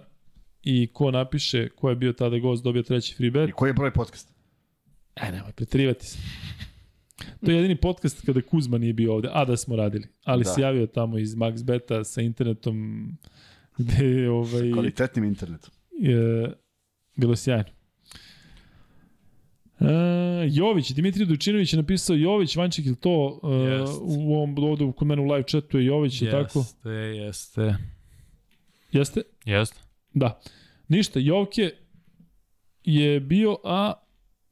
i ko napiše ko je bio tada gost dobio treći free bet. I koji je broj podcasta? E, nemoj pretrivati se. To je jedini podcast kada Kuzma nije bio ovde, a da smo radili. Ali Da. se javio tamo iz Max Beta sa internetom gde je ovaj, Kvalitetnim internetom. je, bilo sjajno. E, Jović, Dimitrij Dučinović je napisao Jović, Vanček, ili to uh, u ovom, ovde kod mene u live chatu je Jović, je tako? Jeste, jeste. Jeste? Jeste. Da. Ništa, Jovke je bio, a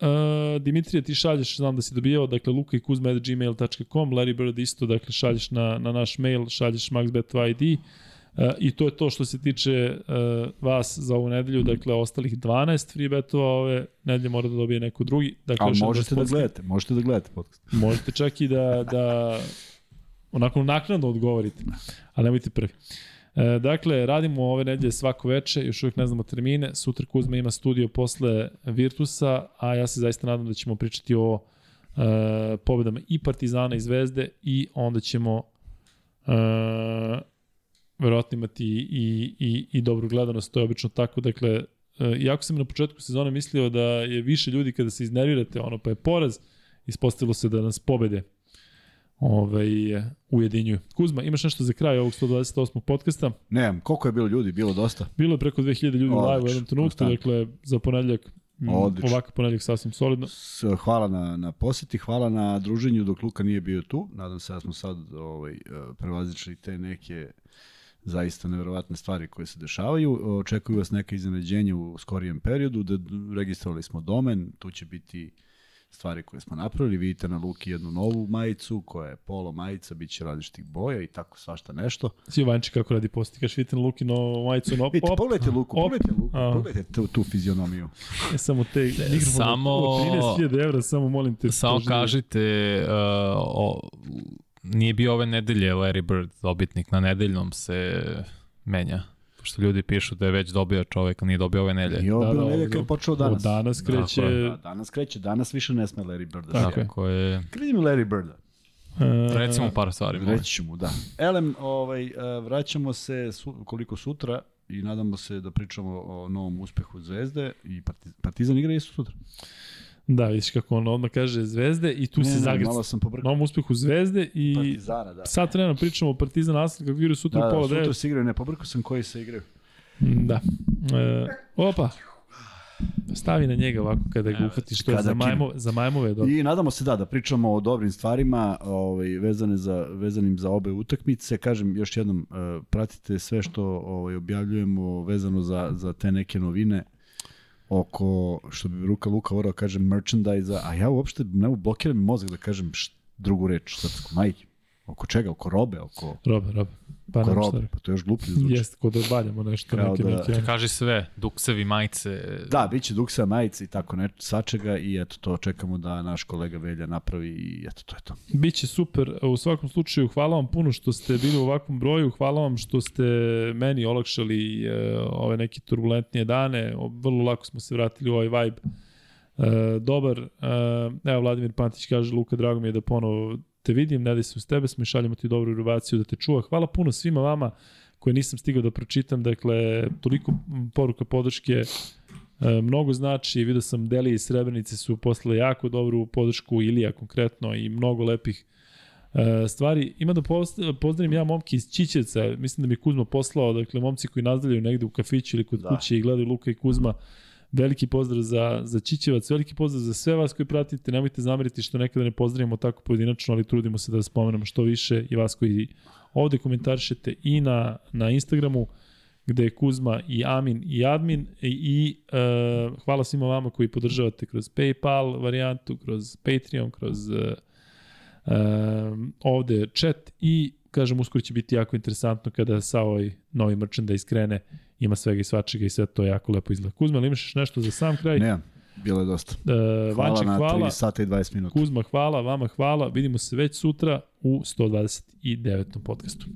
Uh, Dimitrije, ti šalješ, znam da si dobijao, dakle, luka i kuzma gmail.com, Larry Bird isto, dakle, šalješ na, na naš mail, šalješ maxbet ID. Uh, I to je to što se tiče uh, vas za ovu nedelju, dakle, ostalih 12 free betova ove nedelje mora da dobije neko drugi. Dakle, Ali možete da sportski- gledate, možete da gledate podcast. Možete čak i da, da onako naknadno odgovorite, ali nemojte prvi. E, dakle, radimo ove nedelje svako veče, još uvijek ne znamo termine, sutra Kuzma ima studio posle Virtusa, a ja se zaista nadam da ćemo pričati o e, pobedama i Partizana i Zvezde i onda ćemo e, verovatno imati i, i, i, dobru gledanost, to je obično tako, dakle, e, iako sam na početku sezone mislio da je više ljudi kada se iznervirate, ono pa je poraz, ispostavilo se da nas pobede ovaj, ujedinjuju. Kuzma, imaš nešto za kraj ovog 128. podcasta? Nemam, koliko je bilo ljudi? Bilo dosta. Bilo je preko 2000 ljudi u live u jednom trenutku, dakle, za ponedljak, Odlično. ovakav ponedljak sasvim solidno. S- Hvala na, na poseti, hvala na druženju dok Luka nije bio tu. Nadam se da smo sad ovaj, eh, prevazičili te neke zaista neverovatne stvari koje se dešavaju. Očekuju vas neka iznenađenja u skorijem periodu. Da registrovali smo domen, tu će biti stvari koje smo napravili. Vidite na Luki jednu novu majicu koja je polo majica, bit će različitih boja i tako svašta nešto. Svi Vanči kako radi posti, kaš vidite na Lukino majicu, no, Vidite, op, pogledajte Luku, op. pogledajte Luku, A. pogledajte tu, tu fizionomiju. ne samo te mikrofone, samo- o, 13.000 evra, samo molim te. Samo kažite, uh, o, nije bio ove nedelje Larry Bird dobitnik, na nedeljnom se menja. Pošto ljudi pišu da je već dobio čovek, a nije dobio ove nedelje. Ovo Da, da, ovo- kad je počeo Od danas. danas kreće... Je. Da, danas kreće, danas više ne sme Larry Bird da Tako. Tako je, Kredi mi Larry Birda. e, recimo par stvari. Reći ću mu, da. Elem, ovaj, eh, vraćamo se su, koliko sutra i nadamo se da pričamo o novom uspehu Zvezde i Partiz- Partizan igra isto sutra. Da, vidiš kako on odmah kaže Zvezde i tu se zagrca. Malo sam pobrkao. Novom uspehu Zvezde i Partizana, da. sad vremena pričamo o Partizan Aslan kako igraju sutra Da, u da, pola sutra devet. se igraju, ne, pobrkao sam koji se igraju. Da. E, opa. Stavi na njega ovako kada ga uhvatiš, što je za, majmo, za majmove je dobro. I nadamo se da, da pričamo o dobrim stvarima ovaj, vezane za, vezanim za obe utakmice. Kažem još jednom, eh, pratite sve što ovaj, objavljujemo vezano za, za te neke novine oko, što bi Ruka Luka vorao kažem, merchandise a ja uopšte ne blokiram mi mozak da kažem št, drugu reč, srpsku, majke. Oko čega? Oko robe? Oko, Robe, robe. Pa robe? reći. Pa to je još gluplje zvuči. Jeste, kod da baljamo nešto, Kao neke, da- neke. Kaži sve, duksevi, majice. Da, bit će duksa majice i tako ne, svačega i eto to čekamo da naš kolega Velja napravi i eto to je to. Biće super. U svakom slučaju, hvala vam puno što ste bili u ovakvom broju, hvala vam što ste meni olakšali e, ove neke turbulentnije dane. Vrlo lako smo se vratili u ovaj vibe. E, dobar. E, evo, Vladimir Pantić kaže, Luka, drago mi je da ponovo te vidim, ne da se uz tebe smo i šaljemo ti dobru revaciju da te čuva. Hvala puno svima vama koje nisam stigao da pročitam, dakle, toliko poruka podrške e, mnogo znači, vidio sam Deli iz Srebrenice su poslali jako dobru podršku, Ilija konkretno i mnogo lepih e, stvari. Ima da pozdravim ja momke iz Čićevca, mislim da mi je Kuzma poslao, dakle, momci koji nazdravljaju negde u kafiću ili kod Da. da. kuće i gledaju Luka i Kuzma, veliki pozdrav za, za Čićevac, veliki pozdrav za sve vas koji pratite, nemojte zameriti što nekada ne pozdravimo tako pojedinačno, ali trudimo se da spomenemo što više i vas koji ovde komentarišete i na, na Instagramu, gde je Kuzma i Amin i Admin. I, i uh, hvala svima vama koji podržavate kroz PayPal varijantu, kroz Patreon, kroz uh, um, ovde chat i kažem uskoro će biti jako interesantno kada sa ovaj novi merchandise krene ima svega i svačega i sve to jako lepo izgleda. Kuzma, ili imaš nešto za sam kraj? Ne, bilo je dosta. Uh, Hvala Vanček, na hvala. 3 sata i 20 minuta. Kuzma, hvala. Vama hvala. Vidimo se već sutra u 129. podcastu.